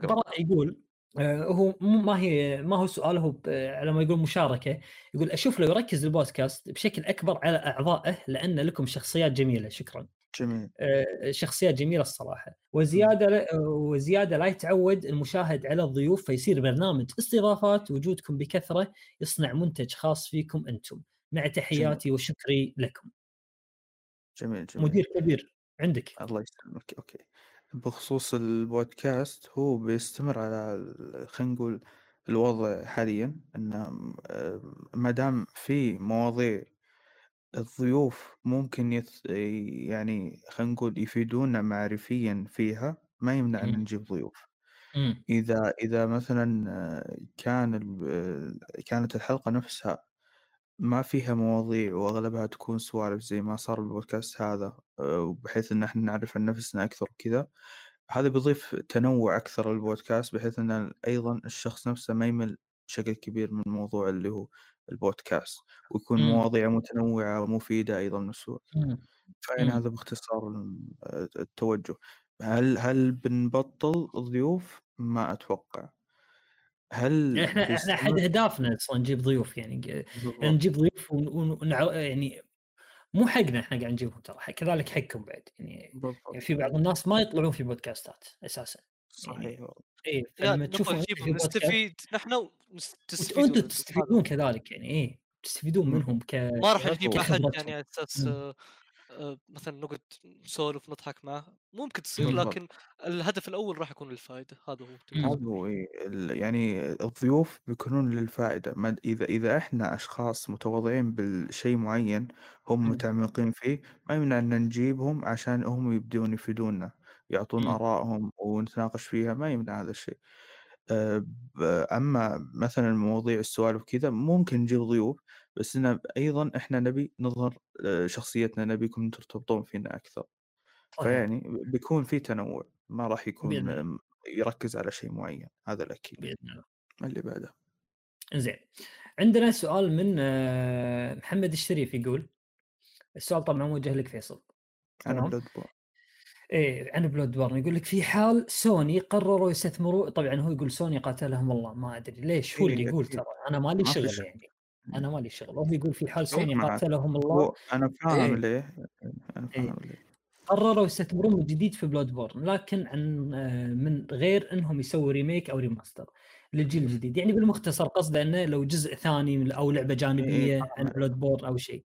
براء يقول هو مو- ما هي ما هو سؤال هو على ما يقول مشاركة يقول أشوف لو يركز البودكاست بشكل أكبر على أعضائه لأن لكم شخصيات جميلة. شكرا. جميل. آه، شخصيات جميلة الصراحة. وزيادة لا- وزيادة لا يتعود المشاهد على الضيوف فيصير برنامج استضافات وجودكم بكثرة يصنع منتج خاص فيكم أنتم. مع تحياتي وشكري لكم. جميل جميل. مدير كبير عندك. الله يسلمك. أوكي. بخصوص البودكاست هو بيستمر على خلينا نقول الوضع حاليا انه ما دام في مواضيع الضيوف ممكن يث... يعني خلينا نقول يفيدونا معرفيا فيها ما يمنع ان. نجيب ضيوف. إذا إذا مثلا آه، كان ال- آه، كانت الحلقة نفسها ما فيها مواضيع وأغلبها تكون سوالف زي ما صار البودكاست هذا آه، بحيث إن إحنا نعرف عن نفسنا أكثر وكذا هذا بيضيف تنوع أكثر للبودكاست بحيث إن أيضا الشخص نفسه ما يمل بشكل كبير من الموضوع اللي هو البودكاست ويكون مم. مواضيع متنوعة ومفيدة أيضا نفس الوقت مم. فيعني مم. هذا باختصار ال- التوجه هل هل بنبطل ضيوف ما أتوقع هل إحنا إحنا احد؟ أهدافنا أصلا نجيب ضيوف يعني بالضبط. يعني نجيب ضيوف ون... ون... ونع- يعني مو حقنا إحنا قاعد نجيبهم ترى كذلك حقكم بعد يعني بالضبط يعني في بعض الناس ما يطلعون في بودكاستات أساسا صحيح والله. اي نبغى تشوفون نستفيد نحن ونستفيدون وأنتم. تستفيدون كذلك يعني إيه تستفيدون. منهم ك ما راح نجيب أحد يعني أساس مثلا نقعد نسولف نضحك معه ممكن تصير. لكن الهدف الأول راح يكون الفائده هذا هو. هذا هو إيه، يعني الضيوف بيكونون للفائدة ما إذا إذا إحنا أشخاص متواضعين بالشيء معين هم. متعمقين فيه ما يمنع أن نجيبهم عشان هم يبدون يفيدونا يعطون مم. آرائهم ونتناقش فيها ما يمنع هذا الشيء ب- أما مثلا مواضيع السوالف كذا ممكن نجيب ضيوف بس إنه أيضا إحنا نبي نظهر آه، شخصيتنا نبيكم ترتبطون فينا أكثر. فيعني بيكون في تنوع ما راح يكون بإذن. آم، يركز على شيء معين هذا الأكيد بإذن الله اللي بعده زين عندنا سؤال من آه، محمد الشريف يقول السؤال طبعا موجه لك فيصل تمام. بلود بورن إيه عن بلود بورن يقول لك في حال سوني قرروا يستثمروا طبعا هو يقول سوني قاتلهم الله ما أدري ليش هو إيه، اللي يقول. ترى أنا مالي شغل. يعني أنا مالي شغل هو يقول في حال سوني. قاتلهم الله أنا فاهم إيه. ليه أنا إيه. فاهم ليه قرروا يستثمرون من جديد في Bloodborne لكن عن آه، من غير إنهم يسووا remake أو remaster للجيل الجديد يعني بالمختصر قصده إنه لو جزء ثاني أو لعبة جانبية فاهم عن. Bloodborne أو شيء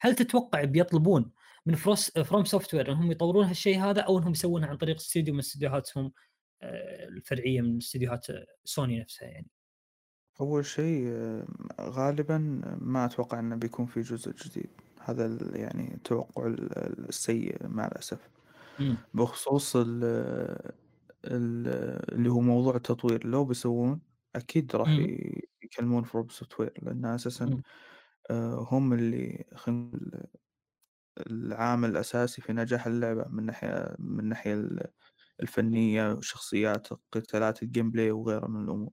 هل تتوقع بيطلبون من فروس FromSoftware إنهم يطورون هالشيء هذا أو إنهم يسوونها عن طريق استديو من استديوهاتهم آه، الفرعية من استديوهات آه، سوني نفسها يعني أول شيء آه، غالبا ما أتوقع أنه بيكون في جزء جديد هذا ال- يعني التوقع ال- السيء مع الأسف. بخصوص ال ال اللي هو موضوع التطوير لو بيسوون أكيد راح مم. ي- يكلمون وير لأن أساسا. آه، هم اللي خلينا نقول العامل الأساسي في نجاح اللعبة من ناحية من الناحية ال- الفنية والشخصيات قتالات ال gameplay وغيرها من الأمور.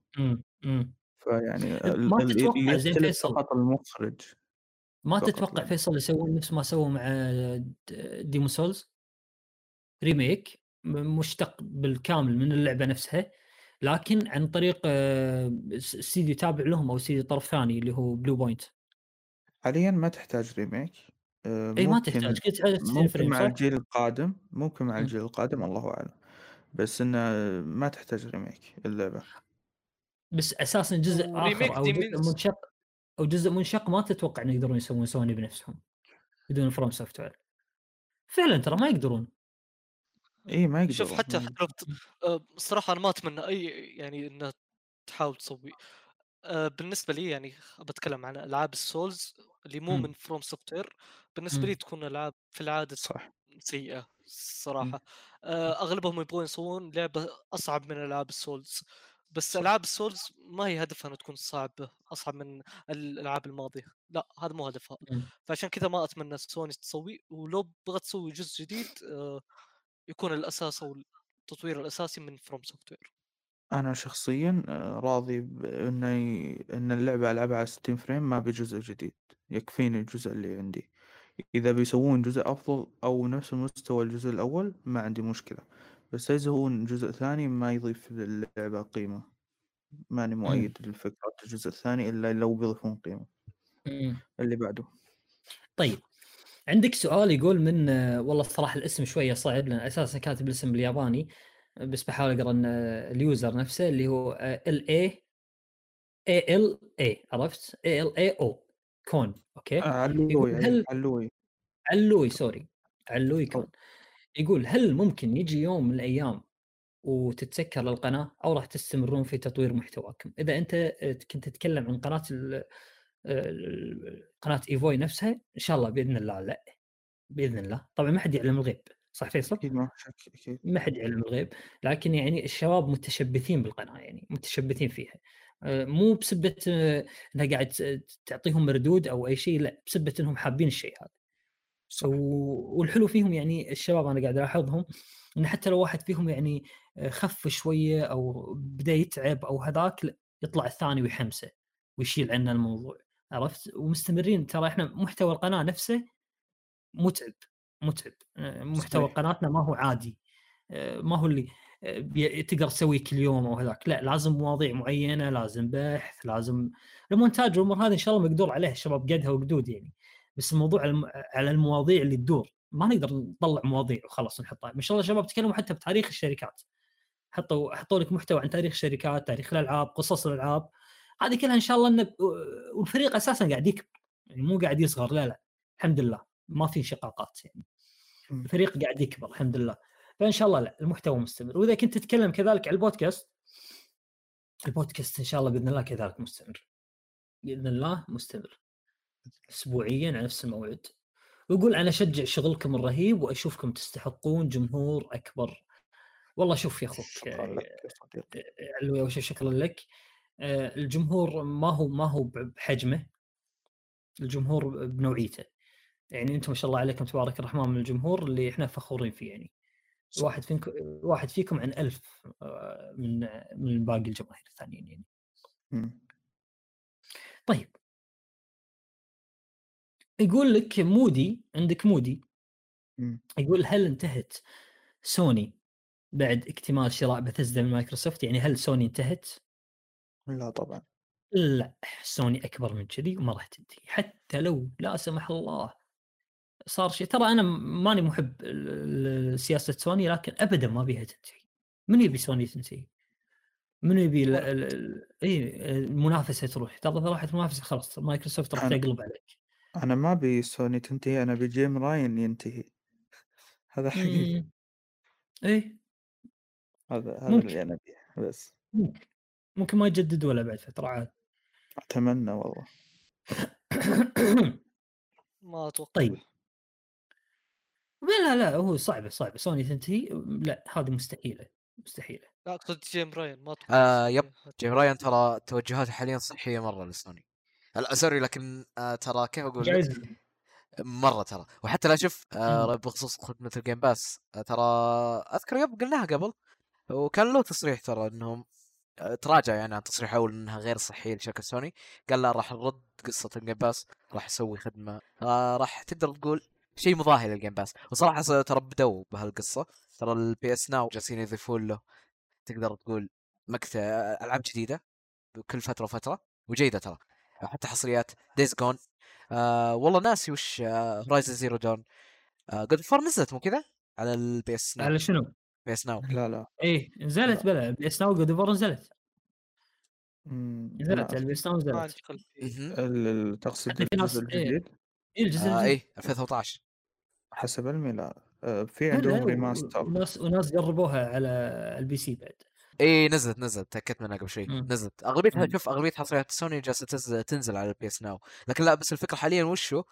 فيعني ما تتوقع زين فيصل فقط المخرج. ما تتوقع يعني. فيصل يسوون نفس ما سووا مع Demon's Souls؟ remake؟ مشتق بالكامل من اللعبة نفسها لكن عن طريق آه، استديو تابع لهم أو استديو طرف ثاني اللي هو Bluepoint حاليا ما تحتاج remake. آه، إي ما تحتاج. كنت على 60 ممكن مع؟ الجيل القادم ممكن مع. الجيل القادم الله أعلم. بس إنه ما تحتاج remake اللعبة. بس أساسا جزء آخر أو جزء. منشق أو جزء منشق ما تتوقع ان يقدرون يسوون سوني بنفسهم بدون FromSoftware فعلا ترى ما يقدرون. إي ما يقدر شوف حتى حتى لو بت- آه، الصراحه أنا ما أتمنى أي يعني انها تحاول تسوي آه، بالنسبة لي يعني بتكلم عن ألعاب ال Souls اللي مو. من FromSoftware بالنسبة مم. لي تكون ألعاب في العادة صح. سيئة الصراحه آه، أغلبهم يبغون يسوون لعبة أصعب من ألعاب ال Souls. بس. ألعاب ال Souls ما هي هدفها انها تكون صعبه أصعب من الألعاب الماضية. لا هذا مو هدفها. مم. فعشان كذا ما أتمنى سوني تسوي ولو بغت تسوي جزء جديد آه، يكون الأساس أو التطوير الأساسي من FromSoftware أنا شخصيا آه، راضي بأن إن اللعبة ألعبها على 60 frame ما بجزء جديد. يكفيني الجزء اللي عندي. إذا بيسوون جزء أفضل أو نفس مستوى الجزء الأول ما عندي مشكلة. بس يسوون جزء ثاني ما يضيف للعبة قيمة ماني مؤيد لفكرة الجزء الثاني إلا لو بيضيفون قيمة مم. اللي بعده طيب عندك سؤال يقول من والله الصراحه الاسم شوية صعب لأن أساسا كاتب الاسم بالياباني بس بحاول آه، اليوزر نفسه اللي هو إل اي إي إل اي عرفت؟ إي إل إي أو كون أوكي؟ آه علوي هل علوي علوي سوري علوي كون يقول هل ممكن يجي يوم من الأيام وتتسكر القناه أو راح تستمرون في تطوير محتواكم؟ إذا أنت آه، كنت تتكلم عن قناة ال- قناة إيفوي نفسها إن شاء الله بإذن الله لا بإذن الله طبعا ما حد يعلم الغيب صح فيصل؟ أكيد ما أكيد ما حد يعلم الغيب لكن يعني الشباب متشبثين بالقناة يعني متشبثين فيها آه، مو بسبة آه، إنها قاعد تعطيهم مردود أو أي شيء لا بسبة إنهم حابين الشيء هذا والحلو فيهم يعني الشباب أنا قاعد ألاحظهم إن حتى لو واحد فيهم يعني خف شوية أو بدأ يتعب أو هذاك يطلع الثاني ويحمسه ويشيل عنه الموضوع عرفت؟ ومستمرين ترى إحنا محتوى القناة نفسه متعب متعب. آه، محتوى صحيح. قناتنا ما هو عادي. آه، ما هو اللي تقدر تسويه كل يوم أو هذاك. لا لازم مواضيع معينة لازم بحث لازم المونتاج والامور هذه إن شاء الله مقدور عليها الشباب قدها وقدود يعني. بس الموضوع على الم- على المواضيع اللي تدور. ما نقدر نطلع مواضيع وخلاص نحطها. ما شاء الله الشباب تكلموا حتى بتاريخ الشركات. حطوا حطوا لك محتوى عن تاريخ الشركات تاريخ الألعاب قصص الألعاب. هذه كلها إن شاء الله إن والفريق أساسا قاعد يكبر. يعني مو قاعد يصغر لا لا. الحمد لله. ما في انشقاقات يعني. الفريق قاعد يكبر الحمد لله. فإن شاء الله لا المحتوى مستمر. وإذا كنت تتكلم كذلك على البودكاست البودكاست إن شاء الله بإذن الله كذلك مستمر. بإذن الله مستمر. اسبوعيا على نفس الموعد. ويقول أنا أشجع شغلكم الرهيب وأشوفكم تستحقون جمهور أكبر. والله شوف يا أخوك شكرا علوي اول شيء شكرا لك. آه، الجمهور ما هو ما هو بحجمه الجمهور بنوعيته. يعني أنتم ما شاء الله عليكم تبارك الرحمن من الجمهور اللي إحنا فخورين فيه يعني. واحد فيكم واحد فيكم عن ألف آه، من من باقي الجماهير الثانيين يعني. طيب. يقول لك مودي عندك مودي. يقول هل انتهت سوني بعد اكتمال شراء بثزدا من مايكروسوفت؟ يعني هل سوني انتهت؟ لا طبعا. لا سوني أكبر من كذي وما راح تنتهي حتى لو لا سمح الله صار شيء. ترى أنا ماني محب سياسة سوني لكن ابدا ما بيها تنتهي. من يبي سوني تنتهي؟ من يبي اي المنافسة تروح. ترى إذا راحت المنافسه خلاص مايكروسوفت راح تقلب عليك. أنا ما ابي سوني تنتهي أنا ابي Jim Ryan ينتهي. هذا حقيقي. مم. إيه. هذا هذا ممكن. اللي أنا ابيه بس. ممكن. ممكن ما يجدد ولا بعد فترة عاد. أتمنى والله. ما أتوقع. طيب. لا لا هو صعبة صعبة. سوني تنتهي؟ لا هذه مستحيلة مستحيلة. لا أقصد Jim Ryan ما أتوقع آه، yep، Jim Ryan ترى توجهاته حاليا صحية مرة لسوني. لا sorry لكن آه ترى كيف أقول؟ جايز. مرة ترى. وحتى لا شوف آه. بخصوص خدمة ال Game Pass آه ترى أذكر yep قلناها قبل وكان له تصريح ترى إنهم تراجع يعني عن تصريح أول إنها غير صحية لشركة سوني. قال لا راح نرد قصة ال Game Pass راح نسوي خدمة آه راح تقدر تقول شيء مضاهي لل Game Pass وصراحة ترى بدوا بهالقصة. ترى ال PS Now جالسين يضيفون له تقدر تقول مقطع ألعاب جديدة كل فترة وفترة وجيدة ترى. حتى حصريات Days Gone آه والله ناسي وش Horizon Zero Dawn God of War نزلت مو كذا؟ على ال PS Now على شنو؟ PS Now لا لا. إيه نزلت بلا PS Now God of نزلت. نزلت ال PS Now نزلت. تقصد في ناس- الجزء إيه. الجديد إيه الجزء آه الجديد. اي 2018 حسب علمي لا. آه، في عندهم remaster وناس وناس جربوها على ال PC بعد. اي إيه، نزلت نزلت تأكدت منها قبل شوي. نزلت. أغلبيتها. شوف اغلبيه حصريات سوني جالسة تنزل, على ال PS Now لكن لا بس الفكرة حاليا وشو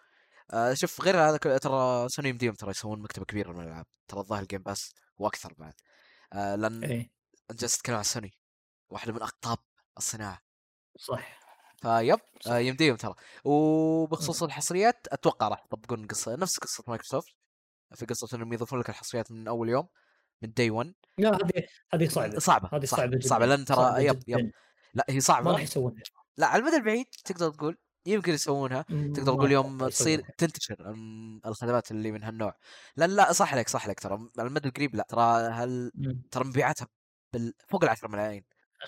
آه شوف غير هذا كله، ترى سوني يمديهم ترى يسوون مكتبة كبيرة من الألعاب. ترى الظاهر ال Game Pass وأكثر بعد. آه لأن انت جالس تتكلم عن سوني واحدة من أقطاب الصناعة. صح. ف yep. آه يمديهم ترى. وبخصوص الحصريات أتوقع راح يطبقون قصة نفس قصة مايكروسوفت. في قصة إنهم يضيفون لك الحصريات من أول يوم. من داي 1 لا هذه هذه صعبة صعبة هذه صعبة صعبة جداً. لأن ترى صعبة يب يب. لا هي ما صعبه راح يسوونها لا على المدى البعيد تقدر تقول يمكن يسوونها تقدر ما تقول يوم تصير. تنتشر الخدمات اللي من هالنوع لا لا صح عليك صح عليك ترى على المدى القريب لا ترى هل. ترى مبيعاتها. فوق ال 10 ملايين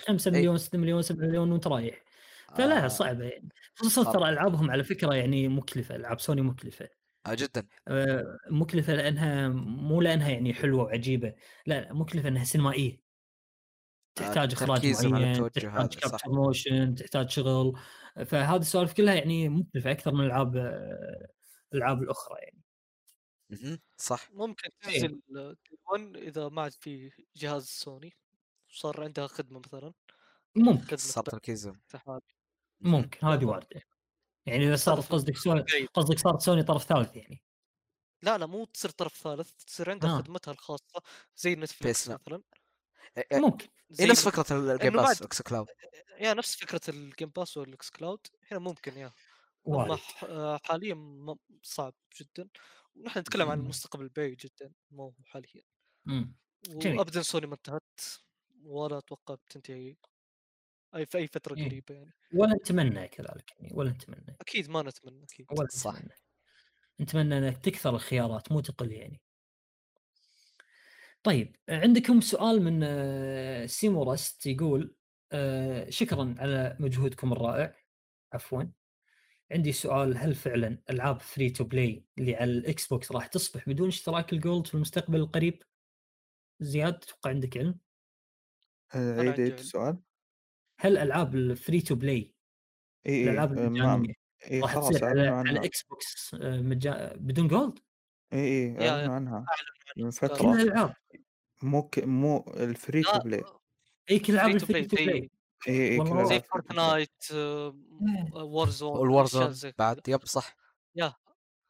5 إيه. مليون 6 مليون 7 مليون وانت رايح فلا آه صعبة يعني خصوصا. ترى ألعابهم على فكرة يعني مكلفة ألعاب سوني مكلفة جدا آه، مكلفة لأنها مو لأنها يعني حلوة وعجيبة لا مكلفة انها سينمائية تحتاج إخراج معين تحتاج. كابتشر موشن تحتاج شغل فهذه السوالف كلها يعني مكلفة أكثر من الألعاب آه، الألعاب الأخرى يعني. صح ممكن إيه. تنزل 1 إذا ما عاد في جهاز سوني صار عندها خدمة مثلا ممكن صار تركيزهم. ممكن هذه. واردة يعني إذا صارت قصدك سوني. قصدك صارت سوني طرف ثالث يعني لا لا مو تصير طرف ثالث تصير عندها آه. خدمتها الخاصة زي Netflix. مثلا إيه- إيه، ممكن زي هي نفس فكرة ال Game Pass xCloud يا نفس فكرة ال Game Pass وال xCloud هنا ممكن يا آه، حاليا صعب جدا ونحن نتكلم عن. المستقبل البعيد جدا مو حاليا مم. جميل. وابدا سوني ما انتهت ولا أتوقع بتنتهي أي في أي فترة إيه. قريبة يعني. ولا نتمنى كذلك يعني ولا نتمنى. أكيد ما نتمنى أكيد. ولا صح. نتمنى. نتمنى إنك تكثر الخيارات مو تقل يعني. طيب عندكم سؤال من آه، سيمورست يقول آه، شكرا على مجهودكم الرائع. عفوا. عندي سؤال هل فعلا ألعاب free to play اللي على ال Xbox راح تصبح بدون اشتراك ال Gold في المستقبل القريب؟ زياد أتوقع عندك علم؟ آه، عيد علم. السؤال هل ألعاب الفري تو بلاي إي إي الألعاب آه، ما المجانيه راح خلاص تصير على على الاكس بوكس آه، مجا... بدون جولد؟ إي إي يا- أعلنوا عنها. من عنها. كل الالعاب مو ك... مو الفري تو لا بلاي إي كل ألعاب فري تو الفري بلاي تو بلاي إي إي زي. فورتنايت إيه. وور زون بعد يب صح.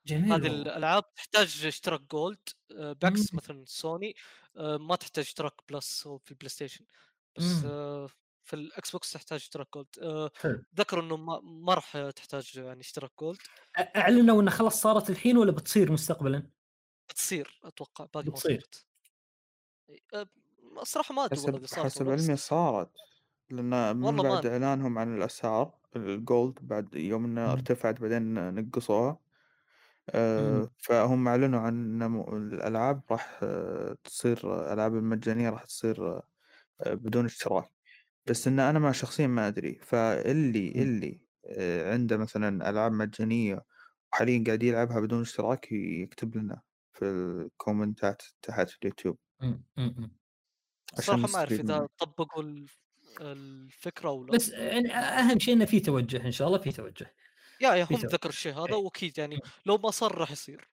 جميل هذه. الألعاب تحتاج اشتراك gold آه، بعكس مم. مثلا سوني ما تحتاج اشتراك plus في البلاي ستيشن بس في الإكس بوكس تحتاج اشتراك gold حلو ذكروا إنه ما, ما راح تحتاج يعني اشتراك جولد أعلنوا انها خلاص صارت الحين ولا بتصير مستقبلا؟ بتصير أتوقع باقي ما بتصير. الصراحه ما أدري والله صارت حسب علمي صارت لأن من والله ما بعد أدري. إعلانهم عن الأسعار ال gold بعد يوم إنها مم. ارتفعت بعدين نقصوها مم. فهم أعلنوا عن الألعاب راح آه، تصير الألعاب المجانية راح تصير بدون اشتراك بس إن أنا ما شخصيا ما أدري فاللي مم. اللي عنده مثلا ألعاب مجانية وحاليا قاعد يلعبها بدون اشتراك يكتب لنا في الكومنتات تحت في اليوتيوب مم. مم. عشان الصراحة ما أعرف إذا طبقوا الف- الفكرة ولا بس يعني أهم شيء انه في توجه إن شاء الله في توجه يا يا هم ذكر الشيء هذا إيه. وأكيد يعني لو ما صار راح يصير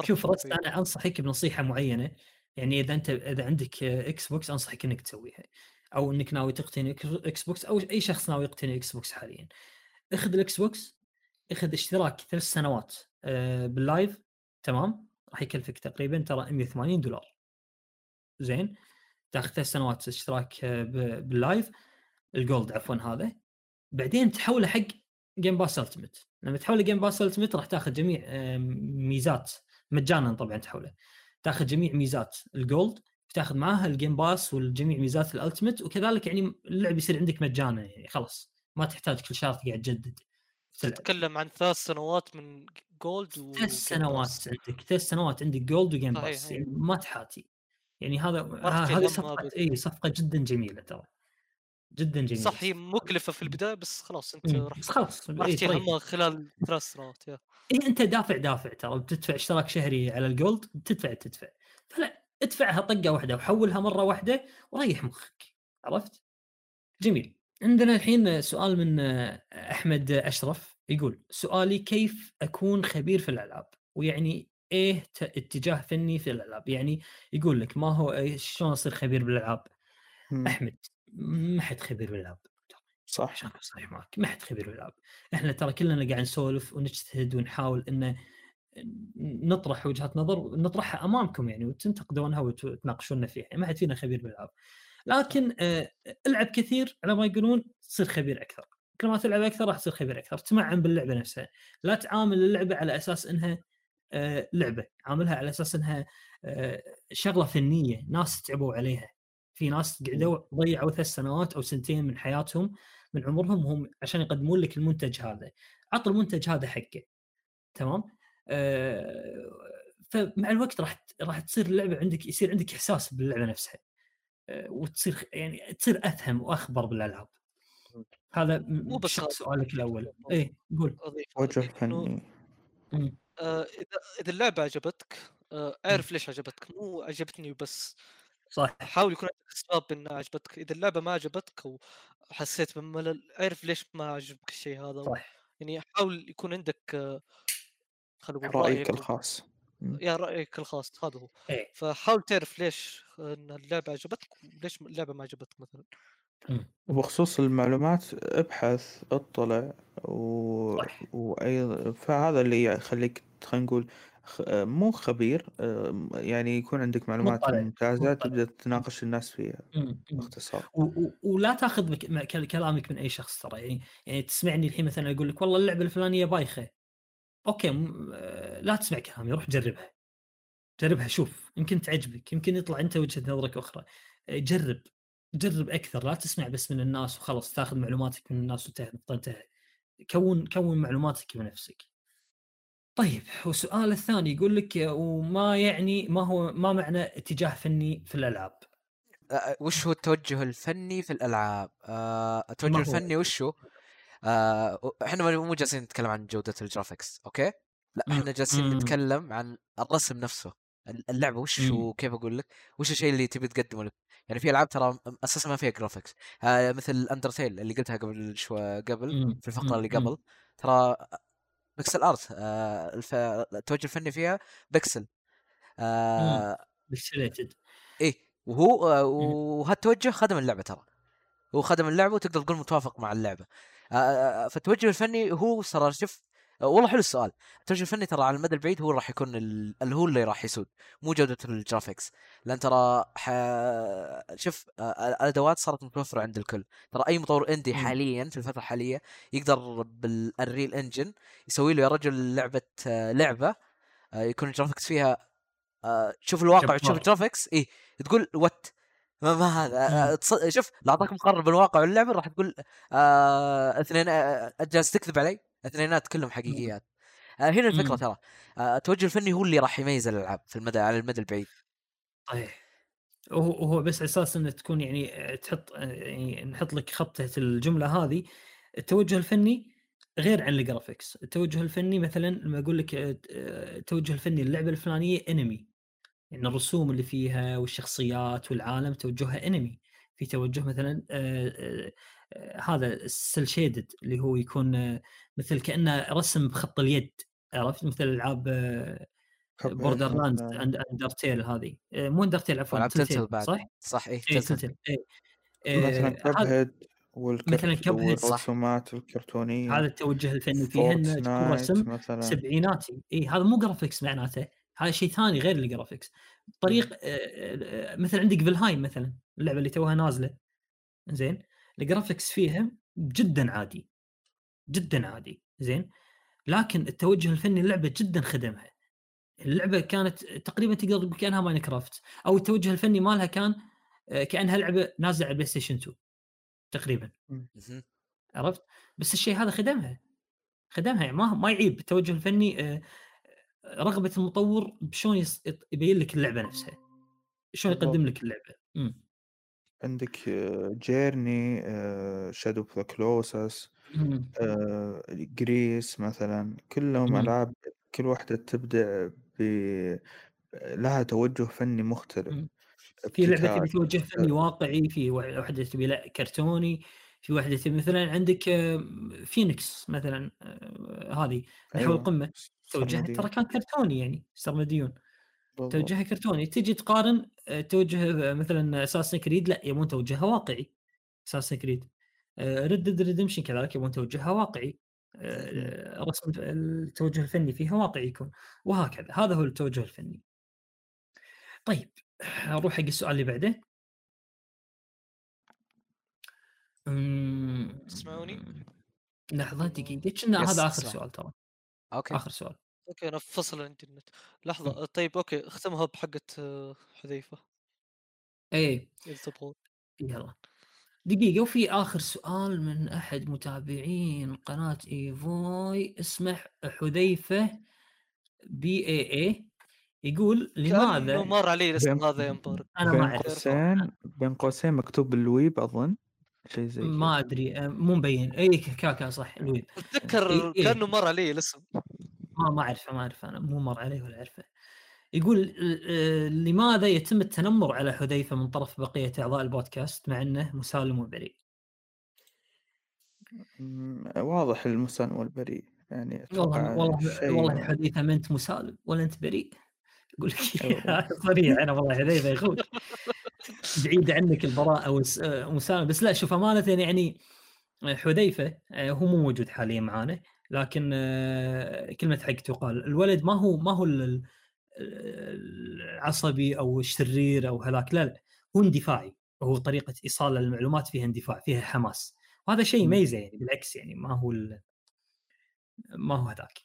شوف rest في- أنا أنصحك بنصيحة معينة يعني إذا أنت إذا عندك إكس بوكس أنصحك إنك تسويها أو إنك ناوي تقتني إكس بوكس أو أي شخص ناوي يقتني إكس بوكس حاليا. إخذ الاكس بوكس إخذ اشتراك ثلاث سنوات آه، بال live تمام؟ راح يكلفك تقريبا ترى 180 دولار. زين؟ تاخذ ثلاث سنوات اشتراك آه، بال live ال gold عفوا هذا. بعدين تحوله حق game pass ultimate لما تحوله game pass ultimate راح تاخذ جميع ميزات مجانا طبعا تحوله. تاخذ جميع ميزات ال gold تاخذ معاها ال game pass والجميع ميزات ال ultimate وكذلك يعني اللعب يصير عندك مجانا يعني خلاص ما تحتاج كل شهر تقعد تجدد. تتكلم عن ثلاث سنوات من gold و ثلاث سنوات عندك ثلاث سنوات عندك gold و game pass. يعني ما تحاتي يعني هذا هذه صفقة إي صفقة جدا جميلة ترى جدا جميلة صح هي مكلفة في البداية بس خلاص أنت. راح بس خلاص راح طيب. خلال ثلاث سنوات إي أنت دافع دافع ترى بتدفع اشتراك شهري على ال gold بتدفع تدفع فلا ادفعها طقة واحدة وحولها مرة واحدة وريح مخك عرفت؟ جميل عندنا الحين سؤال من أحمد أشرف يقول سؤالي كيف أكون خبير في الألعاب؟ ويعني إيه اتجاه فني في الألعاب؟ يعني يقول لك ما هو إيه- شلون أصير خبير بالألعاب؟ أحمد ما حد خبير بالألعاب صح عشان صريح معك ما حد خبير بالألعاب إحنا ترى كلنا قاعد نسولف ونجتهد ونحاول ان نطرح وجهات نظر نطرحها أمامكم يعني وتنتقدونها وتناقشونا فيها يعني ما حد فينا خبير بالالعاب لكن آه، العب كثير على ما يقولون تصير خبير أكثر. كل ما تلعب أكثر راح تصير خبير أكثر تمعن باللعبة نفسها. لا تعامل اللعبة على أساس إنها آه، لعبة عاملها على أساس إنها آه، شغلة فنية ناس تعبوا عليها. في ناس قعدوا ضيعوا ثلاث سنوات أو سنتين من حياتهم من عمرهم هم عشان يقدمون لك المنتج هذا. عط المنتج هذا حقه. تمام؟ فمع الوقت راح راح تصير اللعبة عندك يصير عندك إحساس باللعبة نفسها آه، وتصير يعني تصير أفهم وأخبر بالألعاب. هذا مو بس. سؤالك الأول. إيه قول. وجه إنه، فني. آه، إذا إذا اللعبة عجبتك آه، أعرف ليش عجبتك. مو عجبتني وبس صح حاول يكون عندك اسباب انها عجبتك. إذا اللعبة ما عجبتك أو حسيت بملل أعرف ليش ما عجبك الشيء هذا. صح يعني حاول يكون عندك آه، خلينا نقول رأيك رايك و- الخاص. يا رأيك الخاص هذا هو إيه فحاول تعرف ليش إن اللعبة عجبتك وليش اللعبة ما عجبتك مثلا. وبخصوص المعلومات ابحث اطلع و... صح. وأيضا فهذا اللي يخليك خلينا نقول خ... مو خبير يعني يكون عندك معلومات مطلع. مطلع. تبدأ تناقش الناس فيها. باختصار و- و- ولا تاخذ بك- كلامك من أي شخص ترى يعني يعني تسمعني الحين مثلا أقول لك والله اللعبة الفلانية بايخة أوكي آه، لا تسمع كلامي روح جربها جربها شوف يمكن تعجبك يمكن يطلع أنت وجهة نظرك أخرى آه، جرب جرب أكثر لا تسمع بس من الناس وخلاص تاخذ معلوماتك من الناس انتهى كون كون معلوماتك بنفسك طيب والسؤال الثاني يقول لك وما يعني ما هو ما معنى اتجاه فني في الألعاب وش هو التوجه الفني في الألعاب؟ آه، التوجه؟ الفني وش هو؟ آه، إحنا مو جالسين نتكلم عن جودة ال graphics okay؟ لا. إحنا جالسين. نتكلم عن الرسم نفسه اللعبة وش هو كيف أقول لك؟ وش الشيء اللي تبي تقدمه لك؟ يعني في ألعاب ترى أساسا ما فيها graphics آه مثل Undertale اللي قلتها قبل شوي قبل. في الفقره اللي. قبل ترى pixel art آه الف... التوجه الفني فيها بيكسل آه إيه وهو آه، وهالتوجه خدم اللعبة ترى هو خدم اللعبة وتقدر تقول متوافق مع اللعبة آه، آه، فالتوجه الفني هو صار شوف والله حلو السؤال التوجه الفني ترى على المدى البعيد هو راح يكون اللي هو اللي راح يسود مو جودة ال graphics لأن ترى ح... شوف آه، الأدوات صارت متوفرة عند الكل ترى أي مطور indie. حاليا في الفترة الحالية يقدر بال Unreal Engine يسوي له يا رجل لعبة آه، لعبة آه، يكون ال graphics فيها آه، شوف الواقع وتشوف جبار. ال graphics اي تقول what ما, ما هذا مم. تص- شوف لو أعطاك مقارنه بالواقع واللعبة راح تقول آه اثنين جالس تكذب علي؟ اثنينات كلهم حقيقيات. آه هنا الفكرة مم. ترى آه التوجه الفني هو اللي راح يميز الألعاب في المدى على المدى البعيد. صحيح وهو وهو بس على أساس إنه تكون يعني تحط يعني نحط لك خطة الجملة هذه. التوجه الفني غير عن ال graphics، التوجه الفني مثلا لما أقول لك التوجه الفني للعبة الفلانية انمي يعني الرسوم اللي فيها والشخصيات والعالم توجهها انمي في توجه مثلا آه، آه، آه، هذا السل شيدد اللي هو يكون آه، مثل كأنه رسم بخط اليد عرفت؟ مثل ألعاب بوردر لاند اندرتيل هذه. آه، مو اندرتيل عفوا تلتل بعد. صح؟ صح اي تلتل تلتيل اي مثلا آه، كب Cuphead، صح. والرسومات الكرتونيه هذا التوجه الفني فيها إنه تكون رسم مثلا. سبعيناتي. اي هذا مو graphics معناته. هذا شيء ثاني غير ال graphics. طريق آه، آه، مثلا عندك Valheim مثلا اللعبة اللي توها نازلة. زين؟ ال graphics فيها جدا عادي. جدا عادي. زين؟ لكن التوجه الفني للعبة جدا خدمها. اللعبة كانت تقريبا تقدر تقول كأنها Minecraft أو التوجه الفني مالها كان آه، كأنها لعبة نازلة على البلاي ستيشن 2 تقريبا. عرفت؟ بس الشيء هذا خدمها. خدمها يعني ما ما يعيب. التوجه الفني آه، رغبة المطور بشلون يبين لك اللعبة نفسها شلون. يقدم لك اللعبة امم عندك Journey Shadow of the Colossus. Gris مثلا كلهم مم. ألعاب كل واحدة تبدع ب لها توجه فني مختلف مم. في لعبة تبي توجه فني واقعي في وا- واحدة تبي لا كرتوني في تبي مثلا عندك آه، فينيكس مثلا آه، هذه نحو أيوة، القمه توجهها. ترى كان كرتوني يعني سرمديون. توجهها كرتوني. تجي تقارن آه، توجه مثلا أساس كريد لا يبون توجهها واقعي. أساس كريد ريد ريدمشن كذلك يبون توجهها واقعي. رسم التوجه الفني فيها واقعي يكون. وهكذا. هذا هو التوجه الفني. طيب أروح حق السؤال اللي بعده. أمم، تسمعوني؟ لحظة دقيقة. كنا هذا اسمع. سؤال ترى. okay. آخر سؤال. okay أنا فصل عندي النت لحظه طيب okay. اختمها بحقه آه، حذيفة. إيه. إذا تبغون. يلا. دقيقة وفي آخر سؤال من أحد متابعين قناة إيفوي. اسمه حذيفة بي إي إي. يقول لماذا؟ مر علي الاسم هذا يا مبارك. أنا ما قوسين بين قوسين مكتوب بالويب أظن. شيء زي كذا. ما أدري أه، مو مبين. اي كاكا صح الويب. أتذكر إيه، إيه. كأنه مر علي الاسم. ما ما أعرفه ما أعرفه أنا مو مر عليه ولا أعرفه. يقول أه، لماذا يتم التنمر على حذيفة من طرف بقية أعضاء البودكاست مع أنه مسالم وبريء واضح المسان والبريء. يعني والله والله والله حذيفة ما أنت مسالم ولا أنت بريء. أقول لك صريح أنا والله حذيفه يا أخوي بعيد عنك البراءة والمسالمه بس لا شوف أمانة يعني حذيفة آه، هو مو موجود حاليا معانا لكن آه، كلمة حق تقال. الولد ما هو ما هو ال- ال- العصبي أو الشرير أو هذاك لا لا. هو اندفاعي. هو طريقة إيصال المعلومات فيها اندفاع فيها حماس. وهذا شيء. يميزه يعني بالعكس يعني ما هو ما هو هذاك.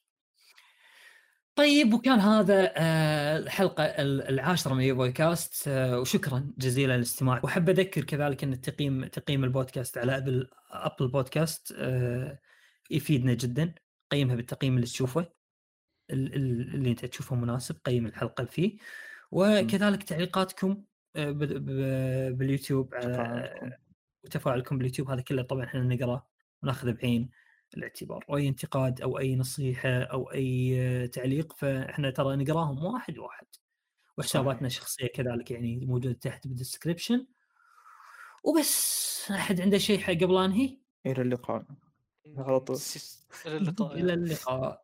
طيب وكان هذا آه، الحلقة ال- العاشرة من بودكاست آه، وشكرا جزيلا للاستماع. وأحب أذكر كذلك إن التقييم تقييم البودكاست على Apple Apple Podcast يفيدنا جدا. قيمها بالتقييم اللي تشوفه ال- ال- اللي أنت تشوفه مناسب قيم الحلقة فيه. وكذلك تعليقاتكم آه، باليوتيوب على. وتفاعلكم باليوتيوب هذا كله طبعا إحنا نقرأه وناخذه بعين. الاعتبار واي انتقاد أو أي نصيحة أو أي تعليق فإحنا ترى نقراهم واحد واحد. وحساباتنا الشخصية كذلك يعني موجودة تحت بال description وبس أحد عنده شيء حق قبل انهي إلى اللقاء. على طول. إلى اللقاء. إلى اللقاء.